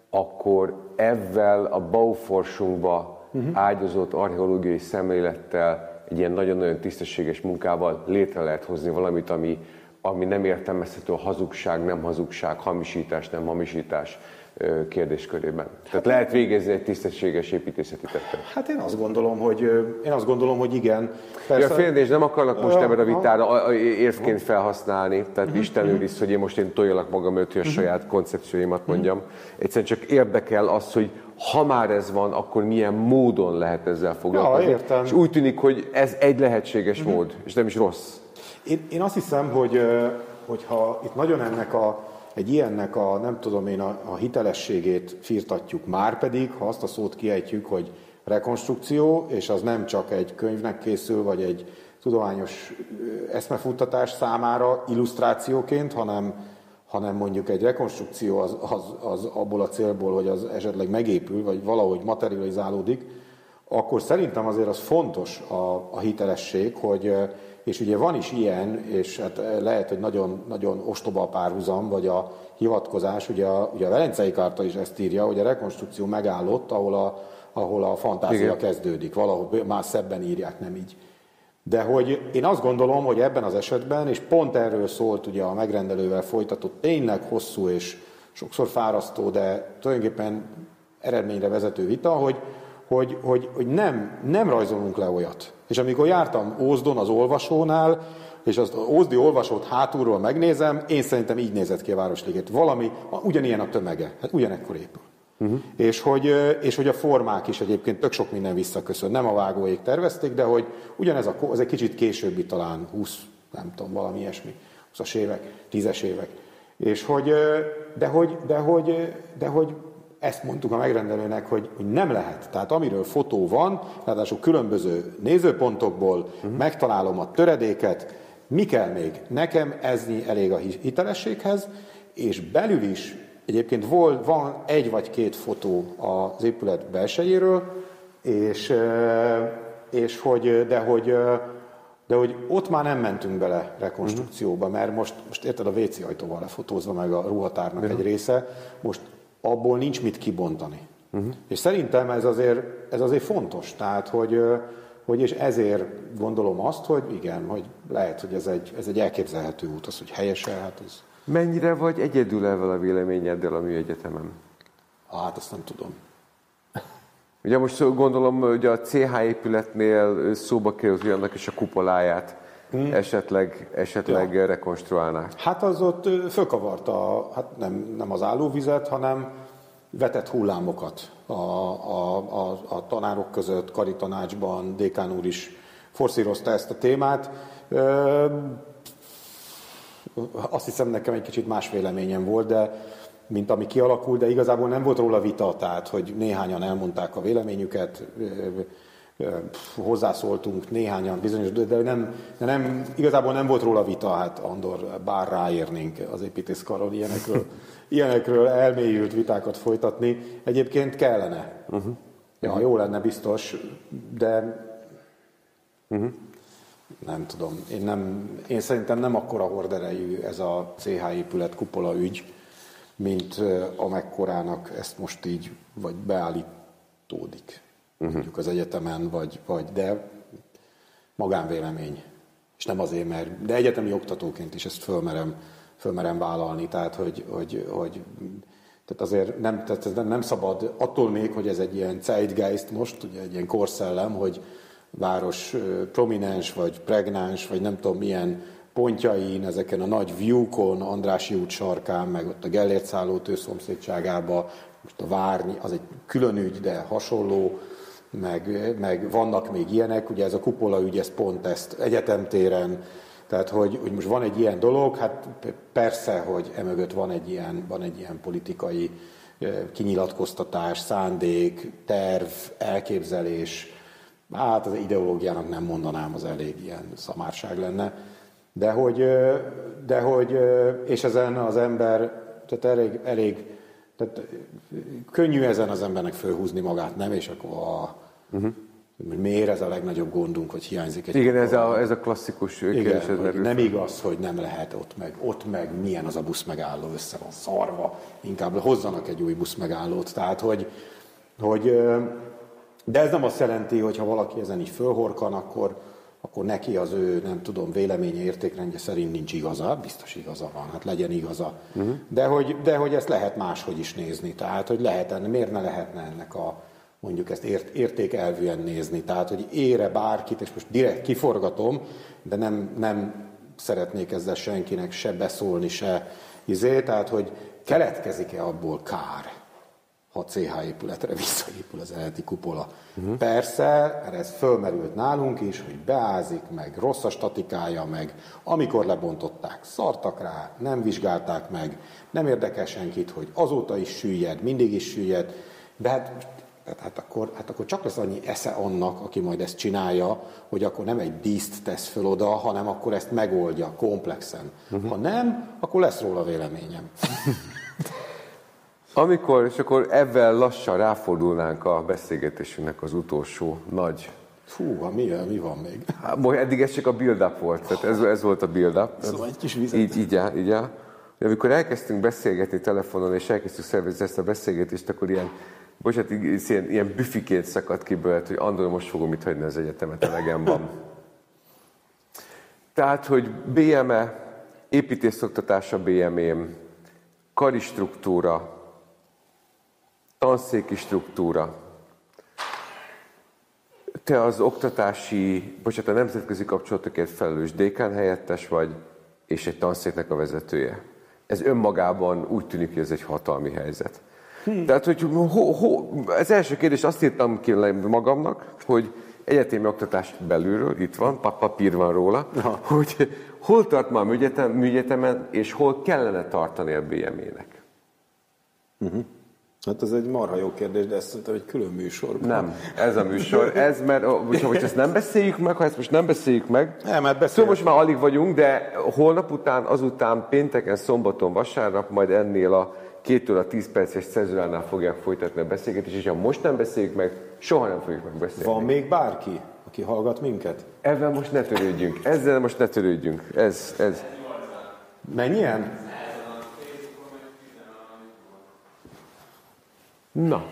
akkor ezzel a Bauforsunkba uh-huh. ágyazott archeológiai szemlélettel, egy ilyen nagyon-nagyon tisztességes munkával létre lehet hozni valamit, ami, ami nem értelmezhető a hazugság, nem hazugság, hamisítás, nem hamisítás, kérdéskörében. Tehát lehet végezni egy tisztességes építészeti tettet. Hát én azt gondolom, hogy, én azt gondolom, hogy igen. Persze. Ja, félni, és nem akarnak most ebben a vitára érvként felhasználni, tehát uh-huh. Isten őriz, hogy én most én toljak magam öt, hogy a saját koncepcióimat mondjam. Egyszerűen csak érdekel az, hogy ha már ez van, akkor milyen módon lehet ezzel foglalkozni. Ja, értem. És úgy tűnik, hogy ez egy lehetséges uh-huh. mód, és nem is rossz. Én, én azt hiszem, hogy hogyha itt nagyon ennek a egy ilyennek a, nem tudom én, a, a hitelességét firtatjuk, már pedig, ha azt a szót kiejtjük, hogy rekonstrukció, és az nem csak egy könyvnek készül, vagy egy tudományos eszmefuttatás számára illusztrációként, hanem, hanem mondjuk egy rekonstrukció az, az, az abból a célból, hogy az esetleg megépül, vagy valahogy materializálódik, akkor szerintem azért az fontos a, a hitelesség, hogy és ugye van is ilyen, és hát lehet, hogy nagyon, nagyon ostoba a párhuzam, vagy a hivatkozás, ugye a, ugye a Velencei Kárta is ezt írja, hogy a rekonstrukció megállott, ahol a, ahol a fantázia Igen. kezdődik. Valahol már szebben írják, nem így. De hogy én azt gondolom, hogy ebben az esetben, és pont erről szólt ugye a megrendelővel folytatott tényleg hosszú és sokszor fárasztó, de tulajdonképpen eredményre vezető vita, hogy, hogy, hogy, hogy nem, nem rajzolunk le olyat. És amikor jártam Ózdon az olvasónál, és az Ózdi olvasót hátulról megnézem, én szerintem így nézett ki a Városliget. Valami, ugyanilyen a tömege, hát ugyanekkor épül. Uh-huh. És, hogy, és hogy a formák is egyébként tök sok minden visszaköszön. Nem a vágóék tervezték, de hogy ugyanez a, az egy kicsit későbbi talán 20, nem tudom, valami ilyesmi, 20-as évek, 10-es évek. És hogy, de hogy, de hogy, de hogy ezt mondtuk a megrendelőnek, hogy, hogy nem lehet. Tehát amiről fotó van, ráadásul különböző nézőpontokból uh-huh. megtalálom a töredéket, mi kell még? Nekem ez elég a hitelességhez, és belül is egyébként volt, van egy vagy két fotó az épület belsejéről, és, és hogy, de hogy, de hogy ott már nem mentünk bele rekonstrukcióba, mert most, most érted, a WC ajtóval lefotózva meg a ruhatárnak egy része, most abból nincs mit kibontani. Uh-huh. És szerintem ez azért, ez azért fontos, tehát hogy, hogy és ezért gondolom azt, hogy igen, hogy lehet, hogy ez egy, ez egy elképzelhető út, az, hogy helyes hát ez... Mennyire vagy egyedül ezzel a véleményeddel a műegyetemen? Hát azt nem tudom. Ugye most gondolom, hogy a CH épületnél szóba került, annak is a kupoláját hmm. esetleg, esetleg ja. rekonstruálnák. Hát az ott fölkavarta, hát nem, nem az állóvizet, hanem vetett hullámokat a, a, a, a tanárok között, karitanácsban, dékán úr is forszírozta ezt a témát. Azt hiszem nekem egy kicsit más véleményem volt, de mint ami kialakult, de igazából nem volt róla vita, tehát hogy néhányan elmondták a véleményüket, hozzászóltunk néhányan bizonyos, de nem, de nem, igazából nem volt róla vita, hát Andor, bár ráérnénk az építészkarral ilyenekről, ilyenekről elmélyült vitákat folytatni. Egyébként kellene. Uh-huh. Ja, jó lenne biztos, de uh-huh. nem tudom. Én, nem, én szerintem nem akkora horderejű ez a CH épület kupola ügy, mint amekkorának ezt most így, vagy beállítódik uh-huh. mondjuk az egyetemen, vagy, vagy de magánvélemény. És nem azért, mert, de egyetemi oktatóként is ezt fölmerem, fölmerem vállalni, tehát hogy, hogy, hogy tehát azért nem, tehát ez nem szabad, attól még, hogy ez egy ilyen zeitgeist most, ugye egy ilyen korszellem, hogy város prominens, vagy pregnáns, vagy nem tudom milyen pontjain, ezeken a nagy viewkon, Andrási út sarkán, meg ott a Gellért szálló szomszédságában, most a Várni, az egy külön ügy, de hasonló, meg, meg vannak még ilyenek, ugye ez a kupola ügy, ez pont ezt egyetemtéren, tehát hogy, hogy most van egy ilyen dolog, hát persze, hogy emögött van egy ilyen, van egy ilyen politikai kinyilatkoztatás, szándék, terv, elképzelés, hát az ideológiának nem mondanám, az elég ilyen szamárság lenne, de hogy, de hogy és ezen az ember, tehát elég, elég tehát könnyű ezen az embernek fölhúzni magát, nem? És akkor a, Uh-huh. Miért ez a legnagyobb gondunk, hogy hiányzik egy Igen, ez a, ez a klasszikus kérdés. Igen, nem igaz, hogy nem lehet ott meg, ott meg milyen az a busz megálló, össze van szarva, inkább hozzanak egy új busz megállót. Tehát, hogy, hogy de ez nem azt jelenti, hogy ha valaki ezen így fölhorkan, akkor, akkor neki az ő, nem tudom, véleménye, értékrendje szerint nincs igaza, biztos igaza van, hát legyen igaza. Uh-huh. De, hogy, de hogy ezt lehet máshogy is nézni, tehát hogy lehet, miért ne lehetne ennek a, mondjuk ezt ért, értékelvűen nézni, tehát hogy ére bárkit, és most direkt kiforgatom, de nem, nem szeretnék ezzel senkinek se beszólni, se izé, tehát hogy keletkezik-e abból kár, ha CH épületre visszaépül az eredeti kupola. Uh-huh. Persze, ez fölmerült nálunk is, hogy beázik, meg rossz a statikája, meg amikor lebontották, szartak rá, nem vizsgálták meg, nem érdekel senkit, hogy azóta is süllyed, mindig is süllyed, de hát hát, hát, akkor, hát akkor csak lesz annyi esze annak, aki majd ezt csinálja, hogy akkor nem egy díszt tesz föl oda, hanem akkor ezt megoldja komplexen. Uh-huh. Ha nem, akkor lesz róla véleményem. Amikor, és akkor ebben lassan ráfordulnánk a beszélgetésünknek az utolsó nagy Fú, mi, mi van még? Hát, eddig ez csak a build-up volt, tehát ez, ez volt a build-up. Szóval egy kis vizet. Így, így, áll, így áll. De amikor elkezdtünk beszélgetni telefonon, és elkezdtük szervezni ezt a beszélgetést, akkor ilyen, bocsánat, ilyen, ilyen büfiként szakadt ki belőle, hogy Andor, most fogom itt hagyni az egyetemet, elegem van. Tehát, hogy BME, építészoktatása BME-m, karistruktúra, tanszéki struktúra. Te az oktatási, bocsánat, a nemzetközi kapcsolatokért felelős dékán helyettes vagy, és egy tanszéknek a vezetője. Ez önmagában úgy tűnik, hogy ez egy hatalmi helyzet. Hmm. Tehát, hogy ho, ho, az első kérdés azt írtam ki magamnak, hogy egyetemi oktatás belülről, itt van, papír van róla, Aha. hogy hol tart ma a műegyetemen, és hol kellene tartani a BME-nek. Uh-huh. Hát ez egy marha jó kérdés, de ezt szerintem egy külön műsor. Nem, ez a műsor. Ez, mert ha ezt nem beszéljük meg, ha ezt most nem beszéljük meg, nem, hát szóval most már alig vagyunk, de holnap után, azután pénteken, szombaton, vasárnap majd ennél a kéttől a tíz perces cezuránál fogják folytatni a beszélgetést, és ha most nem beszéljük meg, soha nem fogjuk megbeszélni. Van még bárki, aki hallgat minket? Ezzel most ne törődjünk. Ezzel most ne törődjünk. Ez, ez. Mennyien? Na.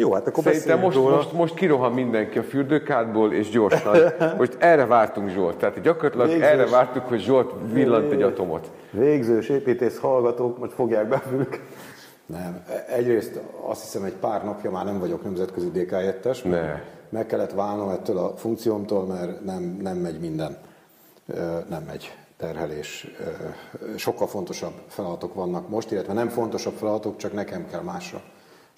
Jó, hát akkor Szerintem most, róla. most, most kirohan mindenki a fürdőkádból, és gyorsan. Most erre vártunk Zsolt. Tehát gyakorlatilag Végzős. erre vártuk, hogy Zsolt villant egy atomot. Végzős építész hallgatók most fogják befülük. Nem. Egyrészt azt hiszem, egy pár napja már nem vagyok nemzetközi dk Ne. Meg kellett válnom ettől a funkciómtól, mert nem, nem megy minden. Nem megy terhelés. Sokkal fontosabb feladatok vannak most, illetve nem fontosabb feladatok, csak nekem kell másra,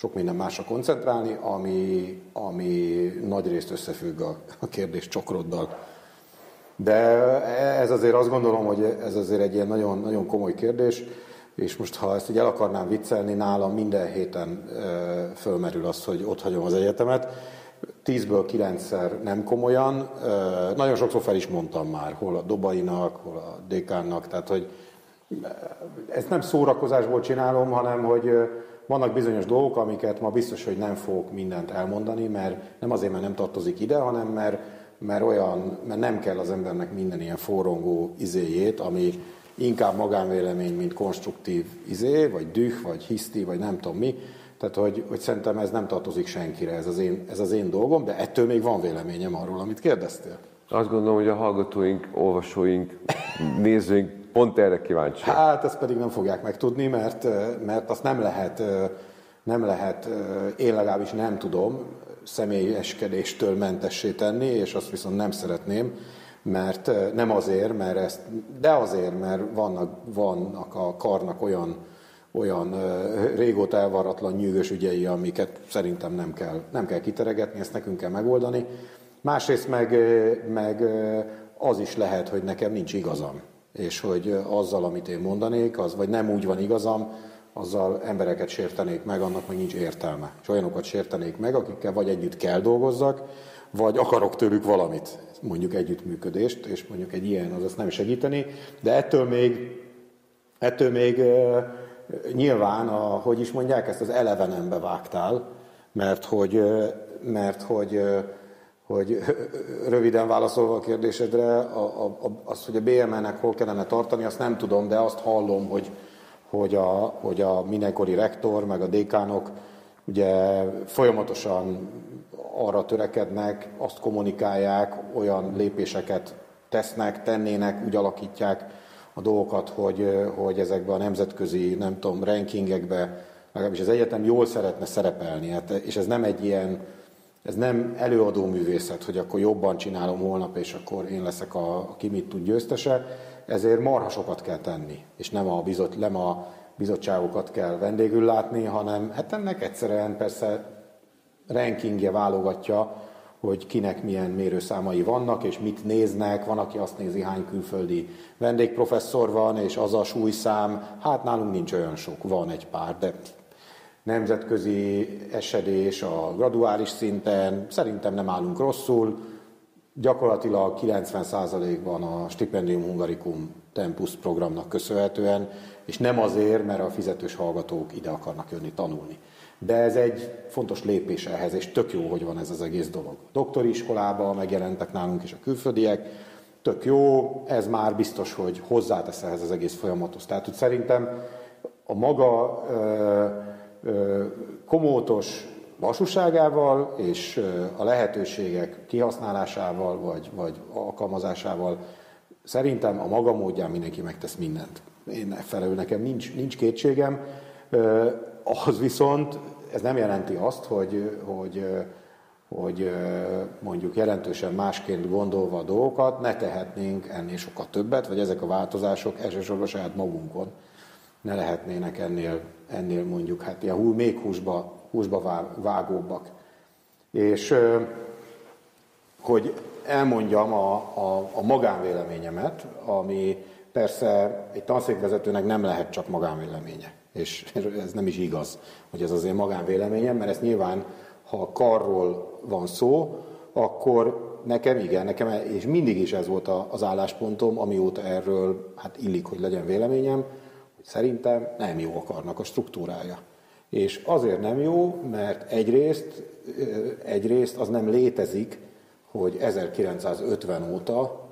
sok minden másra koncentrálni, ami, ami nagy részt összefügg a, a kérdés csokroddal. De ez azért azt gondolom, hogy ez azért egy ilyen nagyon, nagyon komoly kérdés, és most ha ezt így el akarnám viccelni, nálam minden héten fölmerül az, hogy ott hagyom az egyetemet, tízből kilencszer nem komolyan. Nagyon sokszor fel is mondtam már, hol a Dobainak, hol a Dékánnak, tehát hogy ezt nem szórakozásból csinálom, hanem hogy vannak bizonyos dolgok, amiket ma biztos, hogy nem fogok mindent elmondani, mert nem azért, mert nem tartozik ide, hanem mert, mert olyan, mert nem kell az embernek minden ilyen forrongó izéjét, ami inkább magánvélemény, mint konstruktív izé, vagy düh, vagy hiszti, vagy nem tudom mi, tehát, hogy, hogy szerintem ez nem tartozik senkire, ez az, én, ez az én dolgom, de ettől még van véleményem arról, amit kérdeztél. Azt gondolom, hogy a hallgatóink, olvasóink, nézőink pont erre kíváncsi. Hát ezt pedig nem fogják megtudni, mert, mert azt nem lehet, nem lehet, én legalábbis nem tudom személyeskedéstől mentessé tenni, és azt viszont nem szeretném, mert nem azért, mert ezt, de azért, mert vannak, vannak a karnak olyan olyan régóta elvarratlan nyűgös ügyei, amiket szerintem nem kell, nem kell kiteregetni, ezt nekünk kell megoldani. Másrészt meg, meg az is lehet, hogy nekem nincs igazam, és hogy azzal, amit én mondanék, az vagy nem úgy van igazam, azzal embereket sértenék meg, annak meg nincs értelme. És olyanokat sértenék meg, akikkel vagy együtt kell dolgozzak, vagy akarok tőlük valamit, mondjuk együttműködést, és mondjuk egy ilyen az azt nem segíteni, de ettől még, ettől még nyilván, a, hogy is mondják, ezt az elevenembe vágtál, mert hogy, mert hogy, hogy röviden válaszolva a kérdésedre, a, a, az, hogy a BMN-nek hol kellene tartani, azt nem tudom, de azt hallom, hogy, hogy, a, hogy a mindenkori rektor, meg a dékánok ugye folyamatosan arra törekednek, azt kommunikálják, olyan lépéseket tesznek, tennének, úgy alakítják a dolgokat, hogy, hogy ezekben a nemzetközi, nem tudom, rankingekbe, legalábbis az egyetem jól szeretne szerepelni. Hát, és ez nem egy ilyen, ez nem előadó művészet, hogy akkor jobban csinálom holnap, és akkor én leszek a, a ki mit tud győztese, ezért marhasokat kell tenni, és nem a, bizot, nem a bizottságokat kell vendégül látni, hanem hát ennek egyszerűen persze rankingje válogatja, hogy kinek milyen mérőszámai vannak, és mit néznek. Van, aki azt nézi, hány külföldi vendégprofesszor van, és az a súlyszám. Hát nálunk nincs olyan sok, van egy pár, de nemzetközi esedés a graduális szinten, szerintem nem állunk rosszul. Gyakorlatilag 90%-ban a Stipendium Hungaricum Tempus programnak köszönhetően, és nem azért, mert a fizetős hallgatók ide akarnak jönni tanulni. De ez egy fontos lépés ehhez, és tök jó, hogy van ez az egész dolog. A doktori iskolában megjelentek nálunk is a külföldiek, tök jó, ez már biztos, hogy hozzátesz ehhez az egész folyamathoz. Tehát, hogy szerintem a maga komótos lassúságával és a lehetőségek kihasználásával vagy, vagy alkalmazásával szerintem a maga módján mindenki megtesz mindent. Én felelő nekem nincs, nincs kétségem. Az viszont ez nem jelenti azt, hogy, hogy, hogy mondjuk jelentősen másként gondolva a dolgokat ne tehetnénk ennél sokkal többet, vagy ezek a változások elsősorban saját magunkon ne lehetnének ennél, ennél mondjuk hát ilyen még húsba, húsba vágóbbak. És hogy elmondjam a, a, a magánvéleményemet, ami persze egy tanszékvezetőnek nem lehet csak magánvéleménye és ez nem is igaz, hogy ez az én magánvéleményem, mert ezt nyilván, ha karról van szó, akkor nekem igen, nekem, és mindig is ez volt az álláspontom, amióta erről hát illik, hogy legyen véleményem, szerintem nem jó a karnak a struktúrája. És azért nem jó, mert egyrészt, egyrészt az nem létezik, hogy 1950 óta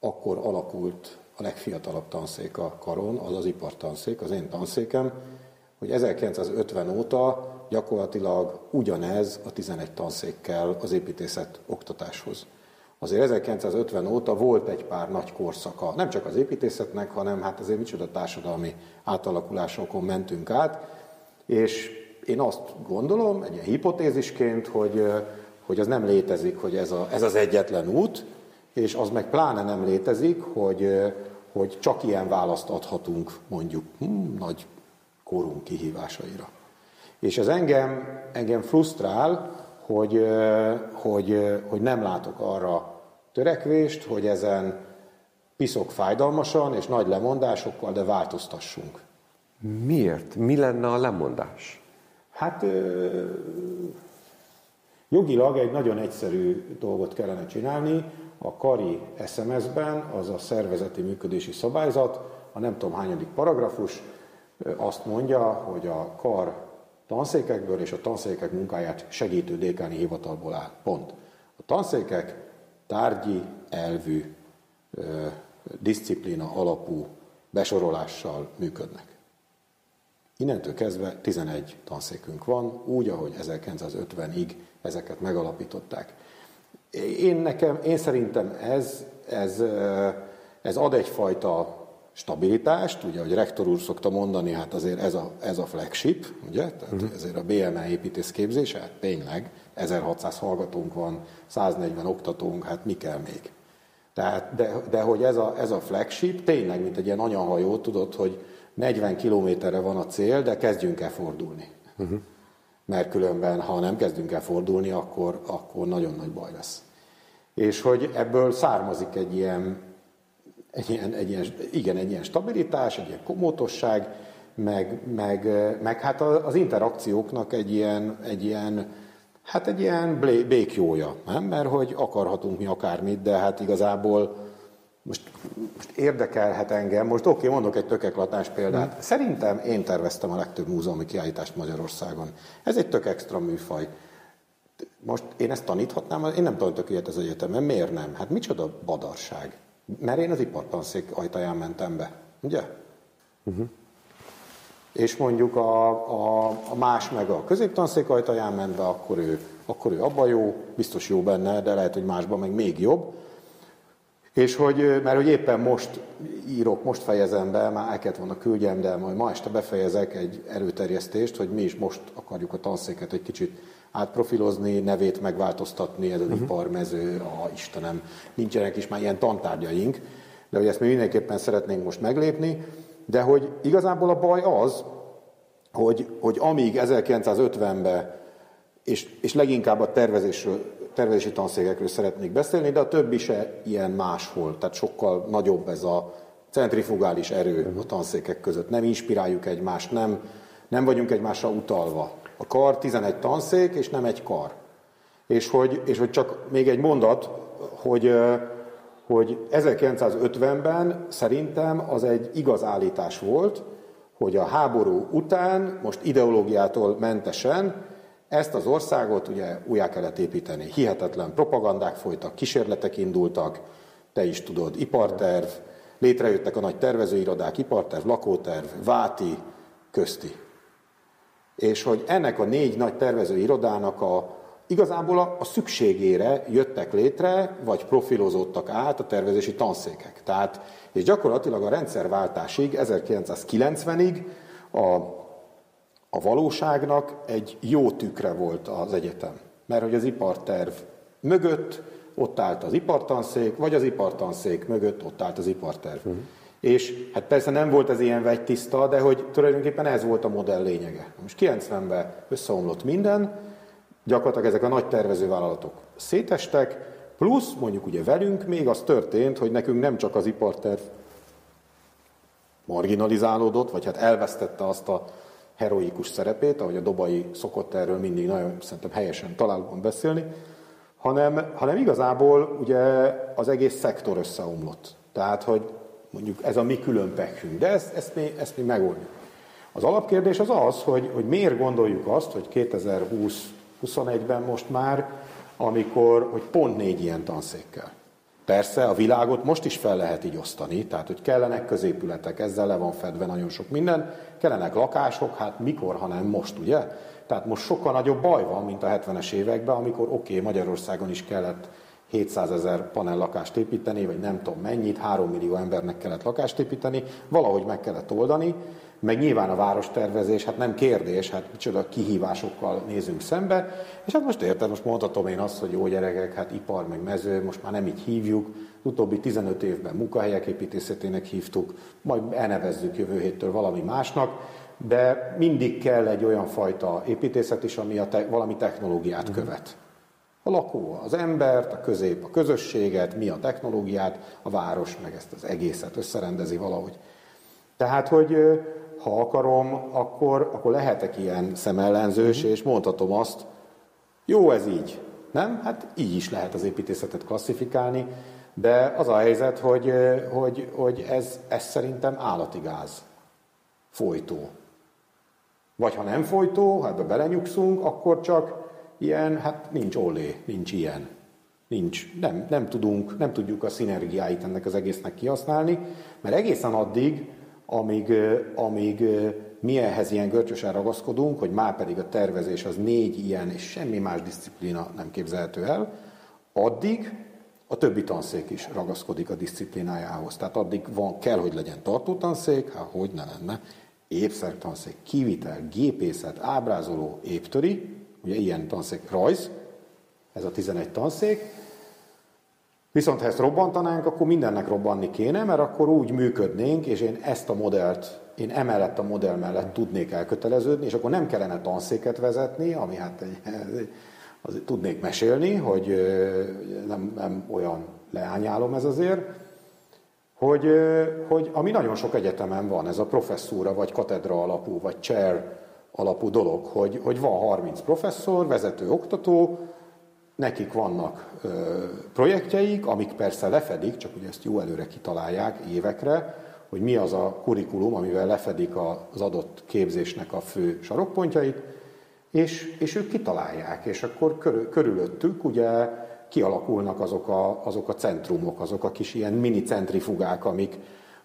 akkor alakult a legfiatalabb tanszék a karon, az az ipartanszék, az én tanszékem, hogy 1950 óta gyakorlatilag ugyanez a 11 tanszékkel az építészet oktatáshoz. Azért 1950 óta volt egy pár nagy korszaka, nem csak az építészetnek, hanem hát azért micsoda társadalmi átalakulásokon mentünk át, és én azt gondolom, egy ilyen hipotézisként, hogy, hogy az nem létezik, hogy ez, a, ez az egyetlen út, és az meg pláne nem létezik, hogy, hogy csak ilyen választ adhatunk mondjuk hm, nagy korunk kihívásaira. És ez engem, engem frusztrál, hogy, hogy, hogy nem látok arra törekvést, hogy ezen piszok fájdalmasan és nagy lemondásokkal, de változtassunk. Miért? Mi lenne a lemondás? Hát jogilag egy nagyon egyszerű dolgot kellene csinálni, a kari SMS-ben, az a szervezeti működési szabályzat, a nem tudom hányadik paragrafus azt mondja, hogy a kar tanszékekből és a tanszékek munkáját segítő dékáni hivatalból áll. Pont. A tanszékek tárgyi, elvű, disziplína alapú besorolással működnek. Innentől kezdve 11 tanszékünk van, úgy, ahogy 1950-ig ezeket megalapították. Én, nekem, én szerintem ez, ez, ez ad egyfajta stabilitást, ugye, hogy rektor úr szokta mondani, hát azért ez a, ez a flagship, ugye, tehát uh-huh. ezért a BME építészképzés, hát tényleg 1600 hallgatónk van, 140 oktatónk, hát mi kell még? Tehát, de, de hogy ez a, ez a flagship tényleg, mint egy ilyen anyahajó, tudod, hogy 40 kilométerre van a cél, de kezdjünk el fordulni. Uh-huh mert különben, ha nem kezdünk el fordulni, akkor, akkor nagyon nagy baj lesz. És hogy ebből származik egy ilyen, egy ilyen, egy ilyen, igen, egy ilyen stabilitás, egy ilyen komótosság, meg, meg, meg hát az interakcióknak egy ilyen, egy ilyen hát egy ilyen békjója, nem? Mert hogy akarhatunk mi akármit, de hát igazából most, most érdekelhet engem, most oké, okay, mondok egy tökeklatás példát. Hmm. Szerintem én terveztem a legtöbb múzeumi kiállítást Magyarországon. Ez egy tök extra műfaj. Most én ezt taníthatnám, én nem tanítok ilyet az egyetemen, miért nem? Hát micsoda badarság. Mert én az ipartanszék ajtaján mentem be, ugye? Uh-huh. És mondjuk a, a, a más meg a középtanszék ajtaján ment be, akkor ő akkor ő abban jó, biztos jó benne, de lehet, hogy másban meg még jobb. És hogy, mert hogy éppen most írok, most fejezem be, már el kellett volna küldjem, de majd ma este befejezek egy erőterjesztést, hogy mi is most akarjuk a tanszéket egy kicsit átprofilozni, nevét megváltoztatni, ez az uh-huh. iparmező, a Istenem, nincsenek is már ilyen tantárgyaink, de hogy ezt mi mindenképpen szeretnénk most meglépni, de hogy igazából a baj az, hogy, hogy amíg 1950-ben, és, és leginkább a tervezésről, tervezési tanszékekről szeretnék beszélni, de a többi se ilyen máshol, tehát sokkal nagyobb ez a centrifugális erő a tanszékek között. Nem inspiráljuk egymást, nem, nem vagyunk egymásra utalva. A kar 11 tanszék, és nem egy kar. És hogy, és hogy csak még egy mondat, hogy, hogy 1950-ben szerintem az egy igaz állítás volt, hogy a háború után, most ideológiától mentesen, ezt az országot ugye újjá kellett építeni. Hihetetlen propagandák folytak, kísérletek indultak, te is tudod, iparterv, létrejöttek a nagy tervezőirodák, iparterv, lakóterv, váti, közti. És hogy ennek a négy nagy tervezőirodának a igazából a, a szükségére jöttek létre, vagy profilozódtak át a tervezési tanszékek. Tehát, és gyakorlatilag a rendszerváltásig, 1990-ig a, a valóságnak egy jó tükre volt az egyetem. Mert hogy az iparterv mögött ott állt az ipartanszék, vagy az ipartanszék mögött ott állt az iparterv. Uh-huh. És hát persze nem volt ez ilyen vegytiszta, de hogy tulajdonképpen ez volt a modell lényege. Most 90-ben összeomlott minden, gyakorlatilag ezek a nagy tervezővállalatok szétestek, plusz mondjuk ugye velünk még az történt, hogy nekünk nem csak az iparterv marginalizálódott, vagy hát elvesztette azt a heroikus szerepét, ahogy a Dobai szokott erről mindig nagyon szerintem helyesen találóan beszélni, hanem, hanem igazából ugye az egész szektor összeomlott. Tehát, hogy mondjuk ez a mi külön pekünk, de ezt, ezt, mi, ezt mi megoldjuk. Az alapkérdés az az, hogy, hogy miért gondoljuk azt, hogy 2020 21-ben most már, amikor, hogy pont négy ilyen tanszékkel. Persze a világot most is fel lehet így osztani, tehát hogy kellenek középületek, ezzel le van fedve nagyon sok minden, kellenek lakások, hát mikor, hanem most, ugye? Tehát most sokkal nagyobb baj van, mint a 70-es években, amikor oké, okay, Magyarországon is kellett 700 ezer panel lakást építeni, vagy nem tudom mennyit, 3 millió embernek kellett lakást építeni, valahogy meg kellett oldani, meg nyilván a várostervezés, hát nem kérdés, hát micsoda kihívásokkal nézünk szembe, és hát most érted, most mondhatom én azt, hogy jó gyerekek, hát ipar meg mező, most már nem így hívjuk, utóbbi 15 évben munkahelyek építészetének hívtuk, majd elnevezzük jövő héttől valami másnak, de mindig kell egy olyan fajta építészet is, ami a te, valami technológiát uh-huh. követ. A lakó, az embert, a közép, a közösséget, mi a technológiát, a város meg ezt az egészet összerendezi valahogy. Tehát, hogy ha akarom, akkor, akkor lehetek ilyen szemellenzős, uh-huh. és mondhatom azt, jó ez így, nem? Hát így is lehet az építészetet klasszifikálni, de az a helyzet, hogy, hogy, hogy ez, ez szerintem állati gáz. Folytó. Vagy ha nem folytó, hát be belenyugszunk, akkor csak ilyen, hát nincs olé, nincs ilyen. Nincs, nem, nem tudunk, nem tudjuk a szinergiáit ennek az egésznek kihasználni, mert egészen addig, amíg, amíg mi ehhez ilyen görcsösen ragaszkodunk, hogy már pedig a tervezés az négy ilyen, és semmi más disziplína nem képzelhető el, addig a többi tanszék is ragaszkodik a disziplinájához. Tehát addig van, kell, hogy legyen tartótanszék, hát hogy ne lenne, épszertanszék, kivitel, gépészet, ábrázoló, éptöri, ugye ilyen tanszék, rajz, ez a 11 tanszék, Viszont ha ezt robbantanánk, akkor mindennek robbanni kéne, mert akkor úgy működnénk, és én ezt a modellt, én emellett a modell mellett tudnék elköteleződni, és akkor nem kellene tanszéket vezetni, ami hát egy, az, tudnék mesélni, hogy nem, nem olyan leányálom ez azért, hogy, hogy ami nagyon sok egyetemen van, ez a professzúra, vagy katedra alapú, vagy chair alapú dolog, hogy, hogy van 30 professzor, vezető oktató, nekik vannak ö, projektjeik, amik persze lefedik, csak ugye ezt jó előre kitalálják évekre, hogy mi az a kurikulum, amivel lefedik az adott képzésnek a fő sarokpontjait, és, és ők kitalálják, és akkor körül, körülöttük ugye kialakulnak azok a, azok a centrumok, azok a kis ilyen mini centrifugák, amik,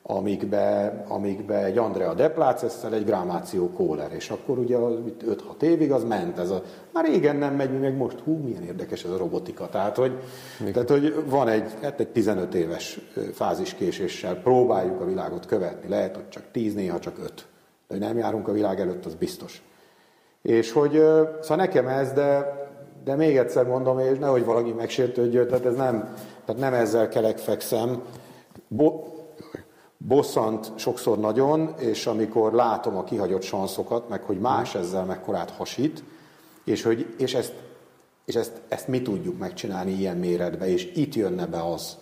amikbe, amikbe egy Andrea Deplácesszel egy Grámáció Kohler, és akkor ugye 5-6 évig az ment. Ez a, már régen nem megy, mi meg most, hú, milyen érdekes ez a robotika. Tehát, hogy, tehát, hogy van egy, hát egy 15 éves fáziskéséssel próbáljuk a világot követni. Lehet, hogy csak 10, néha csak 5. De hogy nem járunk a világ előtt, az biztos. És hogy, szóval nekem ez, de, de még egyszer mondom, és nehogy valaki megsértődjön, tehát ez nem, tehát nem ezzel kelegfekszem. Bo- bosszant sokszor nagyon, és amikor látom a kihagyott sanszokat, meg hogy más ezzel mekkorát hasít, és, hogy, és, ezt, és ezt, ezt mi tudjuk megcsinálni ilyen méretben, és itt jönne be az,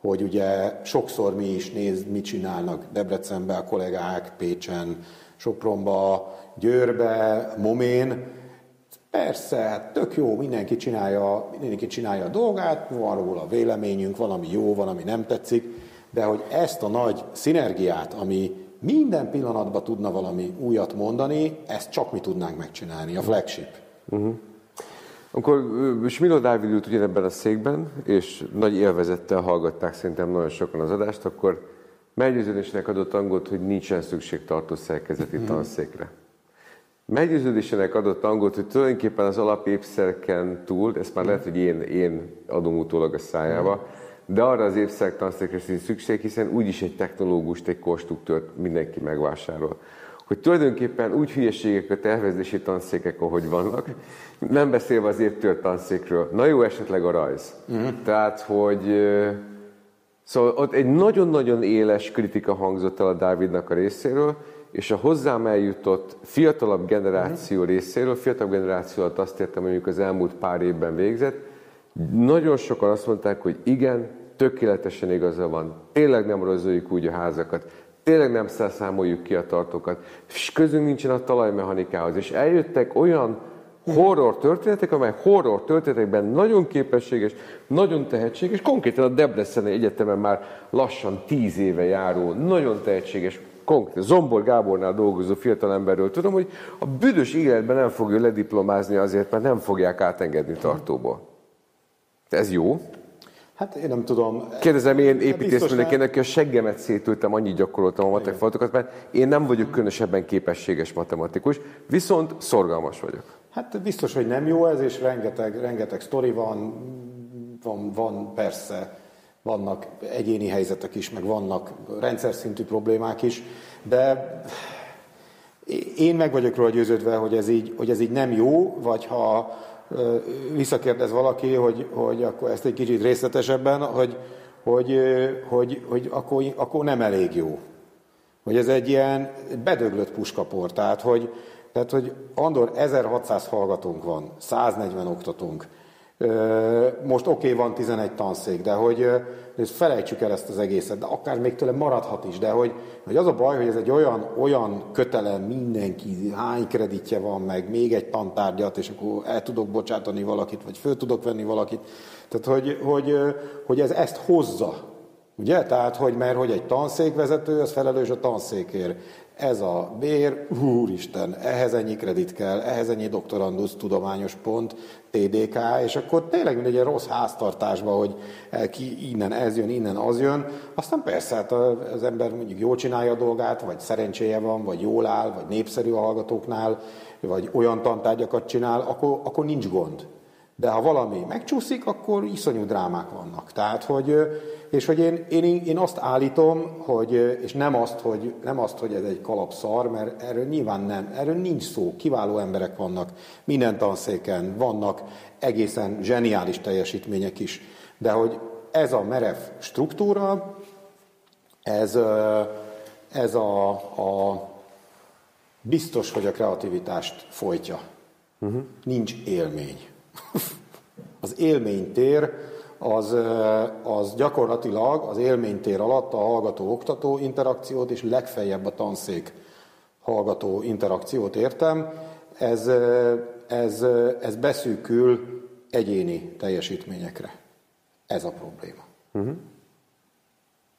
hogy ugye sokszor mi is néz, mit csinálnak Debrecenben a kollégák, Pécsen, Sopronba, Győrbe, Momén. Persze, hát tök jó, mindenki csinálja, mindenki csinálja a dolgát, van róla véleményünk, valami jó, valami nem tetszik, de hogy ezt a nagy szinergiát, ami minden pillanatban tudna valami újat mondani, ezt csak mi tudnánk megcsinálni, a flagship. Uh-huh. Akkor Smilo Dávid ült ugyanebben a székben, és nagy élvezettel hallgatták szerintem nagyon sokan az adást, akkor meggyőződésnek adott angot, hogy nincsen szükség tartó szerkezeti uh-huh. tanszékre. Meggyőződésének adott angot, hogy tulajdonképpen az alapépszerken túl, ezt már lehet, hogy én, én adom utólag a szájába, uh-huh de arra az évszerek tanszékre sincs szükség, hiszen úgyis egy technológust, egy konstruktőrt mindenki megvásárol. Hogy tulajdonképpen úgy hülyeségek a tervezési tanszékek, ahogy vannak, nem beszélve az évtört tanszékről. Na jó, esetleg a rajz. Uh-huh. Tehát, hogy Szóval ott egy nagyon-nagyon éles kritika hangzott el a Dávidnak a részéről, és a hozzám eljutott fiatalabb generáció uh-huh. részéről, fiatalabb generáció alatt azt értem, mondjuk az elmúlt pár évben végzett, nagyon sokan azt mondták, hogy igen, tökéletesen igaza van, tényleg nem rozoljuk úgy a házakat, tényleg nem számoljuk ki a tartókat, és közünk nincsen a talajmechanikához, és eljöttek olyan horror történetek, amely horror történetekben nagyon képességes, nagyon tehetséges, konkrétan a Debreceni Egyetemen már lassan tíz éve járó, nagyon tehetséges, konkrétan Zombor Gábornál dolgozó fiatalemberről tudom, hogy a büdös életben nem fogja lediplomázni azért, mert nem fogják átengedni tartóból. Ez jó? Hát én nem tudom. Kérdezem, én építészműnökként, aki a seggemet szétültem, annyit gyakoroltam a matek falatokat, mert én nem vagyok különösebben képességes matematikus, viszont szorgalmas vagyok. Hát biztos, hogy nem jó ez, és rengeteg, rengeteg sztori van, van, van persze, vannak egyéni helyzetek is, meg vannak rendszer szintű problémák is, de én meg vagyok róla győződve, hogy ez így, hogy ez így nem jó, vagy ha visszakérdez valaki, hogy, hogy akkor ezt egy kicsit részletesebben, hogy, hogy, hogy, hogy akkor, akkor nem elég jó. Hogy ez egy ilyen bedöglött puskapor, tehát hogy, tehát, hogy Andor 1600 hallgatónk van, 140 oktatónk, most oké, okay, van 11 tanszék, de hogy, hogy felejtsük el ezt az egészet, de akár még tőle maradhat is, de hogy, hogy az a baj, hogy ez egy olyan, olyan kötelem mindenki, hány kreditje van, meg még egy tantárgyat, és akkor el tudok bocsátani valakit, vagy föl tudok venni valakit. Tehát, hogy, hogy, hogy ez ezt hozza. Ugye? Tehát, hogy mert hogy egy tanszékvezető, az felelős a tanszékért ez a bér, úristen, ehhez ennyi kredit kell, ehhez ennyi doktorandusz, tudományos pont, TDK, és akkor tényleg mindegy egy rossz háztartásban, hogy ki innen ez jön, innen az jön. Aztán persze, hát az ember mondjuk jól csinálja a dolgát, vagy szerencséje van, vagy jól áll, vagy népszerű a hallgatóknál, vagy olyan tantárgyakat csinál, akkor, akkor nincs gond. De ha valami megcsúszik, akkor iszonyú drámák vannak. Tehát, hogy, és hogy én, én, én azt állítom, hogy, és nem azt, hogy, nem azt, hogy ez egy kalapszar, mert erről nyilván nem, erről nincs szó. Kiváló emberek vannak minden tanszéken, vannak egészen zseniális teljesítmények is. De hogy ez a merev struktúra, ez, ez a, a biztos, hogy a kreativitást folytja. Uh-huh. Nincs élmény. az élménytér az, az gyakorlatilag az élménytér alatt a hallgató-oktató interakciót és legfeljebb a tanszék hallgató interakciót értem. Ez, ez, ez beszűkül egyéni teljesítményekre. Ez a probléma. Uh-huh.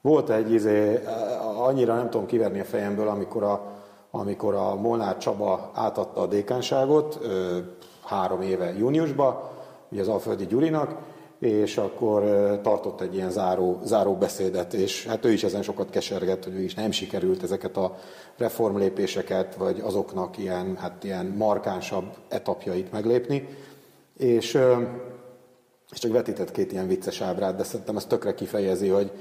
Volt egy, izé, annyira nem tudom kiverni a fejemből, amikor a, amikor a Molnár Csaba átadta a dékánságot, három éve júniusban, ugye az Alföldi Gyurinak, és akkor tartott egy ilyen záró, záró beszédet, és hát ő is ezen sokat kesergett, hogy ő is nem sikerült ezeket a reformlépéseket, vagy azoknak ilyen, hát ilyen markánsabb etapjait meglépni, és, és csak vetített két ilyen vicces ábrát, de szerintem ez tökre kifejezi, hogy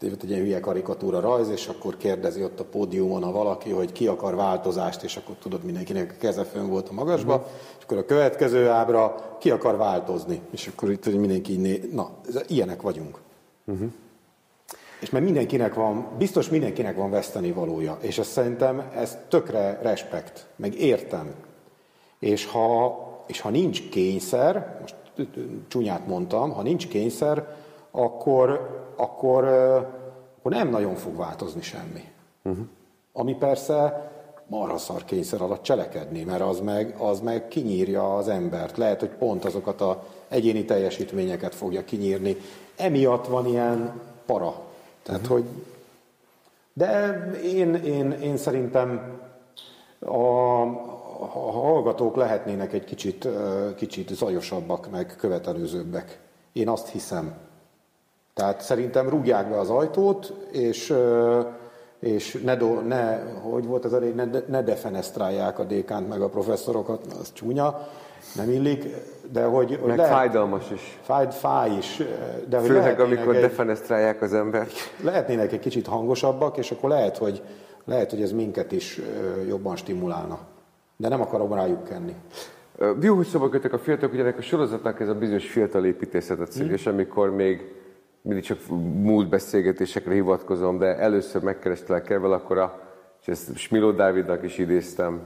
egy ilyen hülye karikatúra rajz, és akkor kérdezi ott a pódiumon a valaki, hogy ki akar változást, és akkor tudod, mindenkinek a keze fönn volt a magasba, uh-huh. Akkor a következő ábra, ki akar változni, és akkor itt hogy mindenki így né... na, ilyenek vagyunk. Uh-huh. És mert mindenkinek van, biztos mindenkinek van veszteni valója, és ezt szerintem ez tökre respekt, meg értem. És ha, és ha nincs kényszer, most csúnyát mondtam, ha nincs kényszer, akkor, akkor, akkor nem nagyon fog változni semmi. Uh-huh. Ami persze marhaszar kényszer alatt cselekedni, mert az meg, az meg kinyírja az embert. Lehet, hogy pont azokat a egyéni teljesítményeket fogja kinyírni. Emiatt van ilyen para. Tehát, uh-huh. hogy de én, én, én szerintem a, a hallgatók lehetnének egy kicsit, kicsit zajosabbak, meg követelőzőbbek. Én azt hiszem. Tehát szerintem rúgják be az ajtót, és, és ne, do, ne, hogy volt ez a ne, ne defenestrálják a dékánt meg a professzorokat, az csúnya, nem illik, de hogy... Meg lehet, fájdalmas is. Fáj, fáj is. De hogy Főleg, amikor egy, defenestrálják az embert. Lehetnének egy kicsit hangosabbak, és akkor lehet, hogy, lehet, hogy ez minket is jobban stimulálna. De nem akarom rájuk kenni. Jó, hogy szóba kötök a fiatalok, ugyanek a sorozatnak ez a bizonyos fiatal építészetet cég, hmm. és amikor még mindig csak múlt beszélgetésekre hivatkozom, de először megkerestelek Kevel, akkor a, és ezt Smiló Dávidnak is idéztem,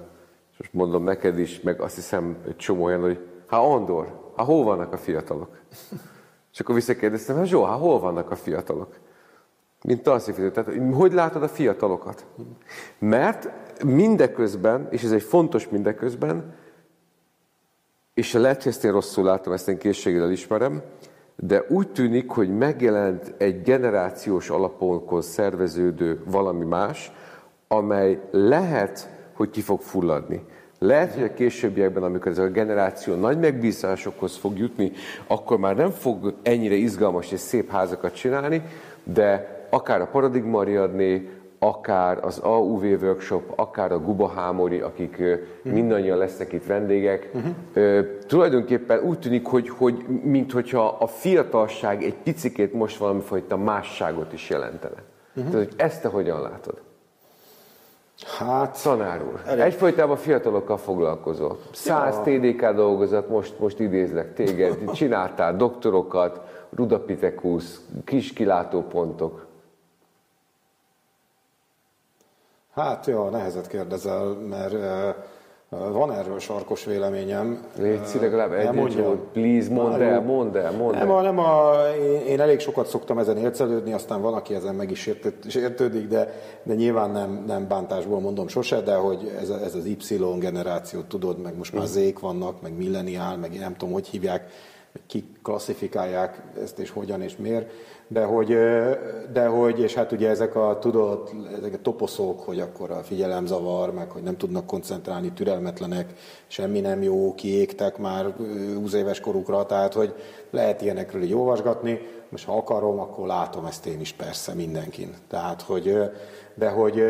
és most mondom neked is, meg azt hiszem egy csomó olyan, hogy hát Andor, hát hol vannak a fiatalok? És akkor visszakérdeztem, hát Zsó, hát hol vannak a fiatalok? Mint tanszékfiző. Tehát, hogy látod a fiatalokat? Mert mindeközben, és ez egy fontos mindeközben, és lehet, hogy ezt én rosszul látom, ezt én készséggel ismerem, de úgy tűnik, hogy megjelent egy generációs alapon szerveződő valami más, amely lehet, hogy ki fog fulladni. Lehet, hogy a későbbiekben, amikor ez a generáció nagy megbízásokhoz fog jutni, akkor már nem fog ennyire izgalmas és szép házakat csinálni, de akár a Paradigma Ariadné, akár az AUV workshop, akár a Guba Hámori, akik uh-huh. mindannyian lesznek itt vendégek. Uh-huh. Tulajdonképpen úgy tűnik, hogy, hogy minthogyha a fiatalság egy picikét most valamifajta másságot is jelentene. Uh-huh. Tehát, hogy ezt te hogyan látod? Hát... Tanár úr, elég. egyfolytában fiatalokkal foglalkozol. 100 ja. TDK dolgozat, most, most idézlek téged, csináltál doktorokat, Rudapitekusz, kis kilátópontok. Hát jó, nehezet kérdezel, mert van erről sarkos véleményem. Légy legalább egy mondjam. please, mondd el, mondd el, mondd el. Nem, a, nem a, én, én, elég sokat szoktam ezen ércelődni, aztán van, aki ezen meg is értődik, de, de nyilván nem, nem bántásból mondom sose, de hogy ez, ez az Y generáció, tudod, meg most már mm. zék vannak, meg milleniál, meg én nem tudom, hogy hívják, ki klasszifikálják ezt és hogyan és miért, de hogy, de hogy és hát ugye ezek a tudott, ezek a toposzok, hogy akkor a figyelemzavar, meg hogy nem tudnak koncentrálni, türelmetlenek, semmi nem jó, kiégtek már 20 éves korukra, tehát hogy lehet ilyenekről így olvasgatni, most ha akarom, akkor látom ezt én is persze mindenkin. Tehát, hogy, de, hogy,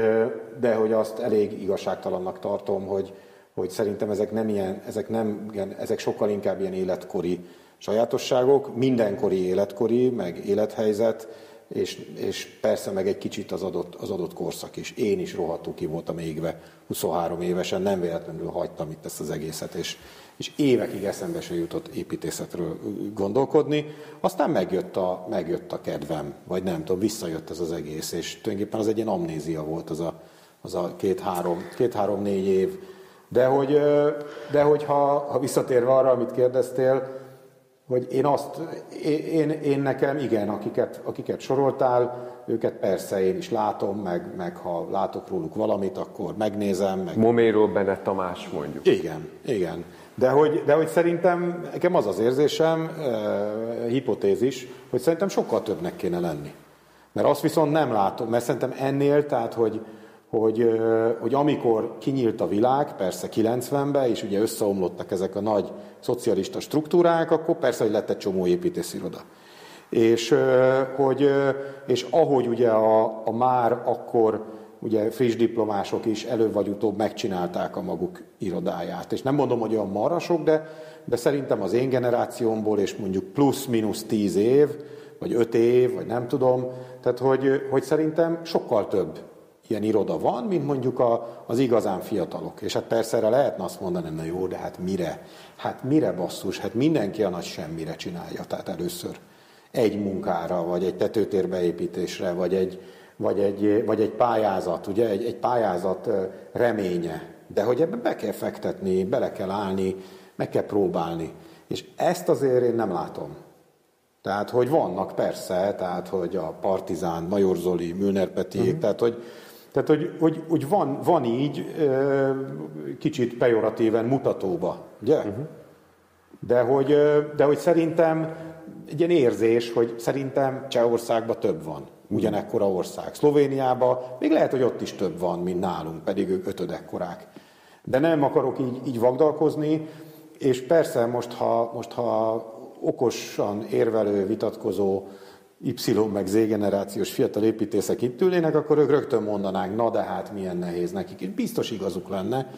de hogy azt elég igazságtalannak tartom, hogy, hogy szerintem ezek nem ilyen, ezek nem, ezek sokkal inkább ilyen életkori sajátosságok, mindenkori életkori, meg élethelyzet, és, és persze meg egy kicsit az adott, az adott korszak is. Én is rohadtul ki voltam égve 23 évesen, nem véletlenül hagytam itt ezt az egészet, és, és évekig eszembe se jutott építészetről gondolkodni. Aztán megjött a, megjött a kedvem, vagy nem tudom, visszajött ez az egész, és tulajdonképpen az egy ilyen amnézia volt az a, az a két-három, két-három-négy év. De hogy, de hogy ha, ha visszatérve arra, amit kérdeztél, hogy én azt, én, én nekem igen, akiket, akiket soroltál, őket persze én is látom, meg, meg ha látok róluk valamit, akkor megnézem. Meg... Moméról Bene Tamás mondjuk. Igen, igen. De hogy, de hogy szerintem, nekem az az érzésem, eh, hipotézis, hogy szerintem sokkal többnek kéne lenni. Mert azt viszont nem látom, mert szerintem ennél, tehát hogy, hogy, hogy amikor kinyílt a világ, persze 90-ben, és ugye összeomlottak ezek a nagy szocialista struktúrák, akkor persze, hogy lett egy csomó építésziroda. És, hogy, és ahogy ugye a, a már akkor ugye friss diplomások is előbb vagy utóbb megcsinálták a maguk irodáját. És nem mondom, hogy olyan marasok, de, de szerintem az én generációmból, és mondjuk plusz-minusz tíz év, vagy öt év, vagy nem tudom, tehát hogy, hogy szerintem sokkal több ilyen iroda van, mint mondjuk a, az igazán fiatalok. És hát persze erre lehetne azt mondani, na jó, de hát mire? Hát mire basszus? Hát mindenki a nagy semmire csinálja, tehát először egy munkára, vagy egy tetőtérbeépítésre, vagy egy, vagy egy, vagy egy pályázat, ugye, egy, egy pályázat reménye. De hogy ebbe be kell fektetni, bele kell állni, meg kell próbálni. És ezt azért én nem látom. Tehát, hogy vannak persze, tehát, hogy a Partizán, Major Zoli, Mülner Peti, uh-huh. tehát, hogy, tehát, hogy, hogy, hogy van, van így kicsit pejoratíven mutatóba, ugye? Uh-huh. De, hogy, de hogy szerintem egy ilyen érzés, hogy szerintem Csehországban több van, ugyanekkora ország. Szlovéniában még lehet, hogy ott is több van, mint nálunk, pedig ők ötödekkorák. De nem akarok így, így vagdalkozni, és persze most ha, most, ha okosan érvelő, vitatkozó Y meg Z generációs fiatal építészek itt ülnének, akkor ők rögtön mondanák, na de hát milyen nehéz nekik. Biztos igazuk lenne,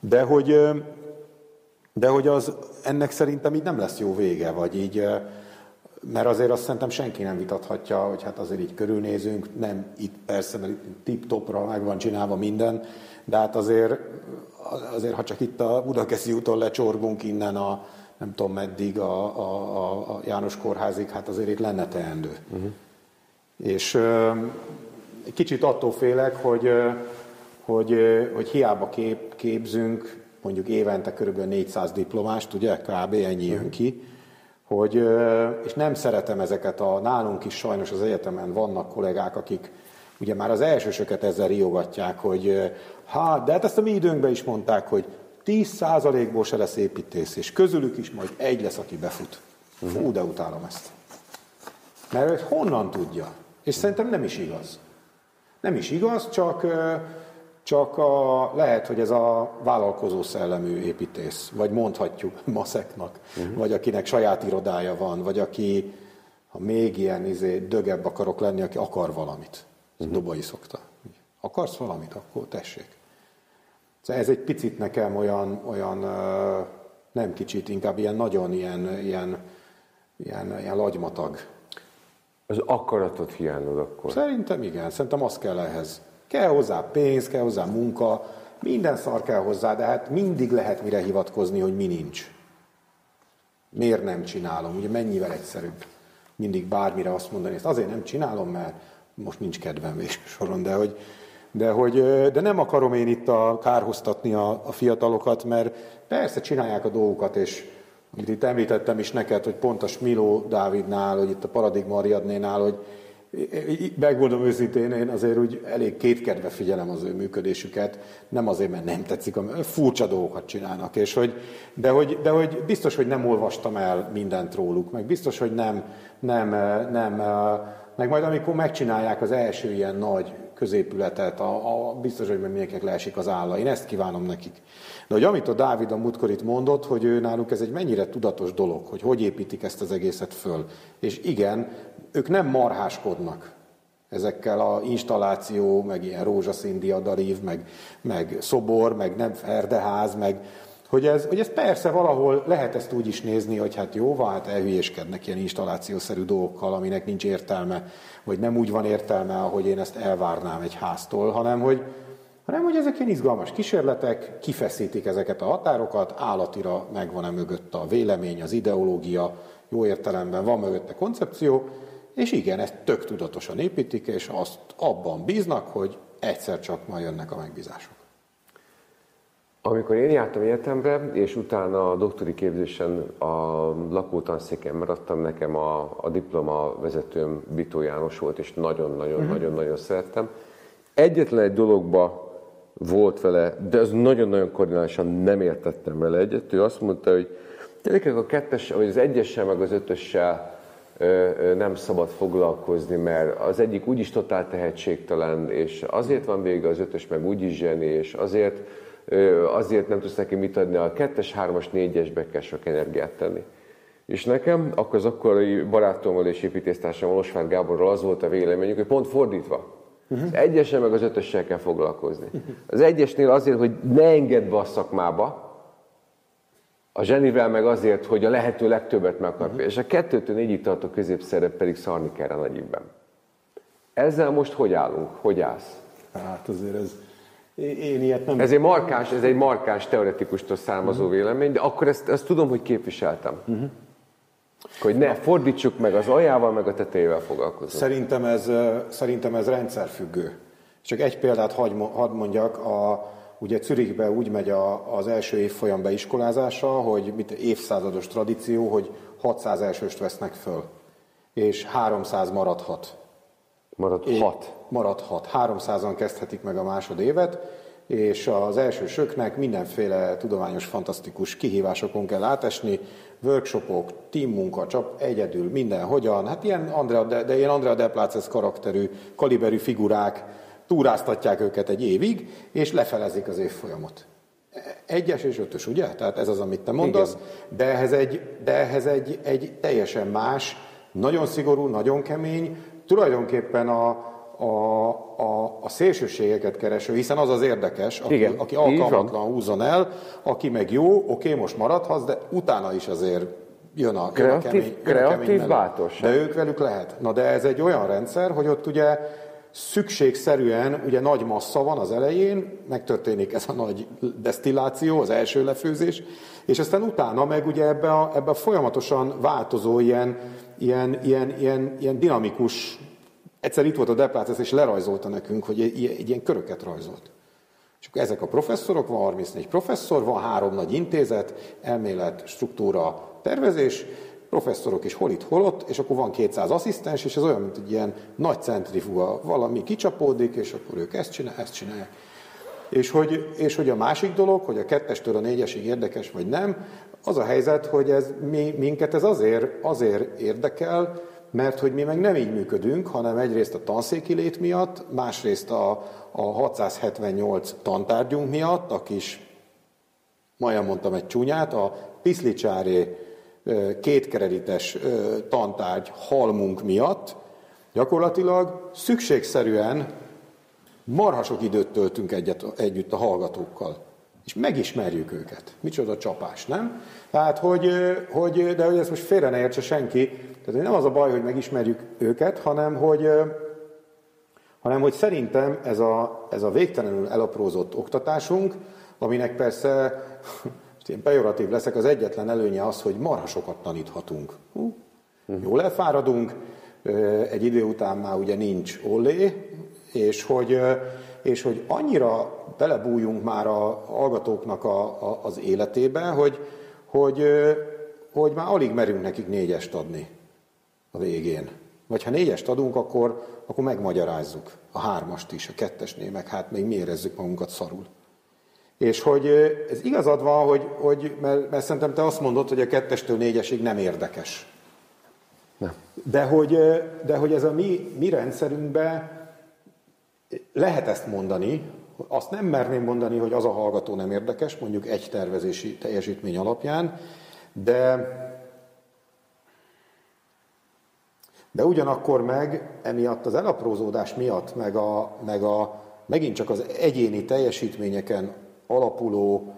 de hogy, de hogy az, ennek szerintem így nem lesz jó vége, vagy így, mert azért azt szerintem senki nem vitathatja, hogy hát azért így körülnézünk, nem itt persze, mert tip-topra meg van csinálva minden, de hát azért, azért ha csak itt a Budakeszi úton lecsorgunk innen a, nem tudom meddig a, a, a János kórházig, hát azért itt lenne teendő. Uh-huh. És ö, kicsit attól félek, hogy, hogy, hogy hiába kép, képzünk, mondjuk évente kb. 400 diplomást, ugye, kb. ennyi jön mhm. ki, hogy, és nem szeretem ezeket a, nálunk is sajnos az egyetemen vannak kollégák, akik ugye már az elsősöket ezzel riogatják, hogy hát, de hát ezt a mi időnkben is mondták, hogy 10%-ból se lesz építész, és közülük is majd egy lesz, aki befut. Fú, de utálom ezt. Mert ő honnan tudja? És szerintem nem is igaz. Nem is igaz, csak, csak a, lehet, hogy ez a vállalkozó szellemű építész, vagy mondhatjuk maszeknak, uh-huh. vagy akinek saját irodája van, vagy aki, ha még ilyen izé, dögebb akarok lenni, aki akar valamit. Uh-huh. Dobai szokta. Akarsz valamit, akkor tessék. Szóval ez egy picit nekem olyan, olyan nem kicsit, inkább ilyen nagyon ilyen, ilyen, ilyen, ilyen lagymatag. Az akaratot hiányod akkor? Szerintem igen, szerintem az kell ehhez. Kell hozzá pénz, kell hozzá munka, minden szar kell hozzá, de hát mindig lehet mire hivatkozni, hogy mi nincs. Miért nem csinálom? Ugye mennyivel egyszerűbb mindig bármire azt mondani, ezt azért nem csinálom, mert most nincs kedvem végső soron, de hogy, de, hogy, de nem akarom én itt a, kárhoztatni a, a fiatalokat, mert persze csinálják a dolgokat, és amit itt említettem is neked, hogy pont a Smiló Dávidnál, hogy itt a Paradigma Ariadnénál, hogy megmondom őszintén, én azért úgy elég kétkedve figyelem az ő működésüket, nem azért, mert nem tetszik, furcsa dolgokat csinálnak, és hogy, de, hogy, de hogy biztos, hogy nem olvastam el mindent róluk, meg biztos, hogy nem, nem, nem, meg majd amikor megcsinálják az első ilyen nagy középületet, a, a, biztos, hogy mindenkinek leesik az álla. Én ezt kívánom nekik. De hogy amit a Dávid a múltkor itt mondott, hogy ő náluk ez egy mennyire tudatos dolog, hogy hogy építik ezt az egészet föl. És igen, ők nem marháskodnak ezekkel a installáció, meg ilyen rózsaszín diadarív, meg, meg szobor, meg nem ferdeház, meg hogy ez, hogy ez persze valahol lehet ezt úgy is nézni, hogy hát jó, hát elhülyéskednek ilyen installációszerű dolgokkal, aminek nincs értelme, vagy nem úgy van értelme, ahogy én ezt elvárnám egy háztól, hanem hogy, hanem hogy ezek ilyen izgalmas kísérletek, kifeszítik ezeket a határokat, állatira megvan-e mögött a vélemény, az ideológia, jó értelemben van mögötte koncepció, és igen, ezt tök tudatosan építik, és azt abban bíznak, hogy egyszer csak majd jönnek a megbízások. Amikor én jártam egyetemre, és utána a doktori képzésen a lakótanszéken maradtam, nekem a, a diploma vezetőm Bitó János volt, és nagyon-nagyon-nagyon-nagyon uh-huh. szerettem. Egyetlen egy dologba volt vele, de az nagyon-nagyon koordinálisan nem értettem vele egyet. Ő azt mondta, hogy gyerekek a kettes, vagy az egyessel, meg az ötössel nem szabad foglalkozni, mert az egyik úgyis totál tehetségtelen, és azért van vége az ötös, meg úgyis zseni, és azért, azért nem tudsz neki mit adni, a kettes, hármas, négyesbe kell sok energiát tenni. És nekem, akkor az akkori barátommal és építésztársammal, Osvár Gáborral az volt a véleményük, hogy pont fordítva. Uh-huh. Az egyessel meg az ötössel kell foglalkozni. Az egyesnél azért, hogy ne engedd be a szakmába, a zsenivel meg azért, hogy a lehető legtöbbet meg akar. Uh-huh. És a kettőtől négyig tartó középszerep pedig szarni kell a nagyibben. Ezzel most hogy állunk? Hogy állsz? Hát azért ez... Én ilyet nem... Ez egy markáns, ez egy markáns teoretikustól származó uh-huh. vélemény, de akkor ezt, ezt tudom, hogy képviseltem. Uh-huh. Hogy ne fordítsuk meg az aljával, meg a tetejével foglalkozunk. Szerintem ez, szerintem ez rendszerfüggő. Csak egy példát hadd mondjak, a, ugye Zürichbe úgy megy a, az első évfolyam beiskolázása, hogy mit, évszázados tradíció, hogy 600 elsőst vesznek föl, és 300 maradhat. Maradhat? Maradhat. 300-an kezdhetik meg a másodévet, és az elsősöknek mindenféle tudományos, fantasztikus kihívásokon kell átesni, workshopok, team munka, csak egyedül, minden, hogyan, hát ilyen Andrea, de, de ilyen Andrea Depláces karakterű, kaliberű figurák túráztatják őket egy évig, és lefelezik az évfolyamot. Egyes és ötös, ugye? Tehát ez az, amit te mondasz, Igen. de ehhez, egy, de ehhez egy, egy teljesen más, nagyon szigorú, nagyon kemény, tulajdonképpen a, a, a, a szélsőségeket kereső, hiszen az az érdekes, aki, Igen, aki alkalmatlan húzzon el, aki meg jó, oké, most maradhatsz, de utána is azért jön a, kreatív, jön a kemény, kreatív a bátorság. De ők velük lehet. Na de ez egy olyan rendszer, hogy ott ugye szükségszerűen ugye nagy massza van az elején, megtörténik ez a nagy desztilláció, az első lefőzés, és aztán utána meg ugye ebbe a, ebbe a folyamatosan változó ilyen, ilyen, ilyen, ilyen, ilyen dinamikus Egyszer itt volt a Depláces, és lerajzolta nekünk, hogy egy, egy ilyen köröket rajzolt. És akkor ezek a professzorok, van 34 professzor, van három nagy intézet, elmélet, struktúra, tervezés, professzorok is hol itt, hol ott, és akkor van 200 asszisztens, és ez olyan, mint egy ilyen nagy centrifuga, valami kicsapódik, és akkor ők ezt csinálják, ezt csinálják. És hogy, és hogy a másik dolog, hogy a kettestől a négyesig érdekes vagy nem, az a helyzet, hogy ez mi, minket ez azért, azért érdekel, mert hogy mi meg nem így működünk, hanem egyrészt a tanszéki lét miatt, másrészt a, a 678 tantárgyunk miatt, a kis, majdnem mondtam egy csúnyát, a piszlicsáré kétkredites tantárgy halmunk miatt, gyakorlatilag szükségszerűen marha sok időt töltünk egyet, együtt a hallgatókkal, és megismerjük őket. Micsoda csapás, nem? Tehát, hogy, hogy, de hogy ezt most félre ne értse senki, tehát nem az a baj, hogy megismerjük őket, hanem hogy, hanem hogy szerintem ez a, ez a végtelenül elaprózott oktatásunk, aminek persze, most én pejoratív leszek, az egyetlen előnye az, hogy marha sokat taníthatunk. Hú, jól elfáradunk, egy idő után már ugye nincs ollé, és hogy, és hogy annyira belebújunk már a hallgatóknak a, a, az életébe, hogy, hogy, hogy már alig merünk nekik négyest adni a végén. Vagy ha négyest adunk, akkor, akkor megmagyarázzuk a hármast is, a kettesnél, meg hát még mi érezzük magunkat szarul. És hogy ez igazad van, hogy, hogy mert, mert szerintem te azt mondod, hogy a kettestől négyesig nem érdekes. Nem. De hogy, de hogy ez a mi, mi rendszerünkben lehet ezt mondani, azt nem merném mondani, hogy az a hallgató nem érdekes, mondjuk egy tervezési teljesítmény alapján, de De ugyanakkor meg emiatt az elaprózódás miatt, meg, a, meg a, megint csak az egyéni teljesítményeken alapuló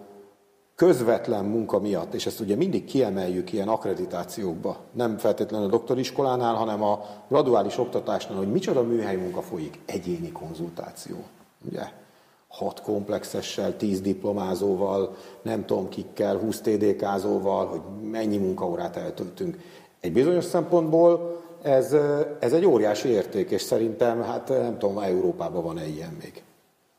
közvetlen munka miatt, és ezt ugye mindig kiemeljük ilyen akkreditációkba, nem feltétlenül a doktoriskolánál, hanem a graduális oktatásnál, hogy micsoda műhely munka folyik, egyéni konzultáció. Ugye? hat komplexessel, tíz diplomázóval, nem tudom kikkel, 20 TDK-zóval, hogy mennyi munkaórát eltöltünk. Egy bizonyos szempontból ez, ez egy óriási érték, és szerintem, hát nem tudom, Európában van-e ilyen még,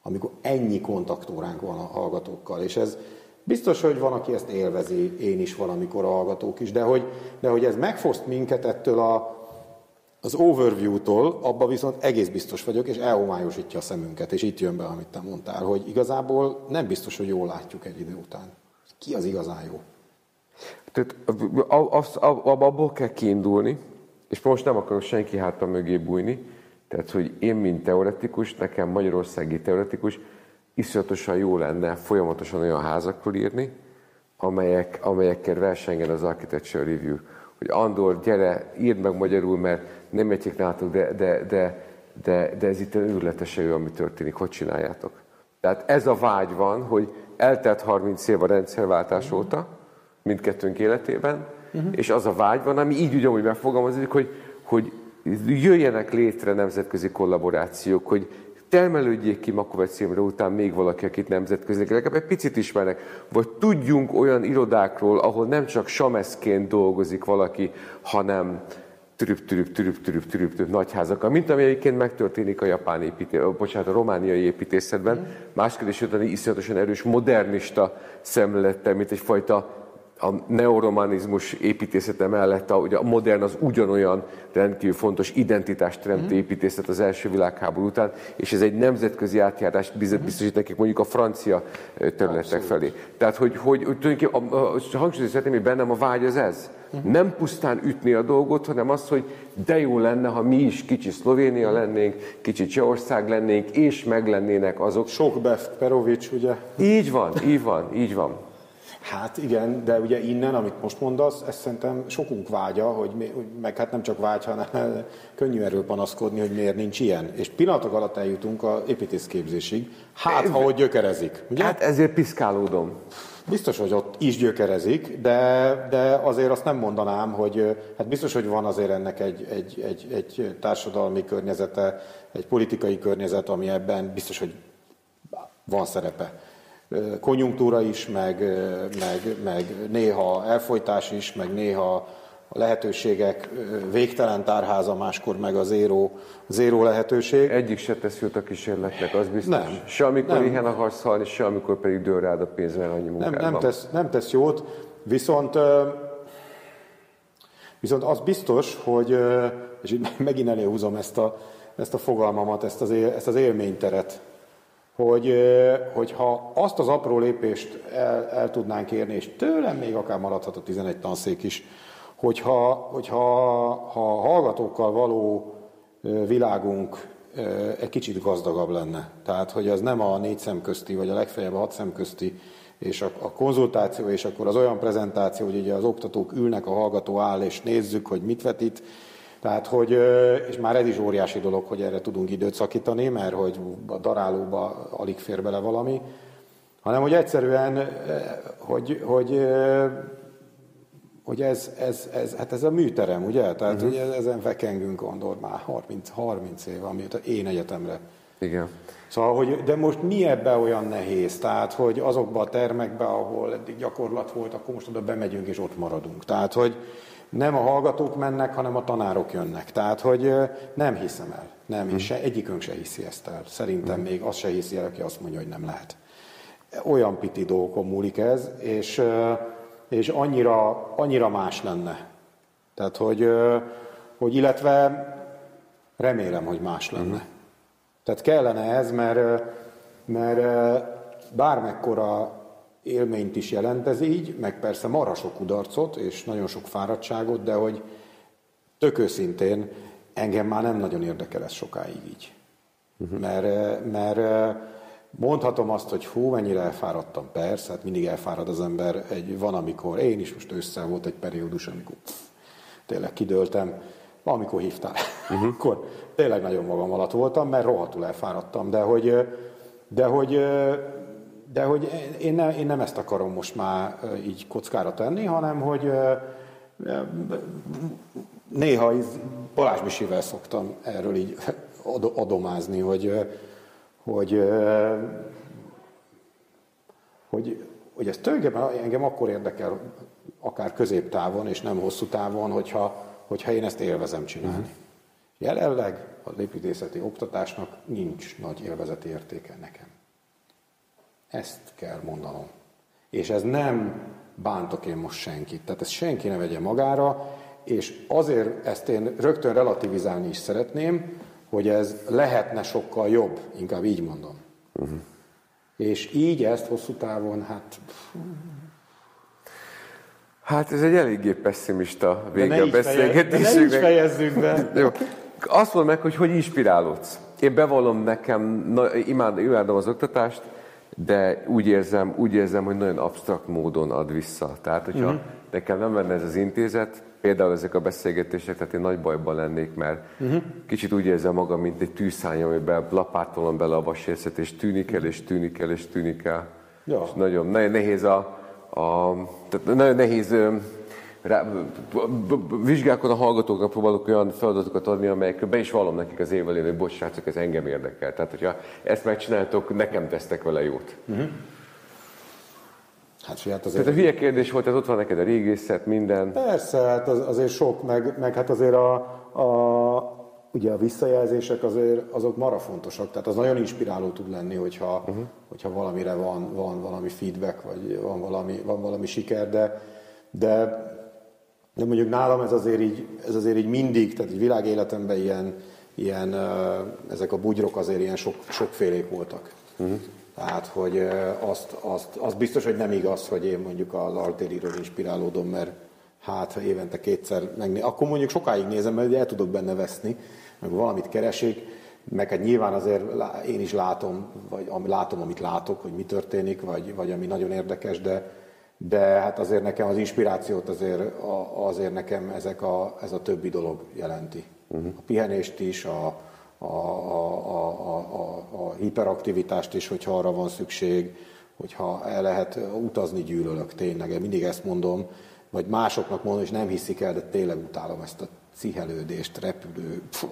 amikor ennyi kontaktóránk van a hallgatókkal, és ez biztos, hogy van, aki ezt élvezi, én is valamikor a hallgatók is, de hogy, de hogy ez megfoszt minket ettől a, az overview-tól, abba viszont egész biztos vagyok, és elhomályosítja a szemünket, és itt jön be, amit te mondtál, hogy igazából nem biztos, hogy jól látjuk egy idő után. Ki az igazán jó? Tehát abból kell kiindulni, és most nem akarok senki háta mögé bújni, tehát, hogy én, mint teoretikus, nekem magyarországi teoretikus, iszonyatosan jó lenne folyamatosan olyan házakról írni, amelyek, amelyekkel versengen az Architecture Review. Hogy Andor, gyere, írd meg magyarul, mert nem értjék nálatok, de, de, de, de, de ez itt őrületes ő, ami történik, hogy csináljátok. Tehát ez a vágy van, hogy eltelt 30 év a rendszerváltás uh-huh. óta, mindkettőnk életében, uh-huh. és az a vágy van, ami így ugyanúgy megfogalmazódik, hogy, hogy jöjjenek létre nemzetközi kollaborációk, hogy termelődjék ki Makovec Imre után még valaki, akit nemzetközileg legalább egy picit ismernek, vagy tudjunk olyan irodákról, ahol nem csak sameszként dolgozik valaki, hanem türüp, türüp, türüp, türüp, türüp, türüp nagyházakkal, mint ami egyébként megtörténik a japán építé, bocsánat, a romániai építészetben. Mm. Más kérdés, hogy iszonyatosan erős modernista szemlélettel, mint egyfajta a neoromanizmus építészete mellett a, ugye a modern az ugyanolyan rendkívül fontos identitásteremtő mhm. építészet az első világháború után, és ez egy nemzetközi átjárás mhm. biztosít nekik mondjuk a francia területek Abszolút. felé. Tehát, hogy, hogy, hogy tulajdonképpen a, a, a hangsúlyozni szeretném, hogy bennem a vágy az ez. Mhm. Nem pusztán ütni a dolgot, hanem az, hogy de jó lenne, ha mi is kicsi Szlovénia lennénk, kicsi Csehország lennénk, és meglennének azok. Sok Bef Perovics, ugye? Így van, így van, így van. Hát igen, de ugye innen, amit most mondasz, ezt szerintem sokunk vágya, hogy, mi, meg hát nem csak vágy, hanem könnyű erről panaszkodni, hogy miért nincs ilyen. És pillanatok alatt eljutunk a építészképzésig, hát ha hogy gyökerezik. Ugye? Hát ezért piszkálódom. Biztos, hogy ott is gyökerezik, de, de azért azt nem mondanám, hogy hát biztos, hogy van azért ennek egy, egy, egy, egy társadalmi környezete, egy politikai környezet, ami ebben biztos, hogy van szerepe konjunktúra is, meg, meg, meg néha elfolytás is, meg néha a lehetőségek végtelen tárháza, máskor meg a zéró, zéró lehetőség. Egyik se teszült a kísérletnek, az biztos. Nem. Se amikor nem. ilyen akarsz halni, se amikor pedig dől rád a pénz, mert annyi munkában. nem, nem, tesz, nem tesz jót, viszont, viszont az biztos, hogy, és itt megint előhúzom ezt a, ezt a fogalmamat, ezt az, él, ezt az élményteret, hogy, hogyha azt az apró lépést el, el tudnánk érni, és tőlem még akár maradhat a 11 tanszék is, hogyha, hogyha ha a hallgatókkal való világunk egy kicsit gazdagabb lenne. Tehát, hogy ez nem a négy szem közti, vagy a legfeljebb a hat szem közti, és a, a konzultáció, és akkor az olyan prezentáció, hogy ugye az oktatók ülnek, a hallgató áll, és nézzük, hogy mit vetít, tehát, hogy, és már ez is óriási dolog, hogy erre tudunk időt szakítani, mert hogy a darálóba alig fér bele valami, hanem hogy egyszerűen, hogy, hogy, hogy ez, ez, ez, hát ez a műterem, ugye? Tehát mhm. uh-huh. ugye ezen fekengünk gondol már 30, 30 év, amióta én egyetemre. Igen. Szóval, hogy, de most mi ebbe olyan nehéz? Tehát, hogy azokba a termekbe, ahol eddig gyakorlat volt, akkor most oda bemegyünk és ott maradunk. Tehát, hogy, nem a hallgatók mennek, hanem a tanárok jönnek. Tehát, hogy nem hiszem el. Nem, és se, egyikünk se hiszi ezt el. Szerintem hmm. még azt se hiszi el, aki azt mondja, hogy nem lehet. Olyan piti dolgokon múlik ez, és, és annyira, annyira más lenne. Tehát, hogy, hogy illetve remélem, hogy más hmm. lenne. Tehát kellene ez, mert, mert bármekkora élményt is jelent ez így, meg persze marha sok kudarcot és nagyon sok fáradtságot, de hogy tök őszintén engem már nem nagyon érdekel ez sokáig így. Uh-huh. Mert, mert eh, mondhatom azt, hogy hú, mennyire elfáradtam, persze, hát mindig elfárad az ember, egy, van amikor, én is most össze volt egy periódus, amikor pff, tényleg kidőltem, amikor hívtál, uh-huh. akkor tényleg nagyon magam alatt voltam, mert rohadtul elfáradtam, de hogy, eh, de hogy eh, de hogy én, ne, én nem ezt akarom most már így kockára tenni, hanem hogy néha is Balázs Misivel szoktam erről így adomázni, hogy, hogy, hogy, hogy ez tulajdonképpen engem akkor érdekel, akár középtávon és nem hosszú távon, hogyha, hogyha én ezt élvezem csinálni. Mm-hmm. Jelenleg az építészeti oktatásnak nincs nagy élvezeti értéke nekem. Ezt kell mondanom. És ez nem bántok én most senkit. Tehát ezt senki ne vegye magára, és azért ezt én rögtön relativizálni is szeretném, hogy ez lehetne sokkal jobb, inkább így mondom. Uh-huh. És így ezt hosszú távon, hát... Hát ez egy eléggé pessimista vége a beszélgetésünknek. De ne fejezzük be. Jó. Azt mondd meg, hogy hogy inspirálódsz. Én bevallom nekem, na, imád, imádom az oktatást, de úgy érzem, úgy érzem, hogy nagyon absztrakt módon ad vissza. Tehát, hogyha uh-huh. nekem nem lenne ez az intézet, például ezek a beszélgetések, tehát én nagy bajban lennék, mert uh-huh. kicsit úgy érzem magam, mint egy tűzszány, amiben lapátolom bele a vasérszet, és tűnik el, és tűnik el, és tűnik el. Ja. És nagyon, nagyon nehéz a, a tehát nagyon nehéz rá, b- b- b- vizsgákon a hallgatóknak próbálok olyan feladatokat adni, amelyekről be is vallom nekik az évelén, hogy bocs, srácok, ez engem érdekel. Tehát, hogyha ezt megcsináltok, nekem tesztek vele jót. Hát figyelj, azért... Tehát a hülye kérdés volt, ez ott van neked a régészet, minden. Persze, hát az, azért sok, meg, meg hát azért a, a, ugye a visszajelzések azért azok mara fontosak, tehát az nagyon inspiráló tud lenni, hogyha, uh-huh. hogyha valamire van, van valami feedback, vagy van valami, van valami siker, de, de, de mondjuk nálam ez azért így, ez azért így mindig, tehát egy világéletemben ilyen, ilyen ezek a bugyrok azért ilyen sok, sokfélék voltak. Uh-huh. Tehát, hogy azt, azt, az biztos, hogy nem igaz, hogy én mondjuk az artériről inspirálódom, mert hát ha évente kétszer megné, akkor mondjuk sokáig nézem, mert el tudok benne veszni, meg valamit keresik, meg hát nyilván azért én is látom, vagy látom, amit látok, hogy mi történik, vagy, vagy ami nagyon érdekes, de, de hát azért nekem az inspirációt azért, azért nekem ezek a, ez a többi dolog jelenti. Uh-huh. A pihenést is, a, a, a, a, a, a, hiperaktivitást is, hogyha arra van szükség, hogyha el lehet utazni, gyűlölök tényleg, én mindig ezt mondom, vagy másoknak mondom, és nem hiszik el, de tényleg utálom ezt a cihelődést, repülő, pff,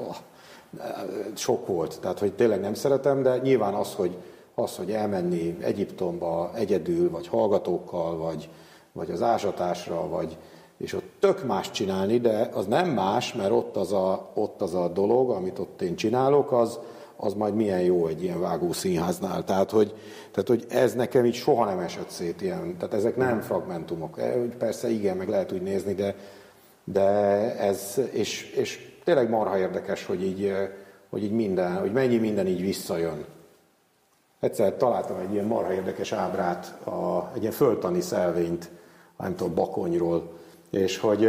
sok volt, tehát hogy tényleg nem szeretem, de nyilván az, hogy, az, hogy elmenni Egyiptomba egyedül, vagy hallgatókkal, vagy, vagy az ásatásra, vagy, és ott tök más csinálni, de az nem más, mert ott az a, ott az a dolog, amit ott én csinálok, az, az majd milyen jó egy ilyen vágó színháznál. Tehát hogy, tehát, hogy ez nekem így soha nem esett szét ilyen. Tehát ezek nem fragmentumok. E, Persze igen, meg lehet úgy nézni, de, de ez, és, és tényleg marha érdekes, hogy így, hogy így minden, hogy mennyi minden így visszajön. Egyszer találtam egy ilyen marha érdekes ábrát, a, egy ilyen földtani szelvényt, nem tudom, bakonyról, és hogy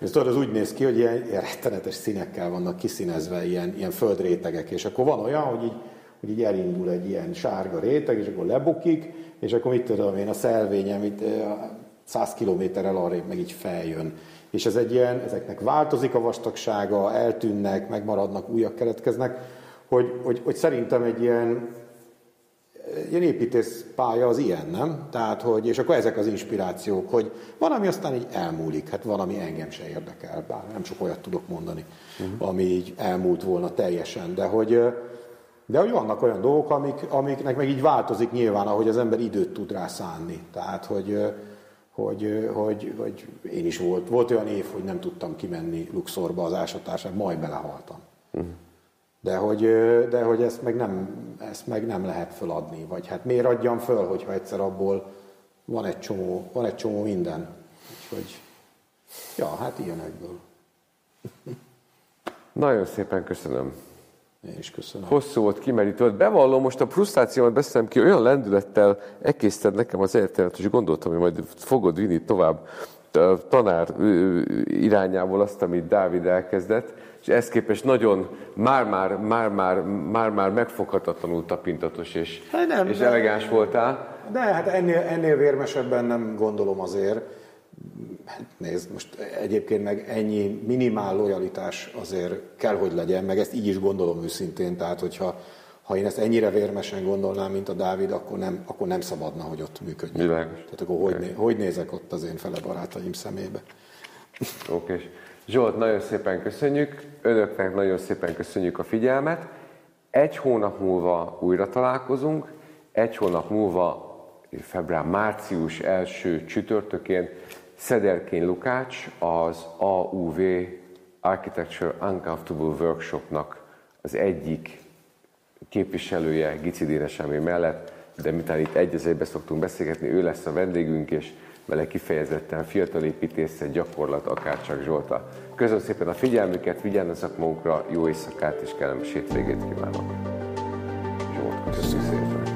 ez tudod, az úgy néz ki, hogy ilyen, ilyen rettenetes színekkel vannak kiszínezve, ilyen, ilyen földrétegek, és akkor van olyan, hogy így, hogy így elindul egy ilyen sárga réteg, és akkor lebukik, és akkor mit tudom én, a szelvényem itt eh, 100 kilométerrel arrébb meg így feljön. És ez egy ilyen, ezeknek változik a vastagsága, eltűnnek, megmaradnak, újak keletkeznek, hogy, hogy, hogy szerintem egy ilyen, ilyen építész pálya az ilyen, nem? Tehát, hogy, és akkor ezek az inspirációk, hogy van, ami aztán így elmúlik, hát van, ami engem se érdekel, bár nem sok olyat tudok mondani, uh-huh. ami így elmúlt volna teljesen, de hogy, de hogy vannak olyan dolgok, amik, amiknek meg így változik nyilván, ahogy az ember időt tud rá szánni. Tehát, hogy, hogy, hogy, hogy én is volt, volt olyan év, hogy nem tudtam kimenni Luxorba az ásatásra, majd belehaltam. Uh-huh. De hogy, de hogy ezt, meg nem, ezt meg nem lehet föladni, vagy hát miért adjam föl, hogyha egyszer abból van egy csomó, van egy csomó minden. Úgyhogy, ja, hát ilyenekből. Nagyon szépen köszönöm. Én is köszönöm. Hosszú volt, kimerítő volt. Bevallom, most a frusztrációmat beszélem ki, olyan lendülettel egészted nekem az életemet, és gondoltam, hogy majd fogod vinni tovább tanár irányából azt, amit Dávid elkezdett, és ezt képest nagyon már-már, már-már, már-már megfoghatatlanul tapintatos és, Hát nem, és de- elegáns voltál. De hát ennél, ennél vérmesebben nem gondolom azért. Hát nézd, most egyébként meg ennyi minimál lojalitás azért kell, hogy legyen, meg ezt így is gondolom őszintén, tehát hogyha ha én ezt ennyire vérmesen gondolnám, mint a Dávid, akkor nem, akkor nem szabadna, hogy ott működjön. Világos. Tehát akkor hogy, né, hogy nézek ott az én fele barátaim szemébe? Oké. Zsolt, nagyon szépen köszönjük. Önöknek nagyon szépen köszönjük a figyelmet. Egy hónap múlva újra találkozunk. Egy hónap múlva, február-március első csütörtökén Szederkén Lukács az AUV Architecture Uncomfortable Workshopnak az egyik képviselője Gici Emé mellett, de miután itt egy szoktunk beszélgetni, ő lesz a vendégünk, és vele kifejezetten fiatal építészet, gyakorlat, akár csak Zsolta. Köszönöm szépen a figyelmüket, vigyázzanak magunkra, jó éjszakát és kellemes hétvégét kívánok. Zsolt, köszönjük szépen.